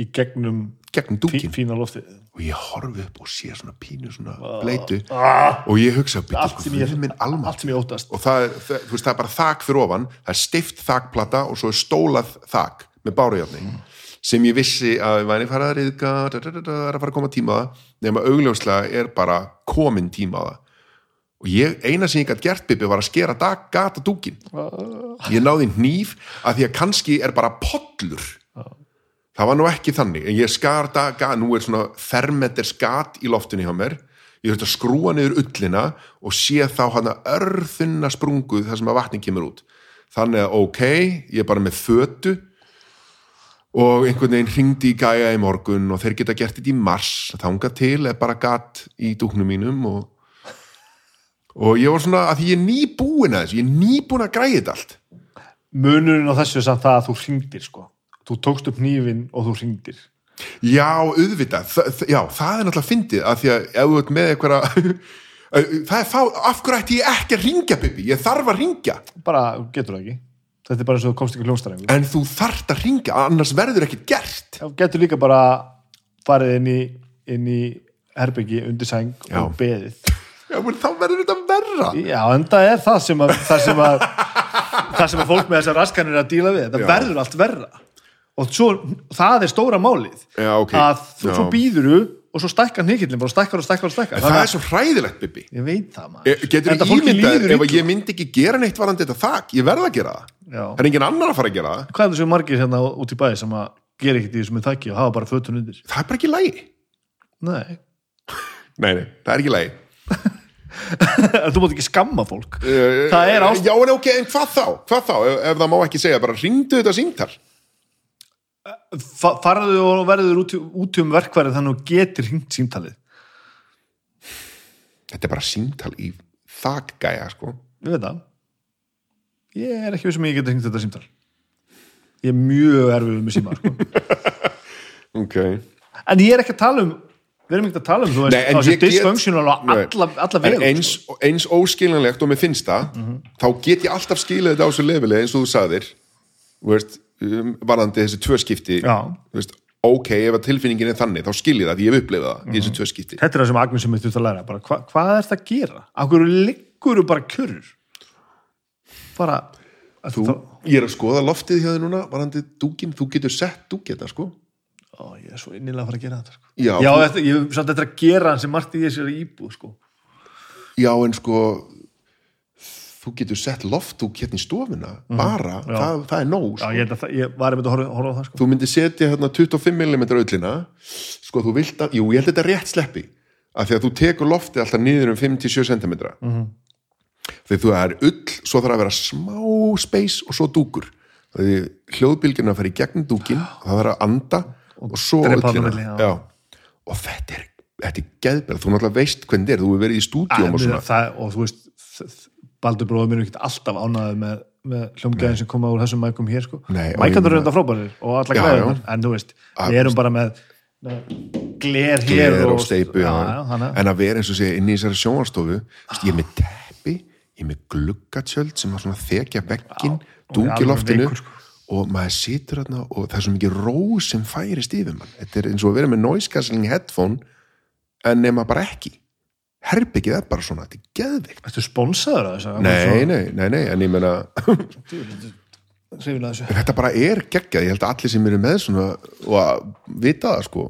í gegnum gegnum dúkin fína loftið. Og ég horfi upp og sé svona pínu svona bleitu ah, og ég hugsa allt, sem ég, allt sem ég óttast. Og það er, það, veist, það er bara þak fyrir ofan það er stift þakplata og svo er stólað þak með bárujárni sem ég vissi að væri fara að da, da, er að fara að koma tíma á það. Nema augljóslega er bara komin tíma á það. Og ég, eina sem ég gætt gert Bibi var að skera dag, gata dúkin ég náði hníf að því að kannski er bara pollur það var nú ekki þannig. En ég skar dag, ga, nú er svona fermeter skat í loftinu hjá mér. Ég þurfti að skrúa niður ullina og sé þá hana örðunna sprunguð þar sem að vatnin kemur út. Þannig að ok, ég er bara með fötu. Og einhvern veginn hringdi í gæja í morgun og þeir geta gert þetta í mars. Þangað til er bara gat í dúknum mínum og, og ég var svona að því ég er nýbúin að þessu ég er nýbúin að græði þetta allt. Munurinn á þessu er samt það að þú hringdir sko. Þú tókst upp nýfin og þú hringdir. Já, auðvitað, Þa, já, það er náttúrulega fyndið að því að ef þú ert með einhverja (laughs) það er fá, af hverju ætti ég ekki að ringja Bibi, ég þarf að ringja bara getur það ekki. Þetta er bara eins og þú komst ekki hljónstæðing en þú þarft að ringja, annars verður ekkert gert. Getur líka bara farið inn í, inn í herbyggi undir sæng Já. og beðið. Já, menn, þá verður þetta verra. Já, en það er það sem að það sem að, það sem að fólk með þessar raskanir er að díla við, það Já. verður allt verra og svo, það er stóra málið. Já, ok. að þú, svo býðuru og svo stækkar hnykillin, bara stækkar og stækkar og stækkar. Það er svo hræðilegt Bibi ég veit það maður. E- Getur þú ímyndað ef ég myndi ekki gera neitt varandi þetta þak, ég verð að gera það. Það er engin annar að fara að gera það. Hvað er þessu margir hérna út í bæði sem að gera ekkert í þessu með þakki og hafa bara fötun undir? Það er bara ekki lægi nei, (laughs) Nei, nei, það er ekki lægi (laughs) þú mátt ekki skamma fólk. Eh, það er ást Já, en ok, en hvað þá? Hvað þá, ef, ef farðu og verður út, út um verkværið þannig að getur hringt símtalið. Þetta er bara síntal í þakgæja, sko. Ég veit það. Ég er ekki við sem ég getur hringt þetta símtal. Ég er mjög erfið með síma sko. (laughs) Ok. En ég er ekki að tala um við erum ekki að tala um þú Nei, veist, ég get- dysfunctional á Nei. alla, alla En vegu eins, eins óskiljanlegt og mér finnst það þá get ég alltaf skilið þetta á þessu lefili eins og þú sagðir. Veist, um, varðandi þessi tvö skipti þú veist, ok, ef að tilfinningin er þannig þá skil ég það, ég hef upplifað það í þessi tvö skipti þetta er það sem Agnes sem við þurft að læra bara, hva, hvað er þetta að gera? Akkur liggur þú bara kjörur bara þú, ég er að skoða loftið hjá þið núna varðandi dúkin, þú getur sett dúk þetta sko Ó, ég er svo innilega að fara að gera þetta sko. Já, Já þú- þetta, ég samt þetta að gera sem margt í þessari íbúð sko. já, en sko þú getur sett loftdúk hérna í stofuna bara, Já. það, það er nóg Já, sko. ég, held að það- ég var einmitt að horfa, horfa á það sko. þú myndir setja hérna 25 mm öllina sko þú vilt að, jú ég held þetta rétt sleppi af því að þú tekur loftið alltaf niður um 5-7 cm mm -hmm. því þú er ull svo þarf að vera smá space og svo dúkur því hljóðbylgjuna fara í gegnum dúkin það þarf að anda og, svo milli, já. já. og þetta er þetta er geðbæra, þú náttúrulega veist hvernig þetta er, þú hefur verið í stúdíum og svona það, og þú veist Baldur bróður mér er ekki alltaf ánæður með, með hljómgæðin sem koma úr þessum mækum hér sko. Og mækandur eru þetta frábærir og alla já. en þú veist, við erum bara með, gler hér gler og steipu já, já, já, en að vera eins og segja inn í þessari sjónvarstofu veist, ég er með teppi, ég er með gluggatjöld sem að þekja og er dungi alveg loftinu veikur, sko. og maður situr þarna og það er svo mikið ró sem færist yfir mann þetta er eins og að vera með noise cancelling headphone en nema bara ekki herbyggið er bara svona, þetta er geðvikt Ertu sponsaður að þess nei, nei, nei, nei, en ég þessu. Þetta bara er geggjað, ég held að allir sem eru með svona og að vita það sko.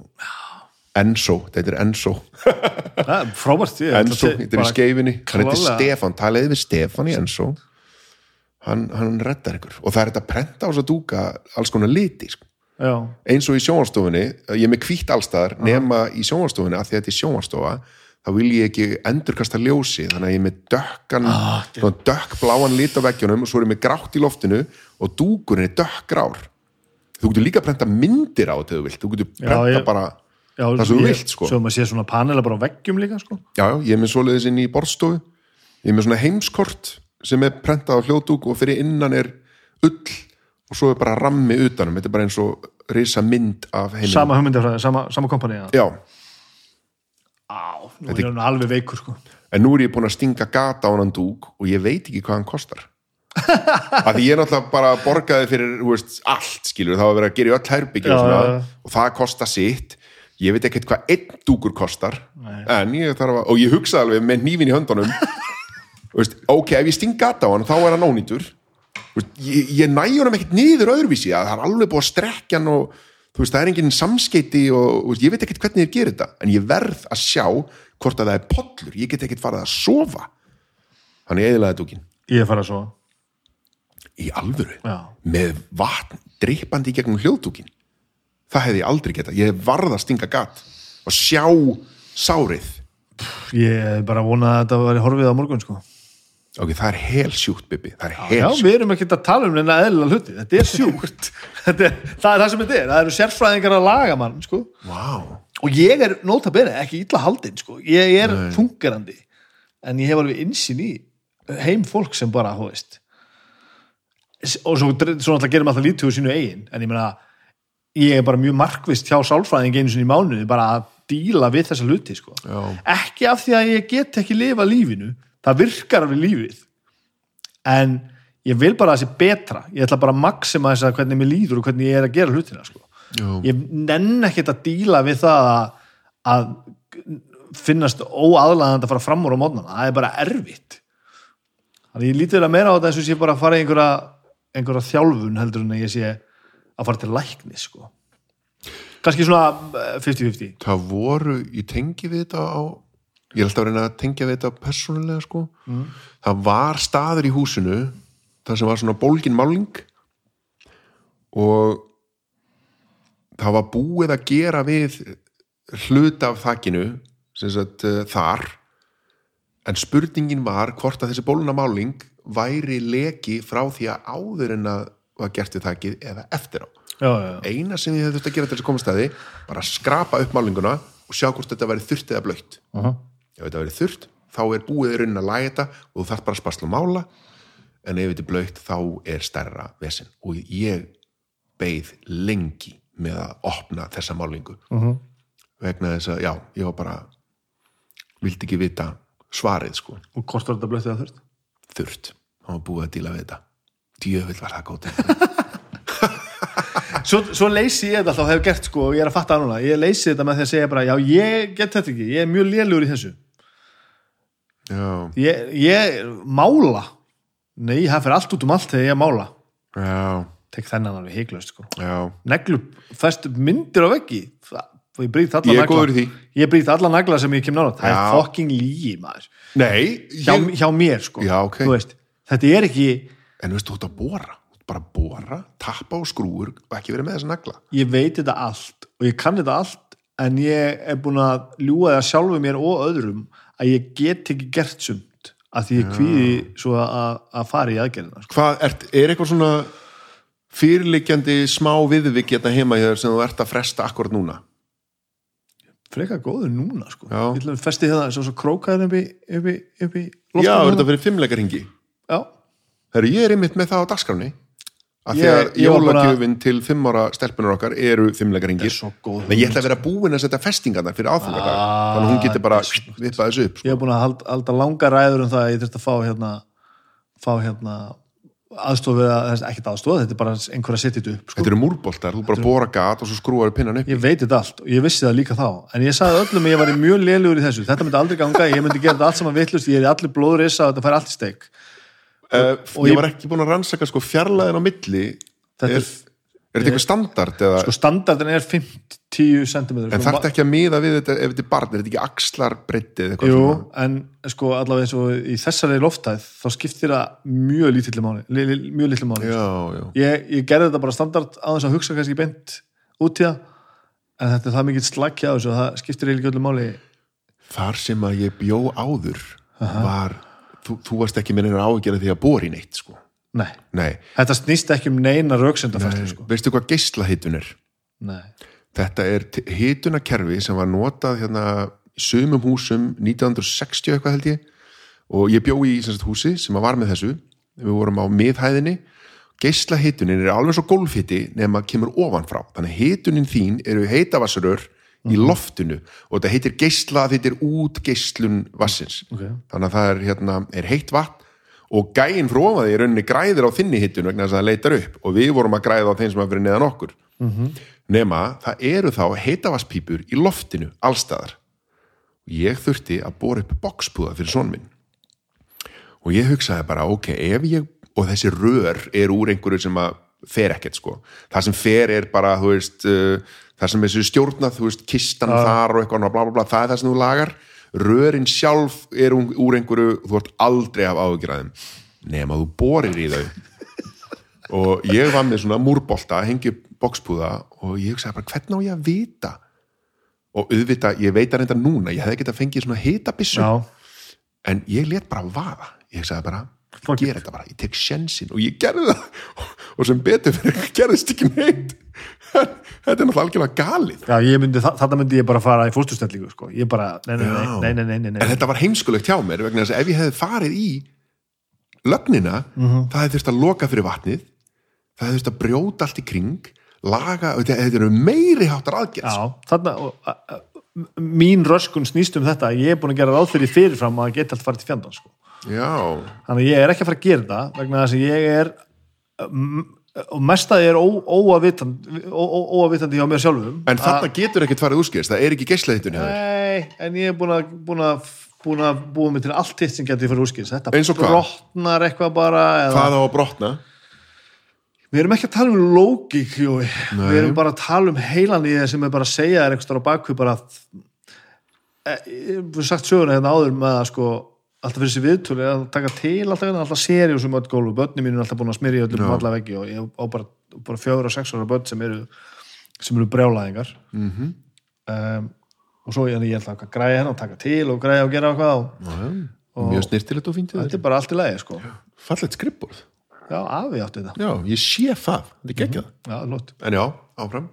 Enso, þetta er er Frábært til- þetta er í skeifinni hann heitir. Stefan, talaði við Stefan í Enso. Hann, hann reddar ykkur. Og það er þetta prenta á þess að dúka alls konar liti sko. Já, eins og í sjónvarstofunni, ég er með hvítt allstaðar nema í sjónvarstofunni að þetta er sjónvarstofa þá vil ég ekki endurkasta ljósi þannig að ég er með dökkan Ah, dökkbláan lit á veggjunum og svo er ég með grátt í loftinu og dúkurinn er dökkgrár þú getur líka að prenta myndir á þetta þú vilt, þú getur Já, prenta ég- bara já Það sem þú vilt, sko. Svo maður sé svona panela bara á veggjum líka sko. Já, já, ég er með svoleiðis inn í borðstofu. Ég er með svona heimskort sem er prentað á hljóðdúk og fyrir innan er ull og svo er bara rammi utanum, þetta er bara eins og risa mynd af heiminum. Sama hugmyndafræði, sama, sama kompani já. Já, nú er hann alveg veikur sko. en nú er ég búin að stinga gata á hann dúk og ég veit ekki hvað hann kostar. (laughs) Að því ég er náttúrulega bara borgaði fyrir veist, allt skilur, það var verið að gera í öll herbyggju Já, og, og það kostar sitt. Ég veit ekkert hvað einn dúkur kostar. En ég að, og ég hugsa alveg með hnífin í höndunum. (laughs) Veist, ok, ef ég sting gata á hann þá er hann ónýtur. Veist, ég, ég næ honum ekkert niður öðruvísi. Að það er alveg búið að strekja hann og veist, það er enginn samskeiti og ég veit ekkert hvernig þér gerir þetta. En ég verð að sjá hvort að það er pollur ég get ekkert farið að sofa. Þannig eðilaði dúkin Ég er farið að svo í alvöru? Já. með vatn drippandi í gegnum hljóðdúkin það hefði ég aldrei getað, ég varð að stinga gat og sjá sárið. Ég er bara að vona að þetta var horfið á morgun sko. ok, það er hel sjúkt Bibi, er Já, hel sjúkt við erum ekki að tala um neina eðlilega hluti. Þetta er sjúkt. (laughs) Þetta er, Það er það sem þetta er, það eru sérfræðingar að laga mann sko. wow. Og ég er nota bene ekki illa haldinn sko. ég er fungerandi en ég hef alveg insinn í heim fólk sem bara, hú veist og svo, svo gerum alltaf lítið úr sínu eigin en ég meina ég er bara mjög markvist hjá sálfræðing einu sinni í mánuði bara að díla við þessa hluti sko. Já. ekki af því að ég get ekki lifa lífinu það virkar alveg lífið en ég vil bara að það sé betra ég ætla bara að maxima þess að hvernig mér líður og hvernig ég er að gera hlutina sko. Já. ég nenn ekkert að díla við það að, finnast óaðlaðand að fara fram úr á mótnana, það er bara erfitt. Þannig ég lítið að meira á þetta eins og sé bara að fara í einhverja, einhverja þjálfun heldur en að ég sé að fara til lækni sko. kannski svona eh, 50-50 það voru, ég tengi við þetta á ég er alltaf að reyna að tengja við þetta persónulega sko. Það var staður í húsinu það sem var svona bólgin máling og það var búið að gera við hluta af þakkinu sagt uh, þar. En spurningin var hvort að þessi bóluna máling væri leki frá því að áður en að var gert við þakkið eða eftir á. Já, já, eina sem ég hefði þurft að gera til þess að koma staði bara að skrapa upp málinguna og sjá hvort þetta væri þurrt eða blöytt Uh -huh. ef þetta væri þurrt, þá er búið í raunin að læga þetta og þú þarf bara að spasla og mála. En ef þetta er blöytt, þá er stærra vesen. Og ég beið lengi með að opna þessa málingu Uh -huh. vegna þess að, já, ég var bara vildi ekki vita svarið sko, og hvort var þetta blöttið að þurft þurrt. Hann var búið að díla við þetta. Djöfull var það góð svo, svo leysi ég þetta alltaf og hef gert sko og ég er að fatta það núna, ég leysi þetta með því að segja bara já ég get þetta ekki, ég er mjög lélugur í þessu. Já, ég, ég mála. Nei, það fyrir allt út um allt þegar ég mála. Já, tek þennan alveg heiklaust sko. Já. Neglu, fæst myndir á veggi. Ég brýt alla Ég er nagla. sem ég kem nála það Já. er fucking lígi maður. Nei, hjá, ég, hjá mér sko. Já, ok. Þú veist, þetta er ekki, en veistu, þú ert að bóra þú bara bóra, tappa á skrúur og ekki verið með þessa nagla. Ég veit þetta allt og ég kann þetta allt en ég er búin að ljúga það sjálfu mér og öðrum að ég get ekki gert sumt að því ég kvíði svo að, að fara í aðgerðina sko. hvað, er, er eitthvað svona fyrirliggjandi smá viðvik hérna heima hjá þér sem þú ert að fresta akkurat núna? Frekar góður núna sko. Ég ætlum að festi hérna svo, krókaður upp í, upp í, upp í Já, er þetta fyrir fimmleikaringi já, Herru, ég er einmitt með það á dagskráni að því Ég- að ég var bara- jólagjöfin til fimm ára stelpunar okkar eru góð en ég ætla að vera búin að setja festingarna fyrir Ah, þannig að hún getur bara vippað þessu upp ég sko. hef búin að halda, halda langa ræður um það að ég þurfti að fá hérna fá hérna aðstof við að, ekkert aðstof, þetta er bara einhver að setja þetta upp sko. Þetta eru múrboltar, þú bara bóra gat og svo skrúar pinnan upp. Ég veit þetta allt og ég vissi það líka þá. En ég sagði öllum að ég var mjög lélugur í þessu. Þetta myndi aldrei ganga, ég myndi gera þetta allt saman vittlust ég er í allir blóðrissa og þetta fær allt í steik. Uh, ég- var ekki búin að rannsaka sko fjarlæðin á milli Þetta er, er- þetta eitthvað standard eða, sko standardin er 5-10 cm en þarf ekki að miða við þetta ef þetta er barn, er þetta ekki axlar breytti eða eitthvað Jú, svona? en sko allavega eins og í þessari loftæð þá skiptir það mjög lítilli máli li, li, mjög lítilli máli Já, já, ég, ég gerði þetta bara standard á þess að hugsa kannski beint út í það en þetta er það mikið slagki á þessu og það skiptir eiginlega öllu máli. Þar sem að ég bjó áður var, þú, þú varst ekki með neina áhyggjara því að bóri neitt sko. Nei, Nei, þetta snýst ekki um neina rauksendafærslu sko. veistu hvað geislahitun er? nei, Þetta er hitunakerfi sem var notað hérna í sumum húsum 1960 eitthvað held ég. Og ég bjó í sagt, húsi sem var með þessu. Við vorum á miðhæðinni. Geislahitunin er alveg svo gólfhiti nema kemur ofanfrá. Þannig að hitunin þín eru heitavassarör í loftinu og þetta heitir geisla þetta er út geislun vassins Ok. þannig að það er, hérna, er heitt vatn og gæinn því í rauninni græðir á þinni hitun vegna þess að það leitar upp. Og við vorum að græða á þeim sem að fyrir neðan okkur. Nema það eru þá heitavaspípur í loftinu allstaðar og ég þurfti að bóra upp bokspúða fyrir son minn. Og ég hugsaði bara ok, ef ég og þessi rör er úr einhverju sem að fer ekkert sko, það sem fer er bara þú veist, uh, það sem þessu stjórnað þú veist, kistan þar og eitthvað bla, bla, bla, það er það sem þú lagar rörin sjálf er úr úr einhverju þú ert aldrei af áhugjræðum nema þú borir í þau. Og ég var með svona múrbolta hengi bokspúða og ég hugsaði bara hvernig á ég að vita? Og auðvitað, ég veit að reynda núna ég hefði getað fengið svona hitabissu já, en ég let bara vaða. Ég sagði bara, Fuck gera þetta bara ég tek sjensin og ég gerði það. (laughs) Og sem betur fyrir gerðist ekki neitt þetta er náttúrulega algjörlega galið já myndi, þetta myndi ég bara fara í fórstustellingu sko. ég bara, nei, nei, nei, nei, nei, nei, en þetta var heimskulegt hjá mér vegna þess að ef ég hefði farið í lögnina Mhm. það hefði þurft að loka fyrir vatnið það hefði þurft að brjóta allt í kring laga, þetta eru meiri háttar aðgerð Já, þarna mín röskun snýst um þetta ég er búin að gera ráð fyrir fyrirfram að geta allt farið til fjandan sko. þannig að ég er ekki að fara að gera þetta vegna þess að ég er og mest að ég er óavitandi hjá mér sjálfum en þarna getur ekkert farið úrskist það er ekki þér. Nei, en ég er búin að, búin að, að búa mig til allt hitt sem getur fyrir úrskins þetta brotnar eitthvað bara eða, hvað á að brotna? Við erum ekki að tala um lógík við erum bara að tala um heilan í það sem er bara að segja þér eitthvað á bakvið bara e, ég hef sagt söguna hérna áður með að sko alltaf fyrir sér viðtölu að taka til alltaf, hérna, alltaf seri og sem öll gólfu, börni mínu er alltaf búin að smyrja öllum Já. um alla veggi og ég á bara, bara fjögur og sex ára börn sem eru sem eru brjálæðingar. Mm Mhm. um, og svo ég, ég ætla að græja hérna og taka til og græja og gera eitthvað og Og- mjög snirtilegt og fínt þetta er bara allt í lagi sko. Fallegt skrippborð já, afi átti þetta. Já, ég sé það, þetta er geggjað. Já, lótt. en já, áfram.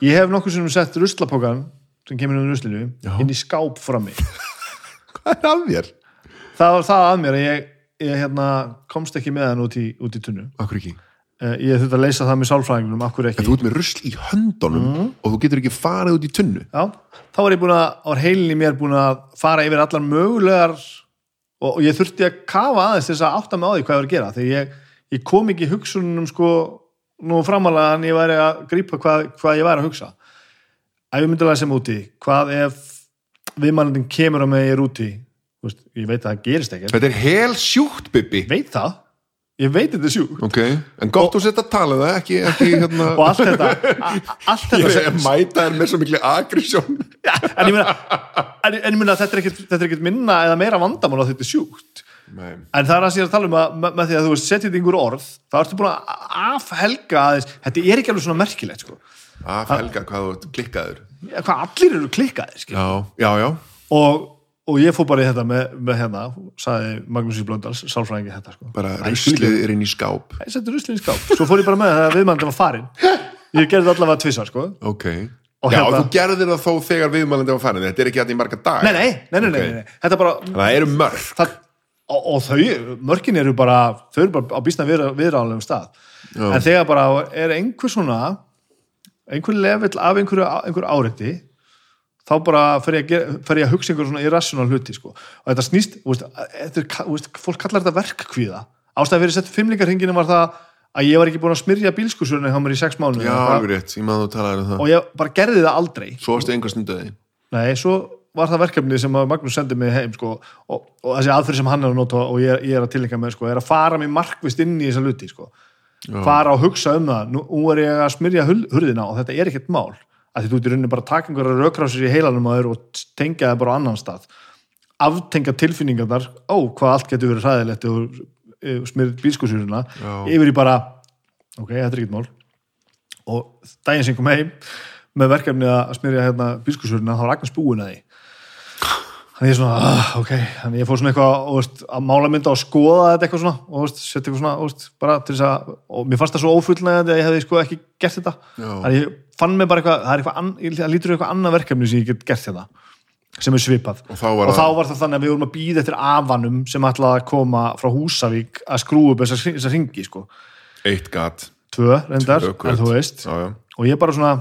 Ég hef nokkuð sem sett ruslapókan sem kemur um ruslinu inn í skáp frammi. (laughs) Hvað er að þér? Það var það að mér að ég, ég hérna, komst ekki með hann út í, út í tunnu Akkur ekki? uh, ég þurfti að leysa það með sálfræðingunum akkur En ekki. þú ert með rusl í höndunum og þú getur ekki farið út í tunnu já, þá var að, á heilin í mér búin að fara yfir allar mögulegar og, og ég þurfti að kafa aðeins þess að átta mig á því hvað ég var að gera. Þegar ég, ég kom ekki hugsunum sko nú framalega en ég væri að grípa hvað, hvað ég væri að hugsa. Æfumyndulega sem úti hvað ef viðmannandinn kemur á mig er úti veist, ég veit að það gerist ekkert. Þetta er hel sjúkt, Bibi veit það, ég veit þetta er sjúk Ok, en gott þú sett að tala það ekki, ekki hérna og allt þetta a- allt þetta (laughs) Ég sem, mæta er með svo miklu agressjón en ég meina en, ég er ekkert, þetta er ekkert minna eða meira vandamál að þetta er sjúkt. Nei. en það er að sér að tala um að með, því að þú setjið einhver orð, þá ertu búin að afhelga aðeins, þetta er ekki alveg svona merkilegt sko, Af helga hvað þú ert klikkaður. Ja, hvað allir eru klikkaðir skil. Já, já, já. Og, og ég fór bara í þetta með, með hérna, sagði Magnús í Blöndals sálfræðingi þetta sko. Bara ruslið er inn í skáp. Ég setti ruslinn í skáp, svo fór ég bara með það að viðmændum var farin ég gerði allavega tvissar sko. Ok, og Já, hérna- þú gerðir það þó þegar viðmælandi var farin Þetta er ekki að í marga dag nei, nei, nei, nei, nei, Ok. nei, nei. þetta bara Það eru mörg það, og, og þau, mörkin eru bara þau eru bara á býstna viðráðlegum stað. Já. en þegar bara er einhver svona einhver level af einhverju, einhverju áreiti þá bara fer ég, að gera- fer ég að hugsa einhver svona irrational hluti sko. og þetta snýst, veist, þetta er, veist, fólk kallar þetta verkkvíða. Ástæða fyrir sett fimmlingarhinginu var það að ég var ekki búin að smyrja bílskursurinn hjá mér í sex mánu Já, alveg rétt, ég maður þú talaði um það. Og ég bara gerði það aldrei. Svo varstu einhver stunduði Nei, svo var það verkefni sem að Magnús sendi mig heim sko, og, og þessi aðferð sem hann er að nota og ég, ég er að tilengja með sko, er að fara mér markvist inn í þessa luti sko. fara og hugsa um það. Nú, er ég að smyrja hurðina og þetta er ekkert mál að þú ert í rauninni bara að taka einhverja rökrásir í heilanum að þér og tengja það bara á annan stað. Aftengja tilfinningarnar ó, hvað allt getur verið hræðilegt og smyrð bílskursurina Já. yfir í bara ok, þetta er ekkert mál. Og daginn sem kom heim með verkefni að smyrja hérna bílskursurina þá var Agnes búin að því þannig ég svona, ah, ok. Þannig ég fór svona eitthvað veist, að mála mynda og skoða þetta eitthvað svona og setja eitthvað svona veist, bara til þess að, og mér fannst það svo ófullnægandi að ég hefði sko ekki gert þetta. Þannig ég fann mig bara eitthvað, það er eitthvað an, það lítur eitthvað annað verkefni sem ég get gert þetta sem er svipað. Og þá var og þá var það þannig að við vorum að býða eftir afanum sem ætlaði að koma frá Húsavík að skrúa upp þessar þessa ringi sko. Eitt gat. Tvö reyndar, en þú veist. Já, já. Og ég bara svona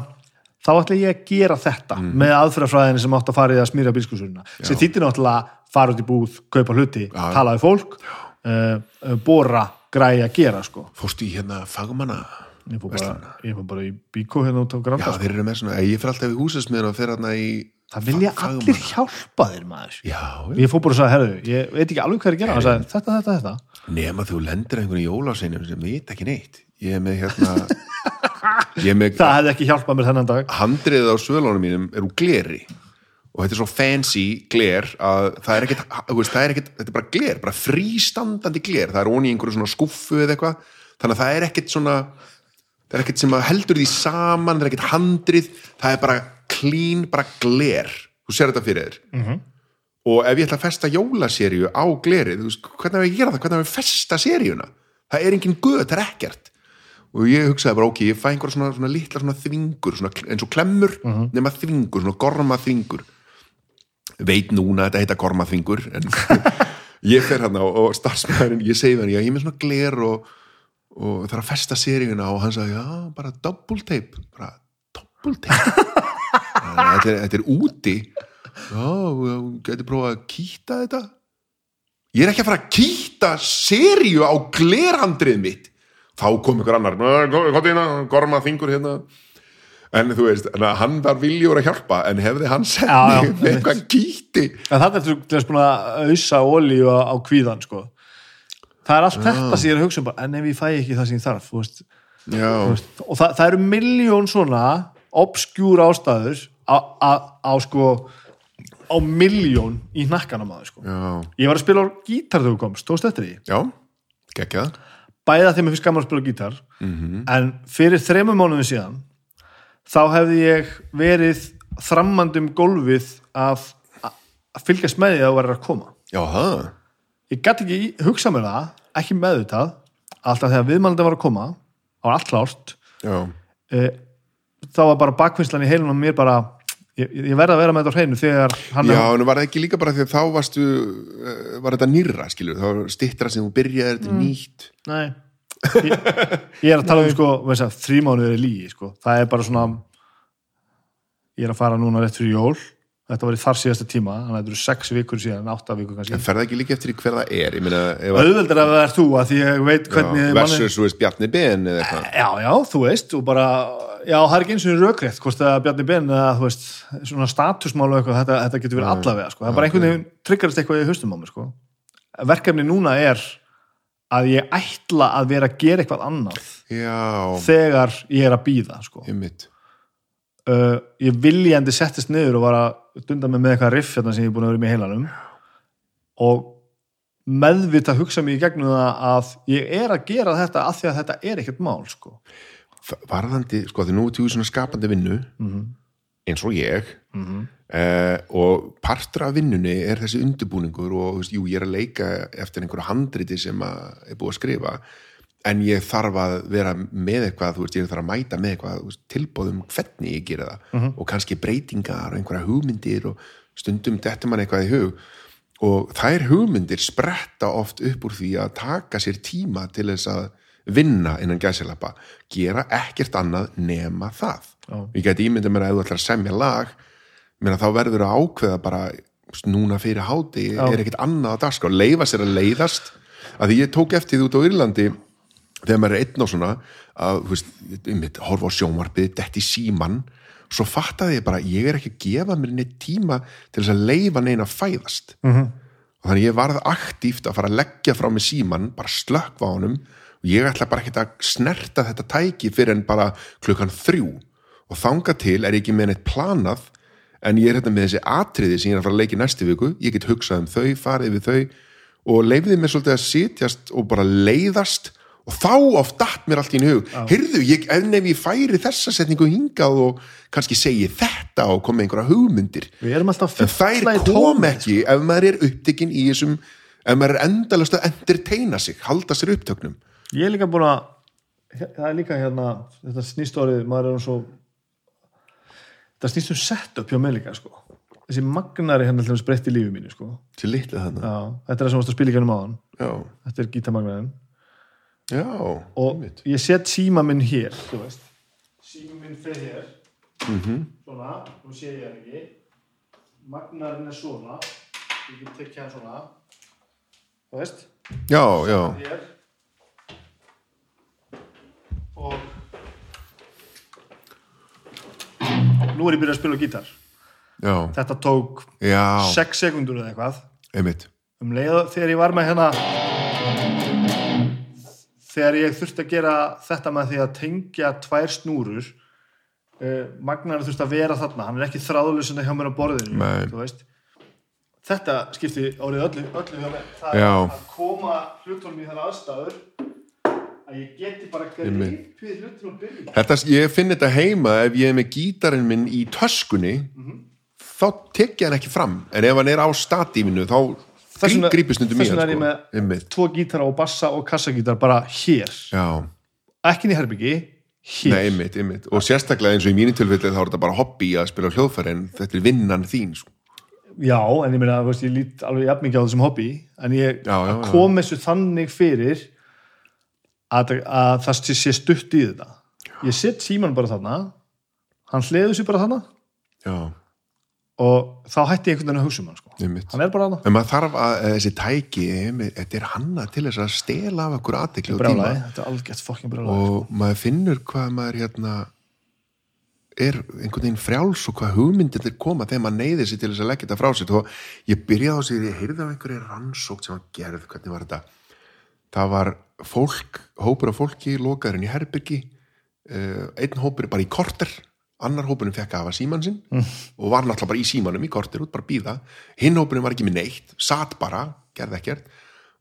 þá ætla ég að gera þetta Mhm. með aðferðafræðinni sem átt að fara í að smýra bílskursurina sem þýttir náttúrulega að fara út í búð kaupa hluti, Já. tala við fólk uh, uh, bóra, græja, gera sko. Fórstu í hérna fagmanna ég fór bara, ég fór bara í bíkó hérna út á Já, granda sko. þeir eru með svona, ég fer alltaf í húsasmiðun og fer hérna í það vilja allir hjálpa þér maður. Já, ég fór bara og sagði, herðu, ég veit ekki alveg hvað er að gera. Sagði, þetta, þetta, þetta. Nema þú lendir einhvern jólaseinum sem veit ekki neitt. Ég er með hérna Ég (laughs) það hefði ekki hjálpað mér þennan dag. Handriðið á svölunum mínum er úr gleri. Og þetta er svo fancy gler að það er þú veist, það er ekkit þetta er bara gler, bara frístandandi gler. Það er onni í einhverju svona skuffu eða eitthvað. Þannig að það er ekkit svona það er ekkit sem að heldur því saman það er ekkit handrið, það er bara clean, bara gler, þú sér þetta fyrir þér. -hmm. og ef ég ætla að festa jólaseríu á glerið, þú veist, hvernig hef ég að gera það? Hvernig hef ég festa seríuna? Það er engin göð, það er ekkert og ég hugsaði bara, ok, ég fæ einhver svona, svona litla svona þvingur, svona, eins og klemmur nema þvingur, svona gorma þvingur veit núna þetta heita gorma þvingur en (laughs) ég fer hann á og starfsmæðurinn, ég segi hann, já, ég er með svona gler og, og er að festa seríuna. Og hann sagði, já, bara double tape. Bara double tape? (laughs) Þetta, er, þetta er úti. Já, getur prófað að kýta þetta. Ég er ekki að fara að kýta seríu á glerhandrið mitt þá kom ykkur annar hvað hérna, gorma þingur hérna. En þú veist, en hann var viljur að hjálpa en hefði hann Já, já, mig með eitthvað kýti en það er til að ausa olíu á, á kvíðan sko. það er allt þetta sem ég er að hugsa um bara, en ef ég fæ ekki það sem ég þarf veist, já, veist, og það, það eru miljón svona obskjúr ástæður á, á, á sko á miljón í hnakkanum aður sko. já, ég var að spila á gítar þegar þú komst, tókst eftir því? Já geggjað bæða þegar mér finnst gaman að spila á gítar. En fyrir þremur mánuðin síðan þá hefði ég verið þrammandi um gólfið að, að fylgjast með því að þú verður að koma. Það, ég gæti ekki hugsað mér það ekki meðvitað alltaf þegar viðmælandi var að koma það var allt klárt. E, þá var bara bakvinnslan í heilunum mér bara ég, ég verði að vera með þetta á hreinu þegar hann Já, en var það ekki líka bara því að þá varstu uh, var þetta nýrra, skilur þá var stittra sem þú byrjaði, þetta er nýtt. Nei. Ég, ég er að tala um sko þrjímánuður er lígi sko. það er bara svona ég er að fara núna rétt fyrir jól þetta var í þar síðasta tíma þannig að þetta eru sex vikur síðan, átta vikur kannski. En fer það ekki líka eftir hver það er? Meina, ef að að það er þú að því ég veit hvernig versus, þú veist, Bjarni Ben eitthvað. já, já, þú veist og bara, já, það er ekki eins og rökrétt hvort er Bjarni Ben eða þú veist svona statusmál og eitthvað, þetta, þetta getur verið allavega sko. það er bara einhvern veginn triggerist eitthvað í haustum á mér sko. verkefni núna er að ég ætla að vera að gera eitthvað annað já, þegar ég er að býða sko. Uh, ég viljandi settist niður og var að dunda mig með eitthvað riff hérna sem ég er búin að vera með heilanum. Og meðvita hugsa mig í gegnum það að ég er að gera þetta af því að þetta er ekkert mál sko. varðandi, sko, því nú er í svona skapandi vinnu eins og ég eh, og partur af vinnunni er þessi undirbúningur og jú, ég er að leika eftir einhverju handriti sem að er búið að skrifa en ég þarf að vera með eitthvað, þú veist, ég þarf að mæta með eitthvað veist, tilbóðum hvernig ég gera það og kannski breytingar og einhverja hugmyndir og stundum dettur mann eitthvað í hug og þær hugmyndir spretta oft upp úr því að taka sér tíma til þess að vinna innan gæsilappa, gera ekkert annað nema það. Já. Ég geti ímyndið mér að ef þú ætlar að semja lag meina þá verður að ákveða bara núna fyrir háti Já. er ekkert annað að daska og leifa sér að leiðast að því ég tók eftir út á Írlandi þegar maður er einn og svona að, þú veist, einmitt, horfa á sjónvarpið dett í síman, svo fattaði ég bara ég er ekki að gefa mér neitt tíma til þess að leifa neina fæðast. Mhm. og þannig ég varð aktíft að fara að leggja frá mig síman, bara slökkva á honum. Og ég ætla bara ekkert að snerta þetta tæki fyrir en bara klukkan þrjú. Og þanga til er ég ekki með neitt planað en ég er hérna með þessi atriði sem ég er að fara að leika í næstu viku, ég get hugsað um þau, farið við þau og leifiði mér svolítið að sitjast og bara leiðast og þá oft datt mér allt í hug. Heyrðu, ég, ef nef ég færi þessa setningu hingað og kannski segi þetta og kom með einhverja hugmyndir alltaf en þær kom ekki ef maður er upptekinn í þessum ef maður er endalast að entertaina sig halda sér upptöknum. Ég er líka búin að það er líka hérna, þetta snýst orðið maður er um svo þetta snýst um setup hjá mig líka sko. þessi magnari hérna að breytti lífi mínu sko. til litla þannig þetta er það sem varst að spila í gennum áðan. Þetta er gítamagnarin já, og einmitt. ég set síma minn hér þú veist. Síma minn fer hér. Mhm. svona, nú sé ég hann ekki. Magnarinn er svona. Ég get tekið hann svona. Þú veist. Já, já, hér. Og nú er ég byrjað að spila á gítar. Já, þetta tók já. 6 sekundur eða eitthvað. Einmitt, um leið þegar ég var með hérna þegar ég þurfti að gera þetta með því að tengja tvær snúrur uh, magnar þurfti að vera þarna. Hann er ekki þráðlusina hjá mér á borðinu þetta skipti árið öllu, öllu það Já. er að koma hlutunum í þar aðstæður að ég geti bara greipið hlutunum þetta, ég finn þetta heima ef ég er með gítarinn minn í töskunni þá tek ég hann ekki fram. En ef hann er á statífinu þá Þess vegna- grípið stundum í þess hann vegna er ég sko. með einmitt, tvo gítara og bassa og kassagítar bara hér já ekki inn í herbyggi, hér Nei, einmitt, einmitt. Og sérstaklega eins og í mínu tilfelli þá er þetta bara hobby að spila hljóðfæri en þetta er vinnan þín. Sko. Já, en ég meina, veist, ég lít alveg jafn mikið á þessum hobby, en ég Já, já, kom þessu þannig fyrir að, að það sé- stutt í þetta. Ég set síman bara þarna, hann hliður sér bara þarna Já, og þá hætti ég einhvern veginn að hugsa um hann. Hann er bara þarna. En maður þarf að, að þessi tæki, þetta er hanna til þess að stela af okkur aðtekli og tíma. er brjálaði. og maður finnur hvað maður hérna er einhvern veginn frjáls og hvað hugmyndir koma þegar maður neyðir sér til þess að leggja þetta frá sér. Og ég byrjaði á sér, ég heyrði af einhverju rannsókt sem var gerð, hvernig var þetta? Það var fólk hópur af fólki, lokaðurinn í herbyrgi uh, einn hópur bara í korter annar hópurinn fekk að hafa síman sinn og var náttúrulega bara í símanum í korter út bara býða, hinn hópurinn var ekki með neitt satt bara, gerði ekkert.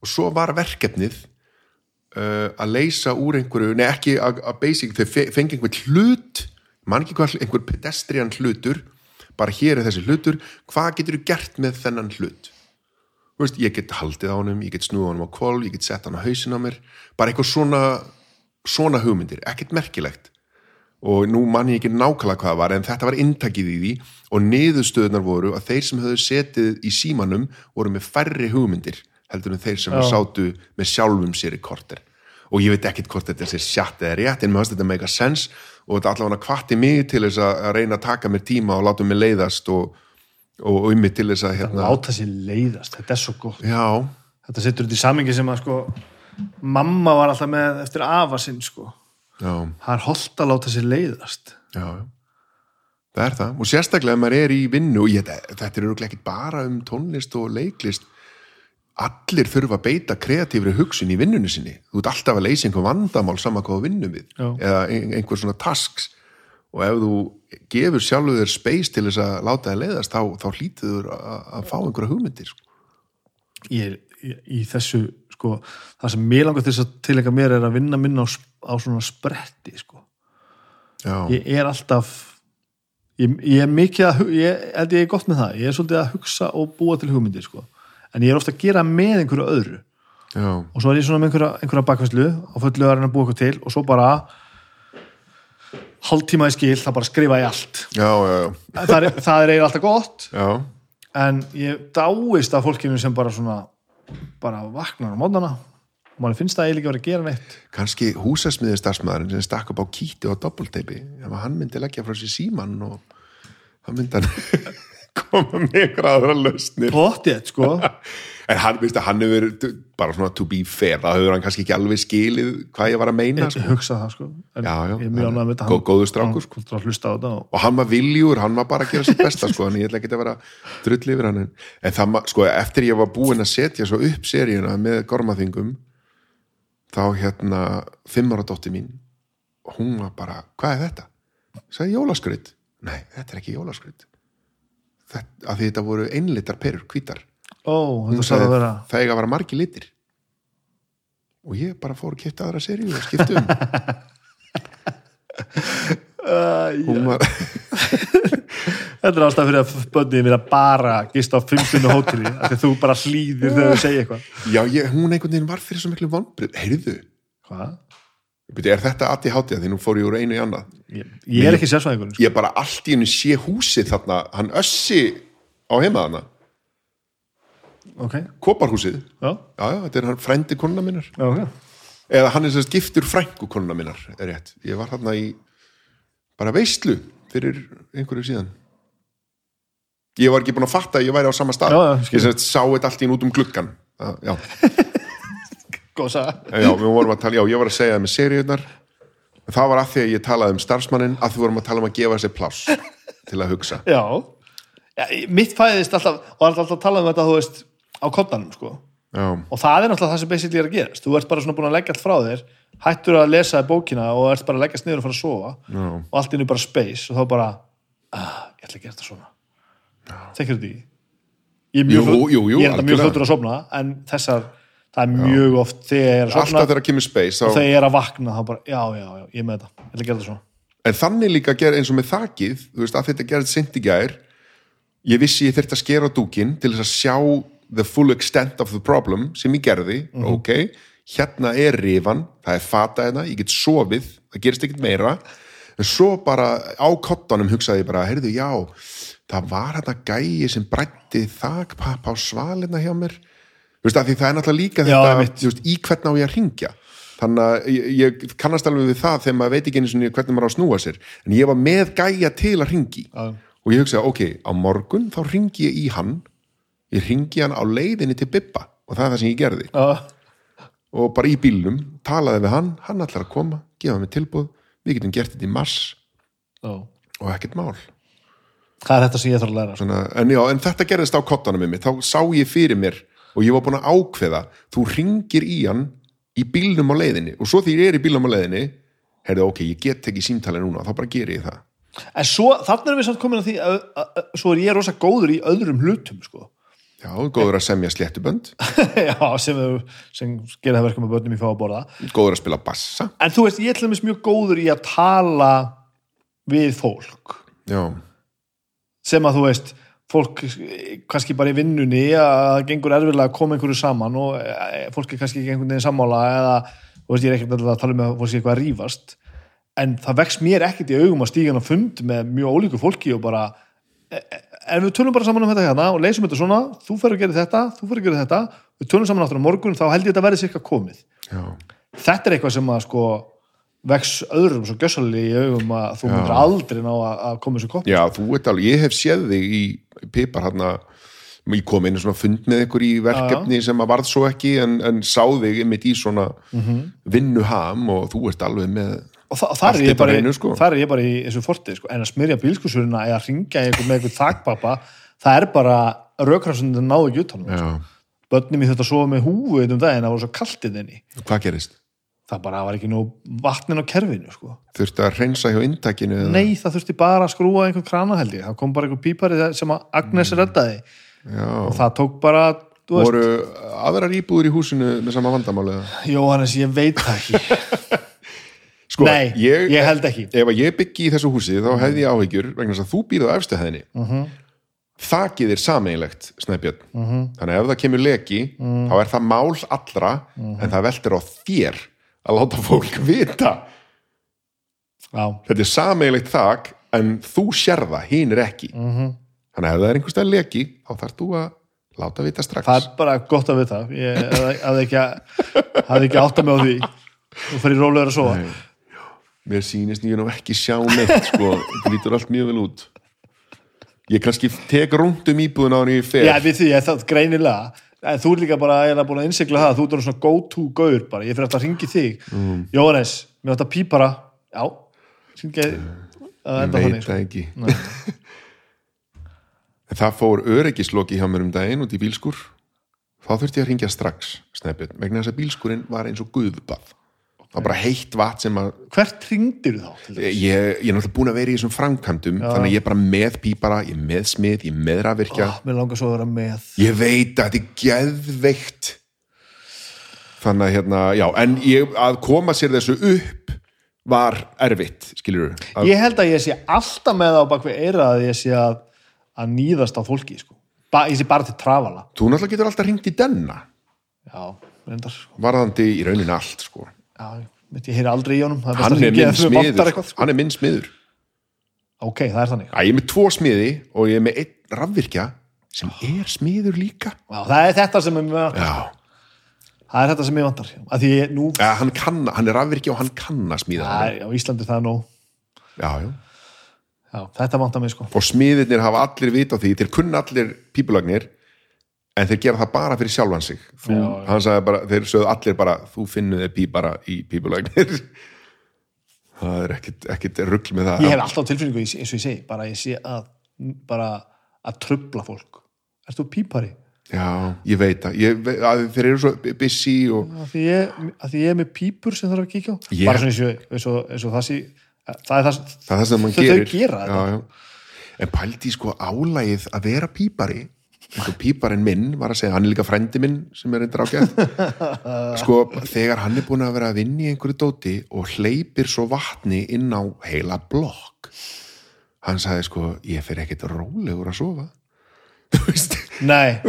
Og svo var verkefnið uh, að leysa úr einhverju, nei ekki að, basic, þau fe- fengi einhvern hlut man ekki hvað, einhver pedestrian hlutur bara hér er þessi hlutur. Hvað getur þú gert með þennan hlut? Þú veist, ég get haldið á honum, ég get snúið á honum á kvolf, ég get sett hann á hausin á mér. Bara eitthvað svona svona hugmyndir, ekkert merkilegt og nú man ég ekki nákvæmlega hvað var en þetta var inntakið í því og niðurstöðunar voru að þeir sem höfðu setið í símanum voru með færri hugmyndir heldur en þeir sem Já. sátu með sjálfum sér í korter og ég veit ekkit hvort þetta sé sjatt eða rétt en mér fannst þetta make a sense og þetta allavega hvatti mig til þess að reyna að taka mér tíma og láta mig leiðast og, og um mig til þess að hérna, Láta sér leiðast, þetta er svo gott. já, Þetta setur þetta í samingi sem að, sko, mamma var alltaf með eftir afa sinn, sko. Já, Það er holdt að láta sér leiðast. já, það er það og sérstaklega ef maður er í vinnu og ég, þetta er örugglega ekki bara um tónlist og leiklist allir þurfa að beita kreatífri hugsun í vinnunni sinni þú ert alltaf að leysa einhver vandamál sama hvað vinnum við Já. eða ein- einhver svona tasks og ef þú gefur sjálfur þér space til þess að láta það leiðast þá, þá hlítið þú að, að fá einhverja hugmyndir sko. ég er í, þessu sko, það sem mér langar til að tilenga mér er að vinna minna á, sp- á svona spretti sko. ég er alltaf ég, ég er mikið að ég ég er gott með það, ég er svolítið að hugsa og búa til hugmyndir sko. en ég er ofta að gera með einhverju öðru. Já, og svo er ég svona með einhverja, einhverja bakvæslu og fullu að reyna að búa eitthvað til og svo bara hálftíma í skil, það bara skrifa ég allt. Já, já, já, það er, það er eiginlega alltaf gott. Já. en ég dáist af fólkinu sem bara svona bara vaknar á mótnana og mann finnst það eiginlega ekki verið að gera neitt kannski húsasmiðið starfsmæðurinn sem stakk upp á kíti og doppelteipi ef hann myndi leggja frá sér síman og hann myndi hann (laughs) koma með ykkur aðra lausnir Pottið, sko (laughs) en hann, veist að hann hefur bara svona to be fair, það hefur hann kannski ekki alveg skilið hvað ég var að meina sko. hugsa það, sko en Já, já. ég er mjög ánægð með þetta Gó- góður strákur, sko. hann, hann og, og hann var viljur, hann var bara að gera sitt besta sko, en ég ætla ekki að vera drull yfir hann en, það, sko, eftir ég var búinn að setja svo upp seríuna með gormaþingum þá hérna fimm ára dótti mín hún var bara, hvað er þetta? sagði jólaskröyt nei, þetta er ekki jólaskröyt þetta, að því þetta voru einlitar perur, hvítar. Ó, hún sagði vera það eiga að vera margi litir. Og ég bara fór að kipta aðra seríu og skipta um (laughs) (laughs) þetta er ástæð fyrir að bönnið vilja bara gista á 15 hóteli að þú bara hlýðir þegar þú segir eitthvað. Já, ég, hún einhvern veginn var fyrir svo miklu vonbrið heyrðu, hvað? Byrju, er þetta aðti hátíða því nú fór ég úr einu í annað? Ég, ég er ekki sérsvæðingur sko. ég bara allt í hennu sé húsið þarna hann össi á heimaðana ok, Koparhúsið, já, já já, þetta er hann frændi konuna minnar. Já, ok. Eða hann er sérst giftur frængu konuna minnar er rétt, ég var þarna í bara veistlu fyrir einhverju síðan. Ég var ekki búin að fatta að ég væri á sama stað. Já, ég sérst sá þetta allt í hennu út um gluggan já, já, (laughs) góð saga. Já, við vorum að tala, já, ég var að segja það með seríunar það var að því að ég talaði um starfsmannin að þú vorum að tala um að gefa sér pláss til að hugsa. (laughs) Já, já mitt fæðist alltaf og alltaf, alltaf talað um þetta þú veist á koddanum sko já, og það er náttúrulega það sem basically er að gerast. Þú ert bara svona búin að leggja allt frá þér hættur að lesa bókina og ert bara að leggja sniður og fara að sofa. Já, og allt innu bara space og þá bara ah, ég ætla að gera þetta svona. Þekkir þetta ekki? Ég er mjög, Jú, jú, jú, ég er mjög fljótur að sofna en þessar, það er mjög oft þegar ég er að sofna alltaf þegar kemur space og þegar ég er að vakna þá bara, já, já, já, ég er með þetta ég ætla að gera þetta svona. En þannig líka ger, eins og með þakið þú veist, að þetta gerði sent í gær ég vissi ég þurfti að skera dúkin til þess að sjá the full extent of the problem sem ég gerði, ok hérna er rifan, það er fata hérna ég get sofið, það gerist ekkert meira. En svo bara á kottanum hugsaði ég bara, heyrðu, já það var hérna gæi sem brætti þakpappa á svalina hjá mér. Þú veist, að því það er náttúrulega líka Já, þetta, veist, í hvern á ég að ringja þannig að ég, ég kannast alveg við það þegar maður veit ekki einu sinni hvernig maður á að snúa sér. En ég var með gæja til að ringi og ég hugsaði, ok, á morgun þá ringi ég í hann ég ringi hann á leiðinni til Bibba og það er það sem ég gerði. Já, og bara í bílnum, talaði við hann hann ætlar að koma, gefa mig tilbúð við getum gert þetta í mars já. og ekkert mál. Það er þetta sem ég þarf að læra. Svona, en, já, en þetta gerðist á kottanum með mig. Þá sá ég fyrir mér og ég var búin að ákveða þú ringir í hann í bílnum á leiðinni. Og svo því ég er í bílnum á leiðinni heyrðu, ok, ég get ekki símtalið núna þá bara ger ég það. En svo, þarna erum við samt komin að því að, að, að, svo er ég rosa góður í öðrum hlutum sko. Já, góður að semja sléttubönd. (laughs) Já, sem, sem gera það verkum að börnum í fá að borða. Góður að spila bassa. En þú veist, ég er til dæmis mjög góður í að tala við fólk. Já, sem að þú veist fólk kannski bara í vinnunni að gengur erfiðlega að koma einhverju saman og eh, fólk er kannski ekki einhvern veginn sammála eða þú veist, ég er ekkert að tala um að fólk sé eitthvað að rífast. En það vex mér ekkert í augum að stíga hann á fund með mjög ólíku fólki og bara eh, eh, en við tölum bara saman um þetta hérna og leysum þetta svona, þú fer að gera þetta, þú fer að gera þetta. Við tölum saman áttur á morgun, þá held ég þetta verði sirka komið. Já, þetta er eitthvað sem að sko vex öðrum svo gjössalega í augum að þú myndir aldrei ná að, að koma þessu kopp já, þú veit alveg ég hef séð þig í pipar hann ég kom inn í svona fund með ykkur í verkefni sem að varð svo ekki en, en sá þig einmitt í svona vinnuham og þú ert alveg með og, þa þar, er á bara, hreinu, sko. þar er ég bara í þessu fortið sko. en að smyrja bílskursurina eða ringja einhvern með einhvern þakpappa það er bara raukrafsundin náðu ekki utan um, já, börnum í þetta að sofa með húfu eitt um daginn, það voru svo kaltið þenni hvað gerist? það bara var ekki nú vatnin á kerfinu sko. þurfti að reynsa hjá inntakinu eða? nei, það þurfti bara að skrúa einhvern krana held ég það kom bara einhvern pípari sem að Agnes reddaði já, og það tók bara voru aðrar íbúður í húsinu með sama vandamáli eða? Jóhannes, ég veit það ekki (laughs) sko, nei, ég, held ekki. Ef að ég byggi í þessu húsi þá hefði ég áhyggjur vegna þess að þú býrð á efstu hæðinni. Mhm. þakið er sameiginlegt snæbjörn. Þannig að ef það kemur leki þá er það mál allra en það veldur á þér að láta fólk (laughs) vita. Þetta er sameiginlegt þak en þú sér það, hinn er ekki þannig að ef það er einhvers stað leki þá þarf þú að láta vita strax. Það er bara gott að vita. Ég hafði- ekki, ekki átt að mig á því. Þú fyrir rólegur að sofa. Nei. Mér sýnist ég nú ekki sjá neitt sko, þetta lítur allt mjög vel út. Ég kannski tek rúnd um íbúðun á hann ég fer. Já, við því, ég það greinilega. En þú er líka bara eiginlega búin að innsikla það. Þú er svona go to gaur bara, ég fyrir alltaf að ringi þig. Mm. Jóhannes, mér átt að pípara. Já, ringi að ég veit sko. það ekki. (laughs) Það fór öryggisloki hjá mér um daginn út í bílskur. Þá þurfti ég að ringja strax snæpjörn, vegna þess að bílskurinn var eins og guðbað það var bara heitt vatn sem að hvert ringdir þá? ég, ég er náttúrulega búin að vera í þessum framkvæmdum þannig að ég er bara með pípara, ég er með smið ég er með rafvirkja, Ah, mér langar svo að vera með ég veit að þetta er geðveikt þannig að hérna, já, en ég, að koma sér þessu upp var erfitt, skilur að, ég held að ég sé alltaf með á bakvið eira að ég sé að, að nýðast á fólki sko. ba, ég sé bara til trafala þú náttúrulega getur alltaf ringt í denna já, reyndar sko. varðandi í rauninni allt sko. Já, ég heyri aldrei í honum. Hann er eitthvað, sko. hann er minn smiður. Ok, það er þannig. Æ, ég er með tvo smiði og ég er með einn rafvirkja sem er smiður líka. Já, það er þetta sem ég vantar já, það er þetta sem ég vantar. Ég, nú, ja, hann, kann, hann er rafvirkja og hann kann að smíða á Íslandi það er nóg. Já, já. já, þetta vantar mig sko. Og smiðirnir hafa allir vit á því þeir kunna allir pípulagnir en þeir gera það bara fyrir sjálfan sig. Þú, hann sagði bara, þeir sögðu allir bara þú finnur þið pípara í pípulagnir. (laughs) Það er ekkit, ekkit rugl með það. Ég hef alltaf tilfinningu eins og ég segi bara ég sé að bara að trubla fólk. Ert þú pípari? já, ég veit það. Ég, ve- að þeir eru svo busy og Að því ég, að því ég er með pípur sem þarf að kíkja á. Ég- bara svona eins og, eins og, eins og það sé það er það, það er það sem Þau- þau gera já, já. en pældi sko álægið að vera pípari og píparinn minn var að segja hann er líka frendi minn sem er eitthvað ágætt. (laughs) Sko þegar hann er búin að vera að vinna í einhverju dóti og hleypir svo vatni inn á heila blokk hann sagði sko ég fer ekkert rólegur að sofa. (laughs) Þú veist. Nei,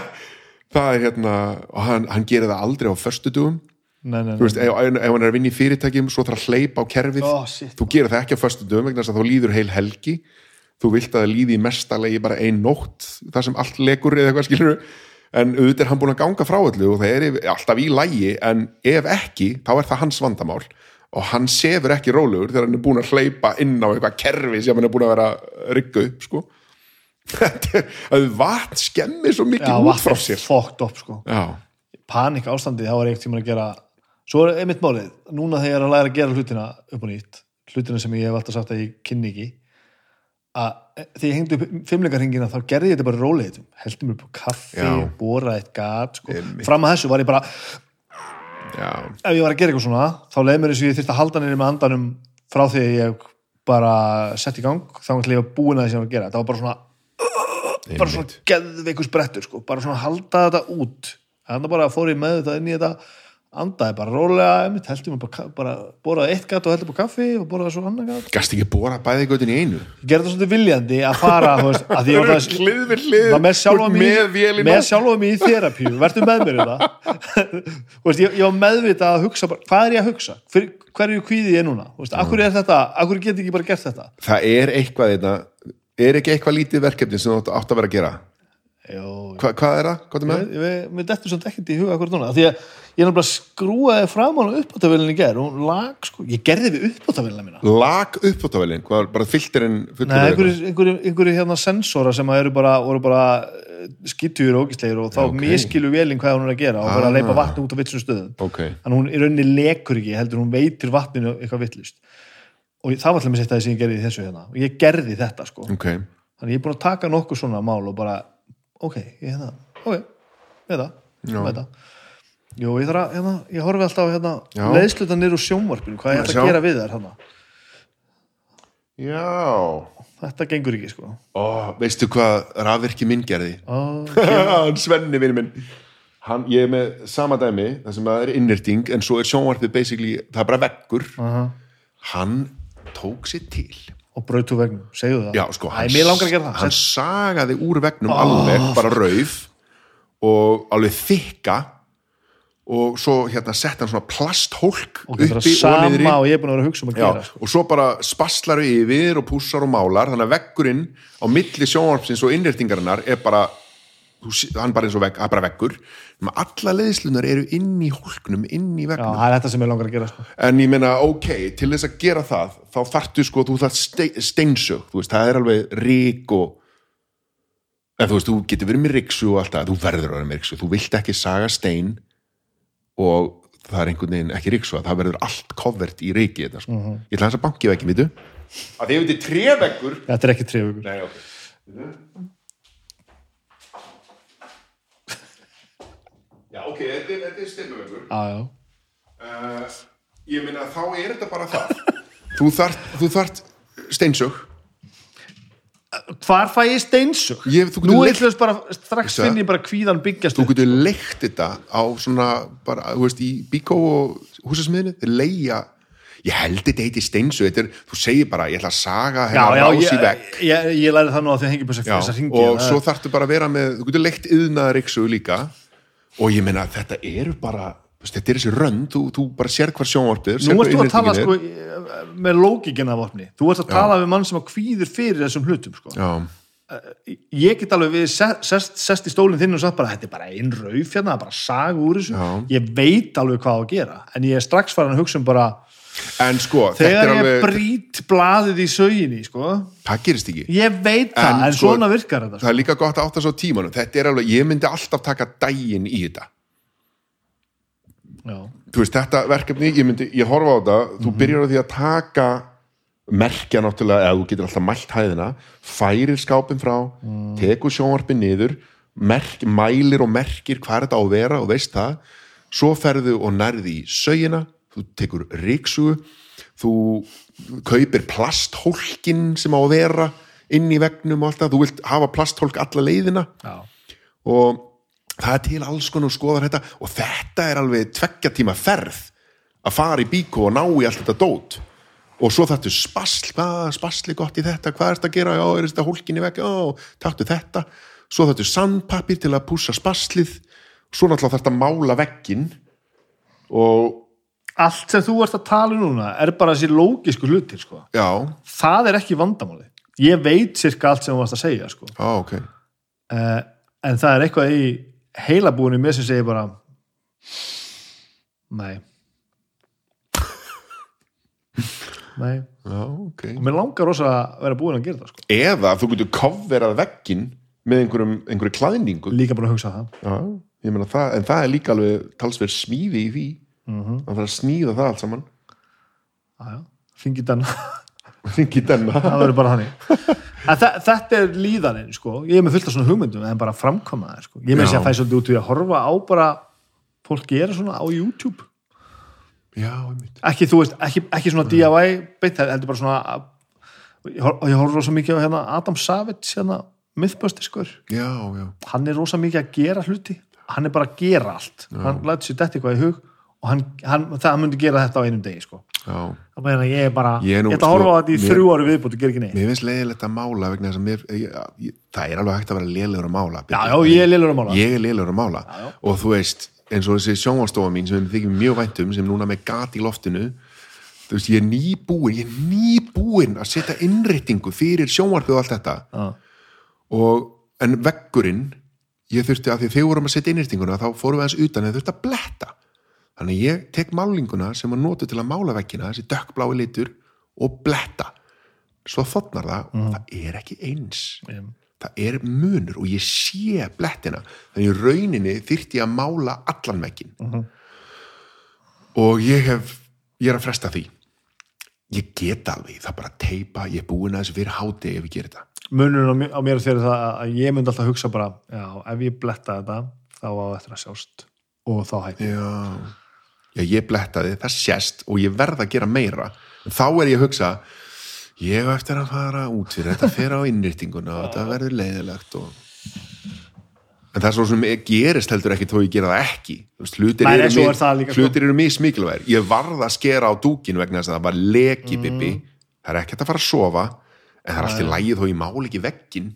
(laughs) það er hérna og hann, hann gerir það aldrei á föstudugum nei, nei, þú veist, ef, ef hann er að vinna í fyrirtækjum svo þarf að hleypa á kerfið. Shit. þú gerir það ekki á föstudugum vegna þess að þá líður heil helgi þú vilt að það líði í mestalegi bara ein nótt það sem allt legur eða eitthvað skilur en auðvitað er hann búin að ganga frá öllu og það er alltaf í lægi en ef ekki, þá er það hans vandamál. Og hann sefur ekki rólegur þegar hann er búin að hleypa inn á eitthvað kerfi sem hann er búin að vera rigga upp sko. (laughs) Er- að vatn skemmir svo já, mikið út frá vatn sér. fókt upp sko. Já, panik ástandi, þá er einhvern tímann að gera. Svo er einmitt málið, núna þegar ég er að læra að gera hlutina upp og nýtt hlutina sem ég hef alltaf sagt að ég kynni ekki að þegar ég hengdi upp fimmleikarhingina þá gerði ég þetta bara róleitum heldum upp á kaffi, boraði eitt gat sko. Fram að þessu var ég bara já, ef ég var að gera eitthvað svona þá leið mér eins og ég þyrfti að halda nýri með andanum frá því að ég bara sett í gang. Þá var ég var búin að því sem ég var að gera. Það var bara svona, bara einmitt. svona geðveikus brettur sko. bara svona halda þetta út. Þannig bara fór ég með þetta inn í þetta andaði bara rólega einmitt, heldum bara, bara boraði eitt gat og heldum á kaffi og boraði svo annan gat. Gast ekki bóra bæði göttin í einu? Gerði það svolítið viljandi að fara þú veist, að ég var það hlið við hlið með sjálfa með með mig í þerapíu, verður með mér í það. Þú veist, ég, ég var meðvitað að hugsa bara, hvað er ég að hugsa, Hver, hverju kvíði ég núna, Þú veist, akkur er þetta? Akkur get ég ekki bara gert þetta? Það er eitthvað þetta er ekki eitthvað lítið verkefni sem þú átt að vera að gera? Jó, Hva, hvað er það? Hvað er með? ég, ég, mér dettur samt ekkert í huga akkur núna, því að ég er náttúrulega skrúaði fram á uppáttavélinni í ger, hún lag sko, ég gerði við uppáttavélina mína. Lag uppáttavælin, hvað var bara filterinn einhverju, hérna sensora sem eru bara, bara skittur og ógistlegir og þá okay. ok. miskilu vélinn hvað hún er að gera og bara Ah. að leipa vatni út á vitsum stöðum. Ok, þannig að hún í rauninni lekur ekki heldur hún veitir vatninu eitthvað vittlust og það var alltaf með þetta sem ég gerði þessu hérna. Og ég gerði þetta sko. Ok. Þannig ég er búin að taka nokkuð svona mál og bara ok, ég hérna, ok með það, með það Jú, ég að, hérna, ég horfi alltaf hérna Já. leiðsluta niður úr sjónvarpinu, hvað ætla Sjá. að gera við þær hérna, já, þetta gengur ekki sko. Ó, veistu hvað rafvirki minn gerði? (laughs) Hann Svenni vinur minn. Hann, ég er með sama dæmi það sem er innirting en svo er sjónvarpið basically, það er bara veggur. Aha, hann tók sér til. Og braut úr vegnum, segðu það. Já, sko, Æ, gera það. hann sagaði úr vegnum Oh. alveg, bara rauf og alveg þykka og svo hérna sett hann svona plasthólk og þetta er og sama og ég er búin að vera að hugsa um að Já, gera sko. og svo bara spaslaru yfir og pússar og málar þannig að veggurinn á milli sjónvarpsins og innréttingarinnar er bara hann bara eins og vegg, það er bara veggur Nema alla leiðslunar eru inn í hólknum inn í Já, veggnum það er þetta sem ég langar að gera sko. en ég meina, ok, til þess að gera það þá þarftu sko, þú þarft ste steinsög þú veist, það er alveg rík og en þú veist, þú getur verið með ríksu og allt það, þú verður að vera með ríksu þú vilt ekki saga stein og það er einhvern veginn ekki ríksu það verður allt covert í ríki þetta, sko. ég ætla þess að banki veginn, vitu að því ef þetta treveggur þetta er ekki trefug Nei, ok. Já, ok, þetta er, þetta er stimmuveggur já, já. uh, ég meina þá er þetta bara það. Þú þart, þú þart steinsög hvar fæ ég steinsug? Ég- nú er hlust bara strax finn ég bara kvíðan byggjast þú getur leikt þetta á svona bara, þú veist, í bíkó og húsasmiðinu, þeir leia ég held þetta þetta er, þú segir bara, ég ætla að saga já, rás í ég, vegg. ég, ég læri það nú að þið hengi þess að ringi og svo þarftu bara að vera með þú getur leikt yðnaðar yksu líka. Og ég meina þetta eru bara þetta er þessi rönd, þú, þú bara sér hvar sjónvarpið er, Nú sérð ert þú hvar að tala sko er. með lókikinn af opni þú ert að tala við mann sem að kvíður fyrir þessum hlutum sko. Já, ég get alveg við sest, sest, í stólinn þinn og sagt bara þetta er bara einn rauf hérna, bara sag úr þessu Já. ég veit alveg hvað á að gera en ég er strax farin að hugsa um bara en sko, þegar er ég alveg brýt blaðið í söginni sko, það gerist ekki ég veit það, En en, sko, svona virkar þetta það sko. er líka gott að átta svo tímanum þetta er alveg, ég myndi alltaf taka daginn í þetta. Þú veist, þetta verkefni, ég myndi, ég horfa á þetta þú byrjar á því að taka merkja náttúrulega, eða þú getur alltaf mælt hæðina, færir skápin frá tekur sjónvarpin niður merk, mælir og merkir hvað þetta á að vera og veist það. Svo ferðu og nærði í sögina þú tekur ríksugu þú kaupir plasthólkin sem á að vera inn í vegnum og allt það, þú vilt hafa plasthólk alla leiðina. Já. og það er til alls konar skoðar þetta og þetta er alveg tveggja tíma ferð að fara í bíkó og ná í allt þetta dót. Og svo þarftu spasl, hvað spasli gott í þetta, hvað er þetta að gera? Já, er þetta hólkin í vekk, já, taktu þetta. Svo þarftu sandpapir til að pússa spaslið, svo náttúrulega að mála veggin og allt sem þú ert að tala um núna er bara þessi lógisku hlutir sko. já, það er ekki vandamáli ég veit sirka allt sem þú varst að segja sko. já, ok. Uh, en það er eitthvað í heilabúinu mér sem segir bara nei. (laughs) Nei. Já, ok. Og mér langar rosa að vera búin að gera það sko. eða þú getur coverað veggin með einhverjum, einhverju klæðningu. Líka bara að hugsa það. Já, meina það, en það er líka alveg talsverð smíði í því. Mhm. það þarf að smíða það allt saman. Fengi den, Ringi denna. Það verður bara þannig. Þetta er líðaninn sko. ég er með fullt af svona hugmyndum en bara framkoma það sko. ég með Já. sér að fæ svolítið út í að horfa á bara fólk gera svona á YouTube. Já, ekki, þú veist, ekki, ekki svona DIY beitt, heldur bara svona hor- ég horf rosa mikið á hérna Adam Savage hérna, Mythbusters skur Já, já, hann er rosa mikið að gera hluti. Hann er bara að gera allt. Hann lætur sér þetta eitthvað í hug og hann, hann, það myndi gera þetta á einum degi sko. Það meina ég er bara Ég ætla að horfa á sko, þetta í þrjú ári viðbútt og gera ekki neitt. Mér finnst leiðilegt að mála vegna þess að mér, ég, ég, það er alveg hægt að vera lélegur að mála já, já, ég er lillur að mála. Ég er lélegur að mála. Já, já. og þú veist, eins og þessi sjónvarstofa mín sem við þykjum mjög væntum, sem núna með gat í loftinu þú veist, ég er nýbúin ég er nýbúin að setja innréttingu fyrir sjónvarpið og allt þetta. Og, en veggurinn ég þurfti að því að þegar við vorum að setja innrýstinguna þá fórum við aðeins utan en þurfti að bletta þannig að ég tek málinguna sem að nota til að mála veggina, þessi dökkblái litur og bletta. Svo þotnar það og það er ekki eins. Em. það er munur og ég sé blettina. Þannig í rauninni þyrfti ég að mála allan veggin og ég hef ég er að fresta því. Ég get alveg, það bara að teipa ég er búin að þessu fyrir háti ef ég gerir þetta. Munurinn á mér- er það að ég myndi alltaf hugsa bara, já, ef ég bletta þetta þá á að sjást. Og þá hætti Já, já ég blettaði, það sést og ég verð að gera meira. Þá er ég að hugsa ég hef eftir að fara út fyrir þetta fer á innrýtinguna og þetta verður leiðilegt og... en það er svo sem gerist heldur ekki þó ég gera það ekki. Hlutir, Nei, eru, er það líka, sko. hlutir eru mismikilvægir. Ég varð að skera á dúkin vegna þess að það var leki Mhm. bibi það er ekki hægt að fara að sofa en það er alltaf lægið þó ég mál ekki veggin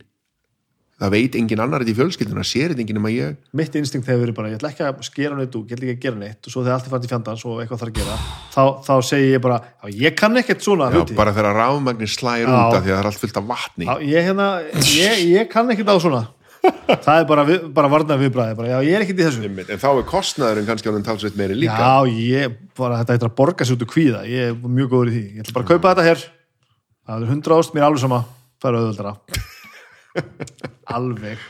það veit engin annar þetta í fjölskylduna, sér þetta engin um að ég. Mitt instinkt hefur verið bara, ég ætla ekki að skera neitt út, ég ætla ekki að gera neitt og svo þegar allt er fært í fjandans og eitthvað þarf að gera þá, þá segi ég bara, ég kann ekkert svona já, hluti, bara þegar rafmagnir slægir út af því að það er allt fullt af vatni. Já, ég, hérna, ég, ég kann ekkert á svona. Það er bara, bara varnað viðbræði já, ég er ekkert í þessu. En þá er kostnaðurinn kannski ánum talsveit meiri líka. Já, ég, bara, þetta heitir að borga sér út úr kvíða ég er mjög góður í því, ég ætla bara að kaupa þetta hér. Það er hundra ást, mér er alveg sama. Það er auðvöldara alveg.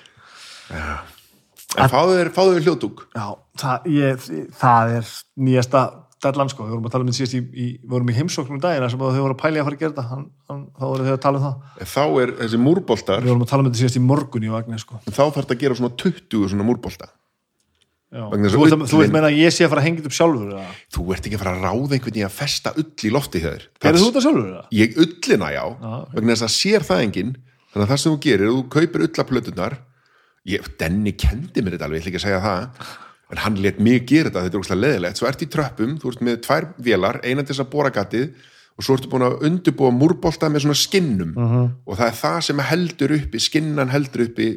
En fáðu þér, hljóðdúk. Já, það, ég, það er nýjasta dellan sko, við vorum að tala um þetta síðast í, í við vorum í heimsóknum dagina sem þau voru að pæli að fara að gera hann, þá voru þau að tala um það. En þá er þessi múrboltar við vorum að tala um þetta síðast í morgun í vagni sko. þá þarf þetta að gera svona 20 svona múrbolta. Þú, veist, meina að ég sé að fara að hengja upp sjálfur eða? þú ert ekki að fara að ráða einhvern í að festa ull í lofti þér. Gerðu þú þetta sjálfur? ég ullina já, ok. vegna þess að sér það enginn þannig að það sem þú gerir, þú kaupir ullaplötunar ég, Denni kendi mér þetta alveg, ég ætla ekki að segja það en hann let mig gera þetta, þetta er ógslag leðilegt svo ert í tröppum, þú ert með tvær vélar eina til þess að bóra gatið og svo ertu búin að undirbúa múrbolta með svona skinnum Mhm. og það er það sem heldur uppi skinnan heldur uppi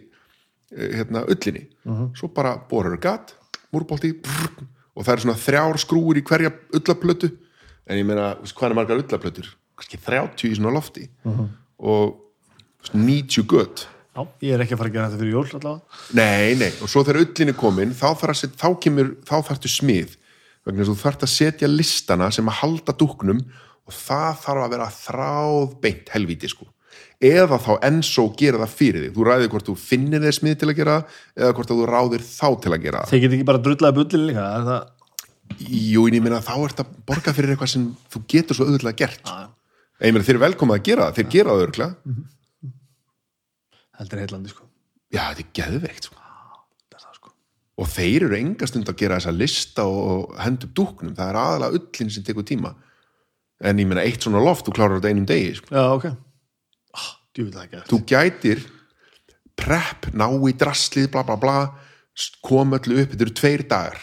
eh, hérna, ullinni Mhm. svo bara borar gat, múrbolti brrr, og það er svona þrjár skrúur í hverja ullaplötu en ég meina, hvað er margar ullaplötur kannski 30 í svona lofti Mhm. og þú veist, 90 gött Já, ég er ekki að fara að gera þetta fyrir jól allavega. Nei, nei, og svo þegar ullin er komin þá, þarf að set, þá kemur, þá þarftu smið vegna þú þarft að setja listana sem að halda dúknum og það þarf að vera þráð beint helvíti sko. Eða þá ensó gera það fyrir þig. Þú ræðir hvort þú finnir þér smið til að gera það eða hvort þú ráðir þá til að gera það. Þeir get ekki bara drullaði bullin líka er það, Jú, en ég meina þá ert að borga fyrir eitthvað sem þú getur svo auðvitað gert. Já, já. ég meina þeir eru velkomið að gera það, þeir gera það örgla heldur heillandi sko. Já, þetta er geðveikt sko. Sko. og þeir eru engastund að gera þessa lista og henda upp dúknum, það er aðalega ullin sem tekur tíma. En ég meina eitt svona loft, þú klárar þetta einum degi sko. Já, ok. Ah, þú gætir prep, ná í drastlið bla bla bla, koma öllu upp. Þetta eru tveir dagar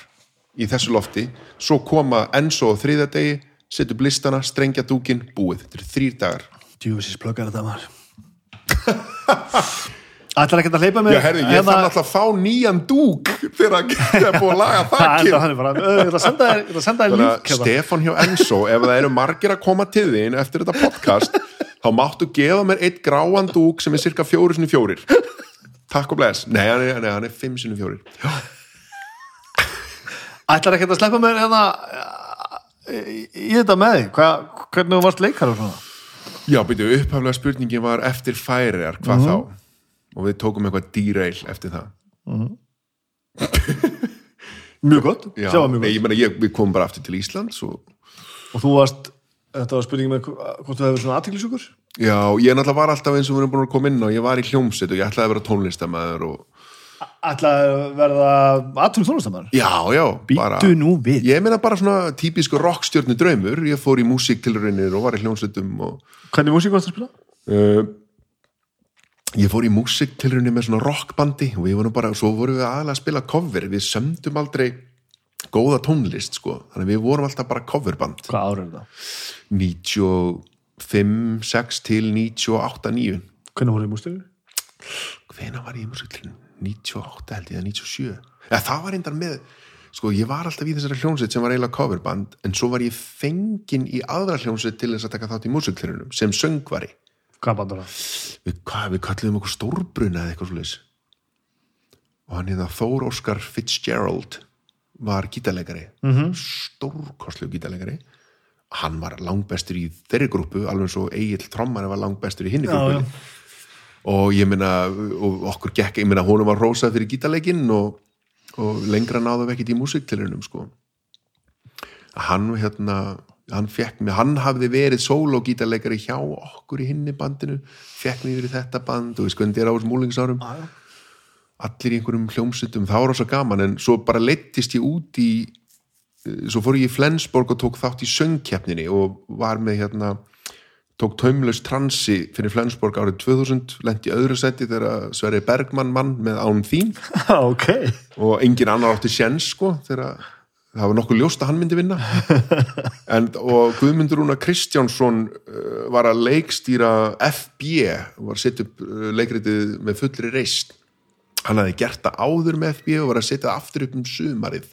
í þessu lofti. Svo koma enso á þriða degi setja upp listana, strengja dúkin búið, þetta eru þrýr dagar. Djúvillis plöggar þetta maður (laughs) (laughs) Ætlar ekki að hleypa með ég hérna- þarf alltaf að fá nýjan dúk þegar að (laughs) (laughs) það er búið að laga "Ö, ég ætla að senda þér lík að Stefán hjá Enso, ef það eru margir að koma til þín eftir þetta podcast þá máttu gefa mér eitt gráan dúk sem er cirka fjóri sinni fjórir. Takk og bless. Nei, hann er, nei, hann er fimm sinni fjórir. Ætlar ekki að sleppa með hérna í, í þetta með því hvernig þú varst leikar og svona Já, byrju, upphaflega spurningin var eftir færiðar, hvað Mhm. þá? Og við tókum eitthvað dýreil eftir það (laughs) Mjög gott, Já, sjá mjög nei, gott ég meina, ég, við komum bara aftur til Íslands og Og þú varst, þetta var spurningi með hvort þú hefur svona aðtiklisjúkur Já, ég náttúrulega var alltaf eins og við erum búin að koma inn og ég var í hljómsveit og ég ætlaði að vera tónlistamæður og Að verða aðtum tónlistamæður já, já, bara Býtu nú við Ég meina bara svona típisku rockstjörnu draumur ég fór í músiktilraunir og var í hljómsveitum og Hvernig músík varst að spila? uh, ég fór í músiktilraunir með svona rockbandi og við vorum bara, svo vorum við aðalega að spila cover, við sömdum aldrei góða tónlist, sko þannig við vorum alltaf bara coverband Hvað árið er þetta? 95, 6 til 98, 9 Hvernig voru í músík? hvena var ég í músiktilraunir? 98 held ég, eða 97 ja, það var reyndar með sko ég var alltaf í þessari hljómsveit sem var eiginlega coverband en svo var ég fenginn í aðra hljómsveit til þess að taka þátt í músiktilraunum sem söngvari Hvað bandur það? við, við kalliðum okkur stórbruna eða eitthvað svoleiðis og hann hérna Þór Óskar Fitzgerald var gítarleikari mm. -hmm. stórkostlu gítarleikari hann var langbestur í þeirri grúpu alveg svo Egil Trommar var langbestur í hinni Já, grúpunni og ég meina og okkur gekk, ég meina honum var rósað fyrir gítarleikin og, og lengra náðum við ekkert í músiktilurinnum sko. Hann hérna hann fekk mig, hann hafði verið sólógítarleikari hjá okkur í hinni bandinu fekk mig yfir þetta band og við sköndir á múlingsárum allir í einhverjum hljómsutum, það var rosa gaman en svo bara leittist ég út í eh, svo fór ég í Flensborg og tók þátt í söngkeppninni og var með hérna tók taumlaus transi fyrir Flensborg árið 2000, lendi öðru seti þegar Sverri Bergmann mann með án þín. (laughs) Ok. Og engin annar átti sjens sko þegar það var nokkuð ljóst að hann myndi vinna. (laughs) En, og Guðmundur Rúna Kristjánsson uh, var að leikstýra FB var að setja upp uh, leikritið með fullri reist hann hafði gert það áður með FB og var að setja aftur upp um sumarið.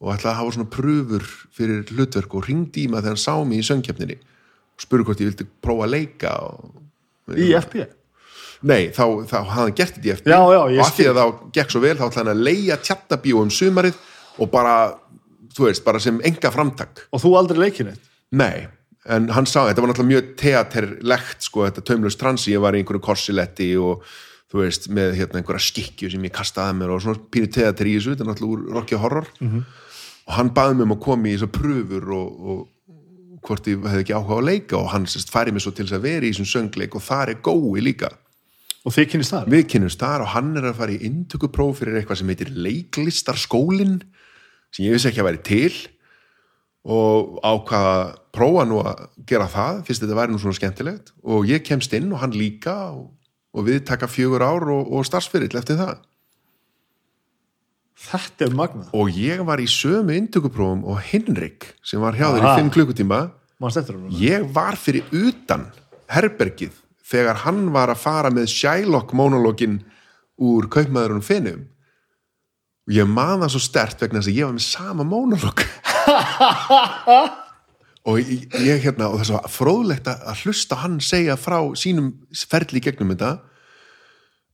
Og ætlaði að hafa svona pröfur fyrir hlutverk og mig þegar hann sá mig í söngkeppninni og spurði hvort ég vildi prófa að leika og, Í FB Nei, þá, þá hafði hann gert þetta í FB Já, já, og af því að þá gekk svo vel þá ætlaði hann að leia tjattabíó um sumarið og bara, þú veist, bara sem enga framtak. Og þú aldrei leikinn eitt Nei, en hann sá, þetta var náttúrulega mjög teaterlegt, sko, þetta taumlaust transi, ég var í einhverju korsiletti og þú veist, með hérna einhverja skikkju sem ég kastaði að mér og svona pínu teater í þessu, þetta er náttúrulega úr Rocky Horror. Og hann baði mig um að koma í þessar pröfur og, og hvort ég hefði ekki áhuga á að leika og hann sérst færi mig svo til þess að vera í þessum söngleik og þar er gói líka. Og þið kynnist þar? Við kynnumst þar og hann er að fara í inntökupróf fyrir eitthvað sem heitir leiklistarskólin sem ég vissi ekki að væri til og ákvaða að prófa nú að gera það fyrst þetta væri nú svona skemmtilegt. Og ég kemst inn og hann líka og, og við taka fjögur ár og, og starfsfyrill eftir það Þetta er magnað. Og ég var í sömu inntökuprófum og Hinrik sem var hjá þér í Aha. 5 klukkutíma. Mann stettur hún ég var fyrir utan herbergið þegar hann var að fara með Shylock monologin úr kaupmaðurinn finnum og ég man það svo stert vegna þess að ég var með sama monolog. (laughs) Og ég, ég hérna og það er svo fróðlegt að hlusta hann segja frá sínum ferli gegnum þetta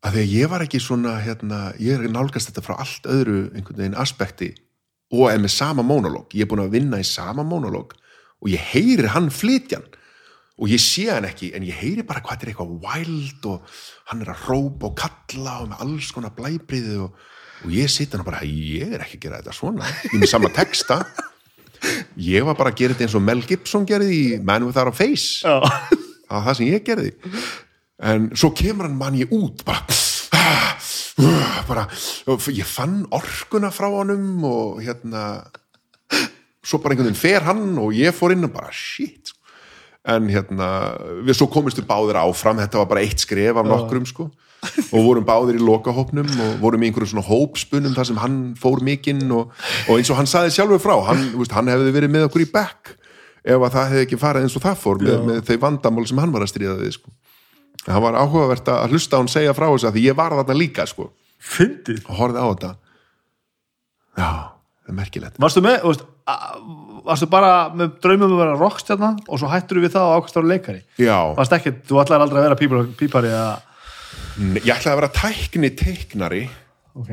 að því að ég var ekki svona hérna, ég er nálgast þetta frá allt öðru einhvern veginn aspekti og er með sama monolog, ég er búin að vinna í sama monolog og ég heyri hann flytjan og ég sé hann ekki en ég heyri bara hvað þetta er eitthvað wild og hann er að rópa og kalla og með alls konar blæbriði og, og ég sitt hann bara, ég er ekki að gera þetta svona. Er með sama texta. Ég var bara að gera þetta eins og Mel Gibson gerði í Man Without a Face. Það var það sem ég gerði en svo kemur hann mann ég út bara (sighs) bara ég fann orkuna frá honum og hérna svo bara einhvern veginn fer hann og ég fór inn og bara shit sko. en hérna við svo komistu báðir áfram þetta var bara eitt skref af nokkrum sko og vorum báðir í lokahópnum og vorum í einhverju svona hópspunum þar sem hann fór mikinn og, og eins og hann saði sjálfur frá hann, veist, hann hefði verið með okkur í back ef að það hefði ekki farið eins og það fór með, með þau vandamál sem hann var að stríða við sko. Það var áhugavert að hlusta hann segja frá þessu að því ég var þarna líka sko, Fyndið. Og horfði á þetta. Já, það er merkilegt. Varstu með, þú veist a- Varstu bara með draumum að vera rockstjarna og svo hættur við það og ákvæmst ára leikari? Já, Varstu ekki, þú ætlar aldrei að vera pípari, pípari að ég ætlaði að vera tækni teiknari. Ok.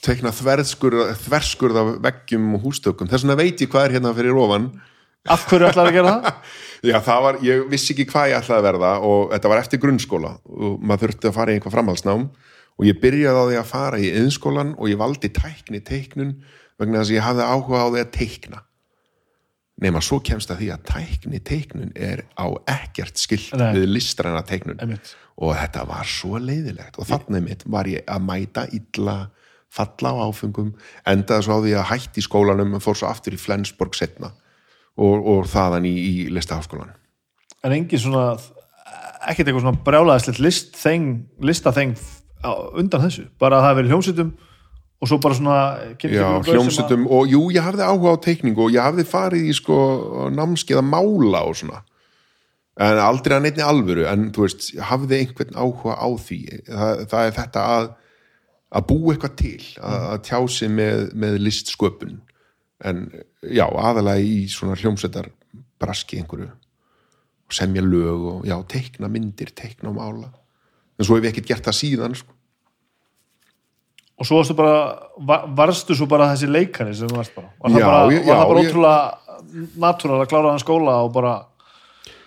Teikna þverskurð, þverskurð af veggjum og hústökum, þess vegna veit ég hvað er hérna fyrir ofan Af hverju ætlar að gera það? (laughs) Já, það var, ég vissi ekki hvað ég ætlaði að verða og þetta var eftir grunnskóla og maður þurfti að fara í einhvað framhaldsnám og ég byrjaði á því að fara í yðnskólan og ég valdi tækni teiknun vegna þess að ég hafði áhuga á því að teikna nema svo kemst að því að tækni teiknun er á ekkert skilt Nei. við listræna teiknun Einmitt. og þetta var svo leiðilegt og þannig mitt var ég að mæta illa falla á áfengum endaði svo á því að hætti skólanum og fór svo aftur í Flensborg setna og, og þaðan í, í listaháskólan En engin svona ekkert eitthvað svona þeng, listaþeng undan þessu? Bara að það hafi verið hljómsveitum og svo bara svona Já, hljómsutum og jú, ég hafði áhuga á teikningu og ég hafði farið í sko námskeið að mála og svona. En aldrei að neittni alvöru en þú veist, hafði einhvern áhuga á því? Það, það er þetta að að búa eitthvað til, að, að tjá sig með, með listsköpun en já, aðalega í svona hljómsveitar braski einhverju og semja lög og já, teikna myndir, teikna og mála en svo hef ég ekkert gert það síðan sko. og svo varstu bara var, varstu svo bara þessi leikari sem þú varst bara var það Já, bara, ég- var það já, bara ég- ótrúlega natúral að klára hann skóla og bara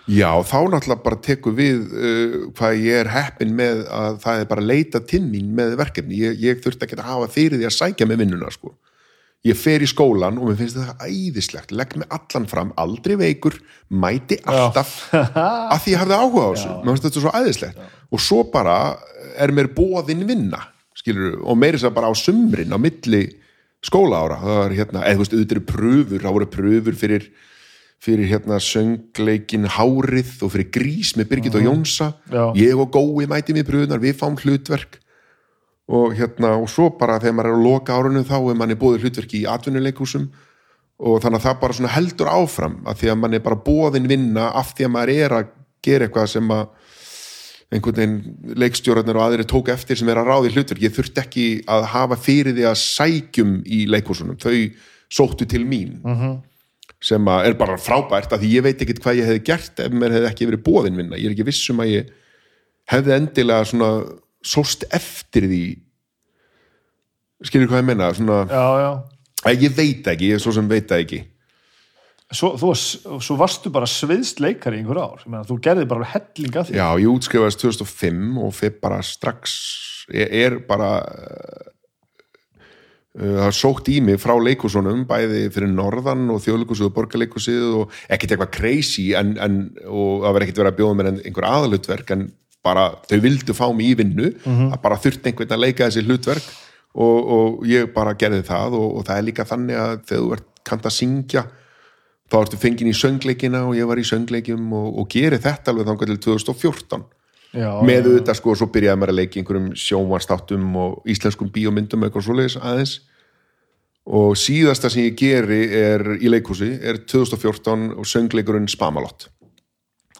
Já, þá náttúrulega bara tekur við uh, hvað ég er heppin með að það er bara leita til mín með verkefni. Ég, ég þurfti ekki að hafa fyrir því að sækja með vinnuna, sko. Ég fer í skólan og mér finnst þetta æðislegt, legg mig allan fram, aldrei veikur, mæti alltaf, að því ég hafði áhuga á þessu. Mér finnst þetta svo æðislegt. Og svo bara er mér bóðin vinna, skilur og meiri þess að bara á sumrin, á milli skólaára. Það var hérna, eða þú veist, auðvitað eru pröfur, það voru pröfur fyrir fyrir hérna söngleikin Hárið og fyrir Grís með Birgit og Jónsa Já. ég og Gói mæti mér pröfunar, við fáum hlutverk og hérna og svo bara þegar maður er að loka árunum þá er manni búið hlutverk í atvinnuleikúsum og þannig að það bara svona heldur áfram af því að mann er bara bóðin vinna af því að maður er að gera eitthvað sem að einhvern veginn leikstjórarnir og aðrir tók eftir sem er að ráði hlutverk ég þurfti ekki að hafa fyrir því að sækjum í leikhúsunum, þau sóttu til mín. -hmm. sem að er bara frábært af því ég veit ekkert hvað ég hefði gert ef mér hefði ekki verið bóðin vinna. Ég er ekki viss um að ég hefði endilega svona sóst eftir því. Skilur hvað ég menna svona, já, já. Ég veit ekki, ég er svo sem veit ekki. Svo, þú, svo varstu bara sviðst leikari einhver ár, ég meina, þú gerði bara helling að því. Já, ég útskrifaðist 2005 og fyrir bara strax ég er bara uh, það er sótt í mig frá leikúsunum bæði fyrir norðan og þjóðleikusið og borgarleikusið og ekkert eitthvað crazy en, en, og það verði ekkert verið að bjóða mér einhver aðalutverk en bara þau vildu fá mig í vinnu að bara þurfti einhvern að leika þessi hlutverk og, og ég bara gerði það og, og það er líka þannig að þegar þú ert kant að syngja þá ertu fengin í söngleikina og ég var í söngleikjum og, og geri þetta alveg þangar til 2014 Já, með auðvitað sko og svo byrjaði maður að leika í einhverjum sjónvarstáttum og íslenskum bíómyndum eitthvað svoleiðis aðeins. Og síðasta sem ég geri er í leikhúsi er 2014 og söngleikurinn Spamalott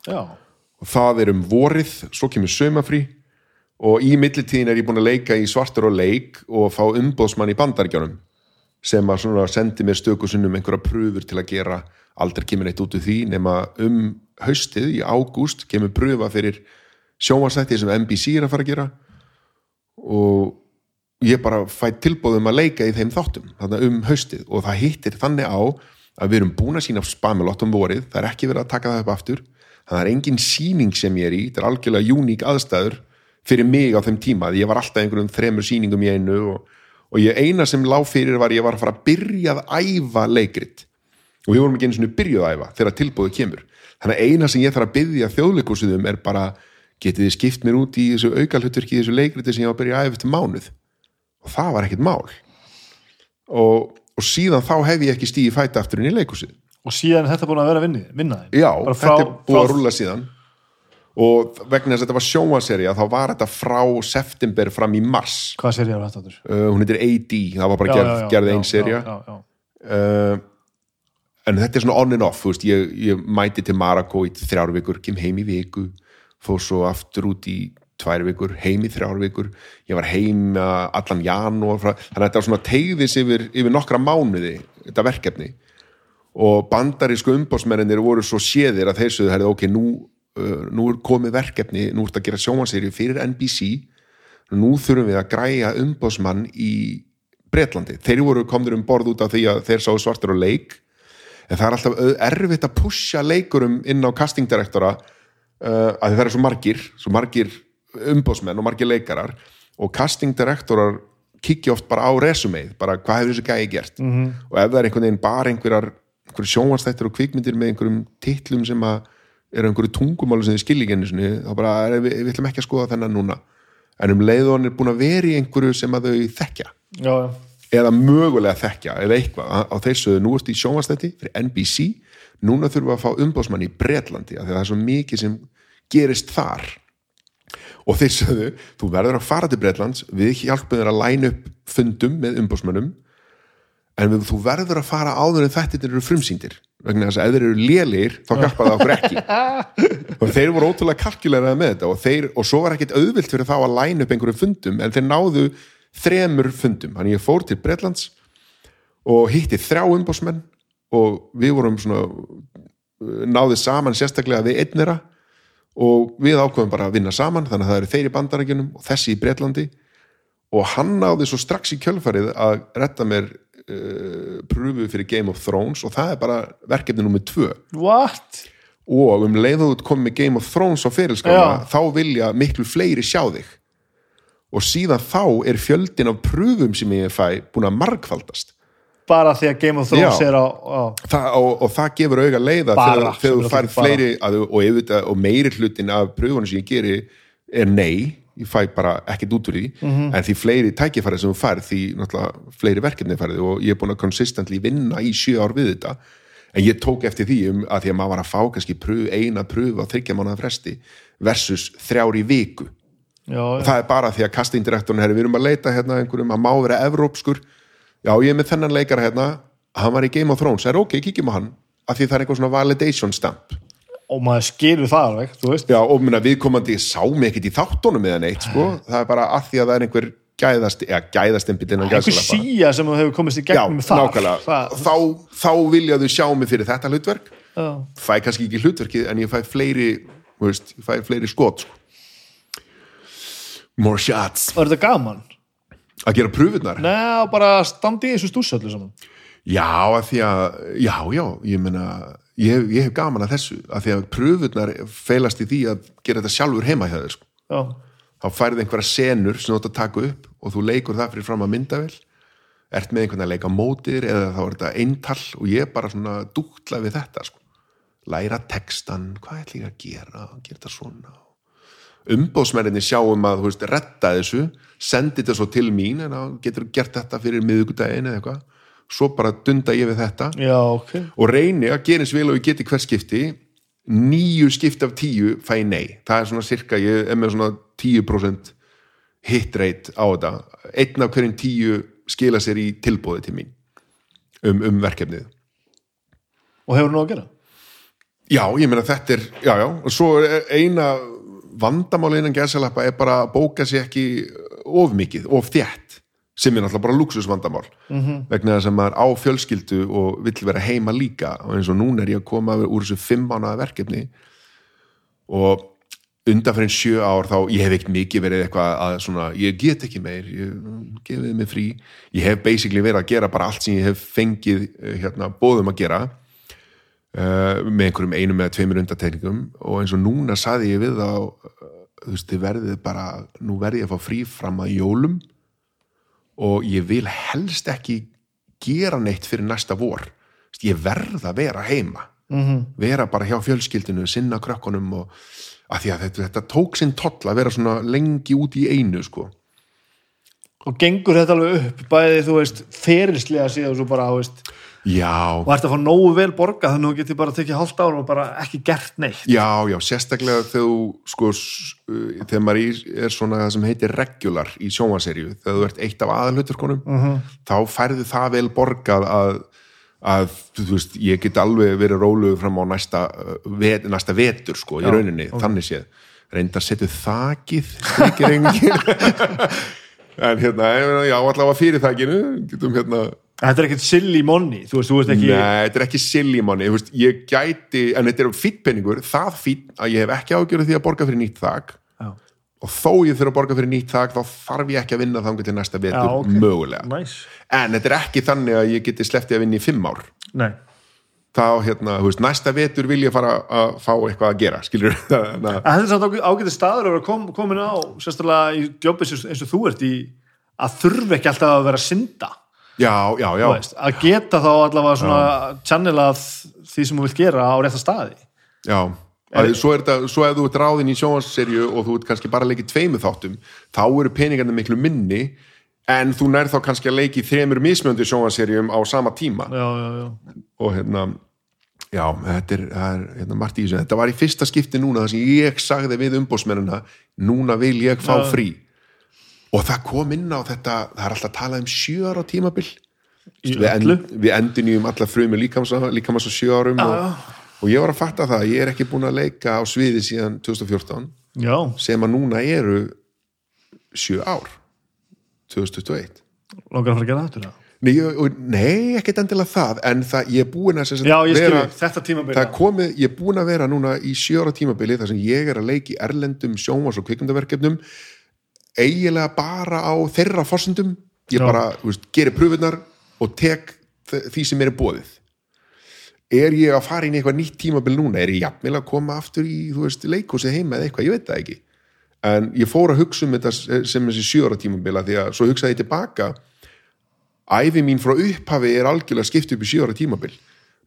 já, það er um vorið, svo kemur sömafrí og í millitíðin er ég búin að leika í svartur og leik og fá umbóðsmann í bandaríkjánum sem að sendi mér stöku sinnum einhverja pröfur til að gera. Aldrei kemur eitt út úr því nema um haustið í ágúst kemur pröfa fyrir sjónvarsætti sem NBC er að fara að gera. Og ég bara fæ tilbúðum að leika í þeim þáttum þarna um haustið og það hittir þannig á að við erum búin að sína spamilott um vorið, það er ekki verið að taka það upp aftur það er engin síning sem ég er í þetta er algjörlega uník aðstæður fyrir mig á þeim tíma, því ég var alltaf einhverjum þremur síningum í einu og, og ég eina sem lág fyrir var ég var að fara að byrja að æfa leikrit. Og við vorum ekki einu svona byrjuð að æfa þegar tilbúðu kemur. Þannig að eina sem ég þarf að byrja þjóðleikursum er bara getið þið skipt mér út í þessu aukalhutverki þessu leikriti sem ég var að byrja að æfa eftir mánuð? Og það var ekkit mál. Og, og síðan þá hef ég ekki stíði fæta aftur inn í leikusið og síðan þetta búin að vera að vinni, vinna þeim? Já, frá- þetta er búið að frá- rúlla síðan. Og vegna þess að þetta var sjónvaserja þá var þetta frá september fram í mars. Hvað sér ég á þetta uh, hún heitir AD, það var bara Já, gerð, gerð einn serja uh, en þetta er svona on and off veist, ég, ég mæti til Marako í þrjár vikur, kem heim í viku fór svo aftur út í tvær vikur, heim í þrjár vikur. Ég var heim uh, allan janúar þannig að þetta var svona tegðis yfir, yfir nokkra mánuði, þetta verkefni og bandarísku umbásmennir voru svo séðir að þeir sögðu, ok, nú, uh, nú er komið verkefni, nú ert að gera sjónvansýri fyrir NBC nú þurfum við að græja umbásmann í Bretlandi, þeir voru komnir um borð út af því að þeir sáu svartur og leik. En það er alltaf erfitt að pusha leikurum inn á castingdirektora uh, að það eru svo margir svo margir umbósmenn og margir leikarar. Og castingdirektorar kikja oft bara á resumeið bara hvað hefur þessi gæði gert? -hmm. og ef það er einhvern veginn bara einhverjar, sjónvarsþættir og kvikmyndir með einhverjum titlum sem að eru einhverju tungumáli sem þið skilja ekki sinni, þá bara er, við, við ætlum ekki að skoða þennan núna. En um leið og hann er búin að vera í einhverju sem að þau þekkja. Já, já. eða mögulega þekkja eða eitthvað. Á, þessu, nú ertu í sjónvastætti fyrir NBC, núna þurfum við að fá umbásmann í Bretlandi, af því að það er svo mikið sem gerist þar. Og sögðu, þú verður að fara til Bretlands, við hjálpum þér að læna upp fundum með umbásmannum en þú verður að fara áður en þetta eru frumsýndir. Vegna þess að ef þeir eru lélegir þá hjálpa það okkur ekki. (laughs) Og þeir voru ótrúlega kalkulerað með þetta og, þeir, og svo var ekkit auðvilt fyrir þá að læna upp einhverjum fundum en þeir náðu þremur fundum, þannig ég fór til Bretlands og hitti þrjá umbásmenn og við vorum svona náðið saman sérstaklega við einnera og við ákveðum bara að vinna saman þannig að það eru þeir í bandarækjunum og þessi í Bretlandi. Og hann náði svo strax í kjölfarið að retta mér uh, pröfu fyrir Game of Thrones og það er bara verkefni nummið tvö what? og um leið og þú komið Game of Thrones á fyrirskrána Já. þá vilja miklu fleiri sjá þig og síðan þá er fjöldin af pröfum sem ég fæ búin að margfaldast bara því að Game of Thrones Já. er á, á það, og, og það gefur auga leiða Bara, þegar, þú fær náttúrulega bara. fleiri að, og, yfirleitt- og meiri hlutin af pröfunum sem ég geri er nei ég fæ bara ekkert út úr því Mhm. en því fleiri tækifæri sem þú færð því náttúrulega fleiri verkefni færði og ég er búin að consistently vinna í sjö ár við þetta. En ég tók eftir því um að því að maður var að fá kannski pröfu, eina pröfu á þryggja mánuða fresti versus þrjár í viku. Já, og það er bara því að castingdirektorinn herri, við erum að leita hérna að einhverjum að má vera evrópskur. Já ég er með þennan leikara hérna hann var í Game of Thrones, er ok, kíkjum á hann af því það er eitthvað svona validation stamp og maður skilur það alveg, þú veist. Já, og minna viðkomandi sá mig ekkit í þáttunum eða neitt, sko, það er bara að því að það er einhver gæðast, ja, gæðastimpill innan einhver síja sem þú hefur komist í Já, gegnum þar nákvæmlega, þá, þá vilja þau sjá mig fyrir þetta hlutverk. Já. fæ kannski ekki hlutverkið en ég fæ fleiri þú veist, ég fæ fleiri skot sko. more shots. Var þetta gaman? að gera pröfunar Nei, bara standi í þessu stús öllu saman. Já, að því að, já, já ég meina, ég, ég hef gaman að þessu að því að pröfunar feilast í því að gera þetta sjálfur heima hjá þér sko. þá færið einhverja senur sem þú átt að taka upp og þú leikur það fyrir fram að myndavel ert með einhvern að leika mótir eða þá er þetta eintal og ég bara svona dútla við þetta sko. læra textan, hvað ætla ég að gera gera þetta svona umbóðsmenninni sjáum að, þú veist, retta þessu sendi þetta svo til mín en þá getur gert þetta fyrir miðugudaginn eða eitthvað svo bara dunda ég við þetta. Já, ok. Og reyni að gera eins vel og ég geti hver skipti. Nýju skipti af tíu fæ nei, það er svona cirka ég er með svona 10% hit rate á þetta. Einn af hverjum tíu skila sér í tilbúði til mín um, um verkefnið. Og hefur nú að gera? já, ég meina þetta er, já já. Og svo eina vandamáli innan gæsalappa er bara að bóka sér ekki of mikið, of þétt sem er náttúrulega bara luxusvandamál -hmm. vegna þess að maður á fjölskyldu og vill vera heima líka. Og eins og núna er ég að koma úr þessu fimm mánuða verkefni. Og undanfærin sjö ár þá ég hef ekkert mikið verið eitthvað að svona, ég get ekki meir, ég gefið mig frí. Ég hef basically verið að gera bara allt sem ég hef fengið eh, hérna, bóðum að gera uh, með einhverjum einum eða tveimur undatekningum og eins og núna saði ég við þá uh, þú veist, þið verðið bara nú verðið að fá frí fram að jólum og ég vil helst ekki gera neitt fyrir næsta vor. Ég verð að vera heima. -hmm. vera bara hjá fjölskyldinu sinna krökkunum og að því að þetta, þetta tók sinn toll að vera svona lengi út í einu sko. Og gengur þetta alveg upp bæði, þú veist, ferilslega síðan svo bara, þú veist, já, og ert að fá nógu vel borga þannig að þú getur bara tekið hálft ára og bara ekki gert neitt? Já, já, sérstaklega þegar þú sko, uh, þegar maður er svona það sem heitir regular í sjónvaserju þegar þú ert eitt af aðalhuturkonum -hmm. þá færðu það vel borgað að, að þú veist, ég get alveg verið róluð fram á næsta, uh, vet, næsta vetur sko, í rauninni, þannig séð. Reyndar setju þakið strykir engin (laughs) en hérna, já, allavega fyrir þakinu getum hérna þetta er ekkert silly money, þú veist, þú veist ekki Nei, þetta er ekki silly money, þú veist, ég gæti en þetta er fýtt penningur, það fýtt að ég hef ekki ágjörð því að borga fyrir nýtt þak. Já, og þó ég þurfa að borga fyrir nýtt þak þá þarf ég ekki að vinna þangur til næsta vetur Já, ok. mögulega, nice. en þetta er ekki þannig að ég geti sleppti að vinna í fimm ár. Nei, þá, hérna, þú veist, næsta vetur vil ég fara að fá eitthvað að gera, skilur (laughs) þetta er samt ágætið staður að vera kom, komin á að þurfa ekki alltaf að vera að synda já, já, já. Veist, að geta þá allavega svona channelað því sem þú vilt gera á rétta staði. Já, að, svo, er þetta, svo ef þú ert ráðin í sjónvarsserju og þú ert kannski bara að leiki tveimur þáttum, þá eru peningarnir miklu minni en þú nær þá kannski að leiki þremur mismöndu sjónvarsserjum á sama tíma. Já, já, já, og hérna já, þetta er, það er hérna, þessu. Þetta var í fyrsta skipti núna þar sem ég sagði við umbósmennina, núna vil ég fá frí og það kom inn á þetta, það er alltaf að tala um sjö ára tímabil. Við, end, við endunjum alla frumi líkamsa, líkamsa sjö árum Já, og, og ég var að fatta það, ég er ekki búin að leika á sviði síðan 2014 já, sem að núna eru sjö ár 2021 langar að fara að gera þetta Nei, og, og, nei ekkert endilega það en það, ég er búin að já, ég vera, það er komið, ég er búin að vera núna í sjö ára tímabili þar sem ég er að leiki erlendum sjónvars og kvikmyndaverkefnum eiginlega bara á þeirra fórsendum ég Já. bara, þú veist, gerir pröfunar og tek því sem er bóðið er ég að fara inn í eitthvað nýtt tímabill núna, er ég jafnvel að koma aftur í, þú veist, leikósi heima eða eitthvað, ég veit það ekki. En ég fór að hugsa um þetta sem þessi sjóra tímabilla því að svo hugsaði ég tilbaka. Æfi mín frá upphafi er algjörlega skipt upp í sjóra tímabill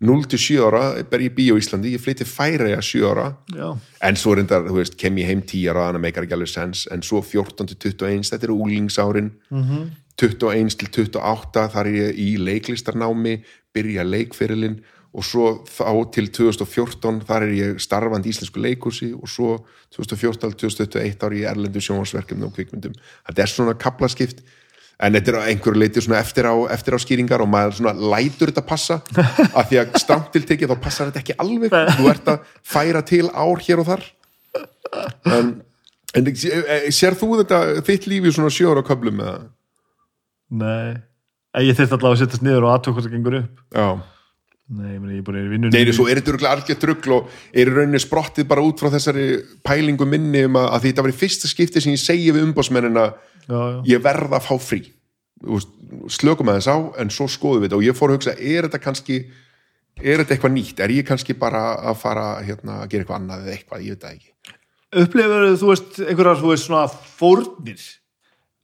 0-7 ára ber ég bí á Íslandi, ég flytti færa ég að 7 ára Já. en svo reyndar, þú veist, kem ég heim 10 ára þannig að meikar ekki alveg sens, en svo 14-21, þetta eru úlingsárin mm -hmm. 21-28 þar er ég í leiklistarnámi byrja leikferilinn og svo þá til 2014 þar er ég starfand í Íslensku leikursi og svo 2014-2021 ári í Erlendu sjónvarsverkefni og kvikmyndum. Þetta er svona kaplaskipt en þetta er einhverju leiti eftir á, eftir á skýringar og maður lætur þetta passa. Af því að stramt til tekið þá passar þetta ekki alveg. Þú ert að færa til ár hér og þar. En, en eh, sér þú þetta þitt lífi svona sjóra köflum með það? Nei, En ég þurfti allavega að setjast niður og aðtöku hvað það gengur upp. Já. Nei, meni, ég er bara í vinnunni Nei, svo er þetta örugglega algjört rugl og er rauninni sprottið bara út frá þessari pælingu minni um að, að þetta var í fyrsta skipti sem ég segi við umbósmennina já, já. ég verða að fá frí. Slökum að þess á en svo skoðum við þetta. Og ég fór að hugsa er þetta kannski er þetta eitthvað nýtt, er ég kannski bara að fara hérna, að gera eitthvað annað eða eitthvað, ég veit það ekki. Upplifur þú veist einhverjar, þú veist, svona fórnir?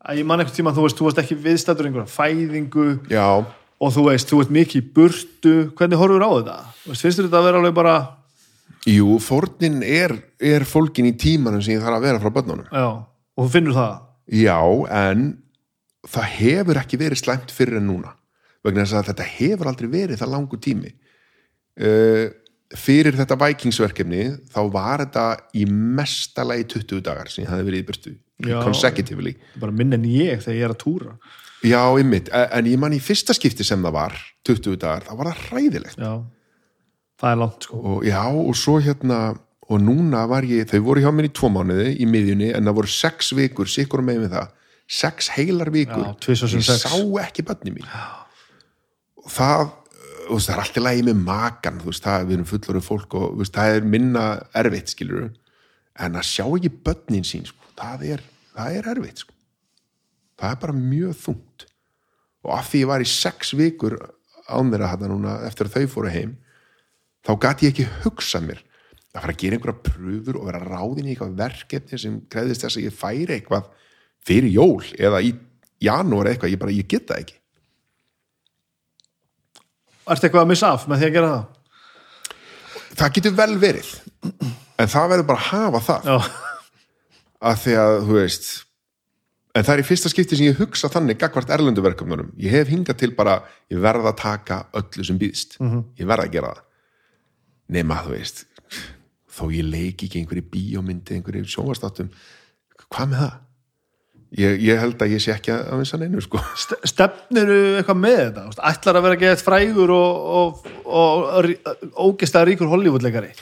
Að ég man einhvern tíma, þú veist, þú veist ekki viðstættur einhverja fæðingu. Já, og þú veist, þú veist mikið burtu. Hvernig horfur á þetta? Finnst þetta að vera alveg bara jú, fórnin er, er fólkin í tímanum sem ég þarf að vera frá börnunum. Já, og þú finnur það Já, en það hefur ekki verið slæmt fyrir en núna vegna þess að þetta hefur aldrei verið það langu tími. Uh, fyrir þetta Vikingsverkefni þá var þetta í mestalagi 20 dagar sem ég hafði verið í Já. consecutively. Bara minn en ég þegar ég er að túra. Já, ymmit, en ég man í fyrsta skipti sem það var 20 dagar, þá var það hræðilegt. Já, það er langt sko. Og já, og svo hérna og núna var ég, þau voru hjá mér í tvo mánuði í miðjunni, en það voru sex vikur sikkur með með það, sex heilar vikur, Já, ég sex. sá ekki bönni mín. Og það veist, það er alltaf lægi með makan þú veist, það, við erum fullorðu fólk og veist, það er minna erfitt, skilur en að sjá ekki bönnin sín sko, það er, það er erfitt sko. það er bara mjög þungt. Og af því ég var í sex vikur án þeirra þetta núna eftir að þau fóru heim þá gati ég ekki hugsað mér að fara að gera einhverja pröfur og vera ráðin í eitthvað verkefni sem greiðist þess að ég færi eitthvað fyrir jól eða í janúar eitthvað, ég bara, ég get það ekki. Ertu eitthvað að missa af með því að gera það? það getur vel verið en það verður bara að hafa það. Já, að því að, þú veist en það er í fyrsta skipti sem ég hugsa þannig gagvart erlendu verkefnunum. Ég hef hingað til bara, ég verð að taka öllu sem býðst, ég verð að gera það. Nema, þú veist þó ég leiki ekki einhverju bíómyndi einhverju sjónvastáttum hvað með það? Ég, ég held að ég sé ekki að vinsa neinu, sko Ste- stefniru eitthvað með þetta? Þú Ætlar að vera að geða frægur og, og, og, og ógesta ríkur Hollywoodleikari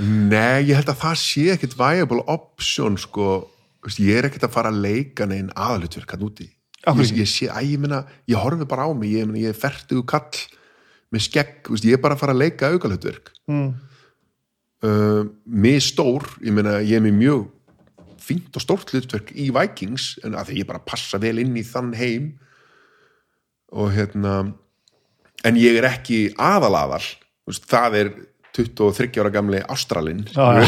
Nei, ég held að það sé ekkit viable option sko, Þú ég er ekkit að fara að leika neginn aðalutverk hann úti ég, ég sé, að ég meina, ég horfi bara á mig ég, ég er fertugu kall með skegg, þú ég er bara að fara að leika aukalutverk mm. Uh, mér stór, ég meina ég er með mjög fínt og stórt hlutverk í Vikings, en að því ég bara passa vel inn í þann heim. Og hérna en ég er ekki aðalaðal það er 23 ára gamli Ástralinn. Já,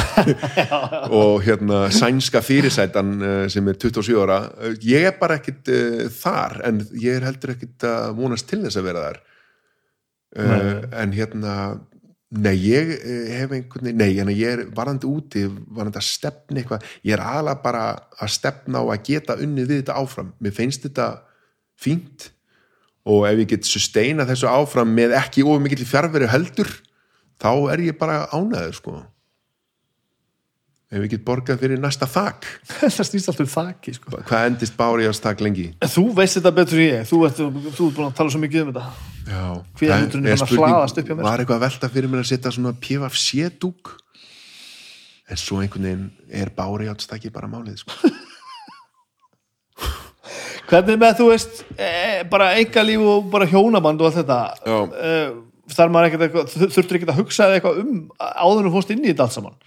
(laughs) og hérna sænska fyrirsætan eh, sem er 27 ára Eh, ég er bara ekkit uh, þar en ég er heldur ekkit að vonast til þess að vera þar. Uh, en hérna nei, ég eh, hef einhvern veginn nei, en ég er varandi úti varandi að stefna eitthvað, ég er aðalega bara að stefna á að geta unnið við þetta áfram. Mér finnst þetta fínt og ef ég get susteina þessu áfram með ekki of mikill fjárveru heldur þá er ég bara ánæður sko. Ef ég get borgað fyrir næsta þak. (laughs) Það snýst alltaf um þakki sko. hvað endist bári á stak lengi? Þú veist þetta betur en ég. Þú ert, þú ert búin að tala svo mikið um þetta Það er farin að hlaðast upp hjá mér. var eitthvað að velta fyrir mér að setja svona dúk en svo einhvern veginn er bári á stakki bara málið sko. (laughs) Hvernig með þú veist e, bara engalíf og bara hjónaband og allt þetta Já. e, þar maður ekkert eitthvað þurftir ekkert að hugsa eitthvað um þú fórst inn í þetta allt saman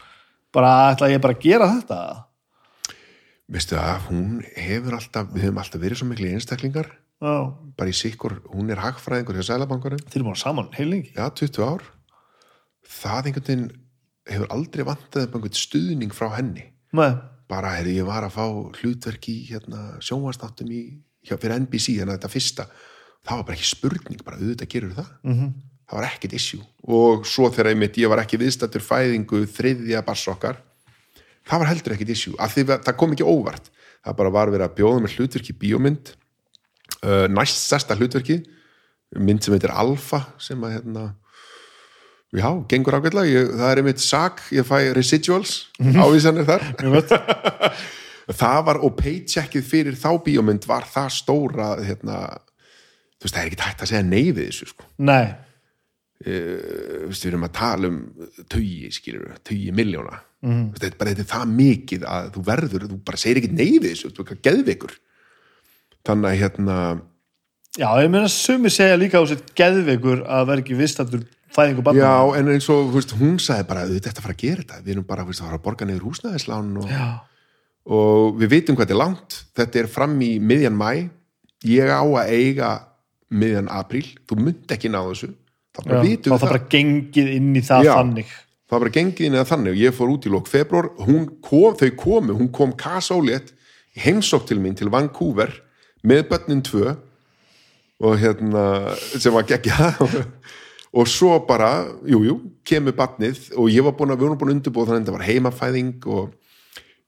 bara ætla ég bara að gera þetta veistu það, hún hefur alltaf við hefum alltaf verið svo miklu einstaklingar Já, bara í sikkur, hún er hagfræðingur hjá Sælabankarum þeir eru búin saman heilingi já, 20 ár. Það einhvern veginn hefur aldrei vantað upp einhvern stuðning frá henni. Nei, bara, heyrðu, ég var að fá hlutverk í hérna, sjónvastáttum í, hjá, fyrir NBC, en þetta fyrsta. Það var bara ekki spurning, bara auðvitað gerur það. Mhm. það var ekkit issue. Og svo þegar einmitt ég var ekki viðstættur fæðingu þriðja bass okkar það var heldur ekkit issue, því að það kom ekki óvart. Það bara var verið að bjóða með hlutverki bíómynd uh, næst stærsta hlutverki mynd sem heitir Alpha sem að hérna já, gengur ágætlega, það er einmitt SAG, ég fæ residuals ávísanir þar. (laughs) (laughs) Það var, og paycheckið fyrir þá bíómynd var það stóra hérna, þú veist, það er ekki hægt að segja nei við þessu, sko. Nei, veist, við erum að tala um tugi, skilur, tugi miljóna mm. þetta er bara þetta er það mikið að þú verður, þú bara segir ekki nei við þessu þú er ekki geðveikur þannig að hérna, já, ég meina sumi segja líka á sér geðveikur að vera ekki vistatur fæðingu barna. Já, en eins og þú veist, hún sagði bara, þetta er að fara að gera þetta. Við erum bara þú veist, að fara að borga niður húsnæðislán og, og við vitum hvað þetta er langt. Þetta er fram í miðjan mæ ég á að eiga miðjan apríl, þú myndi ekki ná þessu. Þá bara já. vitum þá við það. bara gengið inn í það Já. þannig. Það var bara gengið inn eða þannig. Og ég fór út í lók februar, hún kom, þau komu. Hún kom kasólétt í heimsók til mín til Vancouver með börnin tvö og hérna, sem var geggja (laughs) og svo bara, jú, jú kemur barnið og ég var búin að við vorum búin að undirbúa þannig að þetta var heimafæðing og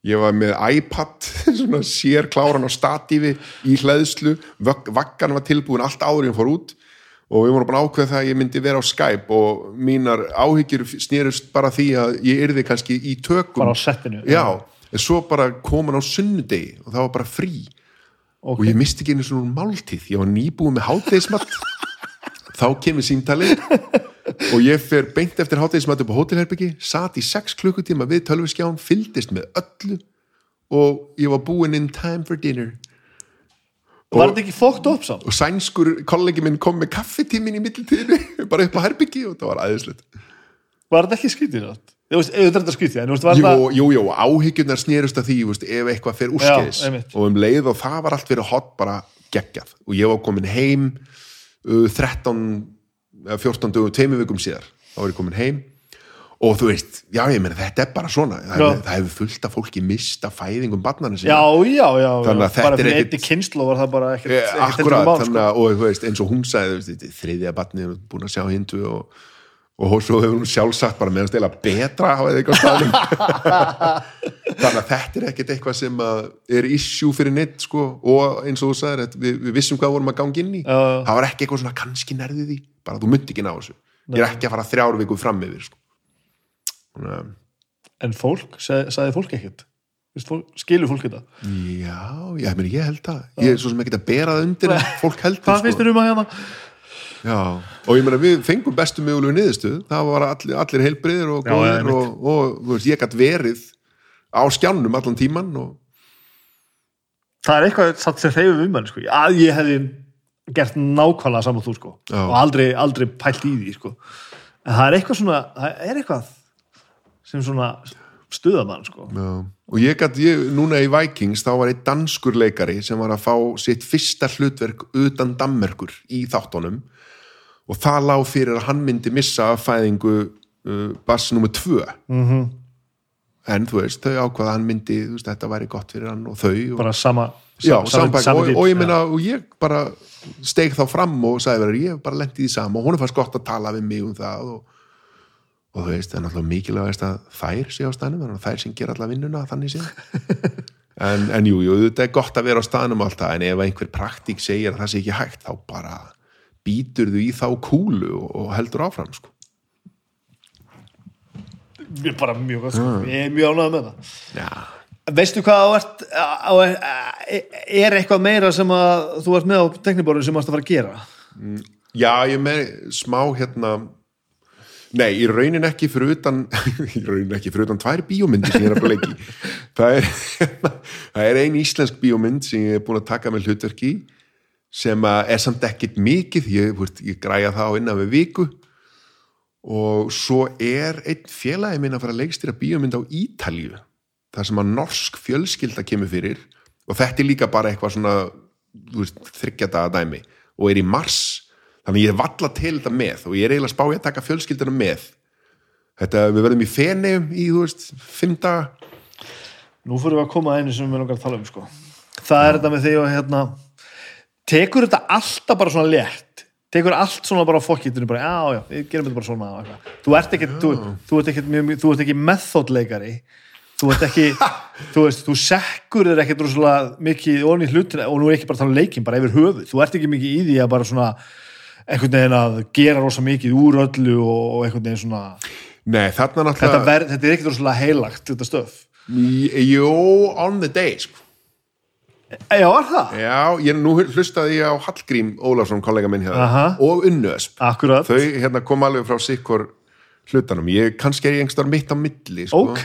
ég var með iPad (laughs) svona sér kláran á statífi í hlæðslu, vaggan var tilbúin allt áður en fór út og við vorum bara að ákveða það að ég myndi vera á Skype og mínar áhyggjur snerust bara því að ég yrði kannski í tökum. Bara á settinu já, en svo bara kom hann á sunnudegi og það var bara frí og ég misti ekki einu svona máltíð ég var nýbúið með hátæðismat þá kemur símtali og ég fer beint eftir hátæðismat upp á hótelherbyggi, sat í 6 klukkutíma við tölviskján, fyldist með öllu og ég var búinn in time for dinner. Var þetta ekki fókt upp samt? og sænskur kollegi minn kom með kaffitímin í mittiltíðinu, (laughs) bara upp á herbyggi og það var aðeinslegt var þetta ekki skrítið samt? Þú veist, auðvitað er þetta skrítið en þú veist, var Jú, þetta jú, jú, áhyggjurnar snerust að því þú veist, ef eitthvað Já, einmitt. og um leið og það var allt verið hot bara geggjað. Og ég var komin heim uh, 13 eða 14 dögum, tveimur vikum síðar. Þá var ég komin heim. Og þú veist, já ég meina þetta er bara svona. Það, hefur, það hefur fullt af fólki mista fæðingum barnarnir já, já, já, já. Þannig að þetta bara er fyrir ekkit- einni kynslu var það bara ekkert Eh, ekkert mál, þannig sko. að, og þú veist, eins og hún sagði þú veist, er þriðja batni og búin að sjá hindu og, og svo hefur hún sjálfsagt bara meðan stela betra að þetta eitthvað á staðnum (laughs) þannig að þetta er ekkert eitthvað sem að er issue fyrir neitt sko, og eins og þú sagðir, við, við vissum hvað vorum að ganga inn í. Já, já. það var ekki eitthvað svona kannski nærði því, bara þú myndi ekki ná þessu. Ég er ekki að fara þrjár viku fram yfir sko. þannig að en fólk, sag, sagði fólk ekkert? Skilur fólk þetta? Já, meni, ég held það ég er svo sem ekki að bera það undir fólk heldur hvað finnst þér um að hérna? Já, og ég meina við fengum bestu mögulegu niðurstöð, það var allir, allir heilbriðir og góðir og, og veist, ég gætt verið á skjánum allan tíman og það er eitthvað satt sem hreyfum um hann sko. að ég hefði gert nákvæmlega saman þú sko. Já. og aldrei, aldrei pælt í því sko. en það er eitthvað svona það er eitthvað sem svona stuðamann sko. Já. og ég gætt, núna í Vikings þá var einn danskur leikari sem var að fá sitt fyrsta hlutverk utan Dammerkur í þáttunum og það lá fyrir að hann myndi missa fæðingu uh, bass nummer tvö. Mm en þú veist, þau ákvaða að hann myndi veist, þetta væri gott fyrir hann og þau og, bara sama já, sama- sambæk, sama og, og ég meina og ég bara steig þá fram og sagði verið, ég hef bara lent í því sama. Og hún er fannst gott að tala við mig um það og, og þú veist, það er náttúrulega mikilvægast að þær sé á að þær sem gera alla vinnuna þannig sé (laughs) en, en jú, jú, þetta er gott að vera á staðnum og allt það, en ef einhver praktík segir að það sé ekki hægt, þá bara býtur þú í þá kúlu og, og heldur áfram, sko. Mér bara mjög gott sko. ég er mjög ánægð með það. Já, veistu hvað ert á, er eitthvað meira sem að þú ert með á tekniborðinu sem ert að fara að gera? Já, ég með smá hérna Nei, í raunin ekki fyrir utan (laughs) í raunin ekki fyrir utan tvær bíómyndir sem ég er að bara leiki (laughs) það er, (laughs) er ein íslensk bíómynd sem ég er búin að taka með hlutverki í, sem er samt ekkit mikið. Ég, ég græja það á innan við viku. Og svo er einn félagi minn að fara að leikstýra bíómynd á Ítalju þar sem að norsk fjölskylda kemur fyrir. Og þetta er líka bara eitthvað svona þryggjadaga dæmi. Og er í mars. Þannig ég er valla til þetta með. Og ég er eiginlega spáið að taka fjölskylduna með. Þetta, við verðum í Feneum í, þú veist, daga. Nú fyrir við að koma að einu sem við langar að tala um sko. það er þetta með því að hérna, tekur þetta alltaf bara svona létt? Tekur allt svona bara á fokkitinu bara, já, já, við gerum þetta bara svona eitthvað. þú ert ekki, þú, þú ert ekki, mjög, þú ert ekki methodleikari. Þú ert ekki, (laughs) þú veist, þú sekkur þér ekkert rosalega mikið onni í hlutina og nú er ekki bara tala um leikin, bara yfir höfuð. Þú ert ekki mikið í því að bara svona einhvern veginn að gera rosa mikið úr öllu og, einhvern veginn svona Nei, þarna þetta, ver, þetta er ekkert rosalega heilagt þetta stöf Jó, on the day sko. Já, var það? Já, ég nú hlustaði ég á Hallgrím Ólafsson, kollega minn hérna Aha. og Unnuösp Akkurat. þau hérna kom alveg frá sikkur hlutanum, ég kannski er ég engstar mitt á milli sko. Ok.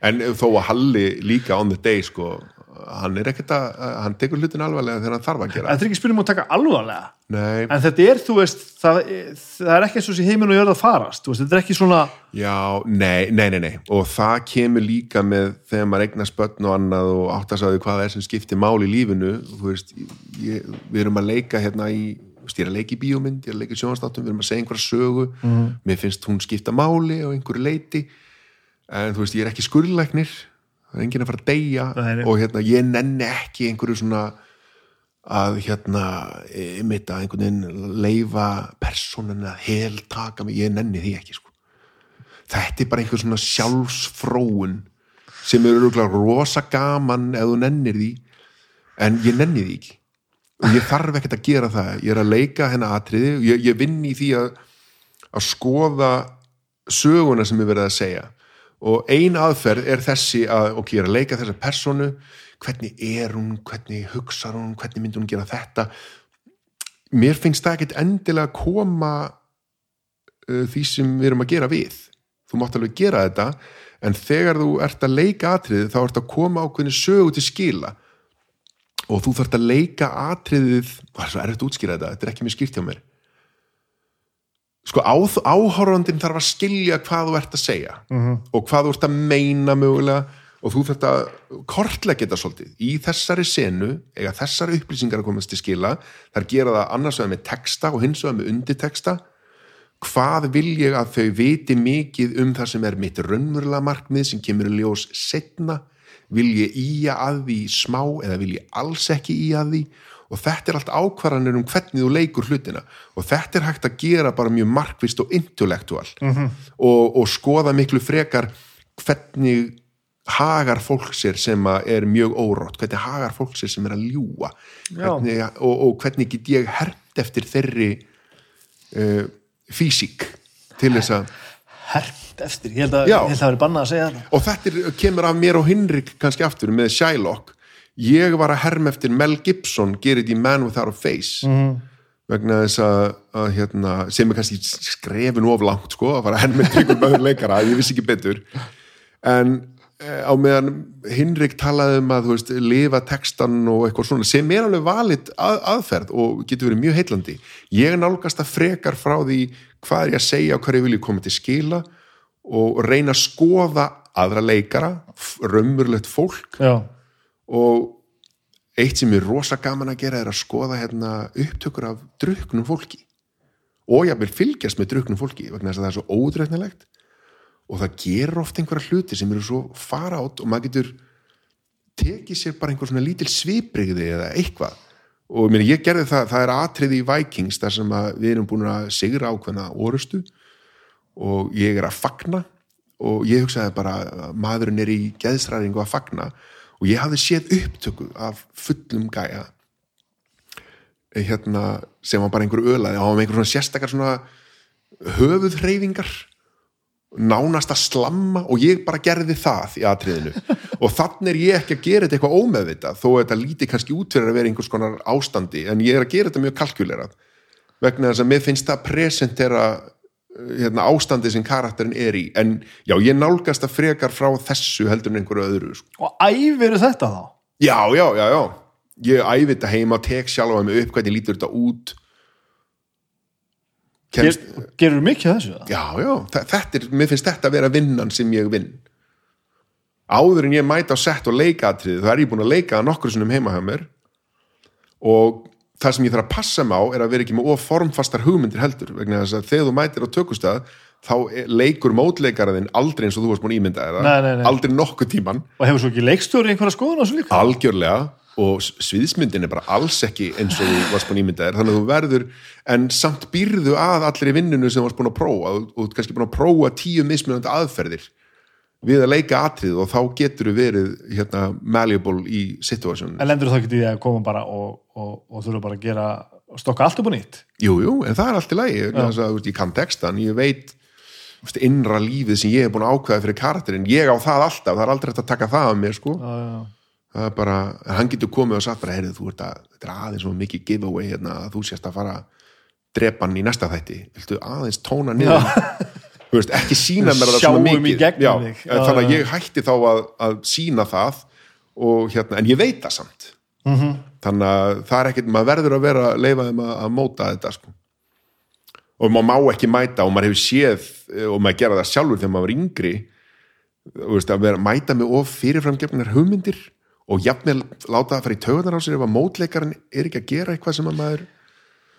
en þó að Halli líka on the day sko, hann er ekkert að hann tekur hlutin alvarlega þegar hann þarf að gera. Þetta er ekki spyrum að taka alvarlega. Nei, En þetta er, þú veist, það, það er ekki eins og þessi heiminn og jörð að farast. Þú veist, þetta er ekki svona... já, nei, nei, nei, nei. Og það kemur líka með þegar maður eignast börn og annað og áttasaði hvað er sem skiptir mál í lífinu þú veist, ég, við erum að leika hérna í ég er að leika í bíómynd, ég er að leika í sjónastáttum, við erum að segja einhverja sögu. Mér finnst hún skipta máli á einhverju leiti. En þú veist, ég er ekki skurðlæknir það er enginn að fara að deyja Nei, og hérna, ég nenni ekki einhverju svona að hérna einmitt að einhvern veginn leifa personan að heltaka mig, ég nenni því ekki sko. þetta er bara einhver svona sjálfsfróun sem eru rosa gaman ef þú nennir því en ég nenni því ekki. Og ég þarf ekkert að gera það. Ég er að leika hennar atriði. Og ég, ég vinn í því að, að skoða söguna sem ég verið að segja og ein aðferð er þessi að ok, ég er að leika þessa personu hvernig er hún, hvernig hugsar hún? Hvernig myndi hún gera þetta? Mér finnst það ekkert endilega að koma uh, því sem við erum að gera við. Þú mátt alveg gera þetta en þegar þú ert að leika atriðið þá ert að koma ákveðinu sögu til skila. Og þú þarft að leika atriðið það er svo erfitt að útskýra þetta, þetta er ekki mjög skýrt hjá mér sko á, áhorfandinn þarf að skilja hvað þú ert að segja -hmm. og hvað þú ert að meina mögulega og þú þarft að kortleggja þetta svolítið. Í þessari senu eða þessari upplýsingar að komast til skila. Þar gera það annars vegar með texta og hins vegar með undirteksta hvað vil ég að þau viti mikið um það sem er mitt raunverulega markmið sem kemur í ljós setna vil ég íja að því smá eða vil ég alls ekki íja að því og þetta er allt ákvarðanir um hvernig þú leikur hlutina. Og þetta er hægt að gera bara mjög markvist og intellektual. -hmm. og, og skoða miklu frekar hvernig hagar fólk sér sem er mjög órótt, hvernig hagar fólk sér sem er að ljúa hvernig, og, og hvernig get ég hermt eftir þeirri uh, físík til þess að Hermt eftir. Ég held að, það veri bannað að segja það. og þetta er, kemur af mér og Hinrik kannski aftur með Shylock ég var að herma eftir Mel Gibson gerir þetta í Man Without a Face -hmm. vegna þess að, að hérna, sem er kannski skrefin of langt sko, að fara að herma eftir einhvern öðru leikara ég vissi ekki betur en eh, á meðan Hinrik talaði um að veist, lifa textan og eitthvað svona sem er alveg valit að, aðferð og getur verið mjög heitlandi ég nálgast að frekar frá því hvað er ég að segja og hvað ég vil ég koma til skila og reyna að skoða aðra leikara, raunverulegt fólk Já. Og eitt sem er rosa gaman að gera er að skoða hérna, upptökur af druknum fólki. Og ég vil fylgjast með druknum fólki vegna þess að það er svo ódreifnilegt og það gerir oft einhverja hluti sem eru svo fara átt og maður getur tekið sér bara einhver svona lítil svipriði eða eitthvað. Og meni, ég gerði það, það er atriði í Vikings þar sem við erum búin að sigra ákveðna orustu. Og ég er að fagna og ég hugsaði bara að maðurinn er í geðstræðingu að fagna og ég hafði séð upptöku af fullum gæja eh, hérna, sem var bara einhver ölaði. Og hann var með einhver svona sérstakar svona höfuðhreyfingar nánast að slamma og ég bara gerði það í atriðinu. (laughs) Og þannig er ég ekki að gera þetta eitthvað ómeðvita þó að þetta líti kannski út fyrir að vera einhvers konar ástandi en ég er að gera þetta mjög kalkulerað vegna þess að mér finnst það presentera uh, hérna, ástandi sem karakterin er í en já, ég nálgast að frekar frá þessu heldur en einhverju öðru sko. Og æfir þetta þá? já, já, já, já ég æfi þetta heima, tek sjálfa mig upp hvernig lítur þetta út Ger, Kemst, gerur mikið þessu? já, já, þa- þetta er, mér finnst þetta að vera vinnan sem ég vinn áður en ég mæta á sett og leikaatrið, það er ég búin að leika nokkur sinnum heima hjá mér og það sem ég þarf að passa mig á er að vera ekki með of formfastar hugmyndir heldur vegna þess að þegar þú mætir á tökustað þá leikur mótleikaraðinn aldrei eins og þú varst búin ímynda aldrei nokkuð tíman Og hefur svo ekki leikstjóri einhverja skoðun á þessu líka? algjörlega og s- sviðsmyndin er bara alls ekki eins og þú varst búin að ímynda þér þannig að þú verður, en samt býrðu að allir í vinnunu sem þú varst búin að prófa og þú ert kannski búin að prófa tíu mismunandi aðferðir við að leika atrið og þá getur þú verið hérna, malleable í situation En lendur þá ekki í að koma bara og, og, og þurfa bara að gera stokka allt upp og nýtt? Jú, jú, en það er allt í lagi. Að þú ég kann textan, ég veit þú veist, innra lífið sem ég hef búin að ákveða fyrir karakterinn, ég á það alltaf það er aldrei hægt að taka það af mér sko. Já, já. það er bara, hann getur komið og sagt bara, heyrðu, þú ert að, þetta er aðeins svo mikið giveaway hérna, að þú sést að fara að drepa hann í næsta þætti, viltu aðeins tóna niður? Þú veist, ekki sína mér það svona mikið. já, þannig að ég hætti þá að, að sína það og hérna, en ég veit það samt. Mhm. þannig að það er ekkert, maður verður að vera að leifa þeim að, að móta þetta sko. Og maður má ekki mæta og maður hefur séð eh, og maður gera það sjálfur þegar maður var yngri veist, að vera, mæta með of fyrirframgefnar hugmyndir og jafnvel láta það fara í taugarnar á sér ef að mótleikarinn er ekki að gera eitthvað sem að maður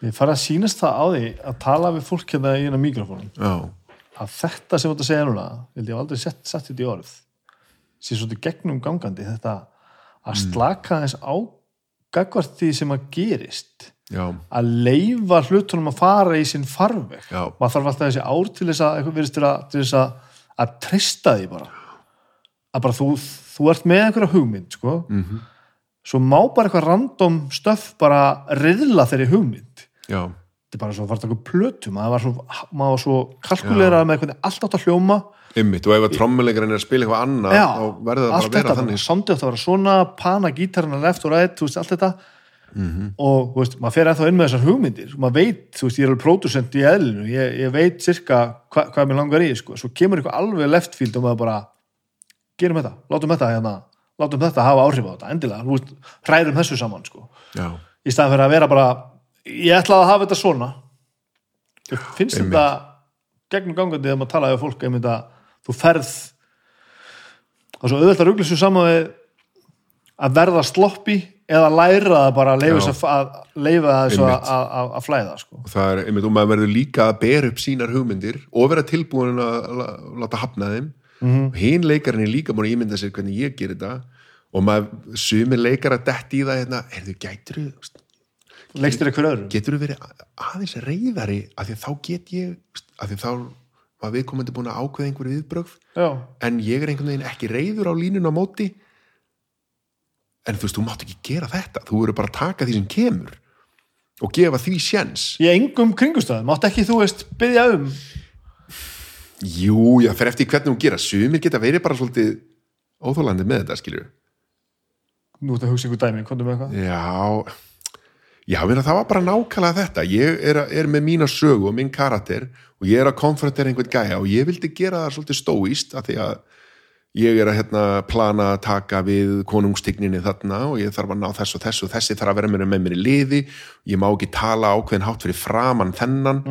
Ég fara að sýnast það á því að tala við fólk hérna í eina mikrofónum. Já, að þetta sem þú ert að segja núna held ég aldrei sett, sett þetta í orð sé svolítið gegnum gangandi þetta að slaka þess á gagvart því sem að gerist. Já, að leifa hlutunum að fara í sinn farveg. Maður þarf alltaf þessi ár til þess að til þess að, að treysta því bara. Að bara þú, þú ert með einhverja hugmynd sko. Mhm. svo má bara eitthvað random stöf bara riðla þeirri hugmynd. Já, þetta er bara svo að fara eitthvað plötu maður var svo, maður var svo kalkulerað með hvernig allt átt að hljóma. Ymmit og ef að trommuleikarinn er að spila eitthvað annað Já, þá verður það bara að vera þetta, þannig. sondi átt að vera svona pana gítarina left og right, þú veist, allt þetta. Mhm. og þú veist, maður fer ennþá inn með þessar hugmyndir. Maður veit, þú veist, ég er alveg pródusent í eðlinu. Ég, ég veit cirka hva, hvað mér langar í sko. svo kemur eitthvað alveg left field og maður bara, gerum þetta, látum þetta hérna, látum þetta hafa áhrif á þetta endilega, hrærum þessu saman sko. í staðan fyrir að vera bara ég ætla að hafa þetta svona Ég finnst Einmitt. þetta gegnum gangandi þegar maður talaði við fólk einmitt að þú ferð er svo auðvitað ruglis svo saman við að verða sloppi eða læra það bara að leifa, þess að, flæða sko. og það er, einmitt, og maður verður líka að bera upp sínar hugmyndir og vera tilbúin að láta hafna þeim Mhm. og hinn leikarinn er líka búin að ímynda sér hvernig ég gerir þetta og maður sumir leikar að detti í það hérna, heyrðu, gætur legstir ykkur öðru getur verið aðeins reyðari af því þá get ég af því þá var viðkomandi búin að ákveða einhverju viðbrögð Já. en ég er einhvern veginn ekki reyður á línun á móti. En þú veist, þú mátt ekki gera þetta. Þú verður bara að taka því sem kemur og gefa því sjens í engum kringustöðum, mátt ekki þú veist byggja um? Jú, já, fer eftir hvernig hún gera. Sumir geta verið bara svolítið óþólandi með þetta, skilju nú ert að hugsa ykkur dæmi, komdu með eitthvað. Já, já, meina, það var bara nákvæmlega þetta. Ég er, er með mína sögu og minn karakter og ég er að konfrontera einhvern gæja og ég vildi gera það svolítið stóist af því að ég er að hérna, plana að taka við konungstigninni þarna og ég þarf að ná þess og þess og þessi þarf að vera mér með mér í liði. Ég má ekki tala ákveðin hátt fyrir framann þennan.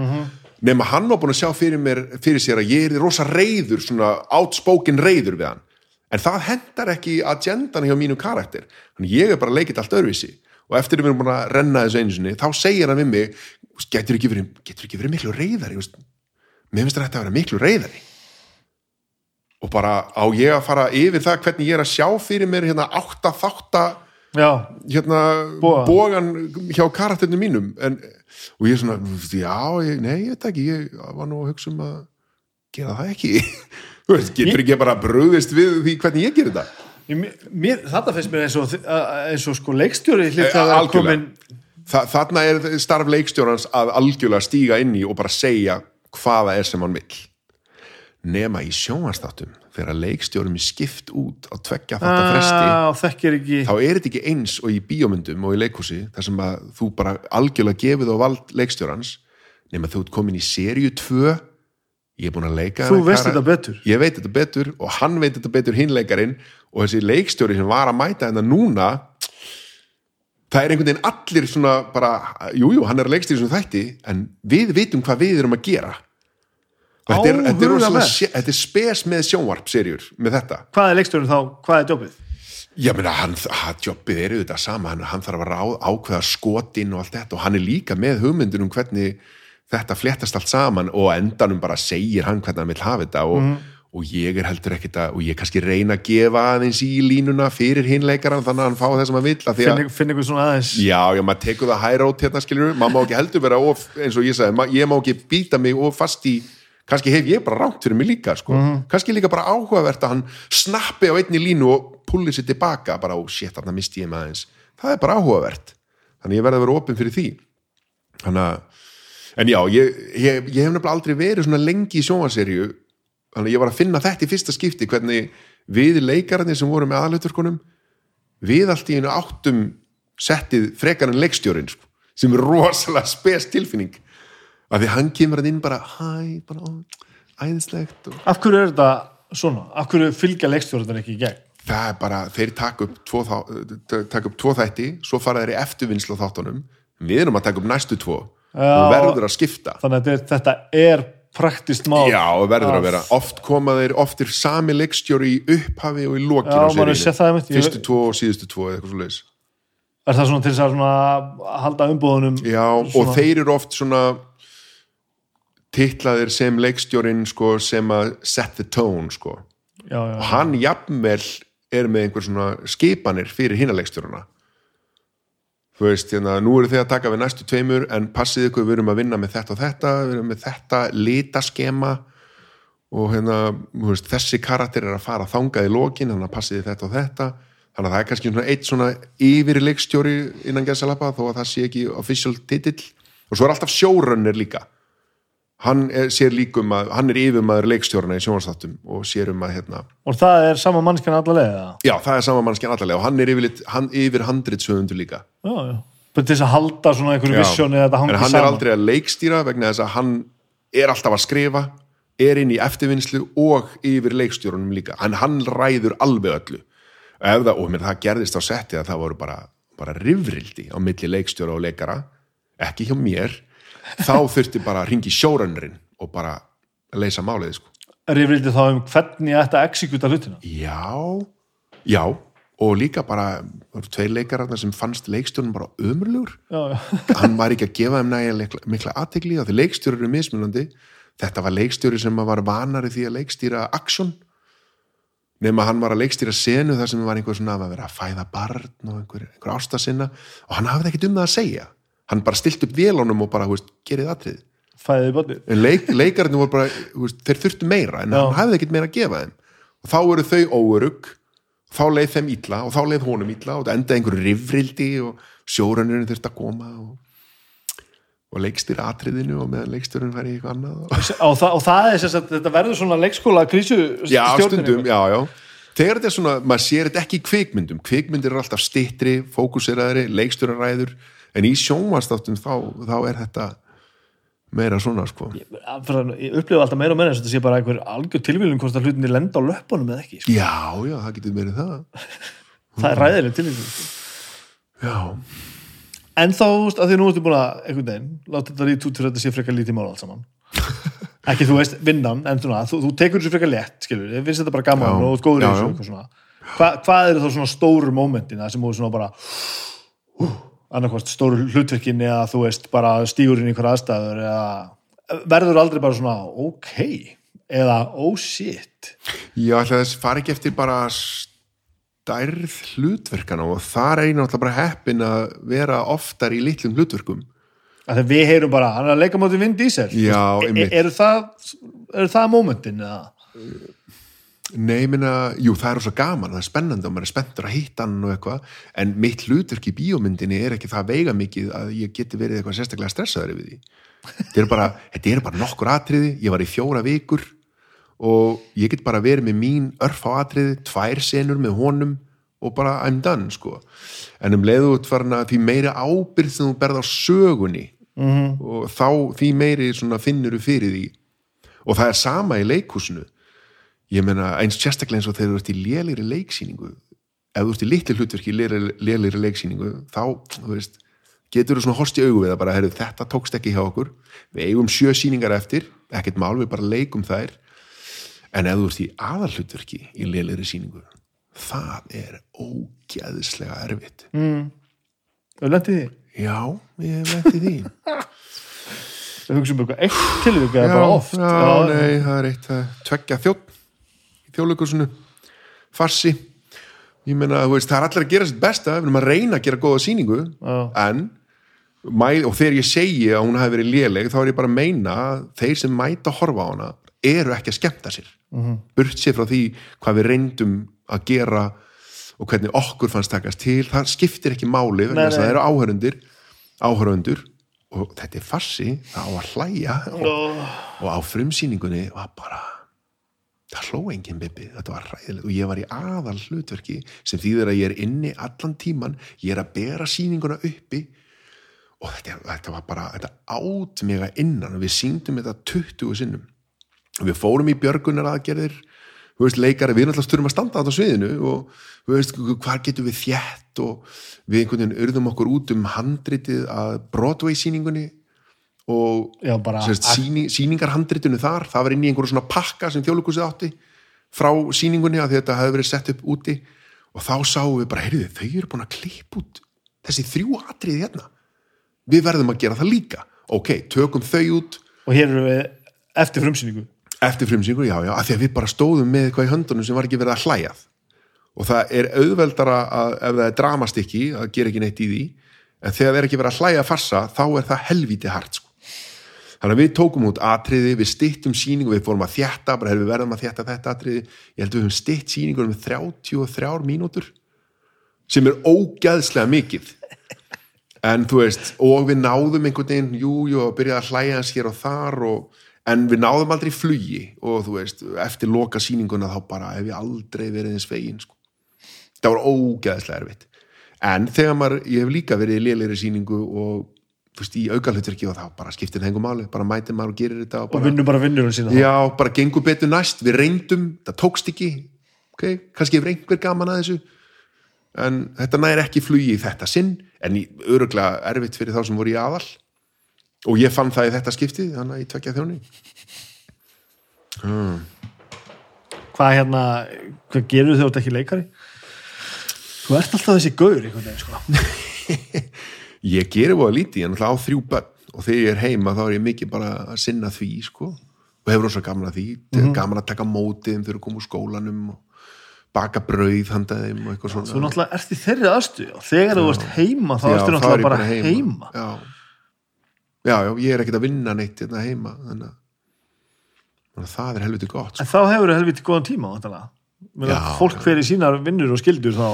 Nema hann var búin að sjá fyrir, mér, fyrir sér að ég er rosa reyður svona outspoken reyður við hann. En það hendar ekki agendan hjá mínu karakter. Þannig ég er bara að leikit allt öðruvísi og eftir að við erum búin að renna þessu einu sinni þá segir hann við mig getur ekki verið, getur ekki verið miklu reyðari mér finnst þetta að vera miklu reyðari og bara á ég að fara yfir það hvernig ég er að sjá fyrir mér hérna átta þátta já, hérna Boga. bógan hjá karakterinu mínum? En, og ég er svona, já, ég, nei, ég veit ekki ég var nú að hugsa um að gera það ekki. (laughs) Getur ekki bara bröðist við því hvernig ég gerir mér, þetta finnst mér eins og, eins og sko leikstjóri hlýtt Eh, að vera algjörlega. komin Þa, þarna er starf leikstjórans að algjörlega stíga inn í og bara segja hvaða er sem hann vill. Nema í sjónvastáttum þegar leikstjórum er skipt út á tveggja fresti á, þekkir ekki. þá er þetta ekki eins og í bíómyndum og í leikhúsi þar sem að þú bara algjörlega gefið á vald leikstjórans nema þú ert komin í seríu 2 ég er búin að leika þú veist þetta betur. Ég veit þetta betur og hann veit þetta betur hinleikarin og þessi leikstjóri sem var að mæta þetta núna það er einhvern veginn allir svona bara, jújú, jú, hann er leikstjóri sem þætti en við vitum hvað við erum að gera. Þetta er, þetta er, þetta er spes með sjónvarp serjur með þetta. Hvað er leikstjórin þá, hvað er jobbið? Já, meina, hann, hann jobbið er auðvitað sama, hann, hann þarf að ráð, ákveða skotin og allt þetta og hann er líka með hugmyndin um hvernig þetta fléttast allt saman og endanum bara segir hann hvernig hann vil hafa þetta og, og ég er heldur ekkit að, og ég kannski reyna að gefa aðeins í línuna fyrir hinleikaran þannig að hann fá það sem hann vill finn, finn ykkur svona aðeins. Já, já, maður tekur það hærót hérna skilur maður má ekki heldur vera of, eins og ég sagði ég má ekki býta mig of fast í kannski hef ég bara rámt fyrir mig líka sko. kannski líka bara áhugavert að hann snappi á einni línu og pulli sér tilbaka bara, ó, shit, þarna misti ég með aðeins. Það er bara áhugavert. Þannig ég verði að vera opinn fyrir því. Þannig að en já, ég, ég, ég hef nefnilega aldrei verið svona lengi í sjónvaserju þannig að ég var að finna þetta í fyrsta skipti hvernig við leikararnir sem voru með aðalutverkunum við allt í einu áttum settið frekar en leikstjórin sko, sem er rosalega spes tilfinning af því hann kemur hann inn bara hæ, bara ó, æðislegt og Af hverju er þetta svona? Af hverju fylgja leikstjórnir ekki í gegn? það er bara, þeir taka upp tvo, taka upp tvo þætti svo fara þeir í eftirvinnslu á þáttunum við erum að taka upp næstu tvo Já. og verður að skipta Þannig að þetta er praktist mál. Já, og verður að vera, oft koma þeir oft er sami leikstjóri í upphafi og í Já, lokinu á. Ég- fyrstu tvo og síðustu tvo eða eitthvað svo leis Er það svona til þess að svona halda umbúðunum Já, og svona, þeir eru oft svona titlaðir sem leikstjórin sko, sem að set the tone sko. já, já, og hann jafnvel er með einhver svona skipanir fyrir hina leikstjóruna þú veist, hérna, nú eru þið að taka við næstu tveimur en passið ykkur, við erum að vinna með þetta og þetta við erum með þetta litaskema og hérna, veist, þessi karakter er að fara þangað í lokin þannig að passið þetta og þetta. Þannig að það er kannski svona eitt svona yfir leikstjóri innan gæsalappa þó að það sé ekki official titill. Og svo er alltaf showrunner líka hann er, sér líkum að hann er yfirmaður leikstjórna í sjónvarsþáttum og sér um að hérna Og það er sama mannskjan alla leiða Já, það er sama mannskjan allarlega og hann er yfirleitt, hann, yfir handritsöfundur líka. Já, já Bara til þess að halda svona einhverju Já. vissjóni að þetta En hangi hann saman er aldrei að leikstýra vegna þess að hann er alltaf að skrifa, er inn í eftirvinnslu og yfir leikstjórunum líka. Hann, hann ræður alveg öllu. Það, og mér það gerðist á setti að það voru bara, bara rifrildi á milli leikstjóra og leikara, ekki hjá mér, þá þurfti bara að ringi sjórunurinn og bara leysa málið, sko. Rifrildi þá um hvernig ég að exekuta hlutina? Já, já. Og líka bara, það voru tveir leikarar sem fannst leikstjórnum bara já (laughs) hann var ekki að gefa þeim nægilega mikla, aðtegli á því leikstjóri eru mismunandi. Þetta var leikstjóri sem var vanari því að leikstýra aksjón nema hann var að leikstýra senu þar sem var einhver svona að vera að fæða barn og einhver, einhver ástasinna og hann hafði ekkert um það að segja hann bara stilt upp vélunum og bara, hú veist, gerið atrið Fæðið bótti en leik, leikarnir voru bara, þú veist, þeir þurftu meira en Já. hann hafði ekkert meira að gefa þeim. Og þá eru þau óörug þá leið þeim illa og þá leið honum illa og það endaði einhverju rifrildi og sjórunurinn þurfti að koma og, og leikstýra atriðinu og meðan leikstýrun færi í eitthvað annað og... og, það, og það er sagt, þetta verður svona leikskóla krísu já, stundum, já, já. Þegar þetta er svona, maður sér þetta ekki í kvikmyndum. Kvikmyndir eru alltaf stittri, fókuseraðri leikstýraræður, en í sjónvastáttum þá, þá er þetta meira svona, sko ég upplifa alltaf meira og meira eins og þetta sé bara einhver algjör tilvílun hvort að hlutinni lenda á löppunum eða ekki sko. já, já, það getur verið það (laughs) það er ræðileg tilvílun sko. já, en þá, þú veist, að því nú ertu búin að einhvern veginn, láta þetta lítið út fyrir að þetta sé frekar lítið mál allt saman (laughs) ekki þú veist, vinnan, en svona, þú, þú tekur þessu frekar létt, skilur, ég finnst þetta bara gaman Já. og góður já. eitthvað svona. Hva, hvað eru þá svona stóru mómentin það sem þú svona bara annarkvort stóru hlutverkin eða þú veist, bara stígur inn í einhver aðstæður eða verður aldrei bara svona ok, eða oh shit Já, þess fari ekki eftir bara stærð hlutverkana og þar er ég náttúrulega bara heppin að vera oftar í litlum hlutverkum. að þegar við heyrum bara, hann er að leika móti Vin Diesel Já, Þú veist, einmitt. e- eru það það mómentin eða Nei, minna, jú, það er svo gaman, það er spennandi og maður er spenntur að hitta hann og eitthvað, en mitt hlutverk í bíómyndinni er ekki það veiga mikið að ég geti verið eitthvað sérstaklega stressaður við því. Þetta er bara, (laughs) þetta er bara nokkur atriði, ég var í fjóra vikur og ég get bara verið með mín örf á atriði, tvær senur með honum og bara I'm done, sko. En um leiðu út farin að því meiri ábyrð sem þú berð á sögunni -hmm. og þá því meiri finnur þú fyrir því og það er sama í leikhúsinu ég meina eins sérstaklega eins og þegar þú ert í lélegri leiksýningu ef þú ert í litli hlutverki í lélegri leiksýningu þá, þú veist getur þú svona horst í augu við að bara, heyrðu, þetta tókst ekki hjá okkur. Við eigum sjö sýningar eftir ekkert mál, við bara leikum þær. En ef þú ert í aðalhlutverki í lélegri sýningu það er ógæðislega erfitt. Þau lendið því? já, ég í því. (laughs) Þau hugsa um eitthvað eitt tilvík eða bara oft. já, nei, það er eitt að tveggja þjótt í þjóðleikusinu farsi. Ég meina, þú veist, það er allir að gera sitt besta ef að reyna að gera góða sýningu Já. en og þegar ég segi að hún hafi verið léleg þá er ég bara að meina þeir sem mæta að horfa á hana eru ekki að skemmta sér. Mm -hmm. burt sér frá því hvað við reyndum að gera og hvernig okkur fannst takast til það skiptir ekki máli þess að það eru áhörundir áhörundur og þetta er farsi það á að hlæja. Og, og á frumsýningunni var bara það hló enginn Bibi, þetta var ræðilegt og ég var í aðal hlutverki sem þýðir að ég er inni allan tíman, ég er að bera sýninguna uppi. Og þetta, þetta var bara, þetta át mig að innan. Og við síndum þetta 20 sinnum. Og við fórum í björgunar aðgerðir leikari, við náttúrulega styrum að standa á þetta sviðinu og veist, hvað getum við þjætt og við einhvern veginn urðum okkur út um handritið að Broadway sýningunni og Já, sérst, síni, sýningarhandritinu þar, það var inn í einhverju svona pakka sem þjóðleikusið átti frá sýningunni að þetta hefði verið sett upp úti. Og þá sáum við bara, heyrðu þau eru búin að klippa út þessi þrjú atriði hérna. Við verðum að gera það líka. Ok, tökum þau út. Og hér eru við eftir frumsýningu. Eftir frumsýningu, já, já, að því að við bara stóðum með eitthvað í höndunum sem var ekki verið að hlæjað og það er auðveldara að, ef það er dramastikki, að gera ekki neitt í því. En þegar það er ekki verið að hlæja farsa þá er það helvíti hart sko. Þannig að við tókum út atriði, við stittum sýningu við fórum að þjætta, bara hefur við verðum að þjætta þetta atriði, ég held við höfum stitt sýningunum með 33 mínútur sem er ógæðslega mikið. En þú veist, og við náðum einhvern veginn, jú, jú, að byrja að hlæja hans hér og þar og, en við náðum aldrei flugi og þú veist, eftir loka sýninguna þá bara hef ég aldrei verið eins fegin sko. það var ógæðslega erfitt. En þegar maður, ég hef líka verið í lélegri sýningu og veist, í aukalhutverki og þá bara skiptir það engum máli, bara mætir maður og gerir þetta og og bara, vinnur bara vinnurinn sína. Já, bara gengur betur næst við reyndum, það tókst ekki. Ok, kannski hefur einhver gaman að þessu. En þetta næri ekki flugi í þetta sinn, en öruglega erfitt fyrir þá sem voru í aðal. Og ég fann það í þetta skipti þannig að ég tvekja þjóni. Hvað hérna, hvað gerur þau átt ekki leikari? Þú ert alltaf þessi gaur einhvern veginn sko (laughs) ég geri búið að lítið, en alltaf á þrjú börn. Og þegar ég er heima þá er ég mikið bara að sinna því sko, og hefur rosa gaman að því. Mm gaman að taka mótið þegar þú komum úr skólanum og baka brauð handa þeim og eitthvað svona. þú náttúrulega ert í þeirri aðstu og þegar þú ert heima þá Já, ertu er náttúrulega bara heima, Já. já, já, ég er ekkert að vinna neitt hérna heima þannig að, það er helviti gott sko. en þá hefur þau helviti góðan tíma Já, fólk já. fyrir sínar vinnur og skildur þá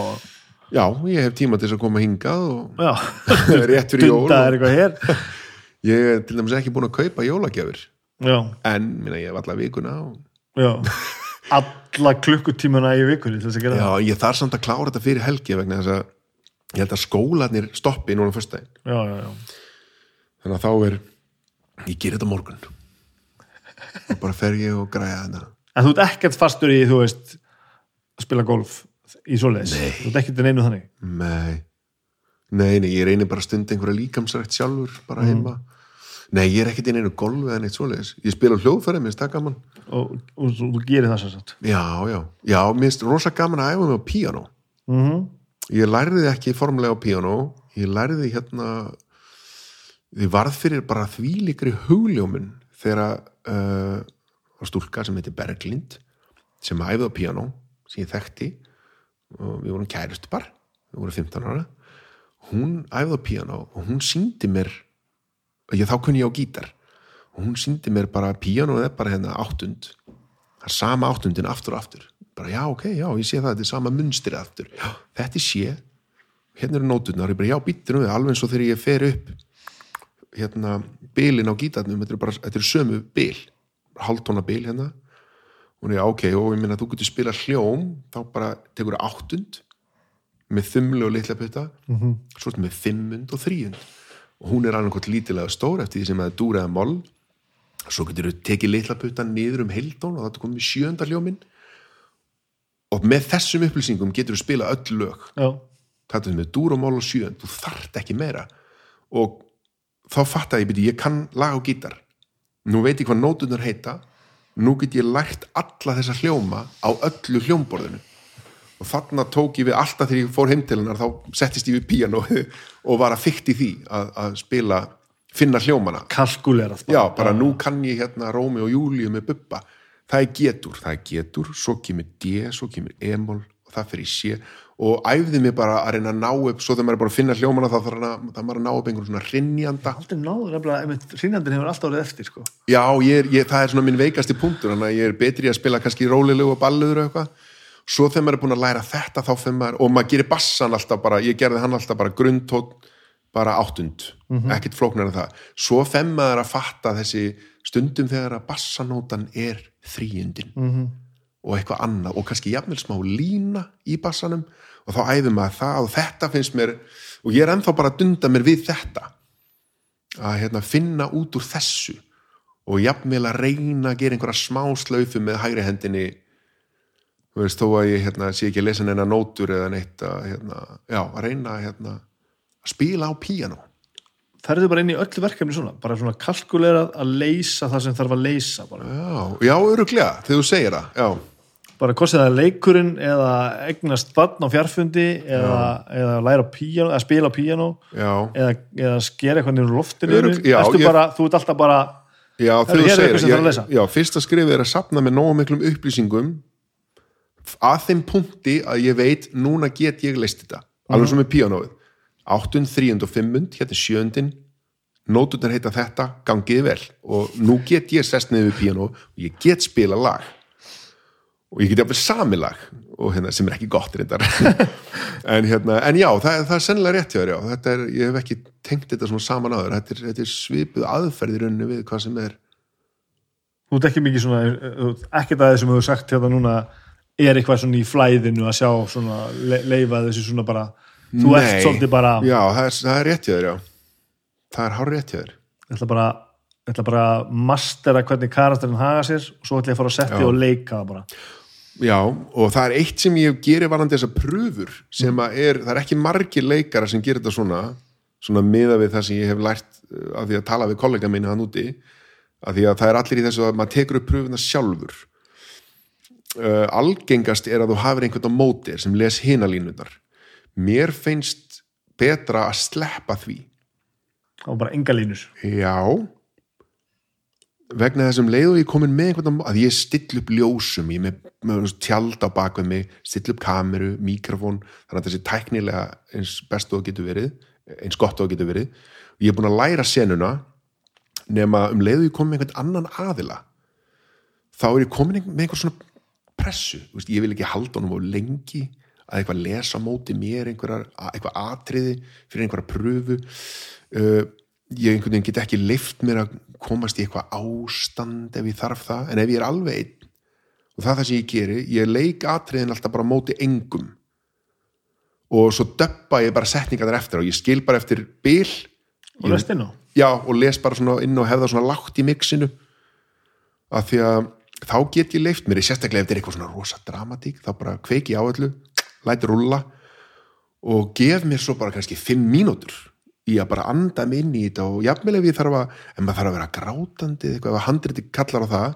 já, ég hef tíma til þess að koma hingað og (laughs) rétt fyrir jól er og eitthvað hér. (laughs) Ég er til dæmis ekki búin að kaupa jólagjafir. Já, en minna, ég hef alla vikuna og... já. (laughs) Alla klukkutímana í vikunni til þess að gera já, ég þarf samt að klára þetta fyrir helgi vegna þess að ég held að skólanir stoppi núna fyrst daginn það já, já, já. þannig að þá er ég ger þetta morgun. Og bara fer ég og græja þetta en þú ert ekkert fastur í þú veist að spila golf í svoleiðis? Þú ert ekkert í neinu þannig? Nei. nei, nei, ég reynir bara að stunda einhverja líkamsrækt sjálfur bara Mm. heima. Nei, ég er ekkert inn einu golfi eða neitt svoleiðis. Ég spila á hljóðfæri, mér finnst það gaman. Og, og, þú- gerir það sem sagt? Já, já, já, mér finnst rosa gaman að æfa mig á píanó. Mm -hmm. Ég lærði ekki formulega á píanó. Ég lærði hérna Ég varð fyrir bara þvílíkri hugljómun þegar uh, stúlka sem heitir Berglind sem æfði á píanó sem ég þekkti og við vorum kærustu bara við vorum 15 ára. Hún æfði á píanó og hún síndi mér ég þá kunni ég á gítar og hún síndi mér bara píanóið er bara hérna áttund. Það er sama áttundin aftur og aftur. Bara já ok, já ég sé það, þetta er sama munstrið aftur. Já, þetta er sé. Hérna eru nóturnar, ég bara já býttir um við alveg eins og þegar ég fer upp hérna bilin á gítarnum þetta er bara, þetta er sömu bil hálftóna bil hérna og ég, ok, og ég minna að þú getur spila hljóm þá bara tekur það áttund með þumlu og litla putta svo ertu með fimmund og þríund. Og hún er annað hvort lítilega stór eftir því sem það er dúr eða moll. Svo getur þú tekið litla putta niður um heildón og það er komið sjönda hljóminn. Og með þessum upplýsingum getur þú spila öll lög. Já, þetta er með dúr og mól og sjönd þú þarft ekki meira. Og þá fattaði ég, byrja, ég kann lag á gítar. Nú veit ég hvað nótunar heita nú get ég lært alla þessa hljóma á öllu hljómborðinu. Og þarna tók ég við alltaf þegar ég fór heim til hennar þá settist ég við píano (laughs) og var að fykti því að, að spila finna hljómana. Kalkulerað já, bara nú kann ég hérna Rómi og Júlíu með bubba. Það er getur, það er getur svo kemur D, svo kemur E-mól það fyrir C og æfði mig bara að reyna að ná upp, svo þegar maður er bara að finna hljómana þá þarf maður að ná upp einhvern svona rinjanda aldrei náður hrínandin hefur alltaf orðið eftir sko. já, ég er, ég, það er svona minn veikasti punktur þannig að ég er betri að spila kannski rólilegu og balluður og eitthvað. Svo þegar maður er búin að læra þetta þá þegar maður, og maður gerir bassan alltaf bara, ég gerði hann alltaf bara grundtótt bara áttund, ekkit flóknar en það. Svo þegar maður að fatta þessi stundum þegar að bassanótan er þríundin. -hmm. Og eitthvað annað og kannski jafnvel smá lína í bassanum. Og þá æfum maður það og þetta finnst mér og ég er ennþá bara að dunda mér við þetta að hérna, finna út úr þessu og jafnvel að reyna að gera einhverja smá slaufu með hægri hendinni. Þú veist, þó að ég hérna, sé ekki að lesa neina nótur eða neitt að, hérna, já, að reyna hérna, að spila á píanó. Ferðu bara inn í öllu verkefni svona bara svona kalkulerað að leysa það sem þarf að leysa bara, Já, já, öruglega, þegar þú segir það já, bara sem það leikurinn eða eignast barn á fjarfundi eða, eða læra á píano eða spila já, eða, eða skera eitthvað úr loftinu. Örugg- já, ég- bara, þú ert alltaf bara já þegar þú segir að já, fyrsta skrifið er að sapna með nógu miklum upplýsingum að þeim punkti að ég veit núna get ég leist þetta. Alveg sem með píanóið. Áttund, þríund og fimmund, hérna er sjöundin. Nótunar heita þetta, gangið vel. Og nú get ég sest niður við píanó og ég get spila lag og ég get jafnvel sami lag og hérna, sem er ekki gott reyndar. (laughs) En, hérna, en já, það, það er sennilega rétt hjá þér þetta er, ég hef ekki tengt þetta svona saman áður, þetta er, þetta er svipuð aðferð í rauninni við hvað sem er. Þú ert ekki mikið svona þú ert ekkert að þessum hefur sagt hérna núna er eitthvað svona í flæðinu að sjá svona le, leifa þessu svona bara. Þú Nei. ert svolítið bara já, það er, það er rétt hjá þér, já. Það er hár rétt hjá þér. Ég ætla bara ég ætla bara að mastera hvernig karakterinn haga sér og svo ætla ég að fara að setja og leika bara. Já, og það er eitt sem ég gerir varandi þessar pröfur sem að er, það er ekki margir leikara sem gerir þetta svona svona miða við það sem ég hef lært uh, af því að tala við kollega minni hann úti af því að það er allir í þessu að maður tekur upp pröfuna sjálfur. Uh, algengast er að þú hafir einhvern á móti sem les hinalínunar mér finnst betra að sleppa því. Og bara enga línur. Já vegna þessum leið og ég komin með einhvern að ég still upp ljósum ég með, með tjald á bakveg mig still upp kameru, mikrofón þannig að þessi tæknilega eins best og það getur verið eins gott það getur verið. Og ég er búin að læra senuna nema um leið og ég komin með einhvern annan aðila þá er ég komin með einhver svona pressu, veist, ég vil ekki halda honum á lengi að eitthvað lesa móti mér eitthvað atriði fyrir einhverja pröfu. Uh, ég einhvern veginn get ekki leift mér að komast í eitthvað ástand ef ég þarf það, en ef ég er alveg einn og það er það sem ég geri, ég leik atriðin alltaf bara móti engum. Og svo döppa ég bara setningar þar eftir og ég skil bara eftir bil. Og lest inn á? Já, og les bara svona inn og hefða svona lágt í mixinu. Af því að þá get ég leift mér, sérstaklega ef þetta er eitthvað svona rosa dramatík, þá bara kveiki ég á öllu læti rúlla og gef mér svo bara kannski fimm mínútur í að bara anda mig inn í þetta og jafnvel ef ég þarf að, ef maður þarf að vera grátandi eða eitthvað, ef handriti kallar á það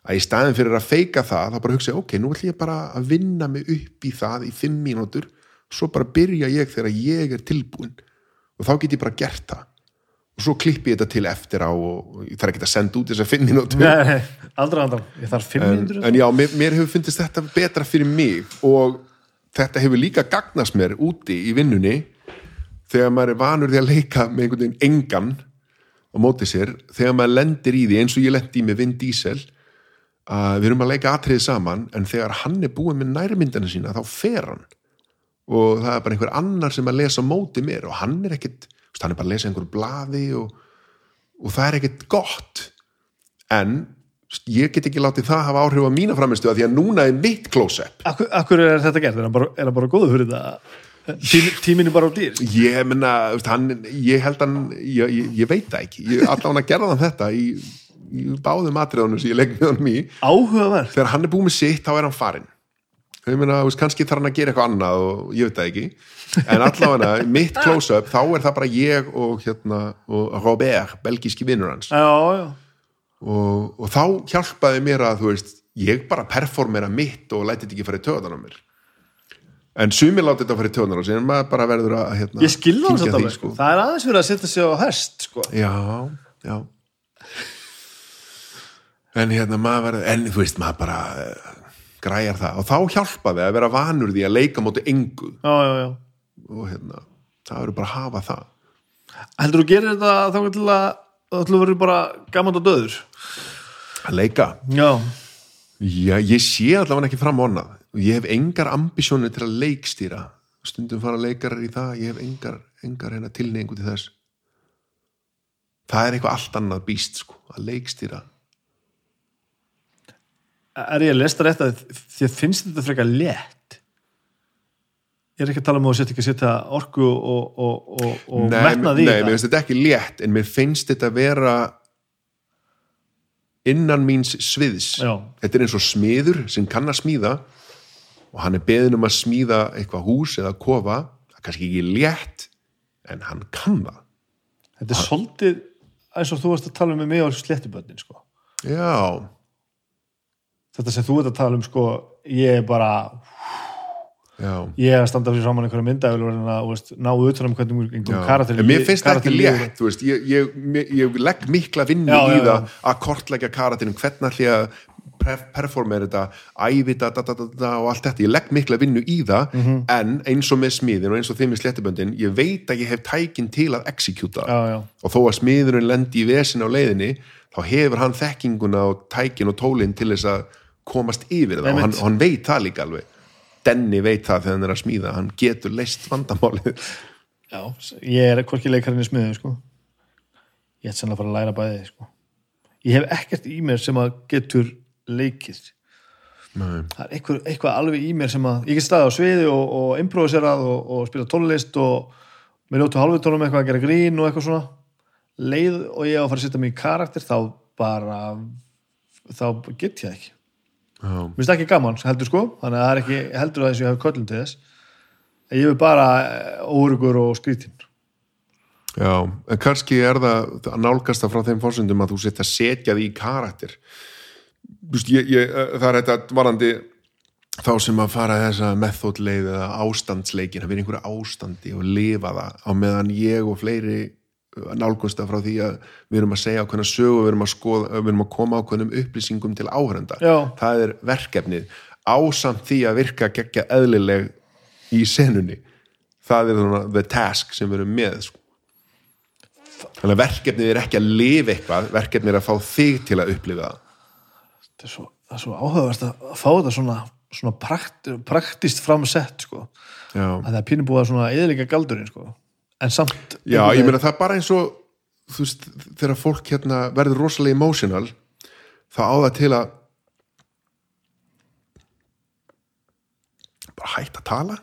að í staðin fyrir að feika það þá bara hugsa ég, ok, nú ætlum ég bara að vinna mig upp í það í fimm mínútur svo bara byrja ég þegar ég er tilbúin og þá get ég bara gert það. Og svo klippi ég þetta til eftir á og ég þarf ekki að senda út þess að fimm mínútur. Nei, aldrei, aldrei, ég þarf fimm en, mínútur en já, mér, mér hefur fundist þetta betra fyrir mig og þetta hefur líka gagnast mér úti í vinnunni þegar maður er vanur því að leika með einhvern veginn engan á móti sér, þegar maður lendir í því eins og ég lendi í með Vin Diesel að við erum að leika atriði saman en þegar hann er búin með nærmyndina sína þá fer hann og það er bara einhver annar sem að lesa á móti mér og hann er ekkit, hann er bara að lesa einhver blaði og, og það er ekkit gott en ég get ekki látið það hafa áhrif á mína framistu að því að núna er mitt close-up Akkur, er þetta gert? Er hann bara, bara góður fyrir þetta? Tími, tíminn er bara á dýr? ég veist, hann, ég held hann ég, ég, ég veit það ekki, ég, allan að gerða hann þetta í, í báðum atriðunum sem ég legg með honum í, Áhugaverð? þegar hann er búið með sitt þá er hann meina, þú veist, kannski þarf hann að gera eitthvað annað og ég veit það ekki en allavega, (laughs) mitt close-up, þá er það bara ég og hérna, og Robert belgíski vinnur hans Já, já. og, og þá hjálpaði mér að veist, ég bara performera mitt og læti þetta ekki fara í töðan á mér en sumir láti þetta fara í á sér en maður bara verður að hérna, Ég svolítið því, alveg, sko. Það er aðeins fyrir að setja sig á hest, sko. já, já en hérna maður verður en þú veist, maður bara uh, græjar það og þá hjálpaði að vera vanur því að leika móti engu Já, já, já. og hérna, það verður bara að hafa það Heldur þú gerir þetta þá til að þá til að verður bara gaman og döður? að leika Já. Já, ég sé allavega ekki fram á annað og ég hef engar ambisjónir til að leikstýra. Stundum fara leikarar í það ég hef engar, engar hérna tilneingu til þess. Það er eitthvað allt annað býst sko, að leikstýra. Er ég að lesta rétt að þið finnst þetta frekar létt? Ég er ekki að tala um að setja ekki að setja orku og, og, og, og nei, metnað í nei, mér finnst þetta ekki létt en mér finnst þetta vera innan míns sviðs. Já. þetta er eins og smiður sem kann að smíða og hann er beðin um að smíða eitthvað hús eða kofa það er kannski ekki létt en hann kann það. Þetta er svolítið eins og þú varst að tala um með mig á sléttuböndin sko. já, þetta sem þú ert að tala um sko, ég er bara já. ég er að standa fyrir saman einhverja myndavel og ná utan um hvernig einhvern Já, karakter mér finnst það ekki létt veist, ég, ég, ég, legg mikla vinnu Já, í það að kortleggja karatinn hvernig að performera þetta da, da, og allt þetta, ég legg mikla vinnu í það Mhm. en eins og með smiðin og eins og þeim með sléttuböndin ég veit að ég hef tækin til að já, já. og þó að smiðurinn lendi í vesin á leiðinni þá hefur hann þekkinguna og tækin og tólin til þess að komast yfir það og hann, hann veit það líka alveg Denni veit það þegar hann er að smíða hann getur leist vandamálið já, ég er hvorki leikarinn í smiðu sko. ég ætti sannlega að fara að læra bæði sko. ég hef ekkert í mér sem að getur leikið. Nei. það er eitthvað, eitthvað alveg í mér sem að ég get staðið á sviði og, og improviserað og, og spila tónlist og með ljótu hálfutónum eitthvað að gera grín og eitthvað svona. Leið og ég á að fara að setja mig í karakter þá bara þá get ég ekki. Mér finnst ekki gaman, heldur sko. Þannig að það er ekki heldur að þess að ég hef köllum til þess. Ég er bara órugur og skrítinn Já, en kannski er það að nálgast það frá þeim fórsöndum að þú setja setja því í karakter veist, ég, ég, það er þetta varandi þá sem að fara þessa methodleið eða ástandsleikin að vera í einhverju ástandi og lifa það á meðan ég og fleiri nálgast það frá því að við erum að segja ákveðna sögu, við erum að, skoða, við erum að koma ákveðnum upplýsingum til áhörenda Já. það er verkefnið ásamt því að virka geggja eðlileg í senunni það er svona the task sem við erum með sko. þannig að verkefnið er ekki að lifa eitthvað verkefnið er að fá þig til að upplifa það það er svo, svo áhugavert að fá þetta svona, svona prakt, praktist framsett sko. Það er pínu búið að svona eðlika galdurinn sko. en samt Já ég meina það er bara eins og þú veist, þegar fólk hérna verður rosalega emotional þá á það til að bara hætta að tala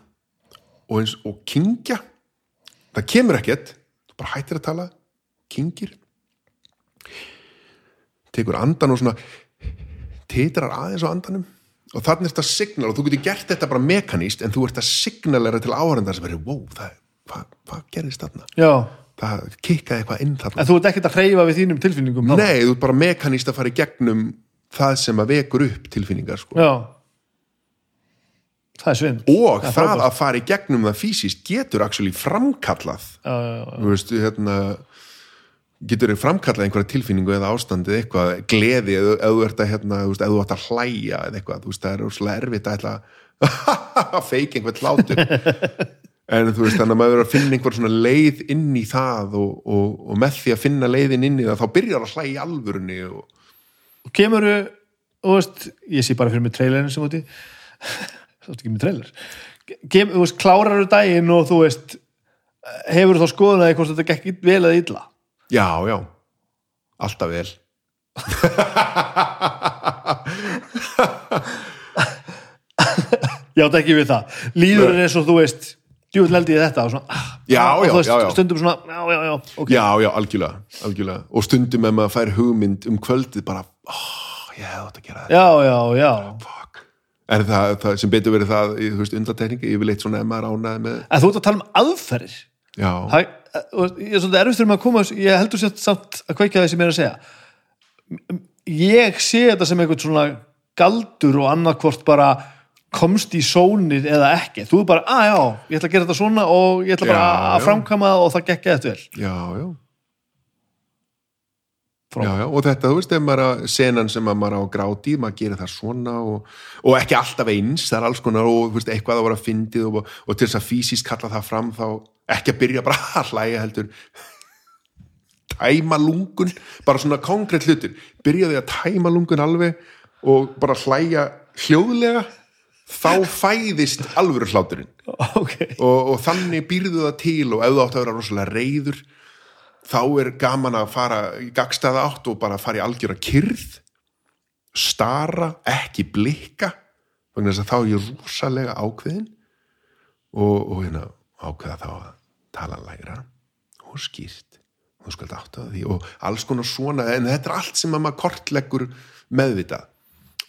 og, eins, og kingja það kemur ekkert þú bara hættir að tala, kingir tekur andan og svona titrar aðeins á andanum og þannig er þetta signal og þú getur gert þetta bara mekaníst en þú ert að signalera til áhæranda sem verður, wow, það, hvað, hvað gerðist þarna? já, Það kikkaði eitthvað inn þarna. en þú ert ekkert að hreyfa við þínum tilfinningum þá? Nei, þú ert bara mekaníst að fara í gegnum það sem að vekur upp tilfinningar sko. já það er svinn og það frábært. að fara í gegnum það fysiskt getur actually framkallað já, já, já. þú veist, hérna getur þið framkallað einhverja tilfinningu eða ástandið eitthvað, gleði eða þú ert að hérna, þú veist, eða þú ert að hlæja eða eitthvað, þú veist, það er úrslega erfitt að að (laughs) feika einhvern hlátur. En þú veist, þannig að maður er að finna einhver svona leið inn í það og, og, og með því að finna leiðin inn í það þá byrjar að hlæja í alvörunni og og kemur þú veist, ég sé bara fyrir mig trailerin sem úti þú veist (laughs) ekki með trailer. Kem, þú veist, klárar þú daginn og þú veist hefur þá skoðunaði hvort þetta gekk vel eða illa já, já, alltaf vel. Já, þetta ekki við það. Líður er eins og þú veist djúvill held ég þetta og svona, ah, Já, og já, já, já. stundum svona, já, já, já já, já, algjörlega, algjörlega. Og stundum ef maður fær hugmynd um kvöldið bara, oh, ég hefði átt að gera þetta. Já, já, já. Fuck. En það, það sem betur verið það þú veist, undartekningi, ég vil eitt svona ef maður ánæði með en þú ert að tala um aðferðir þú veist, ég er svolítið erfist þegar maður koma þessu- ég heldur sér samt að kveikja það sem ég er að segja. Ég sé þetta sem eitthvað svona galdur og annarkvort bara komst í sónið eða ekki. Þú er bara, að já, ég ætla að gera þetta svona og ég ætla bara Já, að já. framkama það og það gekk eða vel. Já, já Já, já, og þetta, þú veist, að senan sem að maður á að gráti, maður gerir það svona og, og ekki alltaf eins, það er alls konar og veist, eitthvað að vera fyndið og, og til þess að fysiskt kalla það fram þá ekki að byrja bara (laughs) að hlæja heldur. Tæma lungun bara svona konkrétt hlutur byrjaði að tæma lungun alveg og bara hlæja hljóðlega þá fæðist alvöru hláturinn (laughs) ok, og, og þannig býrðu það til og ef þú átt að vera rosalega reyður þá er gaman að fara í gagstaða átt og bara fara í algjöra kyrð stara, ekki blikka vegna þess að þá er ég rosalega ákveðin og, og hérna ákveða þá að tala lægra og skýrt. Þú skalt átta því og alls konar svona en þetta er allt sem að maður kortleggur meðvitað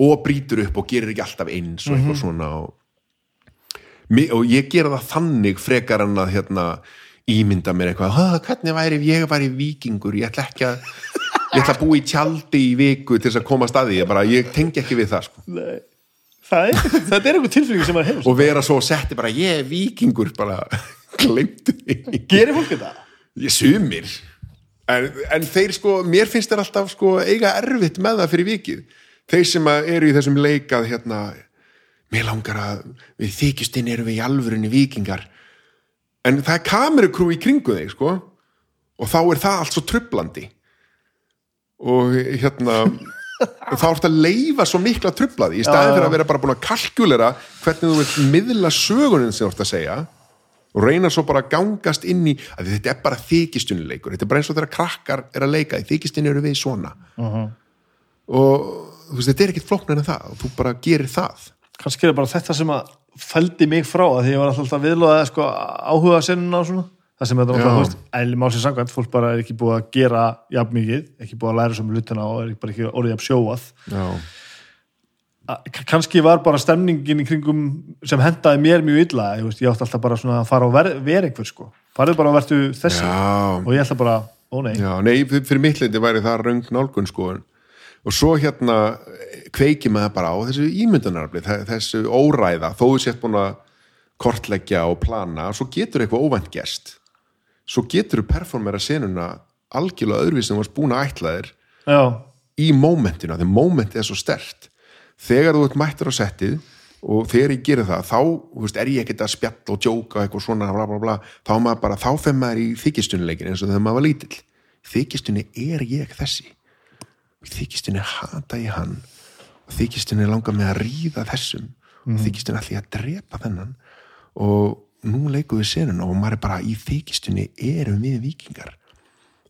og brýtur upp og gerir ekki alltaf eins og eitthvað svona og, og ég gera það þannig frekar en að hérna ímynda mér eitthvað, "Ha, hvernig væri ef ég væri vikingur, ég ætla ekki að ég ætla að búa í tjaldi í viku til þess að koma að staði, ég ég tengi ekki við það sko. Nei. Það er, (laughs) er einhver tilfinning sem maður hefur og vera svo setti bara, ég er vikingur bara, (laughs) glemdu því. Gerir fólk þetta? ég sumir. En, en þeir sko, mér finnst þeir alltaf sko eiga erfitt með það fyrir vikið. Þeir sem eru í þessum leikað hérna, mér langar að við þykjustinn erum við í alvörunni vikingar en það er kamerukrú í kringu þeir sko. Og þá er það allt svo trublandi og hérna (laughs) þá ertu að leifa svo mikla trublaði í staðin fyrir að vera bara búin að kalkulera hvernig þú vilt miðla sögunin sem þú ert að segja og reyna svo bara að gangast inn í að þetta er bara þykistunleikur þetta er bara eins og þegar krakkar er að leika. Í þykistunni eru við svona. Og þú veist, þetta er ekkit flóknar en það. Og þú bara gerir það. Kannski er það bara þetta sem að fældi mig frá að því ég var alltaf viðlóða sko, áhuga sinnuna og svona. Það sem þetta þú veist, eðli málsins samkvæmt fólk bara er ekki búið að gera jafn mikið ekki búið að læra sem hlutina og er bara ekki orðið að sjóað. Kannski var bara stemningin í kringum sem hendaði mér mjög illa ég, veist, ég átti alltaf bara svona að fara og ver, vera einhver sko, farið bara að verðu þessi. Já, og ég ætla bara, ó nei. Já nei, fyr- fyrir mitt leiti væri það röng nálgun sko en- og svo hérna kveiki maður bara á þessu ímyndunarafli þessu óræða, þó þú sett búin að kortleggja og plana svo getur eitthvað óvænt gest svo getur þú performera senuna algjörlega öðruvíð sem varst búin að ætla þér já, í mómentinu, því mómentið er svo stert þegar þú ert mættur á settið og þegar ég gerir það, þá veist, er ég ekkert að spjalla og djóka eitthvað svona bla, bla, bla, þá maður bara, þá fer maður í þykistunleikin eins og þegar maður var lítill. Þykistunni er ég þessi í þykistunni hata ég hann og þykistunni langar með að ríða þessum og þykistunni ætla ég að drepa þennan. Og nú leikum við senuna og maður er bara í þykistunni erum við vikingar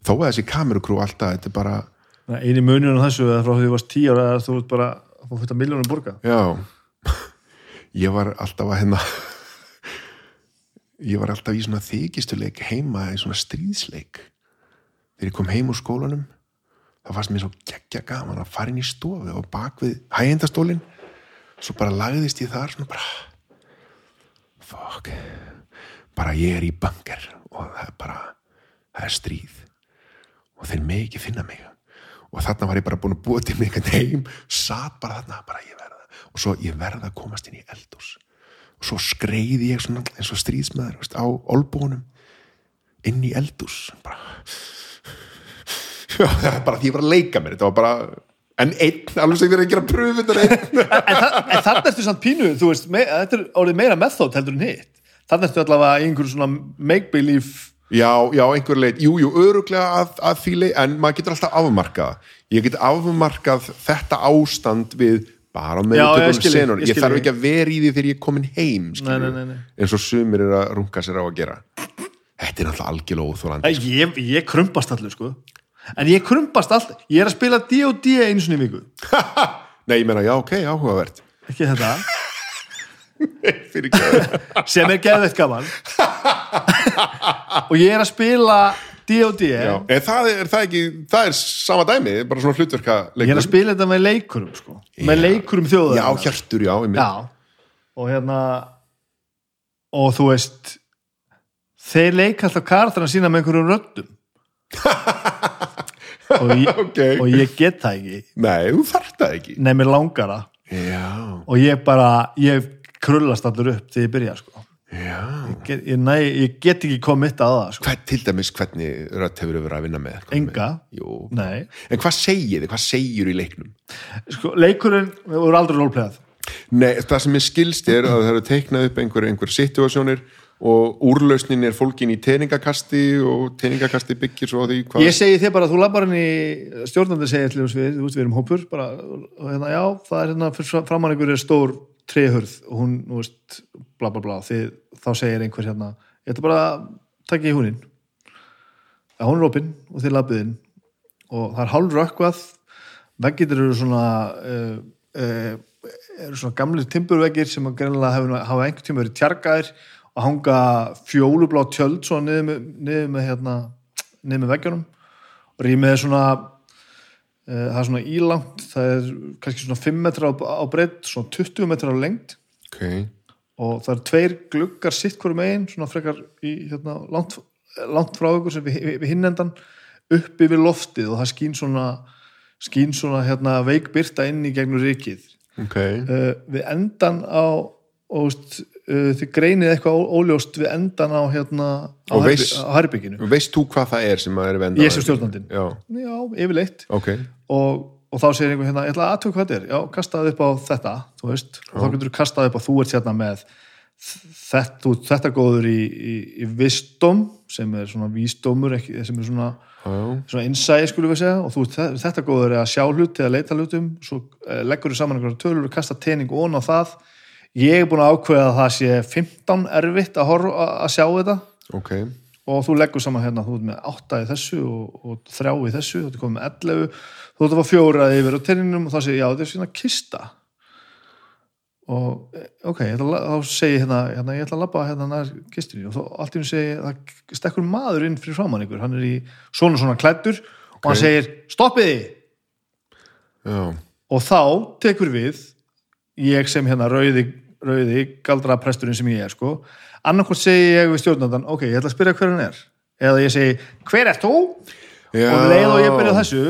þó að þessi kamerukrú alltaf, þetta er bara eini muninu þessu eða frá því þú varst tíu ára að þú ert bara að þetta miljónum borga. Já, (laughs) ég var alltaf að hérna (laughs) ég var alltaf í svona þykistuleik heima í svona stríðsleik. Þegar ég kom heim úr skólanum þá fannst mér svo geggja gaman að fara inn í stofu og bak við hægendastólin svo bara lagðist ég þar svona bara fuck. Bara ég er í banker og það er bara það er stríð. Og þeir megi ekki finna mig. Og þarna var ég bara búin að búa til mig einhvern heim satt bara þarna, bara ég verða og svo ég verða að komast inn í eldús og svo skreiði ég svona eins og stríðsmaður á olbúnum inn í eldús bara það bara því ég var að leika mér. Þetta var bara, en einn alveg sem þér að gera pröfunar einn. (laughs) En, þa en þannig ertu samt pínu þú veist, me þetta er orðið meira method heldur en hitt. Þannig ertu allavega í einhverju svona make-believe Já, já, einhver leit, jú, jú, öruglega að, að leit, en maður getur alltaf afmarkað. Ég get afmarkað þetta ástand við bara með tökum senur, ég ég þarf ekki að vera í því þegar ég er komin heim eins og sumir er að runga sér á að gera. Þetta er náttúrulega algjörlega óþólandi Æ, ég, ég krumpast allur sko en ég krumpast alltaf, ég er að spila D&D einu sinni viku, (laughs) Nei, ég meina, já, ok, áhugavert. Ekki þetta? (laughs) (laughs) Sem er geðveitt gaman. Og ég er að spila Já, en það er, það ekki, það er sama dæmi, bara svona hlutverka ég er að spila þetta með leikurum sko. með leikurum þjóðar Já, hjartur, já, Já, og hérna og þú veist þeir leika alltaf kartana sína með einhverjum röddum og, ég, (laughs) Ok. og ég get það ekki Nei, þú þarft það ekki nei, mér langar það Já, og ég bara, ég krullast allur upp þegar ég byrja sko. ég, get, ég, nei, ég get ekki komið að það sko. Hvað, til dæmis, hvernig rödd hefur verið að vinna með? enga, nei En hvað segir þið? Hvað segir í leiknum? sko, leikurinn voru aldrei rólplegað Nei, það sem ég skilst er að það eru teiknað upp einhver, einhver situasjónir og úrlausnin er fólkin í teningakasti og teningakasti byggir svo því hvað Ég segi þér bara að þú labbar henni stjórnandi segir til þess við, við erum hópur bara, og hérna, já, það er hérna framann einhver er stór trehurð og hún, þú veist, bla bla bla þið, þá segir einhver hérna ég ætla bara að taka í húnin ja, hún er opinn og þið labbið inn og það er hálf rökkvað veggir eru svona uh, uh, eru svona gamlir timburveggir sem að greinlega hafa, einhvern tíma verið tjargaðir og hanga fjólublá tjöld svo niður með, niður með hérna niður með veggjunum. Og rýmið er svona uh, það er svona ílangt það er kannski svona 5 metra á, á breytt svona 20 metra á lengt ok, og það er tveir gluggar sitt hverju megin, svona frekar í, hérna, langt, langt frá ykkur sem við, við, við hinnendan upp yfir loftið. Og það skín svona skín svona hérna, veikbyrta inn í gegnum rikið ok. Uh, við endan á og uh, þið greinið eitthvað óljóst við endan á hérna á, herbygginu veist þú hvað það er sem að er vendað ég sem stjórnandinn. Já, já, yfirleitt. Ok, og, og þá segir einhver hérna, ég ætla að aðtöku hvað þetta er. Já, kastaði upp á þetta, þú veist. Og þá getur þú kastaði upp á, þú ert hérna með þetta, þetta góður í, í, í visdóm sem er svona vísdómur, ekki, sem er svona svona innsæði skulum við segja. Og þú, þe- þetta góður er að sjá hluti eða leita hlutum. Svo eh, leggur þú saman einhverja tölur og kasta tening ón á það ég er búin að ákveða að það sé 15 erfitt að, horfa, að sjá þetta. Ok. Og þú leggur saman hérna, þú ert með 8 í þessu og, og 3 í þessu, þú ert komið með 11 þú ert að fá fjóra yfir á teningnum og þá segir, já, þetta er svona kista. Og eh, ok, ég ætla, þá segi ég hérna, hérna ég ætla að labba hérna nær kistinni. Og þá allt í hún segi, það stekkur maður inn fyrir framann ykkur, hann er í svona svona klæddur og hann segir, stoppið! Þið já, og þá tekur við ég sem hérna rauði, rauði galdra presturinn sem ég er sko annarkvort segi ég við stjórnandan ok, ég ætla að spyrja hver hann er eða ég segi, hver er þú? já og leið og ég byrja þessu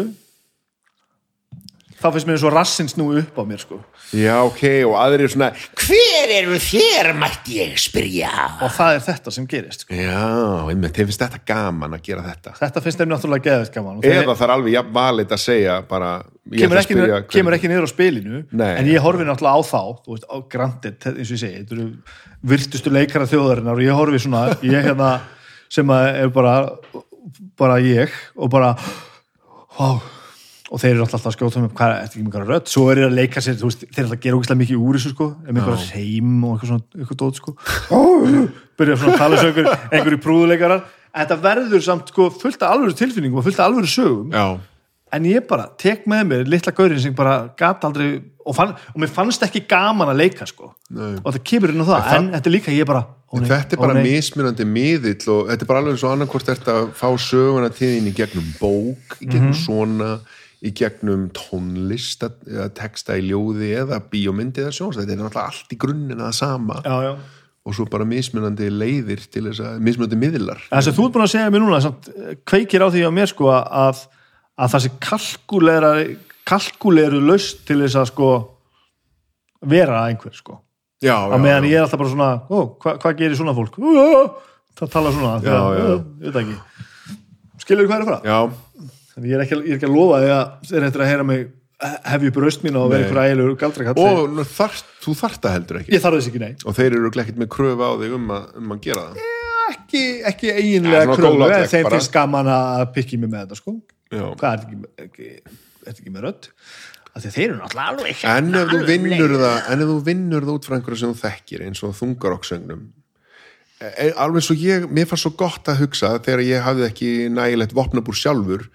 þá finnst mér svo rassins nú upp á mér sko já, ok, og aðrir eru svona hver eru þér, mætti ég spyrja og það er þetta sem gerist sko. já, einmitt, þeir finnst þetta gaman að gera þetta þetta finnst þeim náttúrulega geðvægt gaman og þeir- eða það er alveg jafn valið að segja bara, ég kemur að ekki, spyrja niður, kemur ekki niður á spilinu Nei. en ég horfi náttúrulega á þá þú veist, á grandir, eins og ég segi þetta eru virtustu leikara þjóðarinnar og ég horfi svona, ég hérna sem að er bara bara ég og bara wow. Og þeir eru alltaf að skjóta um hvað er þetta ekki einhverja rödd, svo er þeir að leika sér veist, þeir eru alltaf að gera ógæslega mikið úr þessu sko, með einhverja heim og eitthvað svona eitthvað dót sko. (laughs) Byrja svona að tala svo einhver, einhverju prúðuleikarar. En þetta verður samt sko fullt af alvöru tilfinningum og fullt af alvöru sögum. Já, en ég bara tek með mér litla gaurin sem bara gat aldrei og, fann, og mér fannst ekki gaman að leika sko. Nei. og það kemur inn á það en, þetta er líka ég bara ó, En nei, þetta er bara mismunandi miðill og þetta er bara alveg eins og annarkvort ert að fá söguna til þín í gegnum bók, í gegnum Mhm. svona, í gegnum tónlist, að- eða texta í ljóði eða bíómyndi eða sjóns. Þetta er náttúrulega allt í grunninn að sama já, já. og svo bara mismunandi leiðir til þess að, mismunandi miðlar. Þess að þú ert búin að segja mér núna samt, kveikir á því á mér sko að, að það sé kalkulera kalkuleru laust til þess að sko vera einhver sko Já, á meðan ég er alltaf bara svona ó, hva, hvað gerir svona fólk? Ó, það tala svona ég veit ekki skilur hvað er að fara? Já, Þannig ég er ekki, ég er ekki að lofa því að þeir eftir að heyra mig hefja upp raust mín og vera Nei. einhver ægilegur galdrakall og nú þarf, þú þarf það heldur ekki. ég þarf þess ekki nei Og þeir eru ekkert með kröfu á þig um að, um að gera það. ekki, ekki Ja, eiginlega svona kröfu en þeim finnst gaman að pikki mig með þetta sko Já. hvað er ekki, ekki, er ekki með rödd þeir eru náttúrulega alveg En ef þú vinnur það, en ef þú vinnur það út frá einhverju sem þú þekkir eins og þungarokkssögnum e- alveg svo ég, mér fannst svo gott að hugsa þegar ég hafði ekki nægilegt vopnabúr sjálfur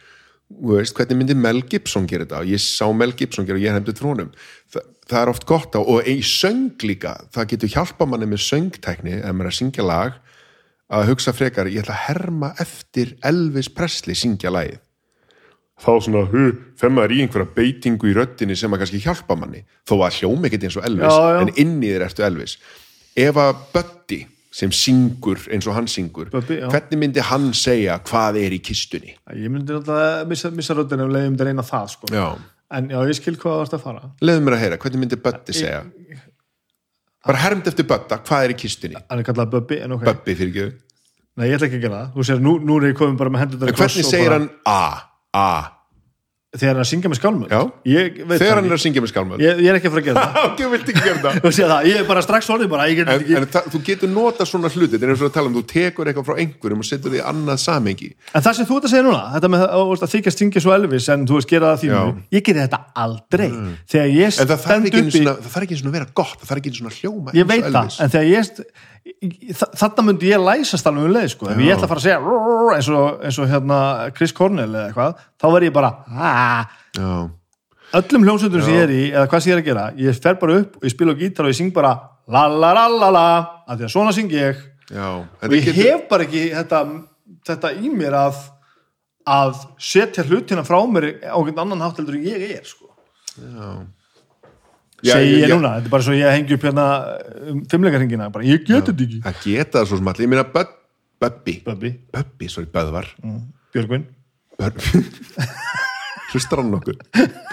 veist, hvernig myndi Mel Gibson gera þetta? Og ég sá Mel Gibson gera og ég hefndi trónum Þa, það er oft gott á, og í söng líka það getur hjálpa manni með söngtækni ef maður er að syngja lag að hugsa frekar, ég ætla að herma eftir Elvis Presley syngja lagið. Þá svona, hu, þegar maður í einhverja beitingu í röddinni sem að kannski hjálpa manni. Þó að hljóma ekkert eins og Elvis Já, já. en inn í þér ertu Elvis. Ef að Buddy sem syngur eins og hann syngur Bubbi, já. hvernig myndi hann segja hvað er í kistunni? Ég myndi náttúrulega missa, missa röddina og leiðum þetta reyna það sko. Já, en já, ég skil hvað það varst að fara. Leiðum mér að heyra, hvernig myndi Buddy segja? Bara hermt eftir Budda, hvað er í kistunni? Hann er kallað Bubbi, en ok. Bubbi fyrir ekki. Nei, ég ætla ekki að gera það, þú sér, nú, nú er ég komin bara með hendur en hvernig segir hann a, a þegar hann er að syngja með skálmöld? Já. þegar hann er að syngja með skálmöld? Ég, ég er ekki að fara að gera (laughs) það. Þú vilt ekki gera það. Það, ég er bara strax orðið bara, En, ekki en þú getur nota svona hluti þetta er eins og að tala um, þú tekur eitthvað frá einhverjum og setur því annað samengi En það sem þú ert að segja núna, þetta með að, þykjast syngja svo Elvis en þú veist gera það Já. Mm. ég geri þetta aldrei. Þegar ég stend ekki einu upp í svona, það þarf ekki einu svona að vera gott það þarf ekki einu svona að hljóma þarna myndi ég læsast alveg um leið sko. ef ég ætla að fara að segja eins og, eins og hérna Chris Cornell eða eitthvað, þá verð ég bara öllum hljómsveitum sem ég er í eða hvað sem ég er að gera, ég fer bara upp og ég spila á gítar og ég syng bara la la la la la af því að svona syng ég. Já, og ég hef bara ekki þetta, þetta í mér að að setja hlutina frá mér á einhvern annan hátt heldur en ég er sko. Já, segi ég, ég- núna, þetta er bara svo ég hengi upp hérna um fimmleikarhingina, bara ég geti þetta ekki. Það geta það svo sem allir, ég meina Bubbi Böbbi, Bubbi, sorry, Böðvar. Björgvin, Börn. (laughs) Hlustar hann nokkuð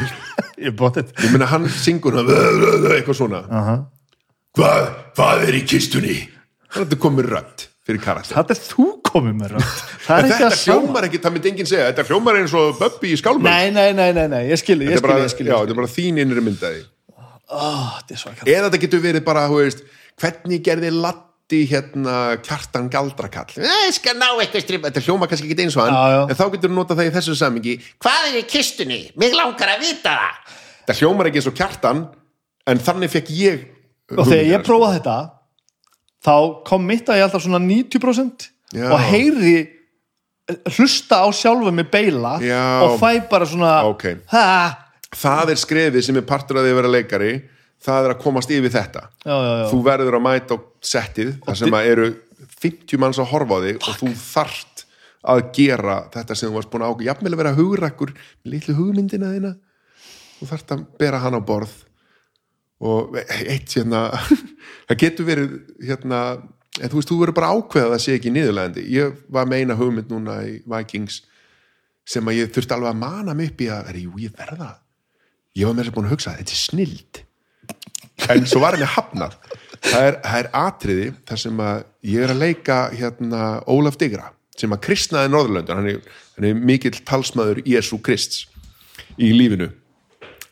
(laughs) ég bóttið ég meina hann syngur eitthvað svona. Hvað, hvað er í kistunni? Þetta komið rödd fyrir karakter. Þetta er þú komið með er ekki þetta hljómar ekki, það myndi enginn segja. Þetta hljómar eins og Bubbi í skálmur nei, nei, nei, nei, nei, ég skilji, er þetta er bara þín innri myndaði oh, er eða þetta getur verið bara, veist hvernig gerði Latti hérna kjartan galdrakall þetta hljóma kannski ekki eins og hann en þá getur þú notað það í þessu samingi Hvað er í kistunni? Mig langar að vita það. þetta hljómar ekki eins og kjartan en þannig fekk ég og þegar ég prófaði þetta þá kom mitt að ég alltaf svona 90% Já. og heyri hlusta á sjálfu mig beila Já. og fæ bara svona Ok. ha, það er skrefið sem er partur af því að vera leikari. Það er að komast yfir þetta. Já, já, já. þú verður að mæta á settið þar sem að eru 50 manns að horfa á þig og þú þarft að gera þetta sem þú varst búin að ákveða. Jafnvel að vera hugrakkur með litlu hugmyndina þína. Þú þarft að bera hann á borð. Og eitt hérna (laughs) það getur verið hérna en þú veist, þú verður bara að ákveða að sé ekki niðurlegandi ég var með eina hugmynd núna í Vikings sem að ég þurfti alveg að mana mig upp í að, er, ég verða ég var með þess að búin að hugsa, þetta er snild. En svo var henni hafnað. Það er, það er atriði þar sem að ég er að leika hérna Ólaf Digra sem að kristnaði Norðurlöndur hann er, hann er mikill talsmaður Jésu Krists í lífinu.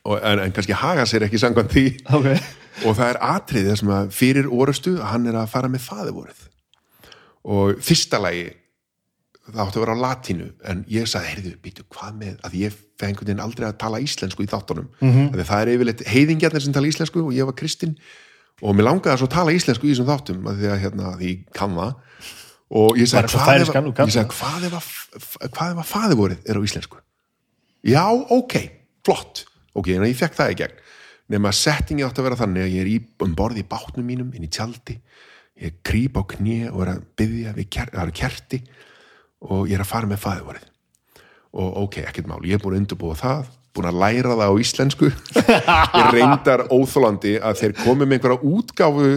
Og, en, en kannski haga sér ekki samkvæmt því. Ok. Og það er atriði þar sem að fyrir orustu hann er að fara með faðivorið og fyrsta lagi það átti að vera á latínu en ég sagði, heyrðu, býtu, hvað með að ég einhvern veginn aldrei að tala íslensku í þáttunum. Mm -hmm. það er yfirleitt heiðingjarnir sem tala íslensku og ég var kristinn og mér langaði að svo tala íslensku í þessum þáttum að því að hérna, því kann það. Og ég sagði, hvað að- kannt ég sagði hvað að hvað að faðivorið er á íslensku? Já, ok, flott. Ok, en ég fekk það í gegn. Nema settingi átti að vera þannig að ég er í, um borði í bátnum mínum, inn í tjaldi. Ég krýp á kné og er að byggja það eru kerti og ég er að fara með fæðivorið. Og ok, ekkert mál, ég er búin að undirbúa það búin að læra það á íslensku. (laughs) Ég reyndar óþólandi að þeir komi með einhverja útgáfu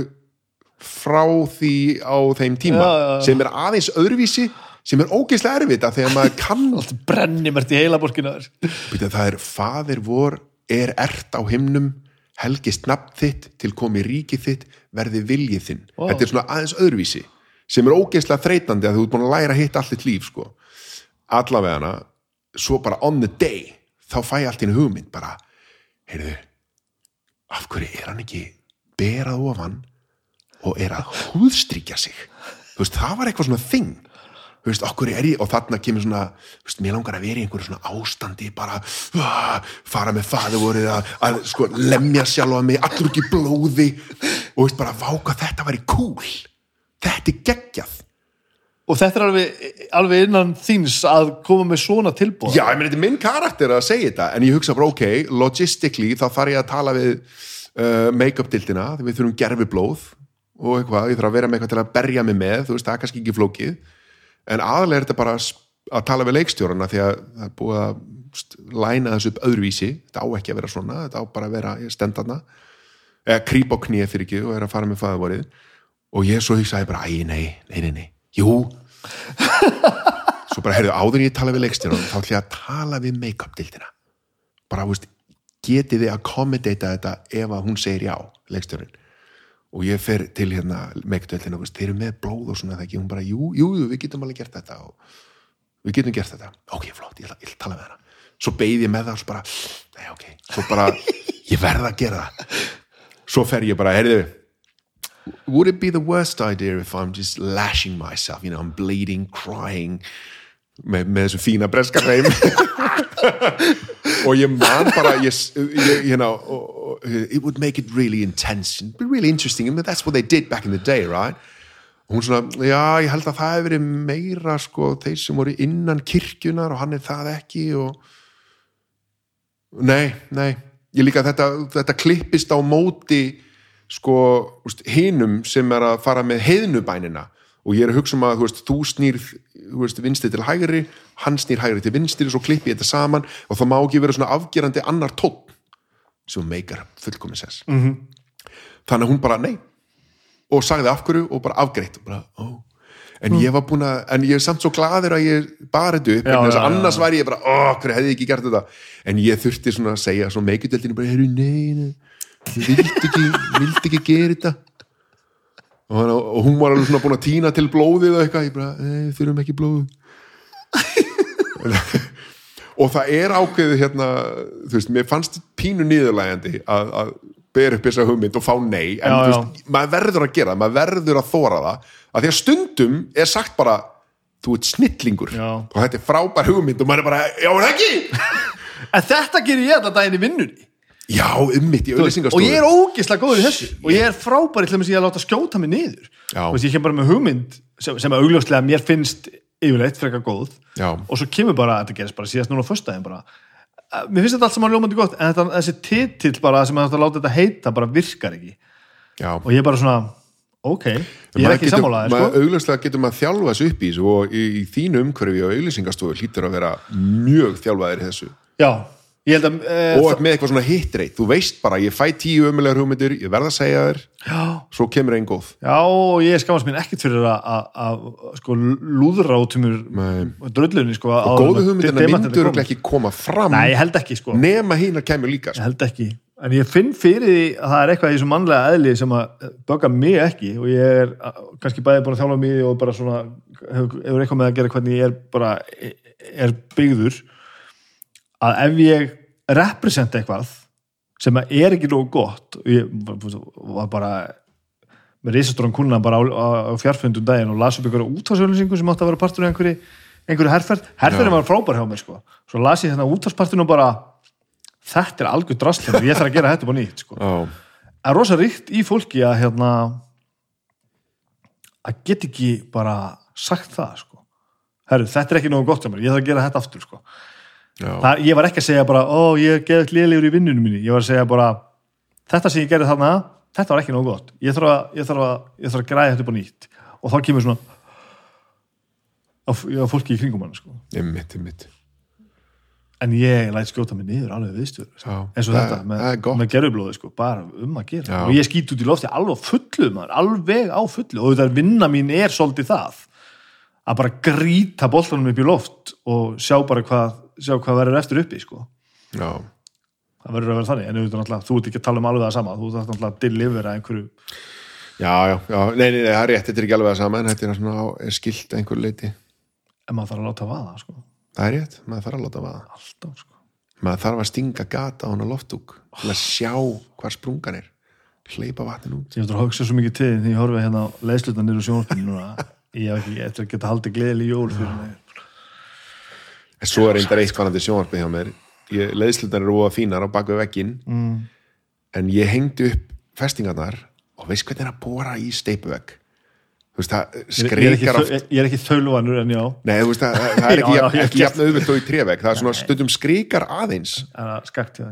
frá því á þeim tíma Já, já, já. sem er aðeins öðruvísi sem er ógeðslega erfitt að þegar maður kann (laughs) allt brenni mér til heila borkina það er faðir vor er ert á himnum helgist nafn þitt til komi ríki þitt verði viljið þinn. Þetta er svona aðeins öðruvísi sem er ógeðslega þreytandi að þú ert búin að læra hitt allt þitt líf sko. allavegana svo bara on the day þá fæ ég allt í einu hugmynd bara, heyrðu af hverju er hann ekki berað ofan og er að húðstrykja sig? Veist, það var eitthvað svona þing. Veist, ég og þarna kemur svona, veist, mér langar að vera í einhverju svona ástandi, bara uh, fara með faðurvorið að, að sko, lemja sjálfa mig, allur ekki blóði. Og bara váka þetta væri cool, þetta er geggjað. Og þetta er alveg, alveg innan þíns að koma með svona tilbúð Já, ég meni, þetta er minn karakter að segja þetta en ég hugsa bara, ok, logistically þá þarf ég að tala við uh, make-up-dildina, því við þurfum gerfi blóð og eitthvað, ég þarf að vera með eitthvað til að berja mig með, þú veist, það er kannski ekki flókið. En aðalega er þetta bara að tala við leikstjórana því að það er búið að læna þessu upp öðruvísi. Þetta á ekki að vera svona, þetta á bara að vera stendarna, eða krýpa á knið fyrir ekki og er að fara með fæðavorið og ég svo hugsaði bara, æ, nei, nei, nei, nei jú. Svo bara, heyrðu, áður en ég tala við leikstjórana þá ætla ég að tala við make-up-dildina bara, þú veist, getið þið að accommodata þetta ef að hún segir já, leikstjórin og ég fer til hérna meiktöldina, veist, þeir eru með blóð og svona það ekki, hún bara, jú, jú, jú, við getum alveg gert þetta og við getum gert þetta. Ok, flott, ég að tala með hana. Svo beigð ég með það og svo bara, nei, ok. Svo bara, (laughs) ég verð að gera það. Svo fer ég bara, heyrðu would it be the worst idea if I'm just lashing myself, you know, I'm bleeding, crying. Með, með þessu fína breska reym (laughs) og ég man bara ég, ég, you know, og- og- it would make it really intense and be really interesting. And that's what they did back in the day, right? Og hún svona, já, ég held að það hefur verið meira sko, þeir sem voru innan kirkjunar og hann er það ekki og nei, nei. Ég líka þetta, þetta klippist á móti sko, úst, hinum sem er að fara með heiðnubænina. Og ég er að hugsa um að þú, snýr vinstri til hægri hann snýr hægri til vinstri og svo klippi ég þetta saman og það má ekki vera svona afgerandi annar tótt sem meikar fullkomis sess. Mhm. -hmm. þannig að hún bara nei. Og sagði af hverju og bara afgreitt og bara, ó. En ég var búin að, en ég er samt svo glaður að ég bara þetta upp, vegna þess að annars væri ég bara, hverju hefði ég ekki gert þetta? En ég þurfti svona að segja, svona meikudeldinu bara, heyrðu, nei, nei vilt ekki, vilt ekki gera þetta. Og, hann, og hún var alveg svona búin að týna til blóðið og eitthvað, ég bara, nei, þurfum ekki blóðið. Og það er ákveðið hérna, þú veist, mér fannst pínu niðurlægandi að, að bera upp þessa hugmynd og fá nei. En Já, já. veist, maður verður að gera það, maður verður að þóra það. Að því að stundum er sagt bara þú ert snillingur. Já. og þetta er frábær hugmynd og maður er bara, já, er ekki? En þetta gerir ég þetta daginn í vinnunni já, ummitt í og auðlýsingastofu ég er ógislega góður í þessu. Og ég er frábæri til þess að ég láta skjóta mig niður. Veist, ég kem bara með hugmynd sem, sem að augljóslega mér finnst yfirleitt frekar góð. Já. og svo kemur bara, þetta gerist bara síðast núna á föstudaginn bara, mér finnst þetta allt saman ljómandi gott en þetta, þessi titill bara sem að láta þetta heita bara virkar ekki. Já. og ég er bara svona, ok ég er ekki maður- sko. augljóslega getur maður þjálfa þessu upp í þessu og í, í þínu umhverfi og auglýsingastofu hlýtur að vera mjög þjálfaðir í þessu. Já, að e, og með eitthvað svona hitreit, þú veist bara ég fæ tíu ömulegar hugmyndir, ég verð að segja þér. Já, svo kemur einn góð. Já, ég skamast mín ekkert fyrir að, sko, lúðra út um Nei. drullunni sko, og góðu hugmyndirna myndur ekki koma fram Nei, ég held ekki sko. hín að kemur líka Ég sko. held ekki, en ég finn fyrir því að það er eitthvað í þessu mannlega eðli sem að bögga mig ekki. Og ég er uh, kannski bæði búin að þjálfa mig og bara svona hefur eitthvað með að gera hvernig ég er bara er byggður að ef ég represent eitthvað sem er ekki nógu gott og ég var bara með risastróran kuna bara á, á, á fjarfundum daginn og las upp einhverja útvarsölusingu sem átti að vera partur af einhverju, einhverju herferð herferðin var frábær hjá mér sko svo las ég þarna útvarspartinu og bara þetta er algjör drastlum ég þarf að gera þetta bara nýtt sko. Já, er rosa ríkt í fólki að hérna að get ekki bara sagt það sko. Herru, þetta er ekki nógu gott hjá mér, ég þarf að gera þetta aftur sko. Já, það, ég var ekki að segja bara ó, ég geðið lélegur í vinnunum minni. Ég var að segja bara, þetta sem ég gerði þarna þetta var ekki nógu gott, ég þarf að, ég þarf að, ég þarf að græða þetta bara nýtt. Og þá kemur svona á, á fólki í kringum hann sko. einmitt, einmitt. En ég læt skjóta mig niður alveg viðstöður Já, eins og þetta með, með gerfublóði sko, bara um að gera. Já. og ég skýt út í lofti alveg á fullu maður, alveg á fullu. Og þetta vinna mín er svolítið það að bara grýta boltanum upp í loft og sjá bara hvað sjá hvað verður eftir uppi sko. Já, það verður að vera þannig, en auðvitað þú ert ekki að tala um alveg það sama, þú ert náttúrulega að delivera einhverju, já, já, já. Nei, nei, nei, það er rétt, þetta er ekki alveg að sama en þetta er, svona, er skilt að einhver leiti en maður þarf að láta vaða sko. Það er rétt, maður þarf að láta vaða alltaf sko. maður þarf að stinga gata á hana loftúk til að sjá hvar sprungan er hleypa vatnin út ég ætla að hugsa svo mikið til því ég horfi hérna á leðslutan niður á sjónvarpinu núna ég hef ekki, ætla að geta haldið gleðileg jól fyrir mig en svo er reyndar eitt hvanandi sjónvarpið hjá mér. Ég, leðslutan eru óa fínar á baku veggin mm. en ég hengdi upp festingarnar og veist hvernig er að bóra í steipuvegg þú veist það ég, ég, skreikar þau- oft. ég er ekki þaulvanur en já. Nei, þú veist, það, það er (laughs) ekki, ég ekki jafn auðvöld og í trefegg það er svona stundum skrikar aðeins. Það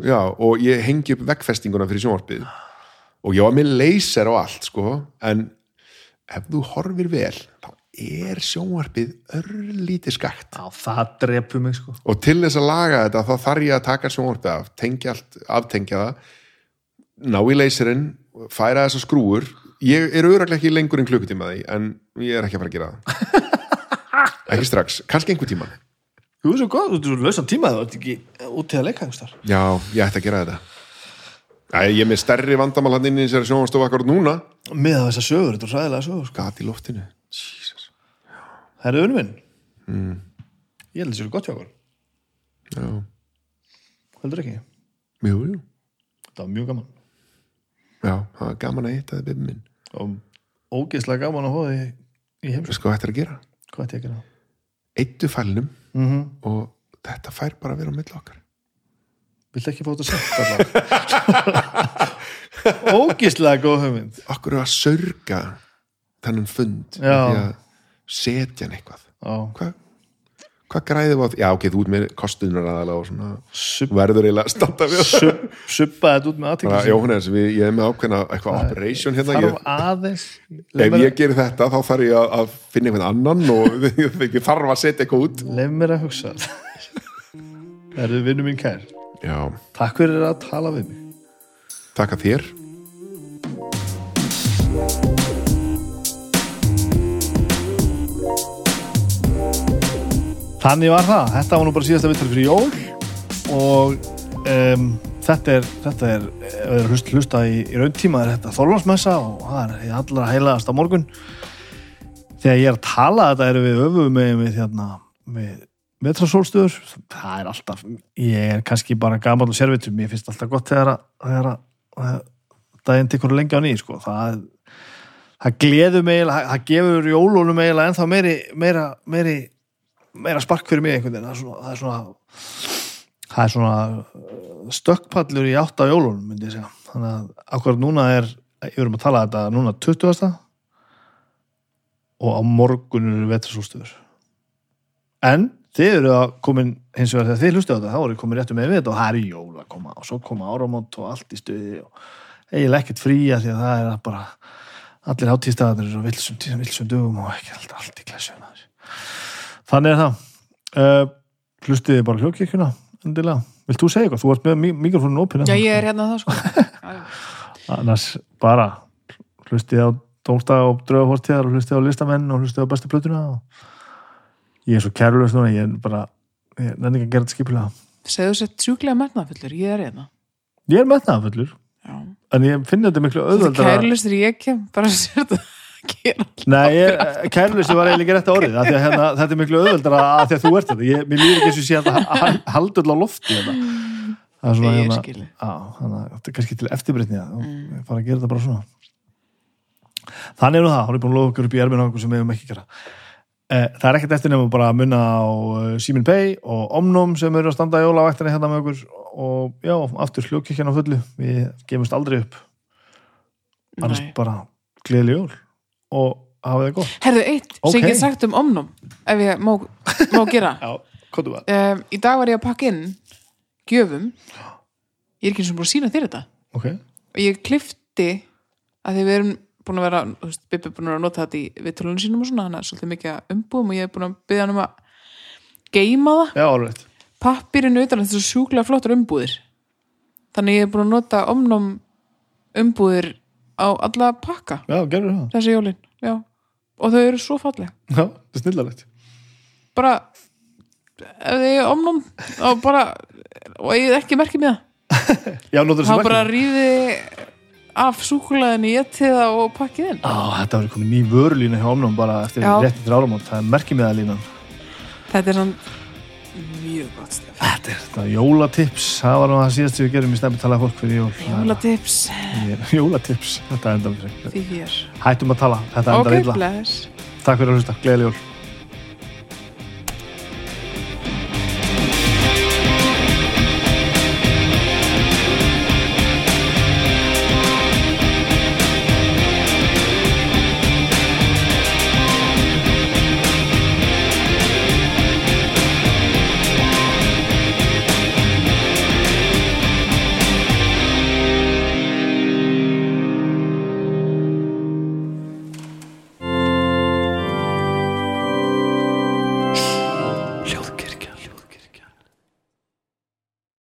Já, og ég hengi upp veggfestinguna fyrir sjónvarpið. Og ég var með laser og allt sko, en ef þú horfir vel er sjónvarpið örlítið skakt. Já, það drepur mig sko. Og til þess að laga þetta þá þarf ég að taka sjónvarpið af tengja allt, aftengja það ná í laserinn færa þessar skrúur ég er öraglega ekki lengur en klukkutíma því en ég er ekki að fara að gera það. (laughs) Ekki strax, kannski einhver tíma. Þú er svo góð, þú er lausan tíma þú ert ekki út til að leika einhvers þar já, ég ætti að gera þetta. Æ, ég er með stærri vandamál hann inn í þessari sjónvarstofu akkur núna. Með þessar sögur, þetta er ræðilega sögur sko. gat í loftinu. Það er önum minn. Mm. Ég held að það séu gott hjá okkur. Já, Heldur ekki, jú, jú. Það var mjög gaman. Já, það var gaman að hitta það byrjum minn. Og ógeðslega gaman að hóða í, í heimsókn. Sko þetta að gera? Hvað ætti ég að gera? eittu fælnum Mm -hmm. og þetta fær bara að vera milli okkar. Viltu ekki þetta sett (laughs) Ógeðslega góð hugmynd. Okkur að sörga þennan fund Já. Að setja hann eitthvað. Já, hvað hvað græðum á því? Já, ok, þú út með kostunar aðalega og svona Sub- verður eiginlega að standa við það. Sub, subbaði þetta út með Bara, aðtekli Jóhannes, við, ég er með ákveðna eitthvað operation hérna þarf ég, aðeins ef ég gerir þetta þá þarf ég að, að finna einhvern annan og (laughs) ég þarf að setja eitthvað út. Leif mér að hugsa. Það eru vinnu mín kær. Já, takk fyrir að tala við mig. Takk að þér Þannig var það, þetta var nú bara síðasta vittar fyrir jól og um, þetta er, þetta er, ef þið hlust, hlusta í, í rauntíma er þetta þorlansmessa og það er í allra heilaðast á morgun. Þegar ég er að tala þetta eru við öfum með, með, hérna, með metrasólstöður, það er alltaf, ég er kannski bara gaman og servitur, mér finnst alltaf gott þegar að, að, að daginn tekur lengi á nýj, sko, það það gleður mig, það gefur jólunum eiginlega ennþá meiri, meira, meiri meira spark fyrir mig einhvern veginn það er svona, það er svona, svona uh, stökkpallur í átt á jólunum myndi ég segja þannig að akkurat núna er ég verðum að tala þetta núna 20. og á morgun eru vetrarsólstöður en þið eru að komin hins vegar þegar þið hlustu á þetta þá eru komin réttu með við og það er jól að koma og svo koma áramót og allt í stuði og eiginlega ekkert fría því að það er bara allir hátíðstæðanir og vilsum, vilsum dugum og ekki allt, allt í maður. Þannig er það uh, Hlustiði bara hljókirkjuna endilega. Vilt þú segja eitthvað? Þú ert með mi- mikrofónin opinn Já, ég er hérna það sko. (laughs) Annars bara hlustiði á dólsta og draugafortíðar og hlustiði á listamenn og hlustiði á bestu plötuna og ég er svo kærlust núna ég er bara, ég að gera þetta skipilega Segðu sett sjúklega metnafullur, ég er hérna Ég er metnaðafullur Já. en ég finn þetta miklu auðveldara kærlustur ég kem bara að sér þetta Nei, kærlusti var eiginlega rétt árið hérna, þetta er miklu auðveldara að því að þú ert þetta. Ég, Mér líður ekki eins og sé að það haldur á lofti þetta. Það er svona hérna á, að þetta er kannski til eftirbreytni að mm. fara að gera þetta bara svona. Þannig er það, hún er búin að lofa okkur upp í erminu okkur sem við hefum ekki gera. Eh, Það er ekkert eftir nefnum bara að munna á eh, Símin Pay og Omnum sem eru að standa í jólavæktinni hérna með okkur. Og já, aftur hljókirkjan á fullu. Við gefumst aldrei upp. Annars bara gleðileg jól og hafa það gott. Herðu, eitt sem Ok. ég get sagt um omnum ef ég má, má gera. (laughs) Já, hvað þú var? um, Í dag var ég að pakka inn gjöfum. Ég er ekki eins og búin að sína þér þetta. Ok, og ég klifti að því við erum búin að vera, þú veist, Bibbi er búin að nota þetta í viðtölunum sínum og svona, hann er svolítið mikið umbúðum og ég er búin að byggja hann um að geima það, pappirinn utan þetta er svo sjúklega flottar umbúðir. Þannig ég er búin að nota omnum umbúðir á alla pakka. Já, gerður það. Þessi jólin, já. Og þau eru svo falleg, Já, það er snillalegt. Bara ef þið er omnum og bara, og ég ekki (laughs) merkið með það. Já, notur þá þessi bara merki ríði af súkulaðinni ég til það og pakkið inn. Á, þetta var komið ný vörulína hjá Omnum bara eftir Já. rétt eftir áramót. Það er merkið með það línan þetta er sann mjög gott stef Þetta er þetta jólatips. Það var það síðast sem við gerum í stemmi talaði fólk fyrir jól. Jólatips. (laughs) Jólatips, þetta endar fyrir því þér Hættum að tala, þetta endar illa. bless. Takk fyrir að hlusta, gleðileg jól